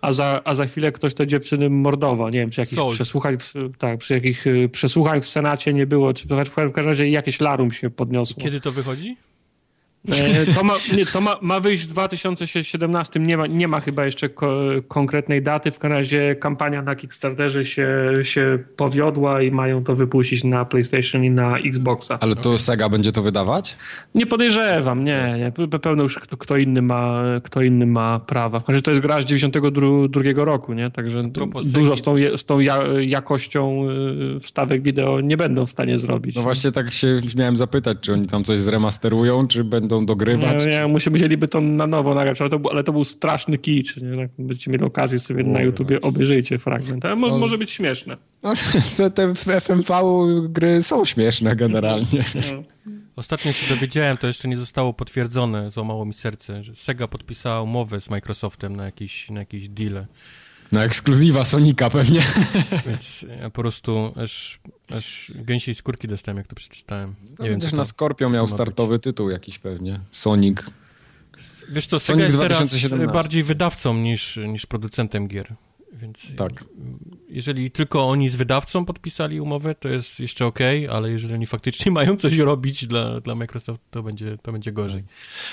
[SPEAKER 2] a za, a za chwilę ktoś te dziewczyny mordował. Nie wiem, czy jakichś
[SPEAKER 3] Sold.
[SPEAKER 2] przesłuchań, w, tak, przy jakich y, przesłuchań w Senacie nie było, czy w każdym razie jakieś larum się podniosło.
[SPEAKER 3] Kiedy to wychodzi?
[SPEAKER 2] E, To, ma, nie, to ma, ma wyjść w 2017, nie ma, nie ma chyba jeszcze ko, konkretnej daty, w każdym razie kampania na Kickstarterze się, się powiodła i mają to wypuścić na PlayStation i na Xboxa.
[SPEAKER 1] Ale to Sega będzie to wydawać?
[SPEAKER 2] Nie podejrzewam, nie, nie. Pe- Pewno już kto, kto, inny ma, kto inny ma prawa. Znaczy to jest gra z 92 roku, nie? Także dużo z tą, z tą ja, jakością y, wstawek wideo nie będą w stanie zrobić.
[SPEAKER 1] No właśnie tak się miałem zapytać, czy oni tam coś zremasterują, czy będą dogrywać?
[SPEAKER 2] Nie,
[SPEAKER 1] czy...
[SPEAKER 2] nie, musi, musieliby to na nowo nagrać, ale to, był- ale to był straszny kicz. Nie? Jak Będziecie mieli okazję sobie na. YouTubie obejrzyjcie fragment. Ale mo,
[SPEAKER 1] No.
[SPEAKER 2] może być śmieszne.
[SPEAKER 1] No, <laughs> te, te FMV gry są śmieszne generalnie.
[SPEAKER 3] Ostatnio się dowiedziałem, to jeszcze nie zostało potwierdzone, złamało mi serce, że Sega podpisała umowę z Microsoftem na jakiś, na jakiś deal.
[SPEAKER 1] Na ekskluzywa Sonika pewnie.
[SPEAKER 3] Więc ja po prostu aż, aż gęsiej skórki dostałem, jak to przeczytałem. Nie wiem, to,
[SPEAKER 1] na Scorpio
[SPEAKER 3] co
[SPEAKER 1] miał startowy tytuł jakiś pewnie. Sonic.
[SPEAKER 3] Wiesz co,
[SPEAKER 1] Sonic
[SPEAKER 3] Sega jest teraz
[SPEAKER 1] 2017.
[SPEAKER 3] bardziej wydawcą niż, niż producentem gier. Więc
[SPEAKER 1] Tak.
[SPEAKER 3] jeżeli tylko oni z wydawcą podpisali umowę, to jest jeszcze okej, ale jeżeli oni faktycznie <laughs> mają coś robić dla, dla Microsoft, to będzie, to będzie gorzej.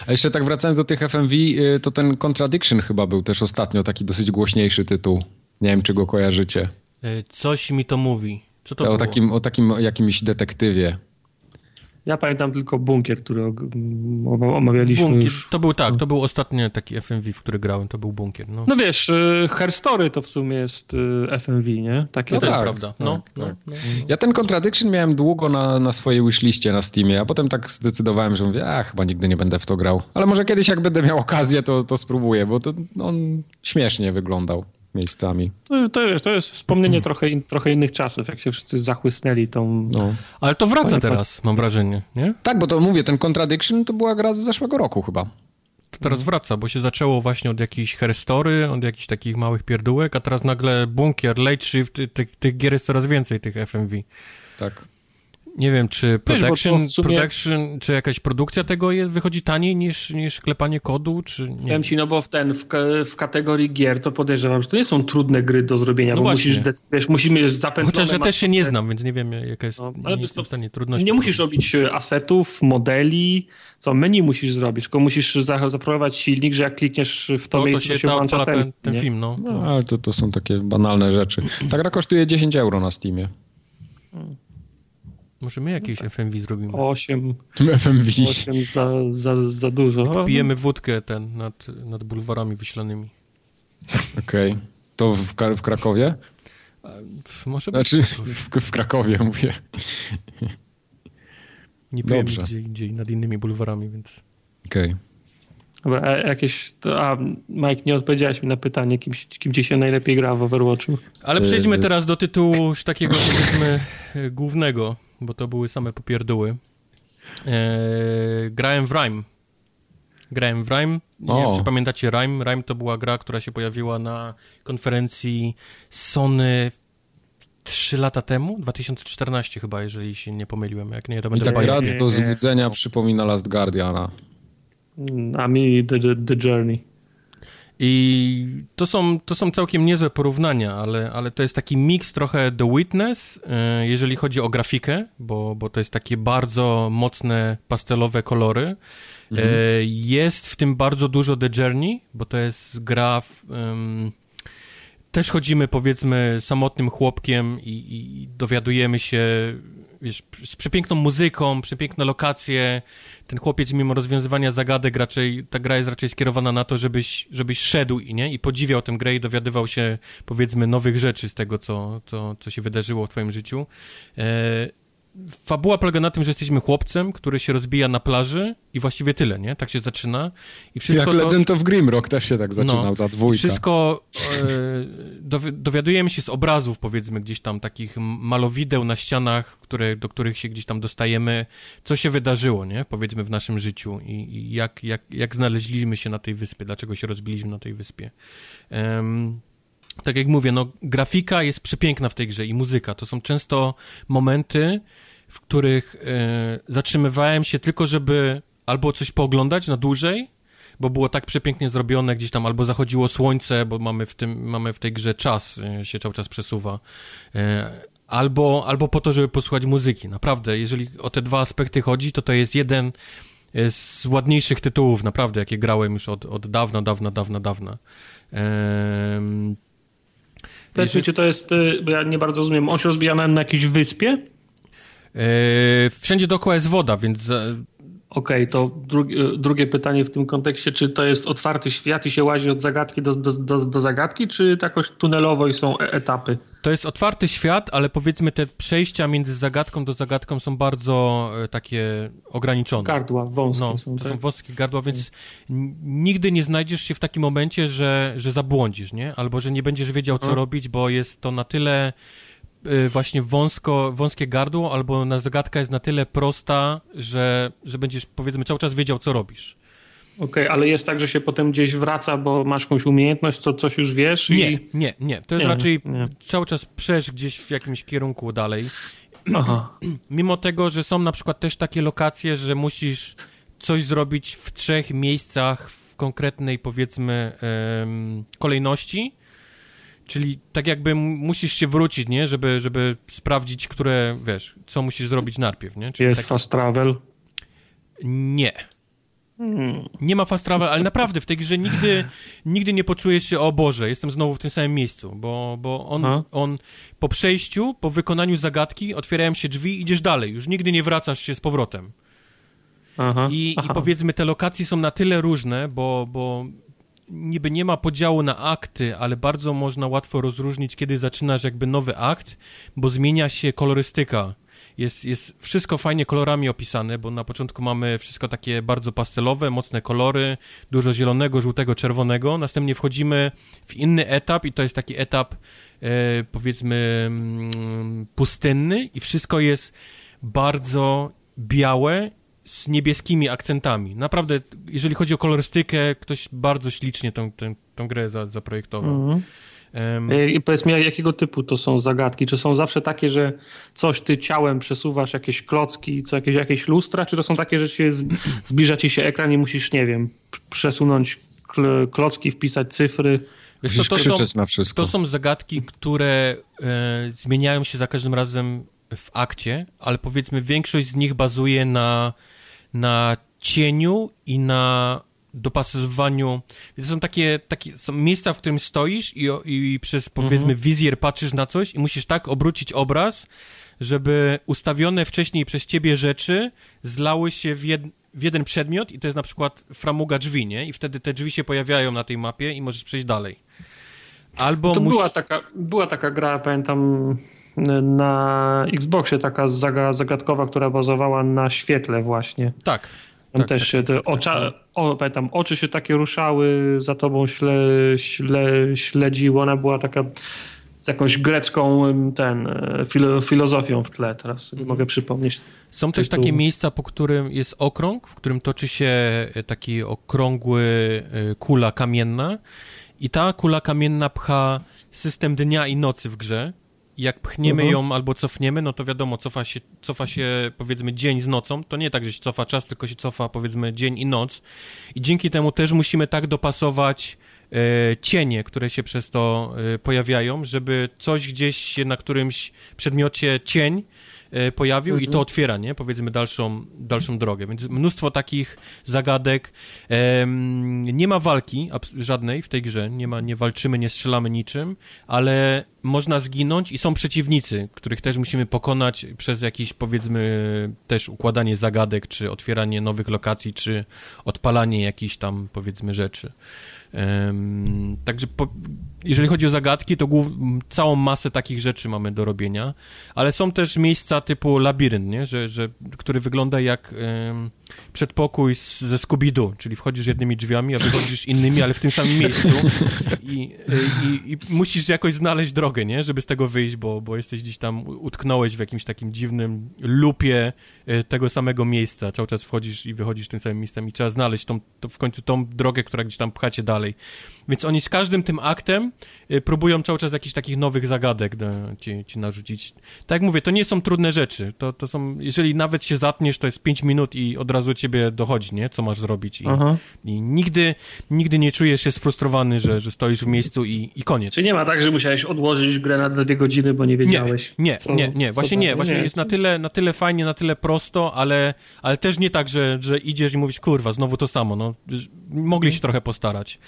[SPEAKER 1] A jeszcze tak wracając do tych FMV, y, to ten Contradiction chyba był też ostatnio taki dosyć głośniejszy tytuł. Nie wiem, czy go kojarzycie.
[SPEAKER 3] E, Coś mi to mówi. Co to
[SPEAKER 1] o
[SPEAKER 3] było?
[SPEAKER 1] takim, o takim jakimś detektywie.
[SPEAKER 2] Ja pamiętam tylko bunkier, który omawialiśmy
[SPEAKER 3] Bunkier.
[SPEAKER 2] już.
[SPEAKER 3] To był tak, to był ostatni taki FMV, w który grałem, to był bunkier. No,
[SPEAKER 2] No wiesz, y, Her Story to w sumie jest y, FMV, nie? Takie
[SPEAKER 1] No
[SPEAKER 3] to jest
[SPEAKER 1] tak,
[SPEAKER 3] prawda. No,
[SPEAKER 1] tak,
[SPEAKER 3] no,
[SPEAKER 1] tak.
[SPEAKER 3] no.
[SPEAKER 1] Ja ten Contradiction miałem długo na, na swojej wishliście na Steamie, a potem tak zdecydowałem, że mówię, a chyba nigdy nie będę w to grał. Ale może kiedyś jak będę miał okazję, to, to spróbuję, bo to on śmiesznie wyglądał miejscami.
[SPEAKER 2] To, to, wiesz, to jest wspomnienie trochę, in, trochę innych czasów, jak się wszyscy zachłysnęli tą...
[SPEAKER 1] No.
[SPEAKER 3] Ale to wraca
[SPEAKER 2] Panie
[SPEAKER 3] teraz, mam wrażenie, nie?
[SPEAKER 1] Tak, bo to mówię, ten Contradiction to była gra z zeszłego roku chyba.
[SPEAKER 3] To teraz wraca, bo się zaczęło właśnie od jakichś herstory, od jakichś takich małych pierdółek, a teraz nagle bunkier, late shift, ty- tych, tych gier jest coraz więcej, tych FMV.
[SPEAKER 1] Tak.
[SPEAKER 3] Nie wiem, czy production,
[SPEAKER 2] w sumie-
[SPEAKER 3] production czy jakaś produkcja tego jest, wychodzi taniej niż, niż klepanie kodu, czy nie
[SPEAKER 2] Powiem ci, no bo w ten, w, w kategorii gier to podejrzewam, że to nie są trudne gry do zrobienia,
[SPEAKER 3] No
[SPEAKER 2] bo
[SPEAKER 3] właśnie.
[SPEAKER 2] musisz, wiesz, musimy zapętlone...
[SPEAKER 3] Chociaż ja też się nie znam, więc nie wiem, jaka jest,
[SPEAKER 2] No,
[SPEAKER 3] nie
[SPEAKER 2] ale to
[SPEAKER 3] jestem
[SPEAKER 2] to-
[SPEAKER 3] w stanie trudności.
[SPEAKER 2] Nie musisz robić e, asetów, modeli, co menu musisz zrobić, tylko musisz za, zaprogramować silnik, że jak klikniesz w to,
[SPEAKER 3] to, to
[SPEAKER 2] miejsce,
[SPEAKER 3] się,
[SPEAKER 2] to się
[SPEAKER 3] to
[SPEAKER 2] włącza
[SPEAKER 3] odpala
[SPEAKER 2] ten,
[SPEAKER 3] ten, ten
[SPEAKER 2] nie?
[SPEAKER 3] film, no.
[SPEAKER 1] No, ale to, to są takie banalne rzeczy. Ta gra kosztuje 10 euro na Steamie.
[SPEAKER 3] Może my jakieś FMV zrobimy.
[SPEAKER 2] 8,
[SPEAKER 1] FMV.
[SPEAKER 2] 8 za, za, za dużo.
[SPEAKER 3] Pijemy wódkę ten nad, nad bulwarami wyślanymi.
[SPEAKER 1] Okej. To w, Kar- w Krakowie?
[SPEAKER 3] Pff, Może być.
[SPEAKER 1] Znaczy w, w Krakowie mówię.
[SPEAKER 3] Nie pijemy
[SPEAKER 1] dobrze.
[SPEAKER 3] gdzie indziej nad innymi bulwarami, więc...
[SPEAKER 1] Okej.
[SPEAKER 2] Dobra, a jakieś... To, a Mike, nie odpowiedziałeś mi na pytanie, kim, kim ci się najlepiej gra w Overwatchu?
[SPEAKER 3] Ale przejdźmy
[SPEAKER 1] Y-
[SPEAKER 3] teraz do tytułu takiego, powiedzmy, głównego, bo to były same popierdóły. Eee, grałem w Rime. Grałem w Rime. Nie
[SPEAKER 1] O.
[SPEAKER 3] wiem, czy pamiętacie Rime. Rime to była gra, która się pojawiła na konferencji Sony 3 lata temu, 2014 chyba, jeżeli się nie pomyliłem. Jak nie, to
[SPEAKER 1] I
[SPEAKER 3] będę
[SPEAKER 1] ta
[SPEAKER 2] Dobra,
[SPEAKER 1] gra do złudzenia przypomina Last Guardiana.
[SPEAKER 2] A mi The, the, the Journey.
[SPEAKER 3] I to są, to są całkiem niezłe porównania, ale, ale to jest taki miks trochę The Witness, e, jeżeli chodzi o grafikę, bo, bo to jest takie bardzo mocne pastelowe kolory. E, jest w tym bardzo dużo The Journey, bo to jest gra... W, em, też chodzimy, powiedzmy, samotnym chłopkiem i, i dowiadujemy się, wiesz, z przepiękną muzyką, przepiękne lokacje. Ten chłopiec, mimo rozwiązywania zagadek, raczej, ta gra jest raczej skierowana na to, żebyś, żebyś szedł i, nie? I podziwiał tę grę i dowiadywał się, powiedzmy, nowych rzeczy z tego, co, co, co się wydarzyło w twoim życiu. E, fabuła polega na tym, że jesteśmy chłopcem, który się rozbija na plaży i właściwie tyle, nie? Tak się zaczyna. I wszystko
[SPEAKER 1] Jak
[SPEAKER 3] to...
[SPEAKER 1] Legend of Grimrock też się tak zaczynał,
[SPEAKER 3] No.
[SPEAKER 1] ta dwójka.
[SPEAKER 3] Wszystko e, dowi- dowiadujemy się z obrazów, powiedzmy, gdzieś tam takich malowideł na ścianach, które, do których się gdzieś tam dostajemy, co się wydarzyło, nie? Powiedzmy w naszym życiu i, i jak, jak, jak znaleźliśmy się na tej wyspie, dlaczego się rozbiliśmy na tej wyspie. Em, tak jak mówię, no grafika jest przepiękna w tej grze i muzyka. To są często momenty, w których e, zatrzymywałem się tylko, żeby albo coś pooglądać na dłużej, bo było tak przepięknie zrobione gdzieś tam, albo zachodziło słońce, bo mamy w, tym, mamy w tej grze czas, e, się cały czas przesuwa, e, albo, albo po to, żeby posłuchać muzyki. Naprawdę, jeżeli o te dwa aspekty chodzi, to to jest jeden z ładniejszych tytułów, naprawdę, jakie grałem już od, od dawna, dawna, dawna, dawna. Em,
[SPEAKER 2] Powiedz mi, czy to jest, y, bo ja nie bardzo rozumiem, on się rozbija na, na jakiejś wyspie?
[SPEAKER 3] e, wszędzie dookoła jest woda, więc
[SPEAKER 2] Okej, to drugi, y, drugie pytanie w tym kontekście, czy to jest otwarty świat i się łazi od zagadki do, do, do, do zagadki, czy to jakoś tunelowo i są e- etapy?
[SPEAKER 3] To jest otwarty świat, ale powiedzmy te przejścia między zagadką do zagadką są bardzo e, takie ograniczone.
[SPEAKER 2] Gardła wąskie
[SPEAKER 3] No,
[SPEAKER 2] są,
[SPEAKER 3] to
[SPEAKER 2] tak?
[SPEAKER 3] są wąskie gardła, więc n- nigdy nie znajdziesz się w takim momencie, że, że zabłądzisz, nie? Albo że nie będziesz wiedział, co
[SPEAKER 2] Mhm.
[SPEAKER 3] robić, bo jest to na tyle właśnie wąsko, wąskie gardło, albo na zagadka jest na tyle prosta, że, że będziesz, powiedzmy, cały czas wiedział, co robisz.
[SPEAKER 2] Okej, ale jest tak, że się potem gdzieś wraca, bo masz jakąś umiejętność, co coś już wiesz
[SPEAKER 3] Nie,
[SPEAKER 2] i...
[SPEAKER 3] nie, nie. To jest
[SPEAKER 2] Nie,
[SPEAKER 3] raczej
[SPEAKER 2] nie.
[SPEAKER 3] cały czas przesz gdzieś w jakimś kierunku dalej.
[SPEAKER 2] Aha. <clears throat>
[SPEAKER 3] Mimo tego, że są na przykład też takie lokacje, że musisz coś zrobić w trzech miejscach w konkretnej, powiedzmy, em, kolejności, czyli tak jakby musisz się wrócić, nie? Żeby, żeby sprawdzić, które, wiesz, co musisz zrobić najpierw, nie? Czyli
[SPEAKER 2] Jest
[SPEAKER 3] tak...
[SPEAKER 2] fast travel.
[SPEAKER 3] Nie.
[SPEAKER 2] Hmm.
[SPEAKER 3] Nie ma fast travel, ale naprawdę w tej grze nigdy, nigdy nie poczujesz się, o Boże, jestem znowu w tym samym miejscu, bo, bo on,
[SPEAKER 2] Aha.
[SPEAKER 3] on po przejściu, po wykonaniu zagadki, otwierają się drzwi, idziesz dalej, już nigdy nie wracasz się z powrotem.
[SPEAKER 2] Aha.
[SPEAKER 3] I, i
[SPEAKER 2] Aha.
[SPEAKER 3] powiedzmy, te lokacje są na tyle różne, bo, bo niby nie ma podziału na akty, ale bardzo można łatwo rozróżnić, kiedy zaczynasz jakby nowy akt, bo zmienia się kolorystyka. Jest, jest wszystko fajnie kolorami opisane, bo na początku mamy wszystko takie bardzo pastelowe, mocne kolory, dużo zielonego, żółtego, czerwonego. Następnie wchodzimy w inny etap i to jest taki etap, e, powiedzmy, mm, pustynny i wszystko jest bardzo białe z niebieskimi akcentami. Naprawdę, jeżeli chodzi o kolorystykę, ktoś bardzo ślicznie tą, tą, tą grę za, zaprojektował.
[SPEAKER 2] Mhm. E, I powiedz mi, jakiego typu to są zagadki? Czy są zawsze takie, że coś ty ciałem przesuwasz, jakieś klocki, co jakieś, jakieś lustra, czy to są takie, że się zbliża ci się ekran i musisz, nie wiem, przesunąć kl- klocki, wpisać cyfry?
[SPEAKER 3] wiesz to są,
[SPEAKER 1] krzyczeć na wszystko.
[SPEAKER 3] to są zagadki, które e, zmieniają się za każdym razem w akcie, ale powiedzmy większość z nich bazuje na, na cieniu i na dopasowywaniu. To są takie, takie są miejsca, w którym stoisz i, i przez powiedzmy wizjer patrzysz na coś i musisz tak obrócić obraz, żeby ustawione wcześniej przez ciebie rzeczy zlały się w, jed, w jeden przedmiot i to jest na przykład framuga drzwi, nie? I wtedy te drzwi się pojawiają na tej mapie i możesz przejść dalej. Albo
[SPEAKER 2] To
[SPEAKER 3] mus...
[SPEAKER 2] była, taka, była taka gra, pamiętam, na Xboxie, taka zaga, zagadkowa, która bazowała na świetle właśnie.
[SPEAKER 3] Tak.
[SPEAKER 2] Tam
[SPEAKER 3] Tak,
[SPEAKER 2] też się te ocza, o, pamiętam, oczy się takie ruszały, za tobą śle, śle, śledziło. Ona była taka z jakąś grecką ten, e, filo, filozofią w tle. Teraz sobie mogę przypomnieć.
[SPEAKER 3] Są też takie miejsca, po którym jest okrąg, w którym toczy się e, taki okrągły e, kula kamienna i ta kula kamienna pcha system dnia i nocy w grze. I jak pchniemy
[SPEAKER 2] Mhm.
[SPEAKER 3] ją albo cofniemy, no to wiadomo, cofa się, cofa się powiedzmy dzień z nocą. To nie tak, że się cofa czas, tylko się cofa powiedzmy dzień i noc. I dzięki temu też musimy tak dopasować e, cienie, które się przez to e, pojawiają, żeby coś gdzieś się na którymś przedmiocie cień e, pojawił i to
[SPEAKER 2] Mhm.
[SPEAKER 3] otwiera, nie? Powiedzmy dalszą, dalszą drogę. Więc mnóstwo takich zagadek. Nie ma walki żadnej w tej grze. Nie ma, nie walczymy, nie strzelamy niczym, ale można zginąć i są przeciwnicy, których też musimy pokonać przez jakieś, powiedzmy, też układanie zagadek, czy otwieranie nowych lokacji, czy odpalanie jakichś tam, powiedzmy, rzeczy. Także po, jeżeli chodzi o zagadki, to głów, całą masę takich rzeczy mamy do robienia, ale są też miejsca typu labirynt, nie? Że, że, który wygląda jak em, przedpokój z, ze Scooby-Doo, czyli wchodzisz jednymi drzwiami, a wychodzisz innymi, ale w tym samym miejscu i, i, i musisz jakoś znaleźć drogę, nie? Żeby z tego wyjść, bo, bo jesteś gdzieś tam, utknąłeś w jakimś takim dziwnym lupie e, tego samego miejsca. Cały czas wchodzisz i wychodzisz tym samym miejscem i trzeba znaleźć tą, to w końcu tą drogę, która gdzieś tam pcha cię dalej. Więc oni z każdym tym aktem e, próbują cały czas jakichś takich nowych zagadek do, ci, ci narzucić. Tak jak mówię, to nie są trudne rzeczy. To, to są, jeżeli nawet się zatniesz, to jest 5 minut i od razu ciebie dochodzi, nie? Co masz zrobić. I,
[SPEAKER 2] Aha.
[SPEAKER 3] i nigdy, nigdy nie czujesz się sfrustrowany, że, że stoisz w miejscu i, i koniec.
[SPEAKER 2] Czy nie ma tak, że musiałeś odłożyć grę na dwie godziny, bo nie wiedziałeś?
[SPEAKER 3] Nie,
[SPEAKER 2] co-
[SPEAKER 3] nie, nie,
[SPEAKER 2] co
[SPEAKER 3] właśnie nie, właśnie jest na tyle, na tyle fajnie, na tyle prosto, ale, ale też nie tak, że, że idziesz i mówisz, kurwa, znowu to samo, no, mogli się trochę postarać.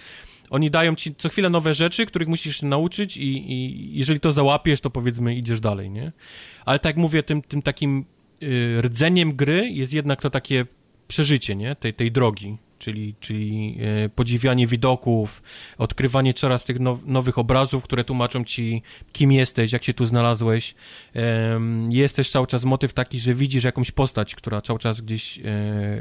[SPEAKER 3] Oni dają ci co chwilę nowe rzeczy, których musisz się nauczyć i, i jeżeli to załapiesz, to powiedzmy idziesz dalej, nie? Ale tak jak mówię, tym, tym takim y, rdzeniem gry jest jednak to takie przeżycie, nie? Tej, tej drogi, czyli, czyli e, podziwianie widoków, odkrywanie coraz tych now, nowych obrazów, które tłumaczą ci, kim jesteś, jak się tu znalazłeś. Em, jest też cały czas motyw taki, że widzisz jakąś postać, która cały czas gdzieś e,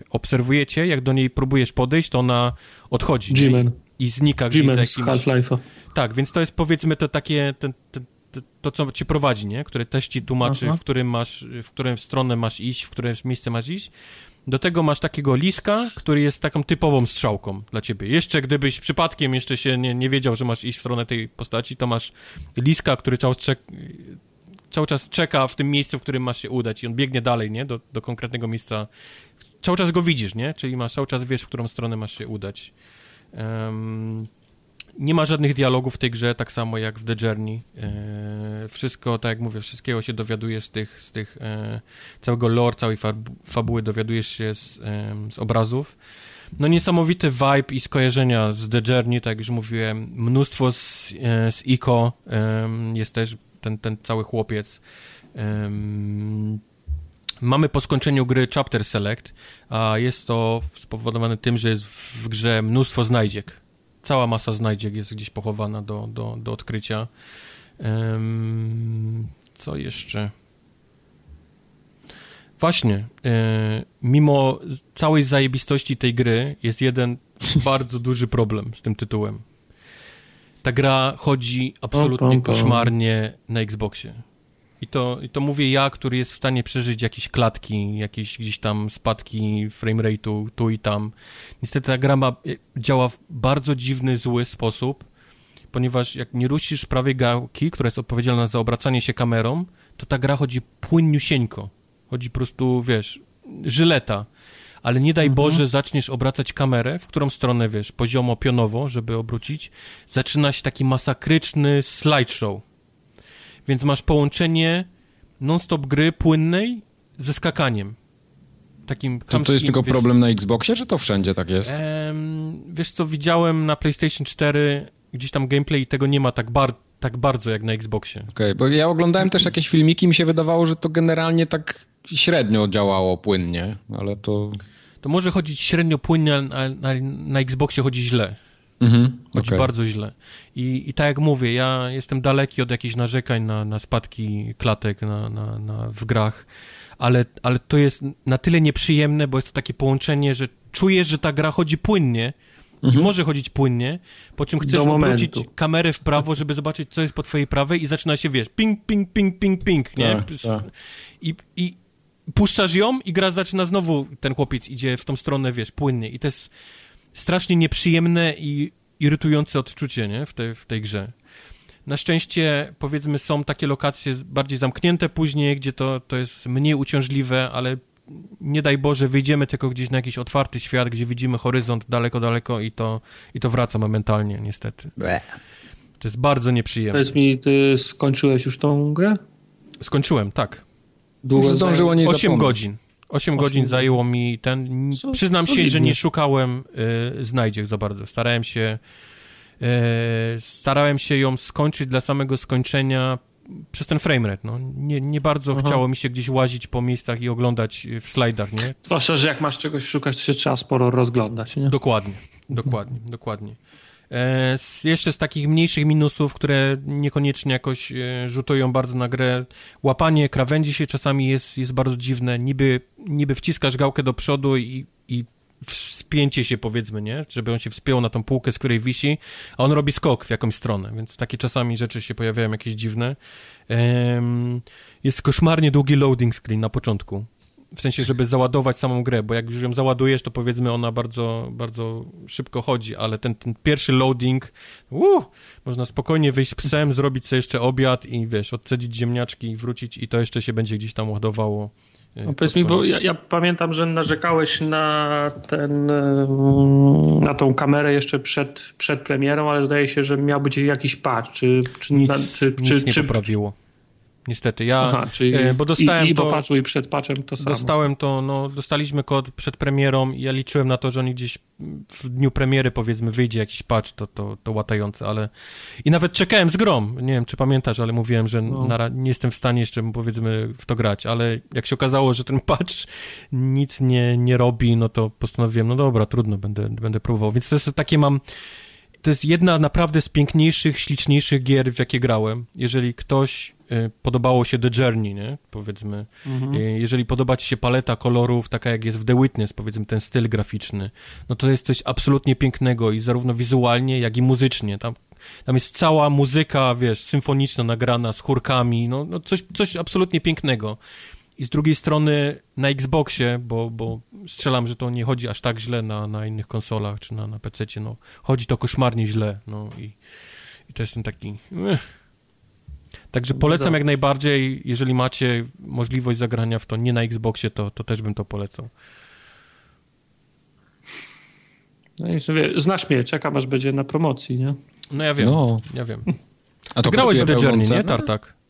[SPEAKER 3] obserwuje cię, jak do niej próbujesz podejść, to ona odchodzi.
[SPEAKER 2] G-Man.
[SPEAKER 3] I, znika gdzieś
[SPEAKER 2] G-Man z. Half-Life'a.
[SPEAKER 3] Tak, więc to jest powiedzmy to takie, ten, ten, to, co ci prowadzi, nie? Które też ci tłumaczy,
[SPEAKER 2] Aha.
[SPEAKER 3] w którym masz, w którą stronę masz iść, w które miejsce masz iść. Do tego masz takiego liska, który jest taką typową strzałką dla ciebie. Jeszcze gdybyś przypadkiem jeszcze się nie, nie wiedział, że masz iść w stronę tej postaci, to masz liska, który cały czas, cały czas czeka w tym miejscu, w którym masz się udać i on biegnie dalej, nie? Do, do konkretnego miejsca. Cały czas go widzisz, nie? Czyli masz cały czas wiesz, w którą stronę masz się udać. Em, nie ma żadnych dialogów w tej grze, tak samo jak w The Journey. E, wszystko, tak jak mówię, wszystkiego się dowiadujesz z tych, z tych e, całego lore, całej fabu- fabuły dowiadujesz się z, em, z obrazów. No niesamowity vibe i skojarzenia z The Journey, tak jak już mówiłem, mnóstwo z, e, z Ico, jest też ten, ten cały chłopiec. Mamy po skończeniu gry Chapter Select, a jest to spowodowane tym, że jest w grze mnóstwo znajdziek. Cała masa znajdziek jest gdzieś pochowana do, do, do odkrycia. Em, co jeszcze? Właśnie, e, mimo całej zajebistości tej gry jest jeden <laughs> bardzo duży problem z tym tytułem. Ta gra chodzi absolutnie koszmarnie na Xboxie. I to, I to mówię ja, który jest w stanie przeżyć jakieś klatki, jakieś gdzieś tam spadki framerate'u tu i tam. Niestety ta gra ma, e, działa w bardzo dziwny, zły sposób, ponieważ jak nie rusisz prawej gałki, która jest odpowiedzialna za obracanie się kamerą, to ta gra chodzi płynniusieńko. Chodzi po prostu, wiesz, żyleta. Ale nie daj Boże, zaczniesz obracać kamerę, w którą stronę, wiesz, poziomo, pionowo, żeby obrócić, zaczyna się taki masakryczny slideshow. Więc masz połączenie non-stop gry płynnej ze skakaniem. Takim
[SPEAKER 1] To, to jest tylko
[SPEAKER 3] wiesz,
[SPEAKER 1] problem na Xboxie, czy to wszędzie tak jest?
[SPEAKER 3] Em, wiesz co, widziałem na PlayStation 4 gdzieś tam gameplay i tego nie ma tak, bar tak bardzo jak na Xboxie.
[SPEAKER 1] Okej, bo ja oglądałem też jakieś filmiki i mi się wydawało, że to generalnie tak średnio działało płynnie, ale to...
[SPEAKER 3] To może chodzić średnio płynnie, ale na, na, na Xboxie chodzi źle.
[SPEAKER 1] Mhm,
[SPEAKER 3] Chodzi
[SPEAKER 1] okej.
[SPEAKER 3] bardzo źle. I, I tak jak mówię, ja jestem daleki od jakichś narzekań na, na spadki klatek na, na, na, w grach, ale, ale to jest na tyle nieprzyjemne, bo jest to takie połączenie, że czujesz, że ta gra chodzi płynnie i może chodzić płynnie, po czym chcesz obrócić kamerę w prawo, żeby zobaczyć, co jest po twojej prawej i zaczyna się, wiesz, ping, ping, ping, ping, ping, nie?
[SPEAKER 1] Tak, tak.
[SPEAKER 3] I, I puszczasz ją i gra zaczyna znowu, ten chłopiec idzie w tą stronę, wiesz, płynnie i to jest strasznie nieprzyjemne i irytujące odczucie, nie? W tej, w tej grze. Na szczęście, powiedzmy, są takie lokacje bardziej zamknięte później, gdzie to, to jest mniej uciążliwe, ale nie daj Boże, wyjdziemy tylko gdzieś na jakiś otwarty świat, gdzie widzimy horyzont daleko, daleko i to, i to wraca momentalnie, niestety. To jest bardzo nieprzyjemne.
[SPEAKER 2] Powiedz mi, ty skończyłeś już tą grę?
[SPEAKER 3] Skończyłem, tak.
[SPEAKER 2] Długo
[SPEAKER 1] zdążyło nie
[SPEAKER 3] 8
[SPEAKER 1] zapomnieć.
[SPEAKER 3] godzin. 8 godzin zajęło mi ten.
[SPEAKER 2] Co-
[SPEAKER 3] Przyznam się, że nie szukałem y, znajdziek za bardzo. Starałem się. Y, starałem się ją skończyć dla samego skończenia przez ten framerate. No. Nie, nie bardzo
[SPEAKER 2] Aha.
[SPEAKER 3] chciało mi się gdzieś łazić po miejscach i oglądać y, w slajdach, nie?
[SPEAKER 2] Zwłaszcza, że jak masz czegoś szukać, to się trzeba sporo rozglądać, nie?
[SPEAKER 3] Dokładnie, dokładnie, dokładnie. E, z, jeszcze z takich mniejszych minusów, które niekoniecznie jakoś e, rzutują bardzo na grę, łapanie krawędzi się czasami jest, jest bardzo dziwne. Niby, niby wciskasz gałkę do przodu i, i wspięcie się powiedzmy, nie? Żeby on się wspiął na tą półkę, z której wisi, a on robi skok w jakąś stronę, więc takie czasami rzeczy się pojawiają jakieś dziwne. Jest koszmarnie długi loading screen na początku. W sensie, żeby załadować samą grę, bo jak już ją załadujesz, to powiedzmy ona bardzo, bardzo szybko chodzi, ale ten, ten pierwszy loading, uh, można spokojnie wyjść z psem, <laughs> zrobić sobie jeszcze obiad i wiesz, odcedzić ziemniaczki i wrócić i to jeszcze się będzie gdzieś tam ładowało. e,
[SPEAKER 2] No powiedz mi, bo ja, ja pamiętam, że narzekałeś na ten, em, na tą kamerę jeszcze przed, przed premierą, ale zdaje się, że miał być jakiś patch, czy, czy,
[SPEAKER 3] nic,
[SPEAKER 2] na, czy,
[SPEAKER 3] nic
[SPEAKER 2] czy,
[SPEAKER 3] nie
[SPEAKER 2] czy
[SPEAKER 3] poprawiło. Niestety, ja,
[SPEAKER 2] Aha, czyli
[SPEAKER 3] e, bo dostałem
[SPEAKER 2] i, i
[SPEAKER 3] to...
[SPEAKER 2] po patchu i przed patchem to samo.
[SPEAKER 3] Dostałem to, no, dostaliśmy kod przed premierą i ja liczyłem na to, że oni gdzieś w dniu premiery, powiedzmy, wyjdzie jakiś patch, to, to, to łatający, ale... I nawet czekałem z grom, nie wiem, czy pamiętasz, ale mówiłem, że
[SPEAKER 2] No.
[SPEAKER 3] na, nie jestem w stanie jeszcze, powiedzmy, w to grać, ale jak się okazało, że ten patch nic nie, nie robi, no to postanowiłem, no dobra, trudno, będę, będę próbował, więc to jest takie mam... To jest jedna naprawdę z piękniejszych, śliczniejszych gier, w jakie grałem. Jeżeli ktoś y, podobało się The Journey, nie? Powiedzmy,
[SPEAKER 2] Mhm.
[SPEAKER 3] Y, Jeżeli podoba ci się paleta kolorów, taka jak jest w The Witness, powiedzmy ten styl graficzny, no to jest coś absolutnie pięknego i zarówno wizualnie, jak i muzycznie. Tam, tam jest cała muzyka, wiesz, symfoniczna nagrana z chórkami, no, no coś, coś absolutnie pięknego. I z drugiej strony na Xboxie, bo, bo strzelam, że to nie chodzi aż tak źle na, na innych konsolach czy na, na PC-cie, no chodzi to koszmarnie źle, no i, i to jest ten taki... Ech. Także polecam jak najbardziej, jeżeli macie możliwość zagrania w to nie na Xboxie, to, to też bym to polecał.
[SPEAKER 2] No i wie, znasz mnie, czekam aż będzie na promocji, nie?
[SPEAKER 3] No ja wiem,
[SPEAKER 1] No.
[SPEAKER 3] ja wiem.
[SPEAKER 1] A
[SPEAKER 3] To grałeś w The Journey, nie? Tartak?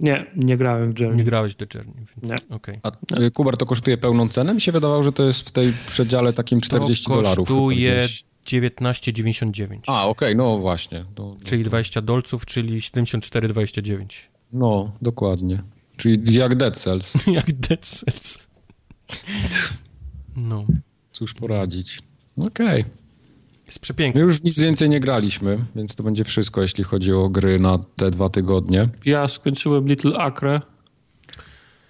[SPEAKER 2] Nie, nie grałem w Journey.
[SPEAKER 3] Nie grałeś w The Journey, więc
[SPEAKER 2] Nie.
[SPEAKER 3] okej.
[SPEAKER 1] A y, Kubar, to kosztuje pełną cenę? Mi się wydawało, że to jest w tej przedziale takim 40
[SPEAKER 3] to
[SPEAKER 1] dolarów.
[SPEAKER 3] kosztuje
[SPEAKER 1] gdzieś.
[SPEAKER 3] 19,99.
[SPEAKER 1] A, okej, no właśnie. To,
[SPEAKER 3] Czyli 20 dolców, czyli 74,29.
[SPEAKER 1] No, dokładnie. Czyli jak Dead Cells. <laughs>
[SPEAKER 3] jak Dead Cells. <laughs> No,
[SPEAKER 1] Cóż poradzić. Okej.
[SPEAKER 3] Jest
[SPEAKER 1] My
[SPEAKER 3] przepiękny.
[SPEAKER 1] już nic więcej nie graliśmy, więc to będzie wszystko, jeśli chodzi o gry na te dwa tygodnie.
[SPEAKER 2] Ja skończyłem Little Acre,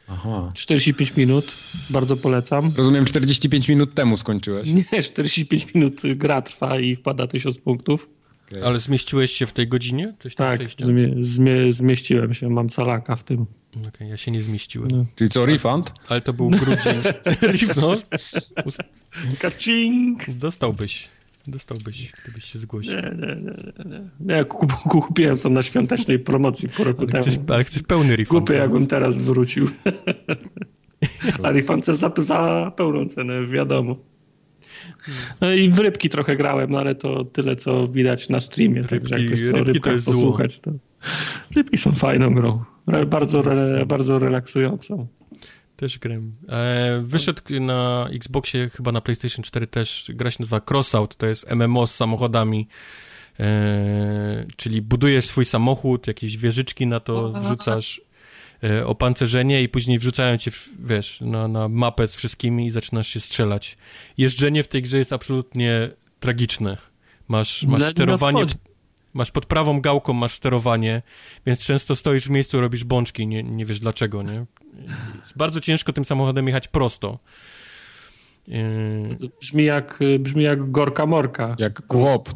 [SPEAKER 1] Aha.
[SPEAKER 2] 45 minut, bardzo polecam.
[SPEAKER 1] Rozumiem, 45 minut temu skończyłeś.
[SPEAKER 2] Nie, 45 minut gra trwa i wpada 1000 punktów.
[SPEAKER 1] Okej.
[SPEAKER 3] Ale zmieściłeś się w tej godzinie?
[SPEAKER 2] Tak, zmie, zmie, zmieściłem się, mam calaka w tym.
[SPEAKER 3] Okej, ja się nie zmieściłem.
[SPEAKER 2] No.
[SPEAKER 1] Czyli co, refund?
[SPEAKER 3] Ale to był grudzień. no, ust-
[SPEAKER 2] Kacing!
[SPEAKER 3] dostałbyś. Dostałbyś, gdybyś się zgłosił.
[SPEAKER 2] Nie, nie, nie, nie, nie. Nie, kup, kupiłem to na świątecznej promocji po roku
[SPEAKER 3] Ale
[SPEAKER 2] temu.
[SPEAKER 3] chcesz, ale chcesz pełny refund.
[SPEAKER 2] Głupie, jakbym teraz wrócił. <laughs> A refund za, za pełną cenę, wiadomo. No i w rybki trochę grałem, no ale to tyle, co widać na streamie. Także jak
[SPEAKER 3] Rybki-
[SPEAKER 2] ktoś chce o
[SPEAKER 3] rybki to jest
[SPEAKER 2] posłuchać, to... Rybki są fajną grą. Bardzo, re, bardzo relaksującą.
[SPEAKER 3] Też grałem. E, wyszedł na Xboxie, chyba na PlayStation 4 też, gra się nazywa Crossout, to jest MMO z samochodami, e, czyli budujesz swój samochód, jakieś wieżyczki na to wrzucasz, e, opancerzenie i później wrzucają cię, w- wiesz, na, na mapę z wszystkimi i zaczynasz się strzelać. Jeżdżenie w tej grze jest absolutnie tragiczne. Masz, masz
[SPEAKER 2] Dla-
[SPEAKER 3] sterowanie... Masz pod prawą gałką masz sterowanie, więc często stoisz w miejscu, robisz bączki, nie, nie wiesz dlaczego, nie? Jest bardzo ciężko tym samochodem jechać prosto. Yy,
[SPEAKER 2] Brzmi jak, brzmi jak gorka morka.
[SPEAKER 1] Jak kłop.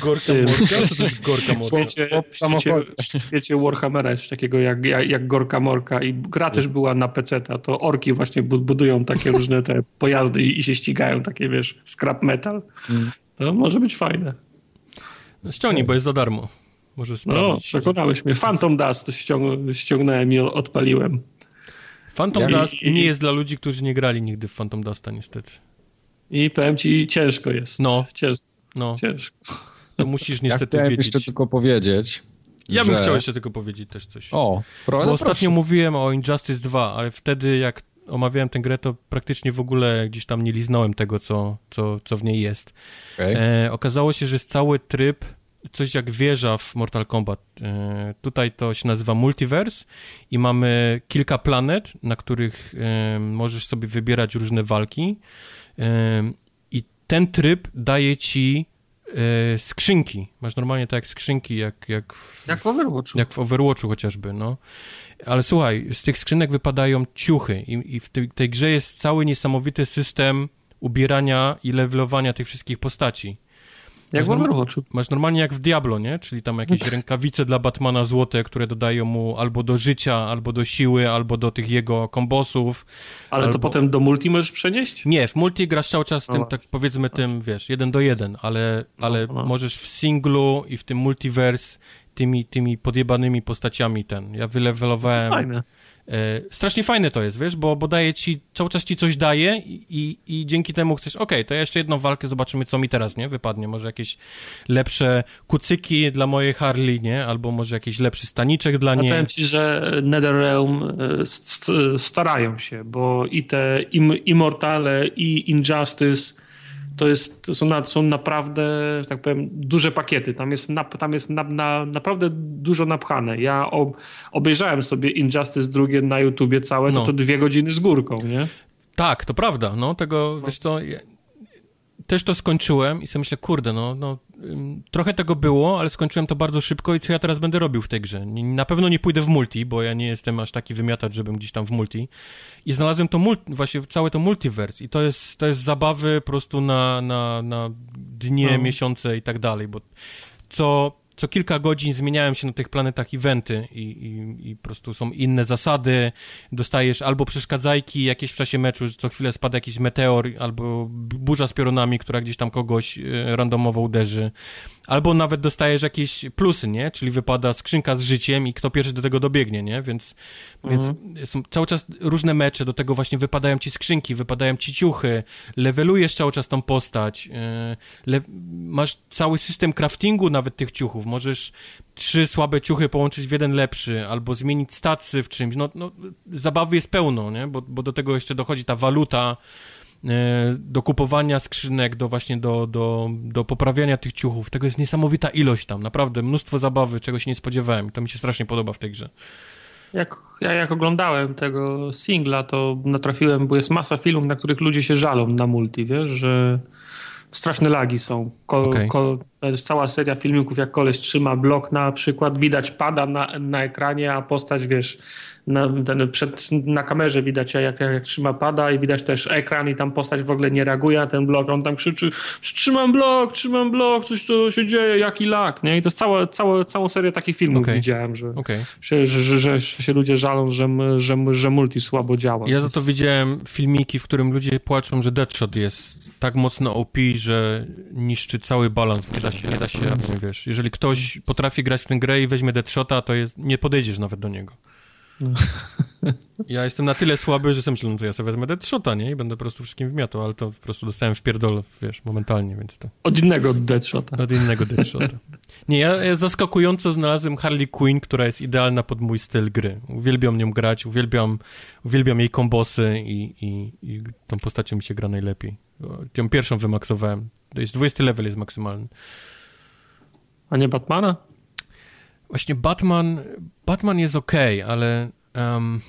[SPEAKER 3] gorka morka? Co to jest gorka
[SPEAKER 2] W
[SPEAKER 3] morka?
[SPEAKER 2] świecie,
[SPEAKER 1] Chłop
[SPEAKER 2] w, świecie,
[SPEAKER 1] samochody.
[SPEAKER 2] w świecie Warhammera jest coś takiego jak, jak, jak Gorka Morka i gra też była na PC, to orki właśnie bu- budują takie <laughs> różne te pojazdy i, i się ścigają, takie wiesz, scrap metal.
[SPEAKER 1] Mm.
[SPEAKER 2] To może być fajne.
[SPEAKER 3] No, ściągnij, bo jest za darmo. Może
[SPEAKER 2] No,
[SPEAKER 3] sprawdzić.
[SPEAKER 2] przekonałeś mnie. Phantom Dust ściąg ściągnąłem i odpaliłem.
[SPEAKER 3] Phantom
[SPEAKER 2] Ja-
[SPEAKER 3] Dust nie jest dla ludzi, którzy nie grali nigdy w Phantom Dusta, niestety.
[SPEAKER 2] I powiem ci, ciężko jest.
[SPEAKER 3] No,
[SPEAKER 2] Ciężko,
[SPEAKER 3] no,
[SPEAKER 2] ciężko.
[SPEAKER 3] to musisz
[SPEAKER 1] Ja
[SPEAKER 3] niestety
[SPEAKER 1] chciałem
[SPEAKER 3] wiedzieć.
[SPEAKER 1] jeszcze tylko powiedzieć,
[SPEAKER 3] Ja bym
[SPEAKER 1] że...
[SPEAKER 3] chciał jeszcze tylko powiedzieć też coś.
[SPEAKER 1] O, pro,
[SPEAKER 3] Bo
[SPEAKER 1] no
[SPEAKER 3] ostatnio
[SPEAKER 1] proszę.
[SPEAKER 3] mówiłem o Injustice 2, ale wtedy jak omawiałem tę grę, to praktycznie w ogóle gdzieś tam nie liznąłem tego, co, co, co w niej jest.
[SPEAKER 1] Okej.
[SPEAKER 3] E, okazało się, że jest cały tryb, coś jak wieża w Mortal Kombat. E, tutaj to się nazywa Multiverse i mamy kilka planet, na których e, możesz sobie wybierać różne walki e, i ten tryb daje ci skrzynki. Masz normalnie tak jak skrzynki, jak, jak w,
[SPEAKER 2] Jak w Overwatchu.
[SPEAKER 3] jak w Overwatchu chociażby, no. Ale słuchaj, z tych skrzynek wypadają ciuchy i, i w tej, tej grze jest cały niesamowity system ubierania i levelowania tych wszystkich postaci.
[SPEAKER 2] Jak w
[SPEAKER 3] Masz norm-
[SPEAKER 2] Overwatchu.
[SPEAKER 3] Masz normalnie jak w Diablo, nie? Czyli tam jakieś <laughs> rękawice dla Batmana złote, które dodają mu albo do życia, albo do siły, albo do tych jego kombosów.
[SPEAKER 2] Ale
[SPEAKER 3] Albo-
[SPEAKER 2] to potem do multi możesz przenieść?
[SPEAKER 3] Nie, w multi grasz cały czas tym,
[SPEAKER 2] No
[SPEAKER 3] tak powiedzmy tym, wiesz, jeden do jeden, ale, ale
[SPEAKER 2] no.
[SPEAKER 3] możesz w singlu i w tym multiverse tymi, tymi podjebanymi postaciami ten. Ja wylewelowałem...
[SPEAKER 2] Fajne.
[SPEAKER 3] E, strasznie fajne to jest, wiesz, bo, bo daje ci, cały czas ci coś daje i, i, i dzięki temu chcesz, okej, to ja jeszcze jedną walkę, zobaczymy, co mi teraz, nie, wypadnie, może jakieś lepsze kucyki dla mojej Harley, nie, albo może jakiś lepszy staniczek dla
[SPEAKER 2] Ja
[SPEAKER 3] niej.
[SPEAKER 2] powiem ci, że NetherRealm e, starają się, bo i te im, Immortale i Injustice to, jest, to są, na, są naprawdę, tak powiem, duże pakiety. Tam jest, na, tam jest na, na, naprawdę dużo napchane. Ja ob, obejrzałem sobie Injustice drugie na YouTubie całe,
[SPEAKER 3] No.
[SPEAKER 2] to to dwie godziny z górką, nie?
[SPEAKER 3] Tak, to prawda, no, tego, wiesz co, też to skończyłem i sobie myślę, kurde, no, no, trochę tego było, ale skończyłem to bardzo szybko i co ja teraz będę robił w tej grze? Na pewno nie pójdę w multi, bo ja nie jestem aż taki wymiatacz, żebym gdzieś tam w multi. I znalazłem to multi, właśnie całe to multiverse i to jest, to jest zabawy po prostu na, na, na dnie,
[SPEAKER 2] No.
[SPEAKER 3] miesiące i tak dalej, bo co, co kilka godzin zmieniałem się na tych planetach eventy i, i, i po prostu są inne zasady, dostajesz albo przeszkadzajki jakieś w czasie meczu, że co chwilę spada jakiś meteor, albo burza z piorunami, która gdzieś tam kogoś e, randomowo uderzy, albo nawet dostajesz jakieś plusy, nie? Czyli wypada skrzynka z życiem i kto pierwszy do tego dobiegnie, nie? Więc, więc są cały czas różne mecze, do tego właśnie wypadają ci skrzynki, wypadają ci ciuchy, levelujesz cały czas tą postać, e, masz cały system craftingu nawet tych ciuchów, możesz trzy słabe ciuchy połączyć w jeden lepszy, albo zmienić stacy w czymś, no, no zabawy jest pełno, nie? Bo, bo do tego jeszcze dochodzi ta waluta, e, do kupowania skrzynek, do właśnie do, do, do poprawiania tych ciuchów. Tego jest niesamowita ilość tam, naprawdę mnóstwo zabawy, czego się nie spodziewałem. To mi się strasznie podoba w tej grze.
[SPEAKER 2] Jak, ja jak oglądałem tego singla, to natrafiłem, bo jest masa filmów, na których ludzie się żalą na multi, wiesz, że straszne lagi są. Ko,
[SPEAKER 3] Okej.
[SPEAKER 2] ko, to jest cała seria filmików, jak koleś trzyma blok na przykład, widać pada na, na ekranie, a postać, wiesz, na, ten, przed, na kamerze widać jak, jak, jak trzyma pada i widać też ekran i tam postać w ogóle nie reaguje na ten blok, on tam krzyczy trzymam blok, trzymam blok, coś tu się dzieje, jaki lag, nie? I to jest całe, całe, całą serię takich filmów
[SPEAKER 3] Okej.
[SPEAKER 2] widziałem, że że, że, że, że się ludzie żalą, że, że, że multi słabo działa.
[SPEAKER 3] Ja za to widziałem filmiki, w którym ludzie płaczą, że Deadshot jest tak mocno OP, że niszczy cały balans. Nie da się, nie da się, wiesz, jeżeli ktoś potrafi grać w tę grę i weźmie Deadshota, to jest, nie podejdziesz nawet do niego. <laughs> Ja jestem na tyle słaby, że sobie myślę, no to ja sobie wezmę Deadshota, nie? I będę po prostu wszystkim wymiatał, ale to po prostu dostałem w pierdol, wiesz, momentalnie, więc to
[SPEAKER 2] Od innego Deadshota.
[SPEAKER 3] od innego Deadshota. Nie, ja, ja zaskakująco znalazłem Harley Quinn, która jest idealna pod mój styl gry. Uwielbiam nią grać, uwielbiam, uwielbiam jej kombosy i, i, i tą postacią mi się gra najlepiej. Tą pierwszą wymaksowałem. To jest 20 level jest maksymalny.
[SPEAKER 2] A nie Batmana?
[SPEAKER 3] Właśnie Batman, Batman jest okej, ale em,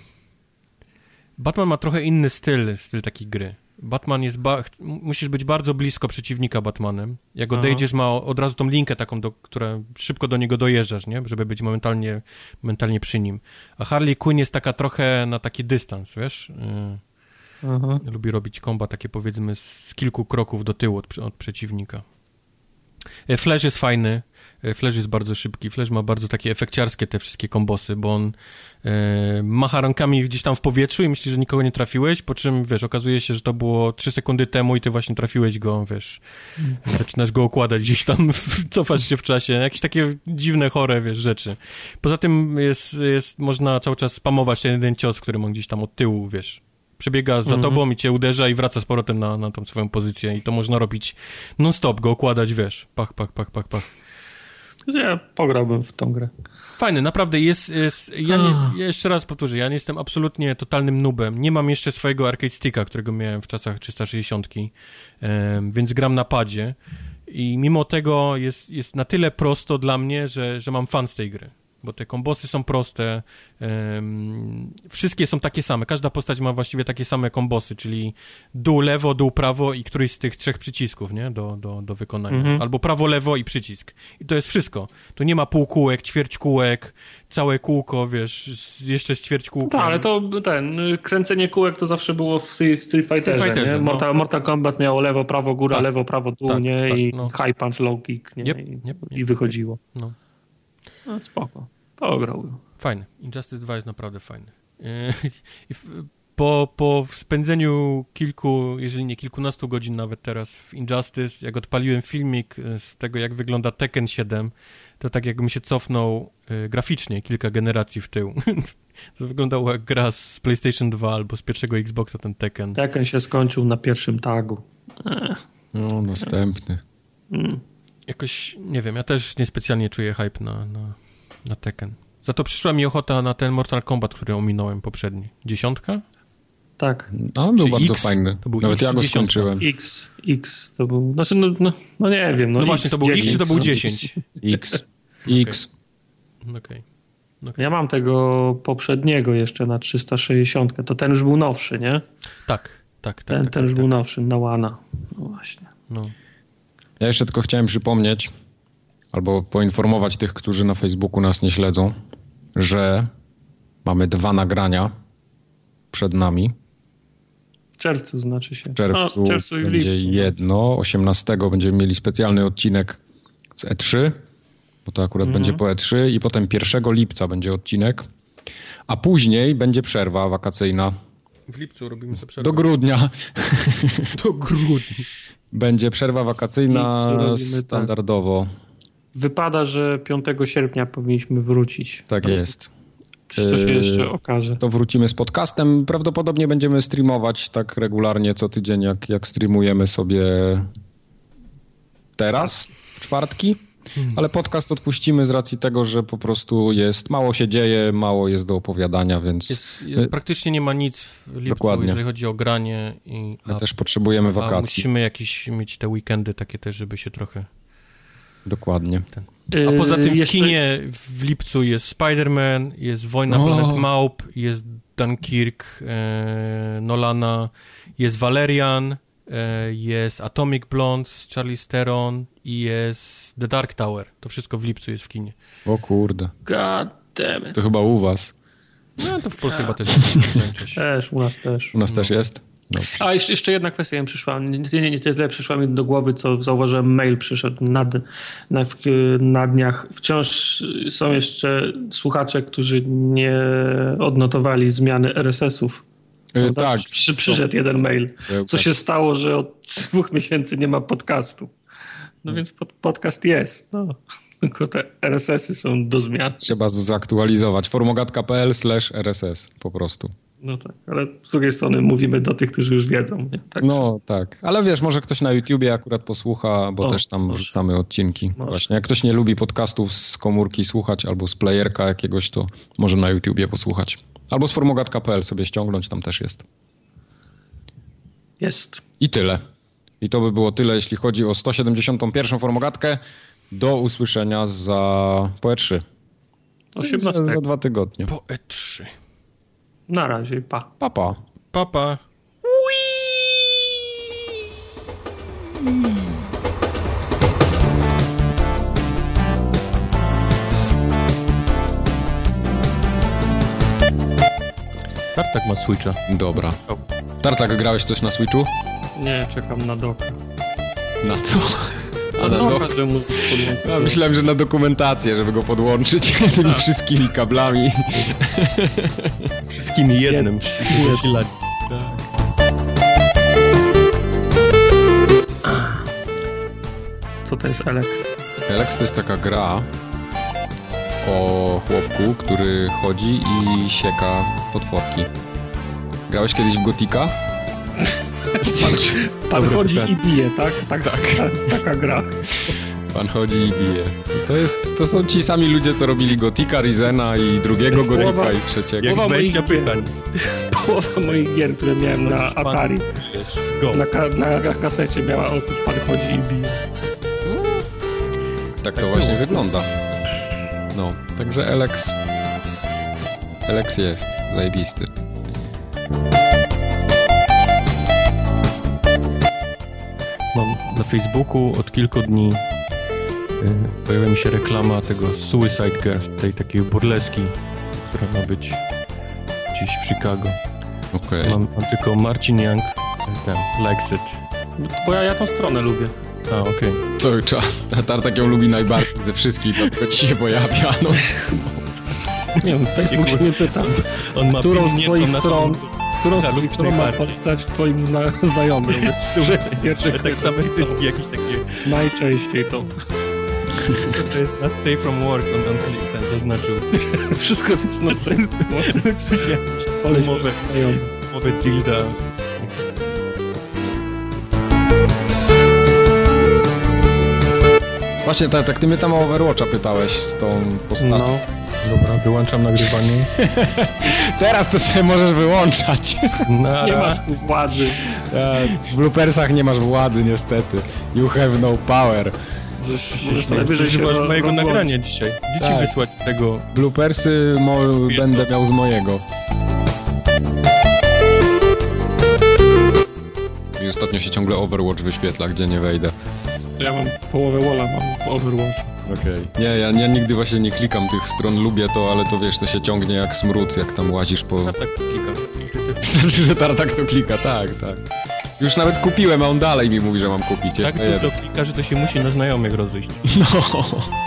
[SPEAKER 3] Batman ma trochę inny styl, styl takiej gry. Batman jest, ba- musisz być bardzo blisko przeciwnika Batmanem. Jak odejdziesz, ma od razu tą linkę taką, do, która szybko do niego dojeżdżasz, nie? Żeby być momentalnie, momentalnie przy nim. A Harley Quinn jest taka trochę na taki dystans, wiesz? Y,
[SPEAKER 2] Aha.
[SPEAKER 3] lubi robić komba takie powiedzmy z kilku kroków do tyłu od, od przeciwnika. E, Flash jest fajny, e, Flash jest bardzo szybki, Flash ma bardzo takie efekciarskie te wszystkie kombosy, bo on e, macha rękami gdzieś tam w powietrzu i myśli, że nikogo nie trafiłeś, po czym, wiesz, okazuje się, że to było 3 sekundy temu i ty właśnie trafiłeś go, wiesz, zaczynasz go okładać gdzieś tam, cofasz się w czasie, jakieś takie dziwne, chore, wiesz, rzeczy. Poza tym jest, jest, można cały czas spamować ten jeden cios, którym on gdzieś tam od tyłu, wiesz, przebiega za
[SPEAKER 2] Mhm.
[SPEAKER 3] tobą i cię uderza i wraca z powrotem na, na tą swoją pozycję i to można robić non-stop, go okładać, wiesz, pach, pach, pach, pach, pach.
[SPEAKER 2] Ja pograłbym w tą grę.
[SPEAKER 3] Fajny, naprawdę jest. jest ja, nie, ja jeszcze raz powtórzę, ja nie jestem absolutnie totalnym nubem. Nie mam jeszcze swojego arcade sticka, którego miałem w czasach 360, em, więc gram na padzie. I mimo tego jest, jest na tyle prosto dla mnie, że, że mam fan z tej gry. Bo te kombosy są proste, em, wszystkie są takie same. Każda postać ma właściwie takie same kombosy, czyli dół, lewo, dół, prawo i któryś z tych trzech przycisków, nie? Do, do, do wykonania.
[SPEAKER 2] Mhm.
[SPEAKER 3] Albo prawo, lewo i przycisk. I to jest wszystko. Tu nie ma półkółek, ćwierć kółek, całe kółko, wiesz, jeszcze z ćwierć kółkiem.
[SPEAKER 2] Tak, ale to ten, kręcenie kółek to zawsze było w, Street- w Street Fighterze,
[SPEAKER 3] Street Fighterze,
[SPEAKER 2] nie?
[SPEAKER 3] no.
[SPEAKER 2] Mortal, Mortal Kombat miało lewo, prawo, góra,
[SPEAKER 3] Tak.
[SPEAKER 2] lewo, prawo, dół,
[SPEAKER 3] Tak,
[SPEAKER 2] nie?
[SPEAKER 3] tak,
[SPEAKER 2] I
[SPEAKER 3] no.
[SPEAKER 2] high punch, low kick, nie?
[SPEAKER 3] Yep,
[SPEAKER 2] I,
[SPEAKER 3] yep,
[SPEAKER 2] I
[SPEAKER 3] yep.
[SPEAKER 2] wychodziło.
[SPEAKER 3] No.
[SPEAKER 2] No, spoko. Pograłbym.
[SPEAKER 3] Fajny. Injustice 2 jest naprawdę fajny. <laughs> Yy, w- Po, po spędzeniu kilku, jeżeli nie kilkunastu godzin nawet teraz w Injustice, jak odpaliłem filmik y, z tego, jak wygląda Tekken 7, to tak jakbym się cofnął y, graficznie kilka generacji w tył. <laughs> to wyglądało jak gra z PlayStation 2 albo z pierwszego Xboxa ten Tekken.
[SPEAKER 2] Tekken się skończył na pierwszym tagu.
[SPEAKER 1] No, następny.
[SPEAKER 2] Mm.
[SPEAKER 3] Jakoś, nie wiem, ja też niespecjalnie czuję hype na, na, na Tekken. Za to przyszła mi ochota na ten Mortal Kombat, który ominąłem poprzedni. Dziesiątka?
[SPEAKER 2] Tak.
[SPEAKER 1] No, on był
[SPEAKER 3] Czy
[SPEAKER 1] bardzo
[SPEAKER 3] X?
[SPEAKER 1] fajny.
[SPEAKER 3] To był
[SPEAKER 1] Nawet
[SPEAKER 3] X
[SPEAKER 1] ja go skończyłem.
[SPEAKER 2] X, X to był, znaczy no, no, no nie wiem. No,
[SPEAKER 3] No właśnie, to był X czy to był
[SPEAKER 2] no.
[SPEAKER 3] 10?
[SPEAKER 1] X. <laughs> X.
[SPEAKER 3] Okej.
[SPEAKER 2] Ja mam tego poprzedniego jeszcze na 360, to ten już był nowszy, nie?
[SPEAKER 3] Tak, tak, tak.
[SPEAKER 2] Ten,
[SPEAKER 3] tak,
[SPEAKER 2] ten już
[SPEAKER 3] tak,
[SPEAKER 2] był
[SPEAKER 3] tak.
[SPEAKER 2] nowszy, na Łana. No właśnie.
[SPEAKER 3] No.
[SPEAKER 1] Ja jeszcze tylko chciałem przypomnieć, albo poinformować tych, którzy na Facebooku nas nie śledzą, że mamy dwa nagrania przed nami.
[SPEAKER 2] W czerwcu znaczy się.
[SPEAKER 1] W czerwcu,
[SPEAKER 2] no, w czerwcu i
[SPEAKER 1] będzie
[SPEAKER 2] lipcu.
[SPEAKER 1] jedno, 18 będziemy mieli specjalny odcinek z E3, bo to akurat
[SPEAKER 2] Mhm.
[SPEAKER 1] będzie po E3 i potem 1 lipca będzie odcinek, a później będzie przerwa wakacyjna
[SPEAKER 3] W lipcu robimy sobie przerwę.
[SPEAKER 1] do grudnia. <laughs>
[SPEAKER 3] Do grudnia.
[SPEAKER 1] Będzie przerwa wakacyjna
[SPEAKER 2] tak.
[SPEAKER 1] standardowo.
[SPEAKER 2] Wypada, że 5 sierpnia powinniśmy wrócić.
[SPEAKER 1] Tak jest.
[SPEAKER 2] Czy to się
[SPEAKER 1] Yy,
[SPEAKER 2] jeszcze okaże?
[SPEAKER 1] To wrócimy z podcastem. Prawdopodobnie będziemy streamować tak regularnie co tydzień, jak, jak streamujemy sobie teraz, w czwartki.
[SPEAKER 2] Hmm.
[SPEAKER 1] Ale podcast odpuścimy z racji tego, że po prostu jest, mało się dzieje, mało jest do opowiadania, więc
[SPEAKER 3] Jest, jest, praktycznie nie ma nic w lipcu,
[SPEAKER 1] Dokładnie.
[SPEAKER 3] jeżeli chodzi o granie. I,
[SPEAKER 1] my
[SPEAKER 3] a,
[SPEAKER 1] też potrzebujemy
[SPEAKER 3] a
[SPEAKER 1] wakacji.
[SPEAKER 3] musimy jakieś mieć te weekendy takie też, żeby się trochę...
[SPEAKER 1] Dokładnie.
[SPEAKER 3] A poza tym w
[SPEAKER 2] jeszcze-
[SPEAKER 3] kinie w lipcu jest Spider-Man, jest Wojna
[SPEAKER 1] O.
[SPEAKER 3] Planet Maup, jest Dunkirk e, Nolana, jest Valerian, e, jest Atomic Blonde z Charlize Theron i jest The Dark Tower. To wszystko w lipcu jest w kinie.
[SPEAKER 1] O kurde,
[SPEAKER 2] God damn it.
[SPEAKER 1] to chyba u was.
[SPEAKER 3] No to w Polsce chyba też <laughs> jest.
[SPEAKER 2] Też, u nas też.
[SPEAKER 1] U nas też jest? Dobrze.
[SPEAKER 2] A jeszcze, jeszcze jedna kwestia mi przyszła. Nie, nie, nie tyle przyszła mi do głowy, co zauważyłem, mail przyszedł nad, na, na dniach. Wciąż są jeszcze słuchacze, którzy nie odnotowali zmiany RSS-ów.
[SPEAKER 1] E, tak.
[SPEAKER 2] Przy, przyszedł jeden mail. Co się stało, że od <laughs> dwóch miesięcy nie ma podcastu? No więc pod, podcast jest. No. Tylko te RSS-y są do zmian.
[SPEAKER 1] Trzeba zaktualizować. formogatka.pl slash RSS po prostu.
[SPEAKER 2] No tak, ale z drugiej strony mówimy do tych, którzy już wiedzą. Nie? Tak,
[SPEAKER 1] No tak, ale wiesz, może ktoś na YouTubie akurat posłucha, bo
[SPEAKER 2] O,
[SPEAKER 1] też tam
[SPEAKER 2] może.
[SPEAKER 1] wrzucamy odcinki.
[SPEAKER 2] Może.
[SPEAKER 1] Właśnie, jak ktoś nie lubi podcastów z komórki słuchać albo z playerka jakiegoś, to może na YouTubie posłuchać. Albo z formogatka.pl sobie ściągnąć, tam też jest.
[SPEAKER 2] Jest.
[SPEAKER 1] I tyle. I to by było tyle, jeśli chodzi o 171. formogatkę. Do usłyszenia za po E3.
[SPEAKER 2] 18.
[SPEAKER 1] Za, za dwa tygodnie.
[SPEAKER 3] Po E3.
[SPEAKER 2] Na razie, pa.
[SPEAKER 1] Papa.
[SPEAKER 3] Papa. Tartak ma Switcha.
[SPEAKER 1] Dobra. Tartak, grałeś coś na Switchu?
[SPEAKER 2] Nie, czekam na doka.
[SPEAKER 1] Na co?
[SPEAKER 2] A
[SPEAKER 1] na
[SPEAKER 2] doka,
[SPEAKER 1] dok-
[SPEAKER 2] że mu
[SPEAKER 1] Ja myślałem, że na dokumentację, żeby go podłączyć <laughs> tymi wszystkimi kablami.
[SPEAKER 3] Wszystkimi
[SPEAKER 2] jednym,
[SPEAKER 3] Wszystkimi zasilani.
[SPEAKER 2] Co to jest Alex?
[SPEAKER 1] Alex to jest taka gra o chłopku, który chodzi i sieka potworki. Grałeś kiedyś w Gotika? <laughs>
[SPEAKER 2] Pan chodzi i bije, tak? tak, tak. taka gra.
[SPEAKER 1] Pan chodzi i bije. To, jest, to są ci sami ludzie, co robili Gotika, Rizena i drugiego Gorika i trzeciego.
[SPEAKER 3] Jak
[SPEAKER 2] Połowa
[SPEAKER 3] 20
[SPEAKER 2] moich gier.
[SPEAKER 3] pytań. <laughs>
[SPEAKER 2] Połowa moich gier, które miałem na Atari, na, ka- na kasecie miała opis Pan chodzi i bije.
[SPEAKER 1] Tak to
[SPEAKER 3] Tak
[SPEAKER 1] właśnie
[SPEAKER 3] było.
[SPEAKER 1] wygląda. No, także Alex... Alex jest zajebisty.
[SPEAKER 3] Na Facebooku od kilku dni y, pojawia mi się reklama tego Suicide Girl, tej takiej burleski, która ma być gdzieś w Chicago.
[SPEAKER 1] Okej.
[SPEAKER 3] Mam, mam tylko Marcin Young, y, ten, likes it.
[SPEAKER 2] Bo ja, ja tą stronę lubię.
[SPEAKER 3] A, okej.
[SPEAKER 1] Cały czas. Tartak ją lubi najbardziej ze wszystkich, dlatego ci się pojawia. No.
[SPEAKER 2] Nie wiem, Facebook się nie pyta.
[SPEAKER 3] On ma
[SPEAKER 2] Którą z twoich stron,
[SPEAKER 3] samym-
[SPEAKER 2] którą z
[SPEAKER 3] Tak,
[SPEAKER 2] twoich
[SPEAKER 3] lubię
[SPEAKER 2] stron ma
[SPEAKER 3] najbardziej.
[SPEAKER 2] polecać twoim zna znajomym? <laughs>
[SPEAKER 3] Że,
[SPEAKER 2] Pierwsze,
[SPEAKER 3] że tak same cycki jakieś takie.
[SPEAKER 2] Najczęściej to.
[SPEAKER 3] To jest not safe from work, on, on ten zaznaczył. <laughs>
[SPEAKER 2] Wszystko jest na celu. <laughs>
[SPEAKER 3] Oczywiście
[SPEAKER 2] Koleś
[SPEAKER 3] Umowę. umowę Dilda.
[SPEAKER 1] Właśnie, tak, tak ty mnie tam o Overwatcha pytałeś z tą postacią.
[SPEAKER 2] No.
[SPEAKER 3] Dobra, wyłączam nagrywanie.
[SPEAKER 1] Teraz to sobie możesz wyłączać.
[SPEAKER 3] Nara.
[SPEAKER 2] Nie masz tu władzy.
[SPEAKER 1] W bloopersach nie masz władzy, niestety. You have no power.
[SPEAKER 2] Możesz sobie ro-
[SPEAKER 3] mojego nagrania dzisiaj. Gdzie
[SPEAKER 1] Tak.
[SPEAKER 3] ci wysłać tego?
[SPEAKER 1] Bloopersy mo- będę miał z mojego. I ostatnio się ciągle Overwatch wyświetla, gdzie nie wejdę.
[SPEAKER 2] To ja mam połowę walla mam w Overwatch.
[SPEAKER 1] Okej. Nie, ja, ja nigdy właśnie nie klikam tych stron, lubię to, ale to wiesz, to się ciągnie jak smród, jak tam łazisz po...
[SPEAKER 3] A tak klika.
[SPEAKER 1] Znaczy, <laughs> że Tartak to klika, tak, tak. Już nawet kupiłem, a on dalej mi mówi, że mam kupić.
[SPEAKER 3] Tak
[SPEAKER 1] jeden.
[SPEAKER 3] dużo klika, że to się musi na znajomych rozejść.
[SPEAKER 1] No.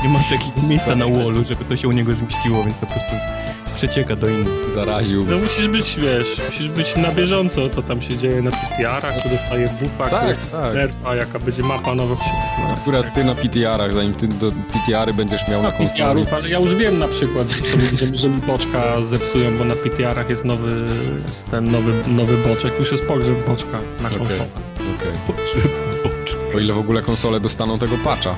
[SPEAKER 3] Nie ma takiego miejsca na wallu, żeby to się u niego zmieściło, więc po prostu przecieka do innych.
[SPEAKER 1] Zaraził.
[SPEAKER 2] No musisz być, wiesz, musisz być na bieżąco, co tam się dzieje na PTR-ach, kto dostaje buffa,
[SPEAKER 1] Tak,
[SPEAKER 2] dostaje
[SPEAKER 1] tak.
[SPEAKER 2] nerfa, jaka będzie mapa nowa w świecie.
[SPEAKER 1] Akurat ty na PTR-ach, zanim ty do PTR-y będziesz miał na konsoli.
[SPEAKER 2] PTR-ów, ale ja już wiem na przykład, <laughs> że, mi- że, mi boczka zepsują, bo na PTR-ach jest nowy, jest ten nowy, nowy boczek, już jest pogrzeb boczka na konsolę.
[SPEAKER 1] Okej.
[SPEAKER 3] Potrzeb boczek.
[SPEAKER 1] O ile w ogóle konsole dostaną tego patcha.